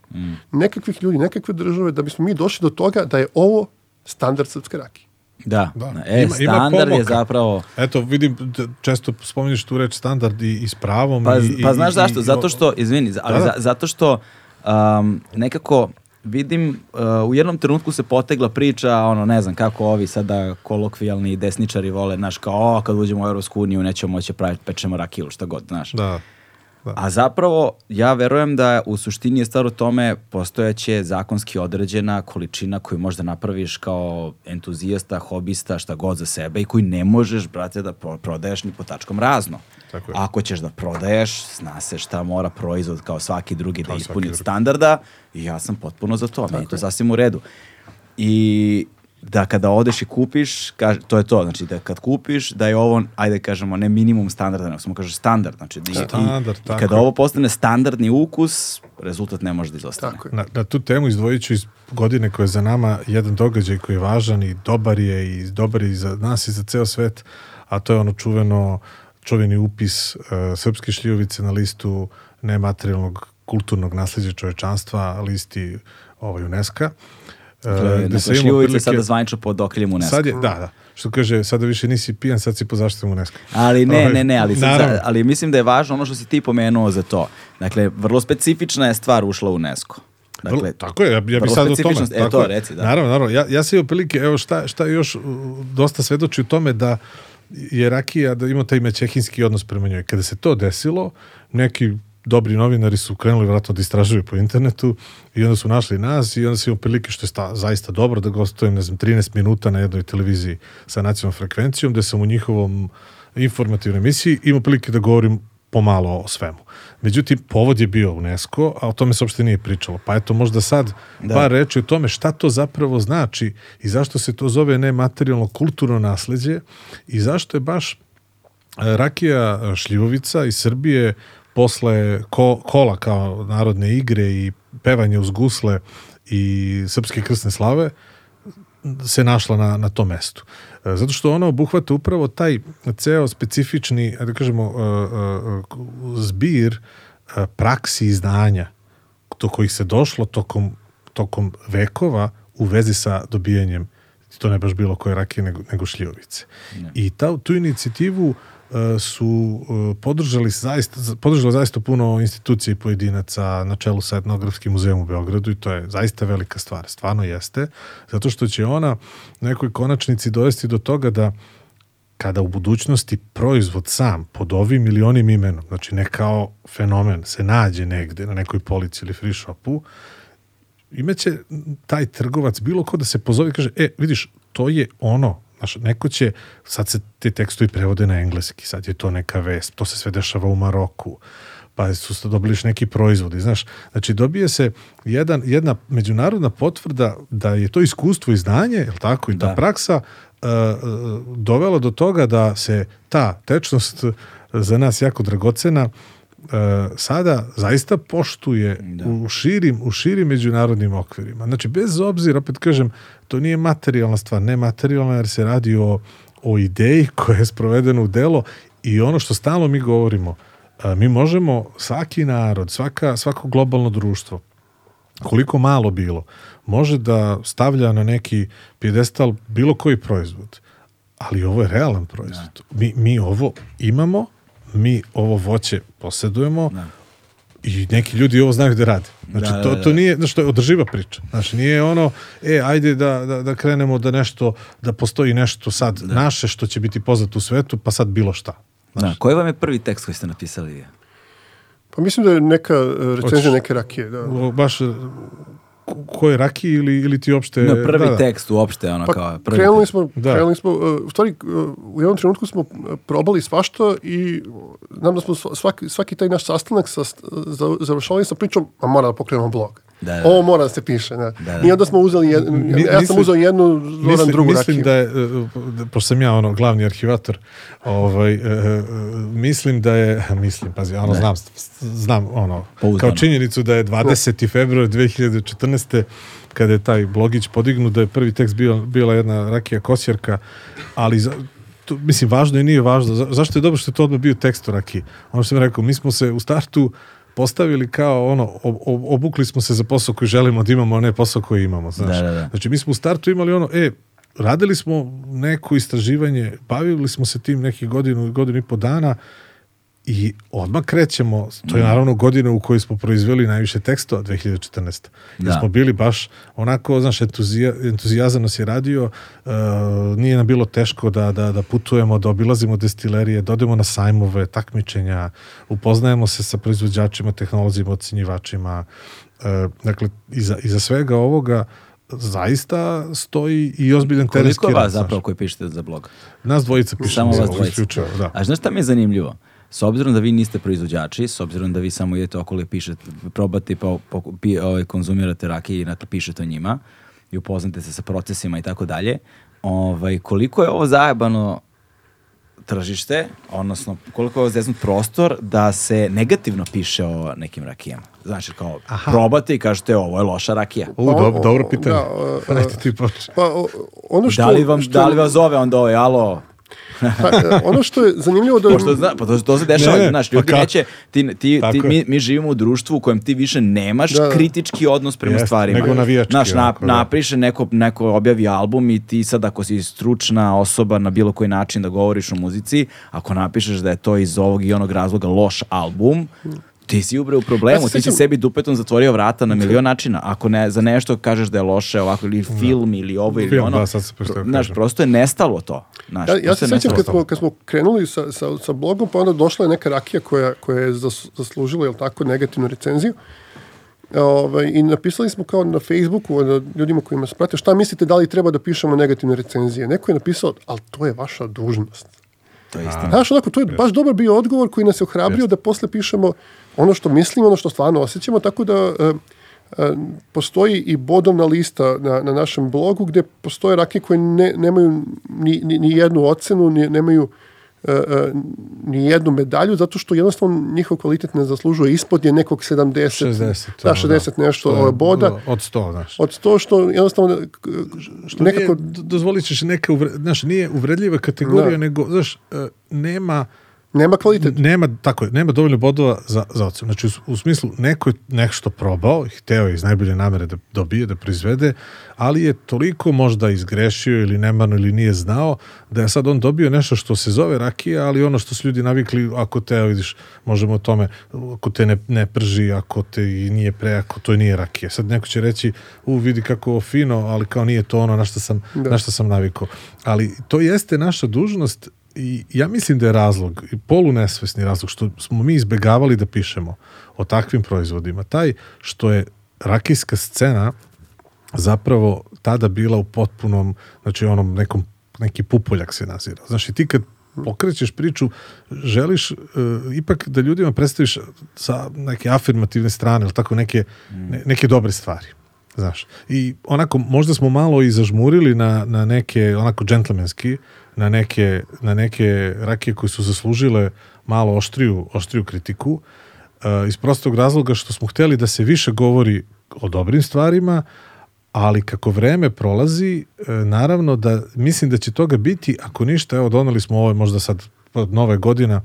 nekakvih ljudi, nekakve države, da bismo mi došli do toga da je ovo standard srpske rakije. Da. Da. E, Ima- ima standard je pomoka. zapravo... Eto, vidim, često spominješ tu reč standard i, i s pravom. Pa, i, pa i- znaš i- zašto? Zato što, izvini, ali Da, da. za- zato što um, nekako vidim, uh, u jednom trenutku se potegla priča, ono, ne znam, kako ovi sada kolokvijalni desničari vole, znaš, kao, o, kad uđemo u Europsku uniju, nećemo moći praviti, pečemo rakiju, šta god, znaš. Da. A zapravo, ja verujem da u suštini je stvar u tome postojaće zakonski određena količina koju možda napraviš kao entuzijasta, hobista, šta god za sebe i koju ne možeš, brate, da pro- prodaješ ni po tačkom razno. Tako je. Ako ćeš da prodaješ, zna se šta mora proizvod kao svaki drugi da Kao ispuni svaki od standarda i ja sam potpuno za to, meni je to sasvim u redu. I da kada odeš i kupiš, kaž, to je to, znači da kad kupiš, da je ovo, ajde kažemo, ne minimum standarda, nego samo kažeš standard, znači da i- i- Standard, i, tako kada je. ovo postane standardni ukus, rezultat ne može da izostane. Tako je. Na, na tu temu izdvojit ću iz godine koje je za nama jedan događaj koji je važan i dobar je i dobar je i za nas i za ceo svet, a to je ono čuveno čuveni upis uh, srpske šljivovice na listu nematerijalnog kulturnog nasleđa čovečanstva, listi ovaj, UNESCO. Uh, Dakle, gde dakle se ima šljivovica je otprilike- sada zvanično pod okriljem UNESCO. Sad je, da, da. Što kaže, sada više nisi pijan, sad si po zaštitom UNESCO. Ali ne, Ovaj, ne, ne, ali, sad, ali mislim da je važno ono što si ti pomenuo za to. Dakle, vrlo specifična je stvar ušla u UNESCO. Dakle, Vrlo- tako je, ja, ja bih sad o tome. E, tako to je. reci, da. Naravno, naravno. Ja, ja sam imao prilike, evo šta, šta još dosta svedoči u tome da je Rakija, da ima taj mećehinski odnos prema njoj. Kada se to desilo, neki dobri novinari su krenuli vratno da istražuju po internetu i onda su našli nas i onda sam imao prilike što je sta, zaista dobro da gostujem, ne znam, 13 minuta na jednoj televiziji sa nacionalnom frekvencijom, gde sam u njihovom informativnoj emisiji imao prilike da govorim pomalo o svemu. Međutim, povod je bio UNESCO, a o tome se uopšte nije pričalo. Pa eto, možda sad Da. par reči o tome šta to zapravo znači i zašto se to zove nematerijalno kulturno nasleđe i zašto je baš e, Rakija Šljivovica iz Srbije posle ko, kola kao narodne igre i pevanje uz gusle i srpske krsne slave se našla na, na tom mestu. E, Zato što ona obuhvata upravo taj ceo specifični, da kažemo, e, e, zbir praksi i znanja do kojih se došlo tokom, tokom vekova u vezi sa dobijanjem to ne baš bilo koje rakije nego, nego šljivovice. I ta, tu inicijativu e, su e, podržali zaista, podržalo zaista puno institucija i pojedinaca na čelu sa etnografskim muzejom u Beogradu i to je zaista velika stvar, stvarno jeste, zato što će ona nekoj konačnici dovesti do toga da kada u budućnosti proizvod sam pod ovim ili onim imenom, znači ne kao fenomen, se nađe negde na nekoj polici ili free shopu, imaće taj trgovac bilo ko da se pozove i kaže, e, vidiš, to je ono, Znaš, neko će, sad se te tekstovi prevode na engleski, sad je to neka vest, to se sve dešava u Maroku, pa su se dobili neki proizvodi, znaš. Znači, dobije se jedan, jedna međunarodna potvrda da je to iskustvo i znanje, je tako, i ta Da. praksa uh, uh, dovela do toga da se ta tečnost za nas jako dragocena uh, sada zaista poštuje u širim, u širim međunarodnim okvirima. Znači, bez obzira, opet kažem, to nije materijalna stvar, ne materijalna jer se radi o, o ideji koja je sprovedena u delo i ono što stalno mi govorimo, a, mi možemo, svaki narod, svaka, svako globalno društvo, koliko malo bilo, može da stavlja na neki pjedestal bilo koji proizvod. Ali ovo je realan proizvod. Mi, mi ovo imamo, mi ovo voće posjedujemo i neki ljudi ovo znaju da rade. Znači, Da, da, to, da. to nije, znači, to je održiva priča. Znači, nije ono, e, ajde da, da, da krenemo da nešto, da postoji nešto sad naše što će biti poznato u svetu, pa sad bilo šta. Da, koji vam je prvi tekst koji ste napisali? Pa mislim da je neka recenzija neke rakije. Da. Baš, koje raki ili, ili ti uopšte... No, prvi da, da. tekst uopšte, ono Pa kao prvi krenuli tekst. smo, Da. krenuli smo, uh, u stvari uh, u jednom trenutku smo probali svašta i znam da smo sva- svaki, svaki taj naš sastanak sa, za, završavali sa pričom, a mora da pokrenemo blog. Da, da. Ovo mora da se piše. Da. Da, da. I onda smo uzeli, jed, ja sam mislim- uzeo jednu, Zoran Mislim, drugu mislim rakiju. da je, e, da- pošto sam ja ono glavni arhivator, ovaj, e, e, mislim da je, mislim, pazi, ono, znam, znam, ono, Pouzdano. kao činjenicu da je 20. februar 2014. kada je taj blogić podignut, da je prvi tekst bio, bila jedna rakija kosjerka, ali za, to, mislim, važno i nije važno. Za, zašto je dobro što je to odmah bio tekst o rakiji? Ono što sam rekao, mi smo se u startu postavili kao ono, ob, ob- obukli smo se za posao koji želimo da imamo, a ne posao koji imamo. Znaš. Da, da, da. Znači, mi smo u startu imali ono, e, radili smo neko istraživanje, bavili smo se tim nekih godinu, godinu i po dana i odmah krećemo, to Mm. je naravno godina u kojoj smo proizveli najviše tekstova, 2014. Jer Da. smo bili baš onako, znaš, entuzija, entuzijazam nas je radio, uh, nije nam bilo teško da, da, da putujemo, da obilazimo destilerije, da odemo na sajmove, takmičenja, upoznajemo se sa proizvođačima, tehnolozima, ocenjivačima. Uh, dakle, iza, iza svega ovoga zaista stoji i ozbiljan terenski Koliko rad, vas znaš. zapravo koji pišete za blog? Nas dvojica pišemo. Samo vas dvojica. da. A znaš šta mi je zanimljivo? S obzirom da vi niste proizvođači, s obzirom da vi samo idete okolo i pišete, probate pa po, pi, ovaj, konzumirate rakije i dakle, pišete o njima i upoznate se sa procesima i tako dalje, ovaj, koliko je ovo zajebano tržište, odnosno koliko je ovo zeznut prostor da se negativno piše o nekim rakijama. Znači, kao probate i kažete ovo je loša rakija. U, dobro, O, dobro o, pitanje. da, o, Ajde ti počne. Pa ono što... Da li, vam, što, da li vas zove onda ovaj, alo, pa, e, ono što je zanimljivo da... Pošto zna, pa to, to se dešava, Ne, znaš, pa ljudi kako? neće, ti, ti, ti, Tako mi, mi živimo u društvu u kojem ti više nemaš Da, da. kritički odnos prema Jeste, stvarima. nego navijački Znaš, na, onako, da. napiše neko, neko objavi album i ti sad ako si stručna osoba na bilo koji način da govoriš o muzici, ako napišeš da je to iz ovog i onog razloga loš album, ti si ubre u problemu, Ja se ti si sebi dupetom zatvorio vrata na milion načina. Ako ne, za nešto kažeš da je loše ovako ili film ili ovo ili Film, ono, da, sad se znaš, prosto je nestalo to. Znaš, Ja, ja se nestalo kad smo, kad smo krenuli sa, sa, sa blogom, pa onda došla je neka rakija koja, koja je zas, zaslužila, jel tako, negativnu recenziju. Ovaj, I napisali smo kao na Facebooku onda ljudima koji nas prate, šta mislite da li treba da pišemo negativne recenzije? Neko je napisao, ali to je vaša dužnost. To je istina. Znaš, onako, to je baš dobar bio odgovor koji nas je ohrabrio da posle pišemo ono što mislimo, ono što stvarno osjećamo, tako da e, e, postoji i bodovna lista na, na našem blogu gde postoje rakije koje ne, nemaju ni, ni, ni jednu ocenu, ni, nemaju e, e, ni jednu medalju, zato što jednostavno njihov kvalitet ne zaslužuje ispod je nekog 70, 60. da, ono, 60 nešto To je boda, Od 100, znaš. od to što jednostavno k- Što nekako... nije, dozvolit ćeš neka, uvre, znaš, nije uvredljiva kategorija, Da. nego, znaš, e, nema, Nema kvalitet. nema, tako je, nema dovoljno bodova za, za ocenu. Znači, u, u smislu, neko je nešto probao, hteo je iz najbolje namere da dobije, da proizvede, ali je toliko možda izgrešio ili nemarno ili nije znao, da je sad on dobio nešto što se zove rakija, ali ono što su ljudi navikli, ako te, vidiš, možemo o tome, ako te ne, ne prži, ako te i nije prejako, to i nije rakija. Sad neko će reći, u, vidi kako fino, ali kao nije to ono na što sam, Da. na što sam navikao. Ali to jeste naša dužnost i ja mislim da je razlog, polunesvesni razlog, što smo mi izbegavali da pišemo o takvim proizvodima, taj što je rakijska scena zapravo tada bila u potpunom, znači onom nekom neki pupoljak se nazira. Znaš, i ti kad pokrećeš priču, želiš uh, ipak da ljudima predstaviš sa neke afirmativne strane, ili tako neke, ne, neke dobre stvari. Znaš, i onako, možda smo malo i zažmurili na, na neke, onako džentlmenski, na neke, na neke rakije koje su zaslužile malo oštriju, oštriju kritiku, uh, iz prostog razloga što smo hteli da se više govori o dobrim stvarima, ali kako vreme prolazi, e, naravno da mislim da će toga biti, ako ništa, evo doneli smo ovo možda sad od nove godina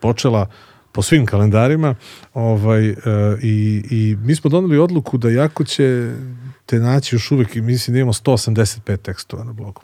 počela po svim kalendarima ovaj, e, i, i mi smo doneli odluku da jako će te naći još uvek, mislim da imamo 185 tekstova na blogu.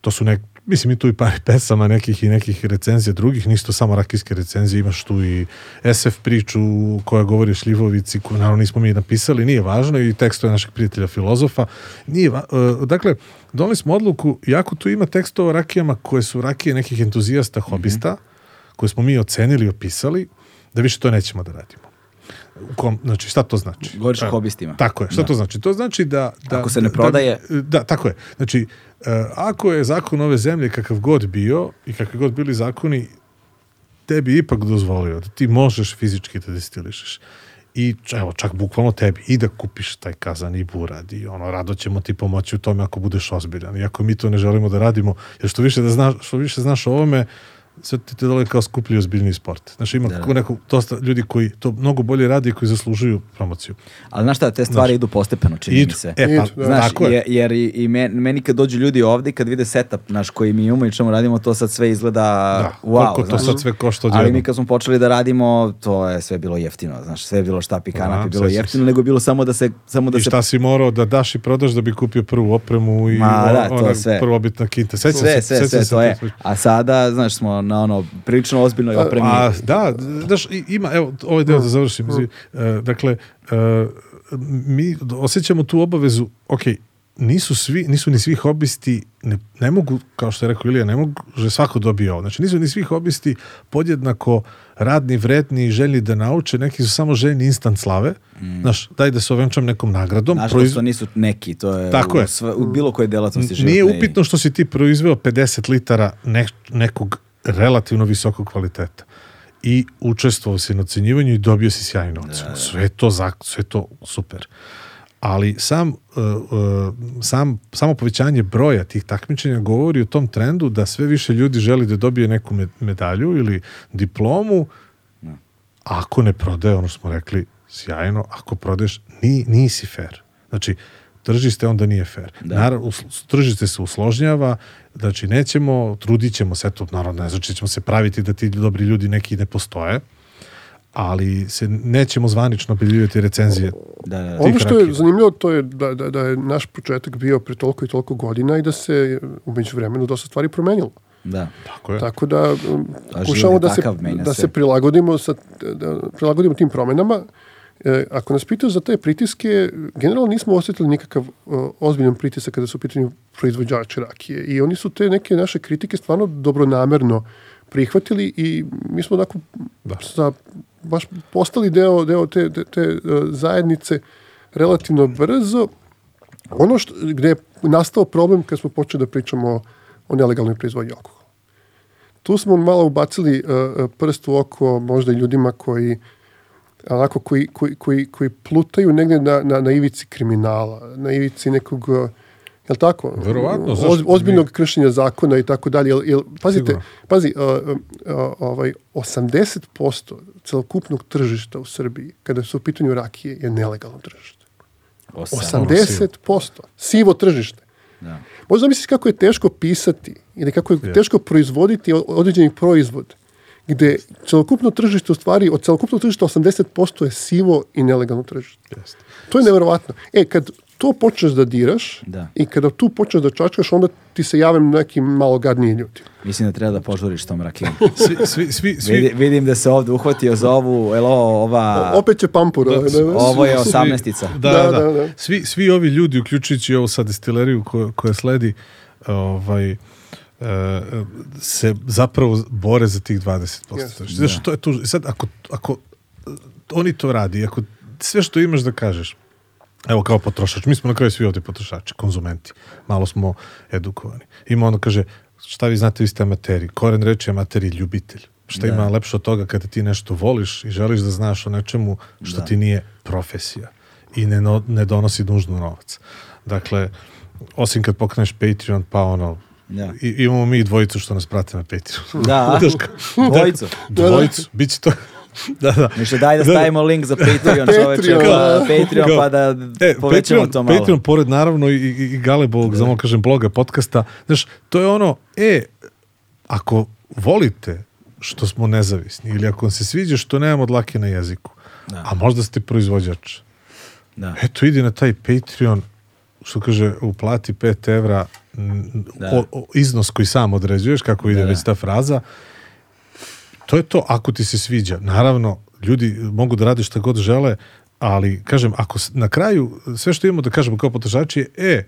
To su nek, mislim i tu i par pesama nekih i nekih recenzija drugih, nisu to samo rakijske recenzije, imaš tu i SF priču koja govori o šljivovici, koju naravno nismo mi napisali, nije važno i tekstove našeg prijatelja filozofa. Nije va, uh, dakle, donali smo odluku, jako tu ima tekstova o rakijama koje su rakije nekih entuzijasta, hobista, mm -hmm. koje smo mi ocenili i opisali, da više to nećemo da radimo. Kom, znači, šta to znači? Govoriš o hobistima. Tako je, šta Da. to znači? To znači da... da Ako se ne da- prodaje- Da, da, tako je. Znači, ako je zakon ove zemlje kakav god bio i kakvi god bili zakoni, tebi ipak dozvolio da ti možeš fizički da destilišeš. I evo, čak bukvalno tebi i da kupiš taj kazan i burad i ono, rado ćemo ti pomoći u tome ako budeš ozbiljan. I ako mi to ne želimo da radimo, jer što više, da znaš, što više znaš o ovome, sve ti te dole kao skuplji ozbiljni sport. Znači ima Da, da. neko, dosta ljudi koji to mnogo bolje radi i koji zaslužuju promociju. Ali znaš šta, te stvari idu postepeno, čini mi Idu. se. E, pa, Idu, da. Znaš, tako je. je- jer i, i men- meni kad dođu ljudi ovde i kad vide setup naš koji mi imamo i čemu radimo, to sad sve izgleda Da, wow. koliko to znaš. sad sve košta Ali odjednom. mi kad smo počeli da radimo, to je sve bilo jeftino, znaš, sve je bilo štapi kanap Da, i bilo jeftino, se. nego je bilo samo da se samo da I se šta si morao da daš i prodaš da bi kupio prvu opremu i Ma, o- da, to ona sve. prvobitna kinta. Sećam sve, se, sve, sećam sve, se to je. A sada, znaš, smo na ono prilično ozbiljnoj opremi. A, da, znaš, ima, evo, ovaj deo da završim. E, dakle, e, mi osjećamo tu obavezu, ok, nisu svi, nisu ni svi hobisti, ne, ne mogu, kao što je rekao Ilija, ne mogu, že svako dobije ovo. Znači, nisu ni svi hobisti podjednako radni, vredni i željni da nauče, neki su samo željni instant slave. Znaš, daj da se ovenčam nekom nagradom. Nažalost, proiz- to nisu neki, to je, Tako u, je. sve- u bilo kojoj delatnosti Nije životne i- upitno što si ti proizveo 50 litara ne, nekog relativno visokog kvaliteta i učestvovao si na ocenjivanju i dobio si sjajnu ocenu. Sve je to, za, sve je to super. Ali sam, uh, uh, sam, samo povećanje broja tih takmičenja govori o tom trendu da sve više ljudi želi da dobije neku me- medalju ili diplomu, ako ne prodaje, ono što smo rekli, sjajno, ako prodaješ, ni, nisi fair. Znači, tržište onda nije fair. Da. Naravno, tržište se usložnjava, znači nećemo, trudit ćemo se, to naravno ne znači da ćemo se praviti da ti dobri ljudi neki ne postoje, ali se nećemo zvanično objavljivati recenzije. Da, da, da. Ono što je zanimljivo to je da, da, da je naš početak bio pre toliko i toliko godina i da se umeđu vremenu dosta stvari promenilo. da. Tako je. Tako da um, je da se, da se. se prilagodimo, sa, da prilagodimo tim promenama. E, ako nas pitaju za te pritiske, generalno nismo osjetili nikakav uh, ozbiljan pritisak kada su u pitanju proizvođači rakije. I oni su te neke naše kritike stvarno dobronamerno prihvatili i mi smo onako Da. sa, baš postali deo, deo te, te, te uh, zajednice relativno brzo. Ono što, gde je nastao problem kad smo počeli da pričamo o, o nelegalnoj proizvodnji alkohola. Tu smo malo ubacili uh, prst u oko možda ljudima koji onako koji, koji, koji, koji plutaju negde na, na, na ivici kriminala, na ivici nekog uh, Jel tako? Verovatno, Oz, ozbiljnog kršenja zakona i tako dalje. Jel, jel, pazite, Sigurno. pazi, uh, uh, uh, ovaj, 80% celokupnog tržišta u Srbiji, kada su u pitanju rakije, je nelegalno tržište. Osam. 80%. Sivo tržište. Da. Možda misliš kako je teško pisati ili kako je teško proizvoditi određeni proizvod gde celokupno tržište u stvari, od celokupnog tržišta 80% je sivo i nelegalno tržište. Jeste. To je neverovatno. E, kad to počneš da diraš Da. i kada tu počneš da čačkaš, onda ti se jave neki malo gadniji ljudi. Mislim da treba da požuriš tom rakijom. Svi, svi, svi, svi, Vidi, vidim da se ovde uhvatio za ovu, jel ovo, ova... O, opet će pampur. ovaj, ne, ne, ovo je osamnestica. Da, Da, da, da, da. da. Svi, svi ovi ljudi, uključujući ovu sad destileriju koja, koja sledi, ovaj, e, se zapravo bore za tih 20%. Jeste. Znači, Znaš, to je tu, sad, ako, ako e, oni to radi, ako sve što imaš da kažeš, Evo kao potrošač, mi smo na kraju svi ovde potrošači, konzumenti, malo smo edukovani. Ima ono kaže, šta vi znate, vi ste amateri, koren reči amateri, ljubitelj. Šta Da. ima lepše od toga kada ti nešto voliš i želiš da znaš o nečemu što Da. ti nije profesija i ne, no- ne donosi nužno novac. Dakle, osim kad pokreneš Patreon, pa ono, Da. i, imamo mi dvojicu što nas prate na Patreonu. Da, kao- dvojicu. Dvojicu, bit će to... da, da. Ništa, daj da Da, da. stavimo link za Patreon, čoveče, Patreon, pa, da. Patreon, pa da E, povećamo Patreon, to malo. Patreon, pored naravno i, i, Galebovog, da. kažem, bloga, podcasta, znaš, to je ono, e, ako volite što smo nezavisni ili ako vam se sviđa što nemamo dlake na jeziku, Da. a možda ste proizvođač, Da. eto, idi na taj Patreon, što kaže, uplati 5 evra Da. O, o, iznos koji sam određuješ, kako ide Da, da. već ta fraza, to je to ako ti se sviđa. Naravno, ljudi mogu da rade šta god žele, ali, kažem, ako na kraju sve što imamo da kažemo kao potrošači je, e,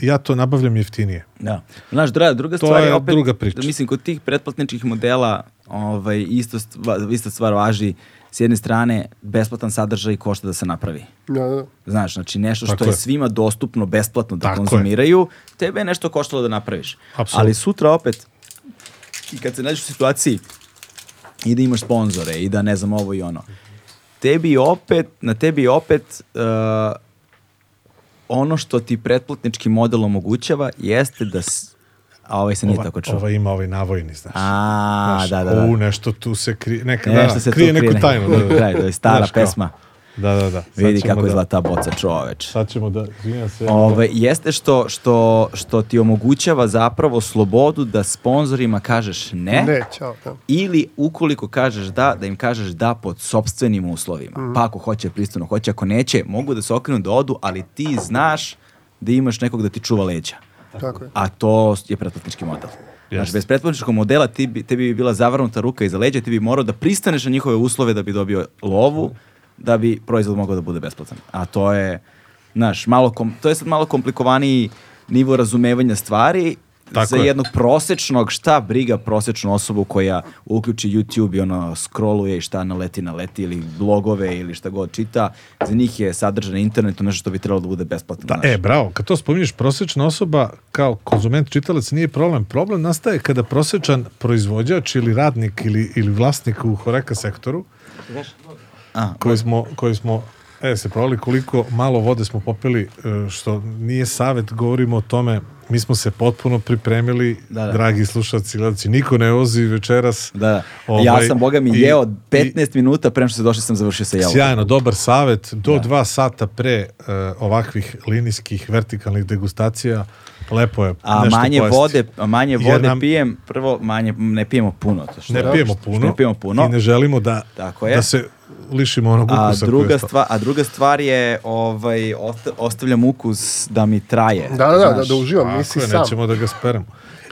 ja to nabavljam jeftinije. Da. Znaš, druga, druga To stvar je opet, druga priča. da mislim, kod tih pretplatničkih modela ovaj, isto, stva, ista stvar važi s jedne strane, besplatan sadržaj košta da se napravi. Da, da. Znaš, znači nešto što Tako je je. svima dostupno besplatno da Tako je. konzumiraju, tebe je nešto koštalo da napraviš. Apsolutno. Ali sutra opet, i kad se nađeš u situaciji i da imaš sponzore i da ne znam ovo i ono, tebi opet, na tebi opet uh, ono što ti pretplatnički model omogućava jeste da a ovaj se nije Ova, tako čuo. ova ima ovaj navojni, znaš. A, Znaš, da, da, da. U, nešto tu se krije, neka, Nešto da, se krije neku krije, tajnu. neki kraj, to je stara Znaš kao. pesma. Da, da, da. Sad Vidi kako da, izgleda ta boca čoveč. Sad ćemo da, izvinjam se. Ove, jeste što, što, što ti omogućava zapravo slobodu da sponzorima kažeš ne, Ne, čao. Da. ili ukoliko kažeš da, da im kažeš da pod sobstvenim uslovima. Pa ako hoće pristojno, hoće ako neće, mogu da se okrenu da odu, ali ti znaš da imaš nekog da ti čuva leđa. Tako je. A to je pretplatnički model. Znači, Jeste. bez pretplatničkog modela ti bi, tebi bi bila zavrnuta ruka iza leđa, ti bi morao da pristaneš na njihove uslove da bi dobio lovu, da bi proizvod mogao da bude besplatan. A to je, znaš, malo kom, to je sad malo komplikovaniji nivo razumevanja stvari Tako za je. jednog prosečnog, šta briga prosečnu osobu koja uključi YouTube i ono scrolluje i šta naleti naleti ili blogove ili šta god čita, za njih je sadržaj na internetu nešto što bi trebalo da bude besplatno. Da, znaš. e, bravo, kad to spominješ, prosječna osoba kao konzument čitalac nije problem. Problem nastaje kada prosječan proizvođač ili radnik ili, ili vlasnik u Horeka sektoru, A, koji smo, koji smo e, se provali koliko malo vode smo popili, e, što nije savet, govorimo o tome, mi smo se potpuno pripremili, Da, da. dragi slušalci, gledalci, niko ne vozi večeras. Da, da. Ovaj, ja sam, boga mi, i- jeo i- 15 minuta pre nego što se došli sam završio sa jelom. Sjajno, dobar savet. Do dva sata pre e, ovakvih linijskih vertikalnih degustacija lepo je A nešto manje pojesti. vode, a manje Jer vode nam- pijem, prvo manje ne pijemo puno. To što, Ne pijemo puno, Ne pijemo puno. i ne želimo da, Tako je. da se lišimo onog A ukusa. koji druga, stvar, a druga stvar je ovaj, osta- ostavljam ukus da mi traje. Da, da, da, da, da uživam, Tako nisi je, sam. nećemo da ga speremo.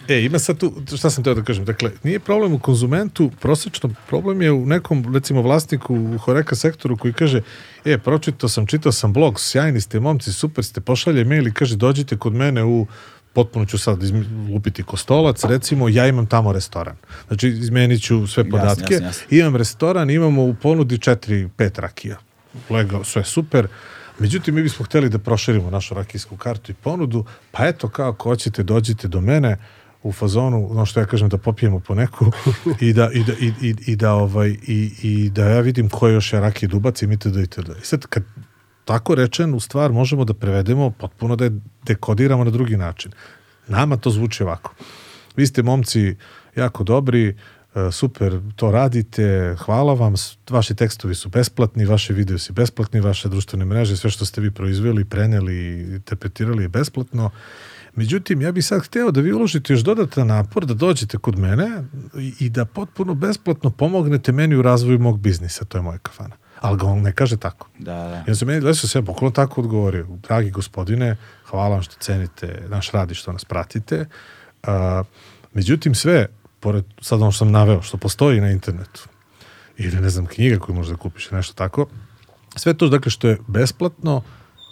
E, ima sad tu, šta sam teo da kažem, dakle, nije problem u konzumentu, prosečno problem je u nekom, recimo, vlasniku u Horeka sektoru koji kaže, e, pročitao sam, čitao sam blog, sjajni ste momci, super ste, pošalje mail i kaže, dođite kod mene u potpuno ću sad lupiti kostolac, recimo, ja imam tamo restoran. Znači, izmenit ću sve podatke. jasno, jasno. Imam restoran, imamo u ponudi 4-5 rakija. Legao, sve super. Međutim, mi bismo hteli da proširimo našu rakijsku kartu i ponudu, pa eto, kao ako hoćete, dođite do mene u fazonu, ono što ja kažem, da popijemo po neku i da, i da, i, i, i da, ovaj, i, i da ja vidim koje još ja rakije dubac i itd. itd. I sad, kad tako rečenu stvar možemo da prevedemo potpuno da je dekodiramo na drugi način. Nama to zvuči ovako. Vi ste momci jako dobri, e, super, to radite, hvala vam, vaši tekstovi su besplatni, vaše video su besplatni, vaše društvene mreže, sve što ste vi proizveli, preneli i interpretirali je besplatno. Međutim, ja bih sad hteo da vi uložite još dodatan napor, da dođete kod mene i da potpuno besplatno pomognete meni u razvoju mog biznisa, to je moja kafana. Ali ga on ne kaže tako. Da, da. Ja sam meni desio se poklon tako odgovorio. Dragi gospodine, hvala vam što cenite naš rad i što nas pratite. A, međutim, sve, pored sad ono što sam naveo, što postoji na internetu, ili ne znam, knjiga koju možeš da kupiš, nešto tako, sve to, dakle, što je besplatno,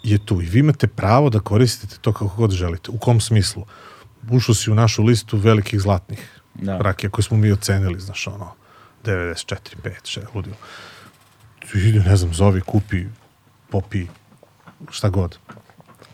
je tu. I vi imate pravo da koristite to kako god želite. U kom smislu? Ušao si u našu listu velikih zlatnih Da. rakija koje smo mi ocenili, znaš, ono, 94, 5, 6, ludilo. Ide, ne znam, zovi, kupi, popi, šta god.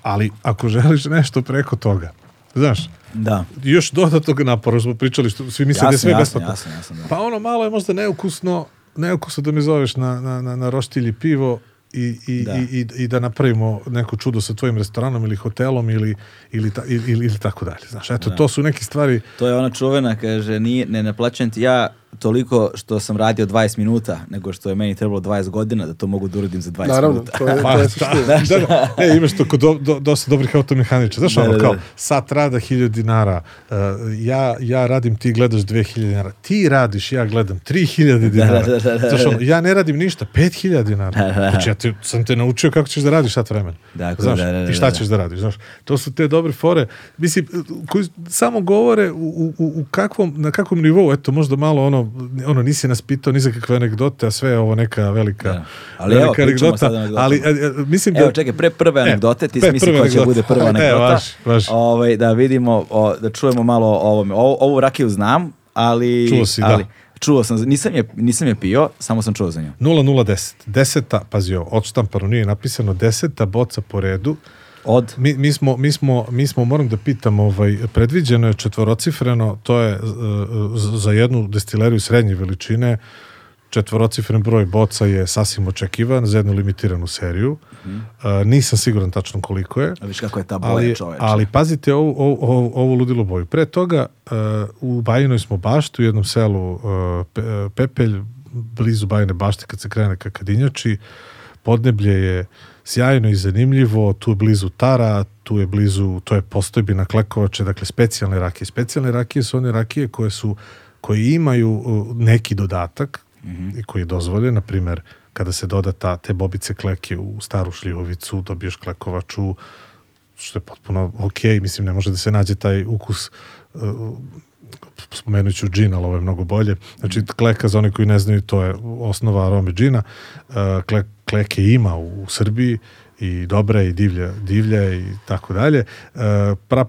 Ali ako želiš nešto preko toga, znaš, Da. još dodatnog napora smo pričali, što svi misle da je sve jasno, besplatno. jasno, jasno, da. Pa ono malo je možda neukusno, neukusno da me zoveš na, na, na, na roštilj i pivo i, i, Da. i, i, i da napravimo neko čudo sa tvojim restoranom ili hotelom ili, ili, ta, ili, ili, ili tako dalje. Znaš, eto, to su neke stvari To je ona čuvena, kaže, nije, ne naplaćujem ti ja toliko što sam radio 20 minuta, nego što je meni trebalo 20 godina da to mogu da uradim za 20 Naravno, minuta. to je, to je da, da, da. E, imaš to kod do, do, dosta dobrih automehaniča. Znaš, Da, ono da, kao, da. sat rada 1000 dinara, uh, ja, ja radim, ti gledaš 2000 dinara, ti radiš, ja gledam 3000 dinara. da, da, da, Znaš, da. ono, ja ne radim ništa, 5000 dinara. Da, da, da. Znači, ja te, sam te naučio kako ćeš da radiš sat vremena. Dakle, znaš, da, da, da, i šta da. ćeš da radiš, znaš. To su te dobre fore, mislim, koji samo govore u, u, u- u kakvom, na kakvom nivou, eto, možda malo ono, ono nisi nas pitao ni za kakve anegdote, a sve je ovo neka velika, Da. Ali evo, velika pričamo anegdota, sad o ali e, e, mislim da... Evo, čekaj, pre prve anegdote, ti si misli koja će bude prva E, anegdota. važi, važi. Ovaj, da vidimo, o, da čujemo malo o ovome. Ovo, ovu rakiju znam, ali... Čuo si, da. ali, Čuo sam, nisam je, nisam je pio, samo sam čuo za nju. 0010. Deseta, pazi ovo, odštampano nije napisano, deseta boca po redu. Od? Mi, mi, smo, mi, smo, mi smo, moram da pitam, ovaj, predviđeno je četvorocifreno, to je z- za jednu destileriju srednje veličine, četvorocifren broj boca je sasvim očekivan za jednu limitiranu seriju. Uh, nisam siguran tačno koliko je. A viš kako je ta boja ali, čoveče. ali pazite ovu, ovu, ovu, ludilo boju. Pre toga uh, u Bajinoj smo bašti u jednom selu uh, Pe- Pepelj, blizu Bajine bašte kad se krene ka Kadinjači. Podneblje je sjajno i zanimljivo, tu je blizu Tara, tu je blizu, to je postojbina Klekovače, dakle specijalne rakije. Specijalne rakije su one rakije koje su koje imaju uh, neki dodatak i koji je dozvoljen, na primer, kada se doda ta, te bobice kleke u staru šljivovicu, dobiješ klekovaču, što je potpuno ok, mislim, ne može da se nađe taj ukus uh, spomenut ću džin, ali ovo je mnogo bolje. Znači, kleka, za one koji ne znaju, to je osnova arome džina. Uh, kle, kleke ima u, u Srbiji i dobra i divlja, divlja i tako dalje. Uh, pra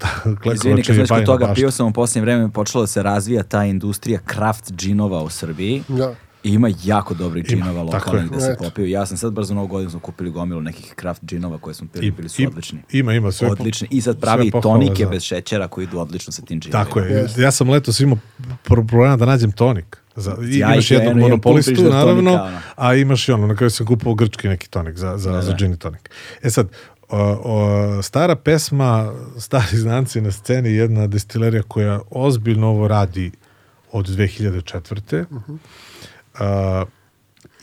kad je znaš kod bajna toga, bašta. pio sam u posljednje vreme, počela da se razvija ta industrija craft džinova u Srbiji. Da. I ima jako dobrih Ima, džinova lokalnih gde se popiju. Ja sam sad brzo novu godinu smo kupili gomilu nekih craft džinova koje smo pili, I- bili su i- odlični. Ima, ima. Sve odlični. I sad pravi i pohvale tonike za- bez šećera koji idu odlično sa tim džinovima. Tako je. Ja sam letos imao pro- problema da nađem tonik. Za, i Ja imaš jednog monopolistu, naravno, tonika, a imaš i ono, na kraju sam kupao grčki neki tonik za, za, Da, za da. gin i tonik. E sad, o, o, stara pesma, stari znanci na sceni, jedna destilerija koja ozbiljno ovo radi od 2004. A,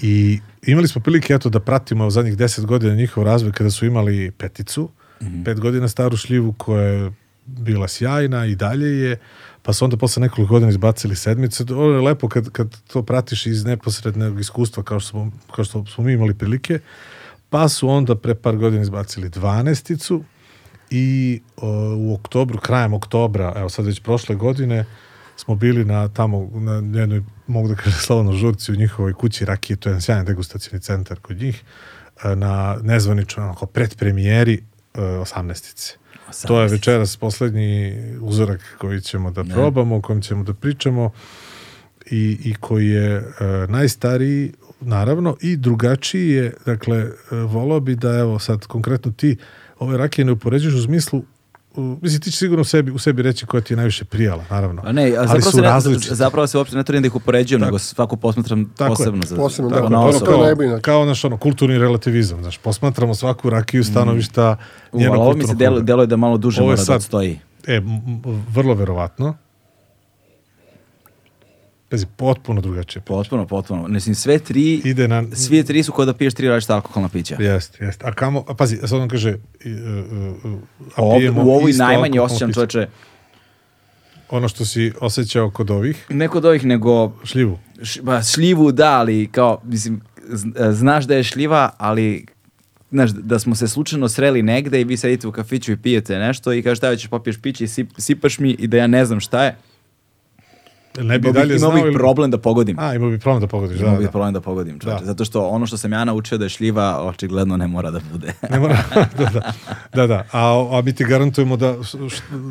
I imali smo prilike eto da pratimo u zadnjih 10 godina njihov razvoj kada su imali peticu, pet godina staru šljivu koja je bila sjajna i dalje je, pa su onda posle nekoliko godina izbacili sedmice. Ovo je lepo kad, kad to pratiš iz neposrednog iskustva kao što smo, kao što smo mi imali prilike. Pa su onda pre par godina izbacili dvanesticu i o, u oktobru, krajem oktobra, evo sad već prošle godine, smo bili na tamo, na jednoj, mogu da kažem, slavno žurci u njihovoj kući Rakije, to je jedan sjajan degustacijni centar kod njih, e, na nezvaničnoj, onako, predpremijeri e, osamnestice. To je večeras poslednji uzorak koji ćemo da probamo, o kojem ćemo da pričamo i, i koji je e, najstariji naravno i drugačiji je dakle e, volao bi da evo sad konkretno ti ove rakije ne upoređuješ u smislu mislim ti će sigurno u sebi, u sebi reći koja ti je najviše prijala naravno A ne, a ali zapravo, su se ne, različite zapravo se uopšte ne trudim da ih upoređujem, nego svaku posmatram Tako je. posebno. Za, Posebno, za da. Tako, ono je kao, znači. kao naš ono, kulturni relativizam, znaš, posmatramo svaku rakiju stanovišta U, njenog ali ovo mi se kulturnog delo, deluje da malo duže je mora da sad- odstoji. E, m- m- vrlo verovatno. Pazi, potpuno drugačije. Potpuno, potpuno. Mislim, sve tri, Ide na... sve tri su kod da piješ tri različita alkoholna pića. Jeste, jeste. A kamo, a pazi, sad on kaže, i, uh, uh, a Ovde, pijemo u ovoj najmanje osjećam čoveče, Ono što si osjećao kod ovih, ne kod ovih, nego šljivu. š, ba, šljivu da, ali kao, mislim, znaš da je šljiva, ali znaš, da smo se slučajno sreli negde i vi sedite u kafiću i pijete nešto i kažete, evo ćeš popiješ piće i sip, sipaš mi i da ja ne znam šta je, Ne bi imao dalje imao znao ili- problem da pogodim. A, imao bi problem da pogodiš, da, Imao da. problem da pogodim. Da. Zato što ono što sam ja naučio da je šljiva, očigledno ne mora da bude. Ne mora, da, da, da, da. A, a mi ti garantujemo da,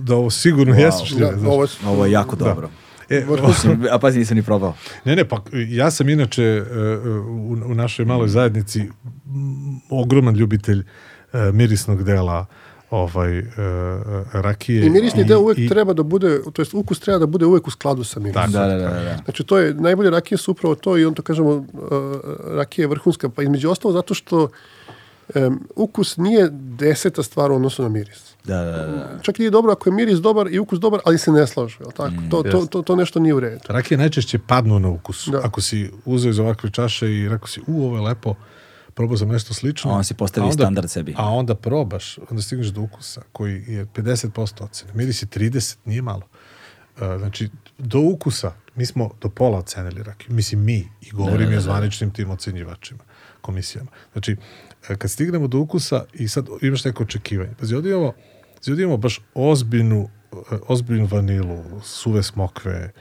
da ovo sigurno Wow. jesu šljive. Da, ovo, Ovo je jako Da. dobro. E, A pazi, nisam ni probao. Ne, ne, pa ja sam inače e, u, u našoj maloj zajednici ogroman ljubitelj e, mirisnog dela ovaj e, rakije. I mirisni deo uvek i- treba da bude, to jest ukus treba da bude uvek u skladu sa mirisom. Da, da, da, da. Znači, to je, najbolje rakije su upravo to i on to kažemo, uh, rakija je vrhunska, pa između ostalo zato što um, ukus nije deseta stvar u odnosu na miris. Da, da, da, da. Čak nije dobro ako je miris dobar i ukus dobar, ali se ne slažu, jel tako? to, to, to, to nešto nije u redu. Rakije najčešće padnu na ukus. Da. Ako si uzeo iz ovakve čaše i rekao si, u, ovo je lepo, probao sam nešto slično. A on si postavi onda- standard sebi. A onda probaš, onda stigneš do ukusa koji je 50% ocene. Miris je 30, nije malo. Uh, znači, do ukusa, mi smo do pola ocenili rakiju. Mislim, mi, i govorim i o zvaničnim tim ocenjivačima, komisijama. Znači, e, kad stignemo do ukusa i sad imaš neko očekivanje. Pazi, ovdje imamo, ovdje imamo baš ozbiljnu, e, ozbiljnu vanilu, suve smokve, e,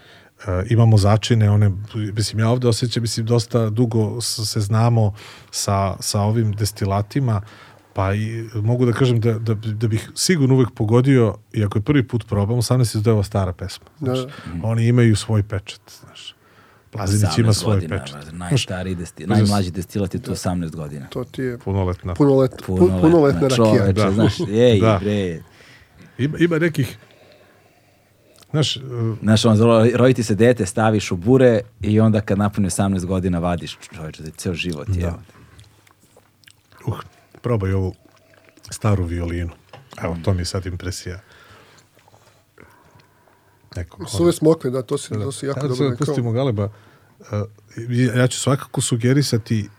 imamo začine, one, mislim, ja ovde osjećam, mislim, dosta dugo se znamo sa, sa ovim destilatima, pa i mogu da kažem da, da, da bih sigurno uvek pogodio, i ako je prvi put probam, 18 je ova stara pesma. Da. Znaš, Oni imaju svoj pečat, znaš. Plazinić ima 18 svoj godina, pečat. brate, Najstariji desti, najmlađi destilat je tu 18 godina. To ti je Punoletna. punolet, punoletna, punoletna rakija. čoveče, Da. znaš, ej, Da. bre. Ima, ima nekih, znaš, uh, Znaš, on zelo, roditi se dete, staviš u bure i onda kad napuni 18 godina vadiš, čoveče, da je ceo život je. Da. uh, probaj ovu staru violinu. Evo, to mi je sad impresija. Neko, Suve smokve, da, to si, to si jako Ajde dobro sad rekao. pustimo Galeba. Uh, ja- ću svakako sugerisati,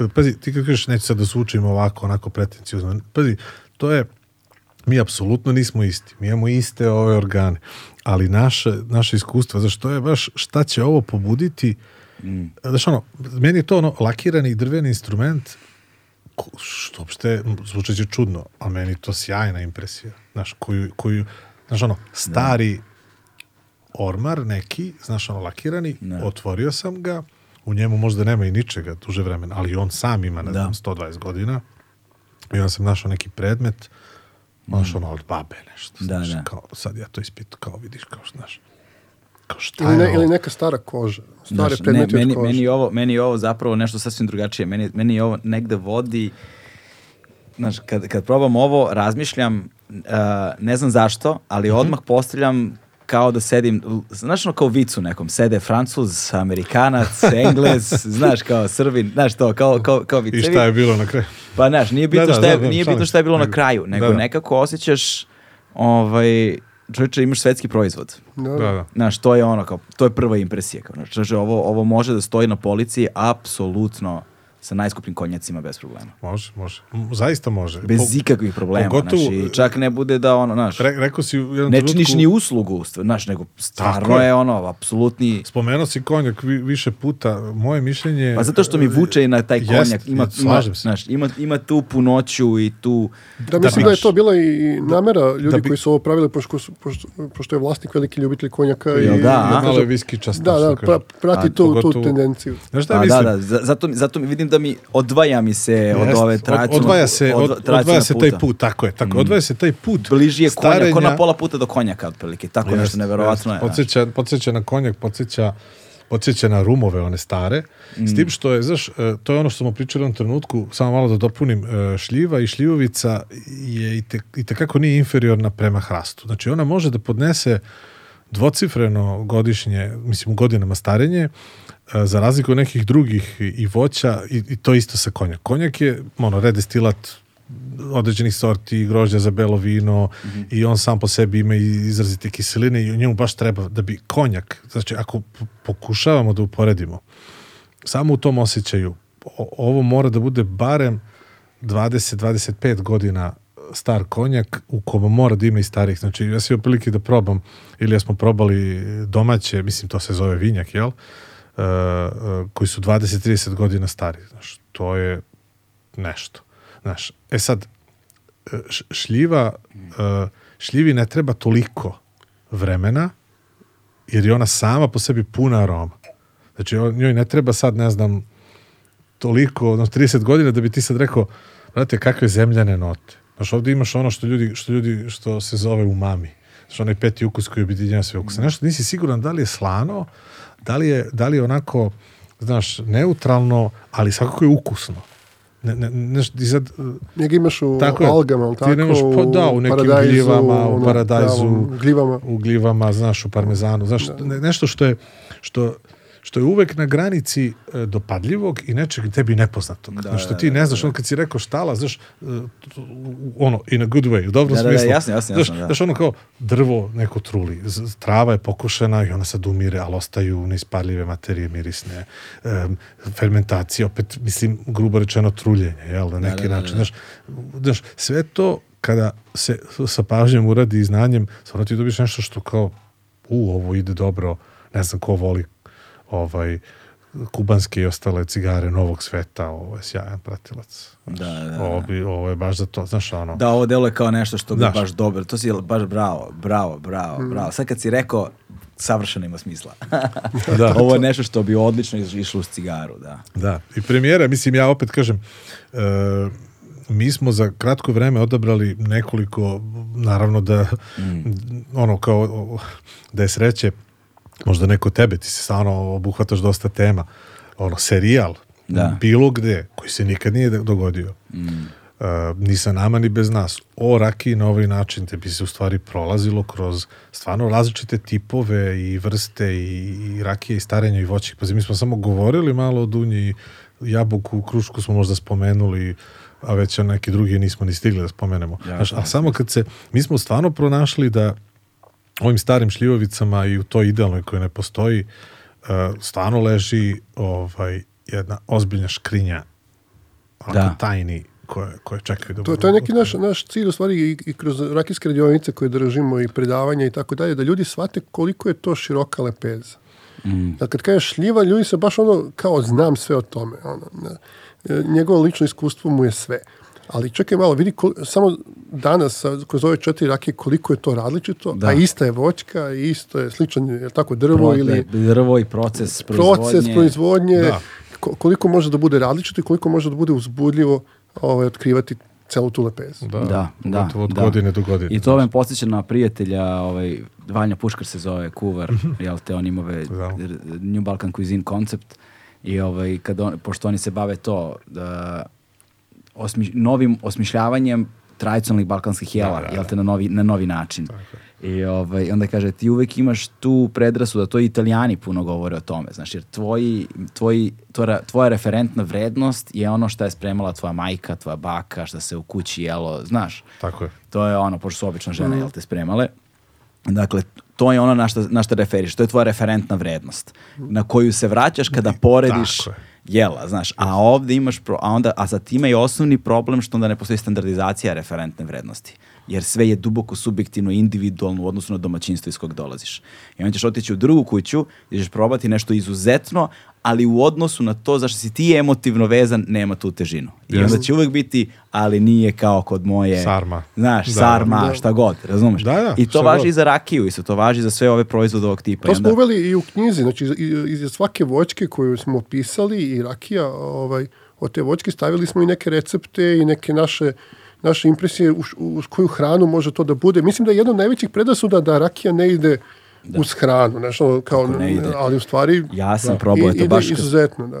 uh, pazi, ti kad kažeš neću sad da zvučim ovako, onako pretencijuzno, pazi, to je, mi apsolutno nismo isti. Mi imamo iste ove organe, ali naše, naše iskustva, znaš, to je baš šta će ovo pobuditi, mm. znaš ono, meni je to ono lakirani drveni instrument što uopšte zvučeće čudno, a meni to sjajna impresija. Znaš, koju, koju znaš ono, stari ormar neki, znaš ono, lakirani, otvorio sam ga, u njemu možda nema i ničega duže vremena, ali on sam ima, ne Da. znam, 120 godina i onda sam našao neki predmet, znaš ono, od babe nešto, Da, znaš, da. kao, sad ja to ispitu, kao vidiš, kao, znaš, kao šta Ili, je ne, ovo? ili neka stara koža. Stare Znaš, ne, meni, od kože. meni, je ovo, meni je ovo zapravo nešto sasvim drugačije. Meni, meni je ovo negde vodi... Znaš, kad, kad probam ovo, razmišljam, uh, ne znam zašto, ali Mhm. odmah postavljam kao da sedim, znaš ono kao u vicu nekom, sede Francuz, Amerikanac, Englez, znaš kao Srbin, znaš to, kao, kao, kao I vicevi. šta je bilo na kraju? Pa znaš, nije bitno, Da, da, šta, je, da, da, nije bitno šta je bilo na Nego- kraju, nego da, da. nekako osjećaš ovaj, čovječe, imaš svetski proizvod. Da, Da, da. Znaš, to je ono, kao, to je prva impresija. Kao, znači, ovo, ovo može da stoji na policiji apsolutno sa najskupljim konjacima bez problema. Može, može. Zaista može. Bez Po- ikakvih problema. pogotovo- znači, čak ne bude da ono, znaš, Re, rekao si u jednom ne trenutku- činiš ni uslugu, znaš, nego stvarno je. je ono, apsolutni... Spomenuo si konjak vi, više puta. Moje mišljenje... Pa zato što mi vuče i na taj Jest, konjak. Ima, ima, se. znaš, ima, ima tu punoću i tu... Da, mislim da, bi- je to bila i namera ljudi da bi- koji su ovo pravili, pošto, pošto, pošto je vlasnik veliki ljubitelj konjaka. I, da, a? Malo je kažem, viski čast. da, da, pra, prati A, tu, tu pogotovo- tendenciju. Znaš šta da, da, za- zato, zato vidim da mi odvaja mi se od Jest, ove od- tradicionalne odvaja se, od, odvaja se taj puta. Mm. put, tako je, tako, odvaja se taj put. Bliži je konjak, ko starenja- na pola puta do konjaka, otprilike. Tako nešto Jest, neverovatno jest. je. Podsjeća, podsjeća na konjak, podsjeća podsjeća na rumove, one stare. S Mm. tim što je, znaš, e, to je ono što smo pričali u trenutku, samo malo da dopunim, e, šljiva i šljivovica je i, te, i tekako nije inferiorna prema hrastu. Znači, ona može da podnese dvocifreno godišnje, mislim u godinama starenje, za razliku od nekih drugih i, voća i, i to isto sa konjak. Konjak je ono, redestilat određenih sorti, grožđa za belo vino i on sam po sebi ima izrazite kiseline i njemu baš treba da bi konjak, znači ako pokušavamo da uporedimo, samo u tom osjećaju, ovo mora da bude barem 20-25 godina star konjak u kom mora da ima i starih. Znači, ja sam imao prilike da probam, ili ja smo probali domaće, mislim, to se zove vinjak, jel? Uh, uh, koji su 20-30 godina stari. Znaš, to je nešto. Znaš, e sad, e, šljiva, šljivi ne treba toliko vremena, jer je ona sama po sebi puna aroma. Znači, on- njoj ne treba sad, ne znam, toliko, ono, 30 godina da bi ti sad rekao, brate, kakve zemljane note. Znaš, ovdje imaš ono što ljudi, što ljudi, što se zove umami. Znaš, onaj peti ukus koji objedinjava sve ukuse. Nešto nisi siguran da li je slano, da li je, da li je onako, znaš, neutralno, ali svakako je ukusno. Ne, ne, neš, i sad, Njega imaš u Tako je. algama, ali Ti tako? nemaš, pa da, u nekim paradajzu, gljivama, u paradajzu. pravom, u gljivama. u gljivama, znaš, u parmezanu, znaš, ne- nešto što je, što, što je uvek na granici e, dopadljivog i nečeg tebi nepoznatog. Da, što ti ne znaš, ono kad si rekao štala, znaš, e, ono, in a good way, u dobrom Da, da, da, smislu. jasno, jasno, znaš, jasno, da. znaš, ono kao drvo neko truli, trava je pokušena i ona sad umire, ali ostaju neisparljive materije mirisne, em, fermentacija, opet, mislim, grubo rečeno truljenje, jel, na neki da, da, način, da. znaš, znaš, sve to kada se sa pažnjom uradi i znanjem, stvarno ti dobiš nešto što kao, u, ovo ide dobro, ne znam ko voli ovaj, kubanske i ostale cigare novog sveta, ovo je sjajan pratilac. Da, da, da. Ovo, bi, ovo je baš za to, znaš, ono, Da, ovo deluje kao nešto što bi Znaš. baš dobro. To si baš bravo, bravo, bravo, bravo. Sad kad si rekao, savršeno ima smisla. Da. ovo je nešto što bi odlično iš- išlo uz cigaru, da. Da, i premijera, mislim, ja opet kažem, e, mi smo za kratko vreme odabrali nekoliko, naravno da, ono, kao, da je sreće, možda neko tebe, ti se stvarno obuhvataš dosta tema, ono, serijal, Da. bilo gde, koji se nikad nije dogodio, E, ni sa nama ni bez nas, o rakiji na ovaj način te bi se u stvari prolazilo kroz stvarno različite tipove i vrste i, i rakije i starenja i voćih. Pazi, mi smo samo govorili malo o dunji, jabuku, krušku smo možda spomenuli, a već neki drugi nismo ni stigli da spomenemo. Ja, Znaš, a samo kad se, mi smo stvarno pronašli da ovim starim šljivovicama i u toj idealnoj koja ne postoji, uh, stvarno leži ovaj, jedna ozbiljna škrinja onako Da. tajni koje, koje čekaju da To, to je neki naš, naš cilj u stvari i, i kroz rakijske radionice koje držimo i predavanja i tako dalje, da ljudi shvate koliko je to široka lepeza. Da kad kažeš šljiva, ljudi se baš ono kao znam sve o tome. Ono, ne. E, Njegovo lično iskustvo mu je sve. Ali čekaj malo, vidi kol- samo danas sa- kroz ove četiri rakije koliko je to različito, Da. a ista je voćka, isto je sličan, je li tako, drvo ili Drvo i proces proizvodnje. proces proizvodnje, Da. ko- koliko može da bude različito i koliko može da bude uzbudljivo ovaj, otkrivati celu tu lepezu. Da, Da, da, od da. godine do godine. I to me podsjeća na prijatelja, ovaj, Vanja Puškar se zove, kuvar, jel te, on ima ove r- New Balkan Cuisine koncept i ovaj, kad on, pošto oni se bave to, da, osmi, novim osmišljavanjem tradicionalnih balkanskih jela, Da, da, jel te, na novi, na novi način. I ovaj, onda kaže, ti uvek imaš tu predrasu da to i italijani puno govore o tome, znaš, jer tvoji, tvoji, tvoja, tvoja referentna vrednost je ono što je spremala tvoja majka, tvoja baka, što se u kući jelo, znaš. Tako je. To je ono, pošto su obično žene, jel te, spremale. Dakle, to je ono na šta, na šta referiš, to je tvoja referentna vrednost, na koju se vraćaš kada porediš Tako je. Jela, znaš, a ovde imaš, pro, a onda, a sa time je osnovni problem što onda ne postoji standardizacija referentne vrednosti, jer sve je duboko subjektivno, individualno u odnosu na domaćinstvo iz kog dolaziš. I onda ćeš otići u drugu kuću, gdje ćeš probati nešto izuzetno, ali u odnosu na to zašto si ti emotivno vezan, nema tu težinu. I onda će uvek biti, ali nije kao kod moje... Sarma. Znaš, Da. sarma, Da. šta god, razumeš? Da, da, I to važi god. i za rakiju, isto to važi za sve ove proizvode ovog tipa. To smo onda- uveli i u knjizi, znači iz, iz svake voćke koju smo opisali i rakija, ovaj, od te voćke stavili smo i neke recepte i neke naše naše impresije uz, uz koju hranu može to da bude. Mislim da je jedna od najvećih predrasuda da rakija ne ide uz hranu, nešto kao, ne ide? ali u stvari Ja sam da, probao, eto, ide baš izuzetno, da.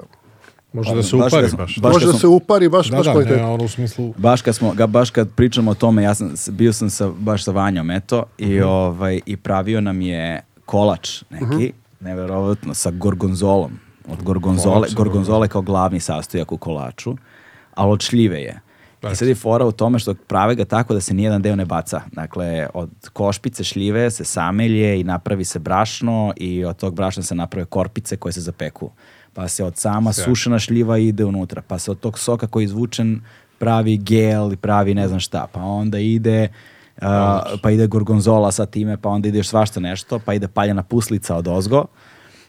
Može da se Baš upari kad smo- baš. baš Može da se upari baš, Da, baš da, ne, ono u smislu... baš kad smo ga baš kad pričamo o tome ja sam bio sam sa baš sa Vanjom eto i Mhm. ovaj i pravio nam je kolač neki Mhm. neverovatno sa gorgonzolom od gorgonzole Kolač gorgonzole kao glavni sastojak u kolaču ali od šljive je I sad je fora u tome što prave ga tako da se nijedan deo ne baca. Dakle, od košpice šljive se samelje i napravi se brašno i od tog brašna se naprave korpice koje se zapeku. Pa se od sama Sjajno. sušena šljiva ide unutra. Pa se od tog soka koji je izvučen pravi gel i pravi ne znam šta. Pa onda ide a, pa ide gorgonzola sa time, pa onda ide još svašta nešto, pa ide paljena puslica od ozgo.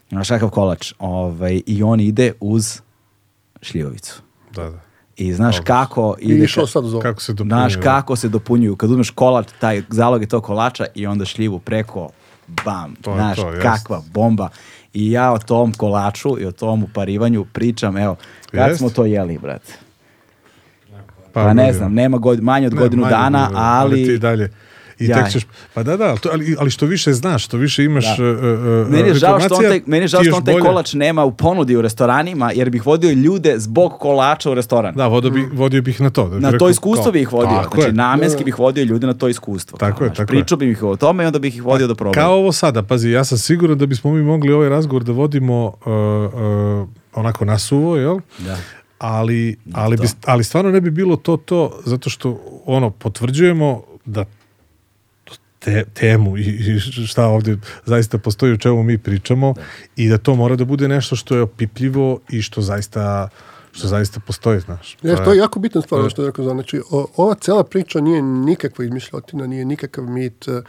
Znaš kakav kolač. Ovaj, I on ide uz šljivovicu. Da, da. I znaš kako I ide... išao ka- sad ovo. Kako se dopunjuje. Znaš kako se dopunjuju. Kad uzmeš kolač, taj zalog je tog kolača i onda šljivu preko, bam, To znaš, to, jest. kakva bomba. I ja o tom kolaču i o tom uparivanju pričam, evo, kad Jest. smo to jeli, brate? Pa, Pa, ne znam, nema god, manje od Ne, godinu dana, godinu, ali... ti dalje. I Jaj. tek ćeš, pa da, da, to, ali, ali što više znaš, što više imaš Da. uh, uh, Meni je žao što on taj, meni je žao ti što još on taj bolje- kolač nema u ponudi u restoranima, jer bih vodio ljude zbog kolača u restoran. Da, vodio, bi, vodio bih na to. Da bih Na rekao, to iskustvo kao, bih ih vodio. Tako Znači, je. namenski bih vodio ljude na to iskustvo. Tako Kao, je, tako je. Pričao bih ih o tome i onda bih ih vodio da probaju. Kao ovo sada, pazi, ja sam siguran da bismo mi mogli ovaj razgovor da vodimo uh, uh, onako nasuvo, jel? Da. Ali, ali, bi, ali stvarno ne bi bilo to to, zato što ono, potvrđujemo da te, temu i, i šta ovdje zaista postoji o čemu mi pričamo i da to mora da bude nešto što je opipljivo i što zaista što zaista postoji, znaš. Ne, To je jako bitna stvar, što je rekao. Znači, o- ova cela priča nije nikakva izmišljotina, nije nikakav mit, e,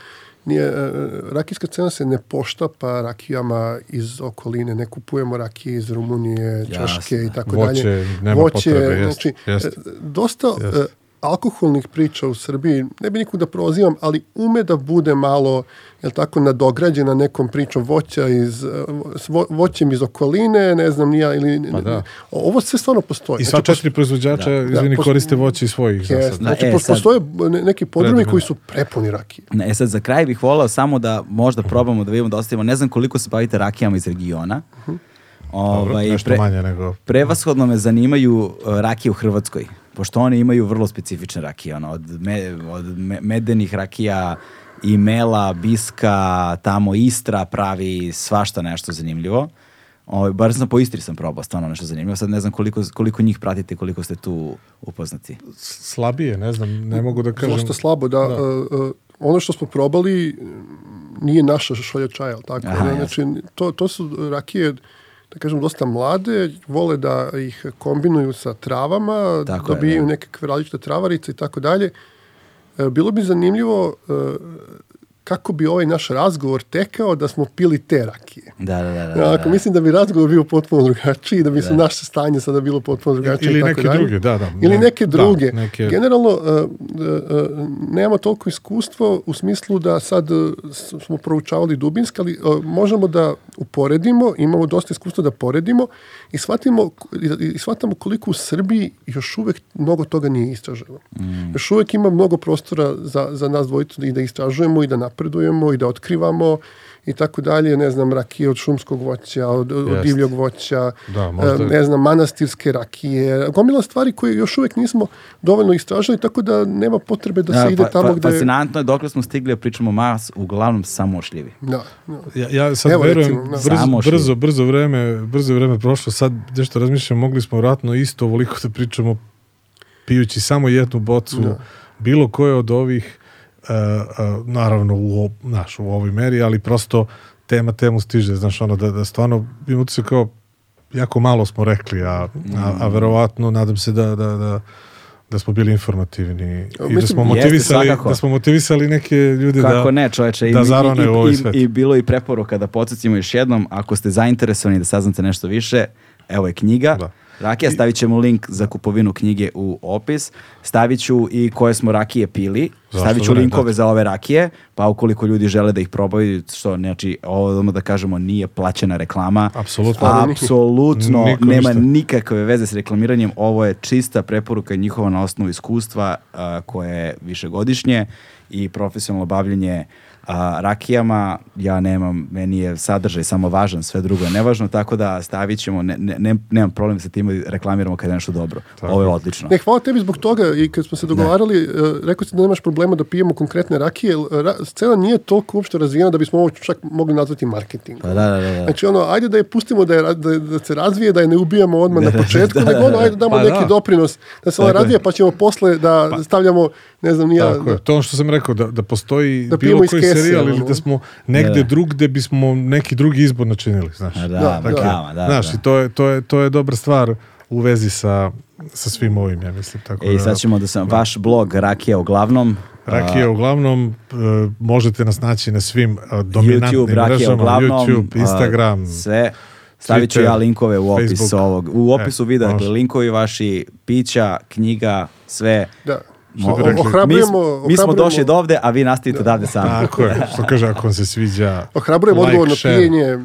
nije, e, rakijska cena se ne poštapa rakijama iz okoline, ne kupujemo rakije iz Rumunije, Češke i tako Voće, dalje. nema potrebe, jest, znači, jest. e, dosta e, alkoholnih priča u Srbiji, ne bi nikog da prozivam, ali ume da bude malo, jel tako, nadograđena nekom pričom voća iz, vo- voćem iz okoline, ne znam, nija, ili... Pa da. Ovo sve stvarno postoji. I sva Znači, četiri proizvođača, izvini, pos- koriste voće iz svojih Jeste. zasada. Znači, Da, e, sad- postoje ne- neki podrumi koji su prepuni rakije. E sad, za kraj bih volao samo da možda probamo da vidimo da ostavimo, ne znam koliko se bavite rakijama iz regiona. Dobro, Ovaj, nešto pre- manje nego... Prevashodno me zanimaju uh, rakije u Hrvatskoj, pošto oni imaju vrlo specifične rakije, ono, od, me- od me- medenih rakija i mela, biska, tamo Istra pravi svašta nešto zanimljivo. Ovaj, bar sam po Istri sam probao stvarno nešto zanimljivo. Sad ne znam koliko, koliko njih pratite, koliko ste tu upoznati. slabije, ne znam, ne mogu da kažem. Dosta slabo, da. e, e, ono što smo probali nije naša šolja čaja, tako? Aha, znači, to, to su rakije, da kažem, dosta mlade, vole da ih kombinuju sa travama, Tako je, dobijaju da. nekakve različite travarice i tako dalje. E, Bilo bi zanimljivo e, kako bi ovaj naš razgovor tekao da smo pili te rakije. Da, da, da. da, Ja, da. ako mislim da bi razgovor bio potpuno drugačiji, da bi se naše stanje sada bilo potpuno drugačije. Ili i tako neke dalje. druge, da, da. Ili Ne- neke da, druge. neke- Generalno, uh, uh, uh, nemamo toliko iskustvo u smislu da sad uh, smo proučavali dubinski, ali uh, možemo da uporedimo, imamo dosta iskustva da poredimo i shvatimo i, i shvatamo koliko u Srbiji još uvek mnogo toga nije istraženo. Još uvek ima mnogo prostora za, za nas dvojicu i da istražujemo i da napredujemo i da otkrivamo i tako dalje, ne znam, rakije od šumskog voća, od, od Jest. divljog voća, Da, možda- e, ne znam, manastirske rakije, gomila stvari koje još uvek nismo dovoljno istražili, tako da nema potrebe da se Da, ide fa- tamo fa- gde... Fascinantno je dokle smo stigli pričamo mas, uglavnom samo o šljivi. Da, da. Ja, ja sad Evo, verujem, recimo, da. brzo, brzo, brzo vreme, brzo vreme prošlo, sad nešto razmišljam, mogli smo vratno isto ovoliko da pričamo pijući samo jednu bocu, Da. bilo koje od ovih, naravno u, znaš, u ovoj meri, ali prosto tema temu stiže, znaš, ono, da, da stvarno imam utisak kao jako malo smo rekli, a, a, a verovatno nadam se da, da, da da smo bili informativni i da Mislim, smo jeste, motivisali svakako. da smo motivisali neke ljude Kako da ne, čoveče. da i, zarone i, u ovaj i, svet. i, bilo je i preporuka da podsjetimo još jednom, ako ste zainteresovani da saznate nešto više, evo je knjiga. Da. Rakija, stavit ćemo link za kupovinu knjige u opis. Stavit ću i koje smo rakije pili. Zašto Stavit ću linkove da. za ove rakije, pa ukoliko ljudi žele da ih probaju, što znači, ovo da kažemo nije plaćena reklama. Apsolutno. Apsolutno Niko nema ništa. nikakve veze s reklamiranjem. Ovo je čista preporuka njihova na osnovu iskustva a, koje je višegodišnje i profesionalno bavljenje a, rakijama. Ja nemam, meni je sadržaj samo važan, sve drugo je nevažno, tako da stavit ćemo, ne, ne, ne- nemam problem sa tim da reklamiramo kad je nešto dobro. Ovo je odlično. Ne, hvala tebi zbog toga i kad smo se dogovarali, e, rekao si da nemaš problema da pijemo konkretne rakije, ra- scena nije toliko uopšte razvijena da bismo ovo čak mogli nazvati marketing. Pa da, da, da. da. Znači ono, ajde da je pustimo da, je, da, da se razvije, da je ne ubijamo odmah na početku, nego ono, ajde damo Pa neki da. doprinos da se ona Tako je. razvije, pa ćemo posle da stavljamo, ne znam, nija... Tako je, to što sam rekao, da, da postoji Da bilo koji serijal ili da smo negde Da, da. drugde bismo neki drugi izbor načinili, znaš. Da, Da, da, da. da, da, znaš, da. i to je, to, je, to je dobra stvar u vezi sa, sa svim ovim, ja mislim. Tako E, i da, sad ćemo da sam, vaš blog Rakija uglavnom, Rakije uglavnom, e, možete nas naći na svim e, dominantnim YouTube, Rakija mrežama, uglavnom, YouTube, Instagram, sve. Stavit ću ja linkove u opis Facebook. ovog. U opisu E, videa, dakle, linkovi vaši, pića, knjiga, sve. Da. Što bi O- rekli. Mi, ohrabrujemo, mi smo ohrabrujemo- došli do ovde, a vi nastavite odavde sami. Tako je, što kaže, ako vam se sviđa, Ohrabrujem like, odgovorno share. pijenje,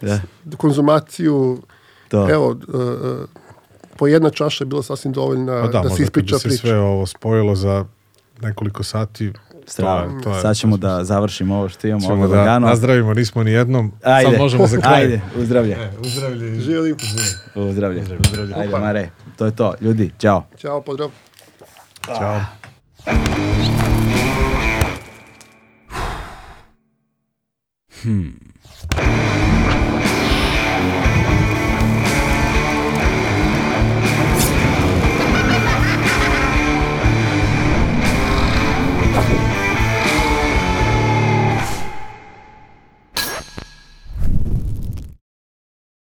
Da. konzumaciju, To. evo, e, po jedna čaša je bila sasvim dovoljna Pa da, da, se možda kad ispriča bi se priča. sve ovo spojilo za nekoliko sati, Strava. To je- to je- Sad ćemo da završimo ovo što imamo Ćemo da lagano. nazdravimo, nismo ni jednom. Ajde, Sad možemo za kraj. ajde, uzdravlje. E, uzdravlje. Živjeli. Uzdravlje. Ajde, Mare, to je to. Ljudi, čao. Ćao, pozdrav. Ćao. Hmm.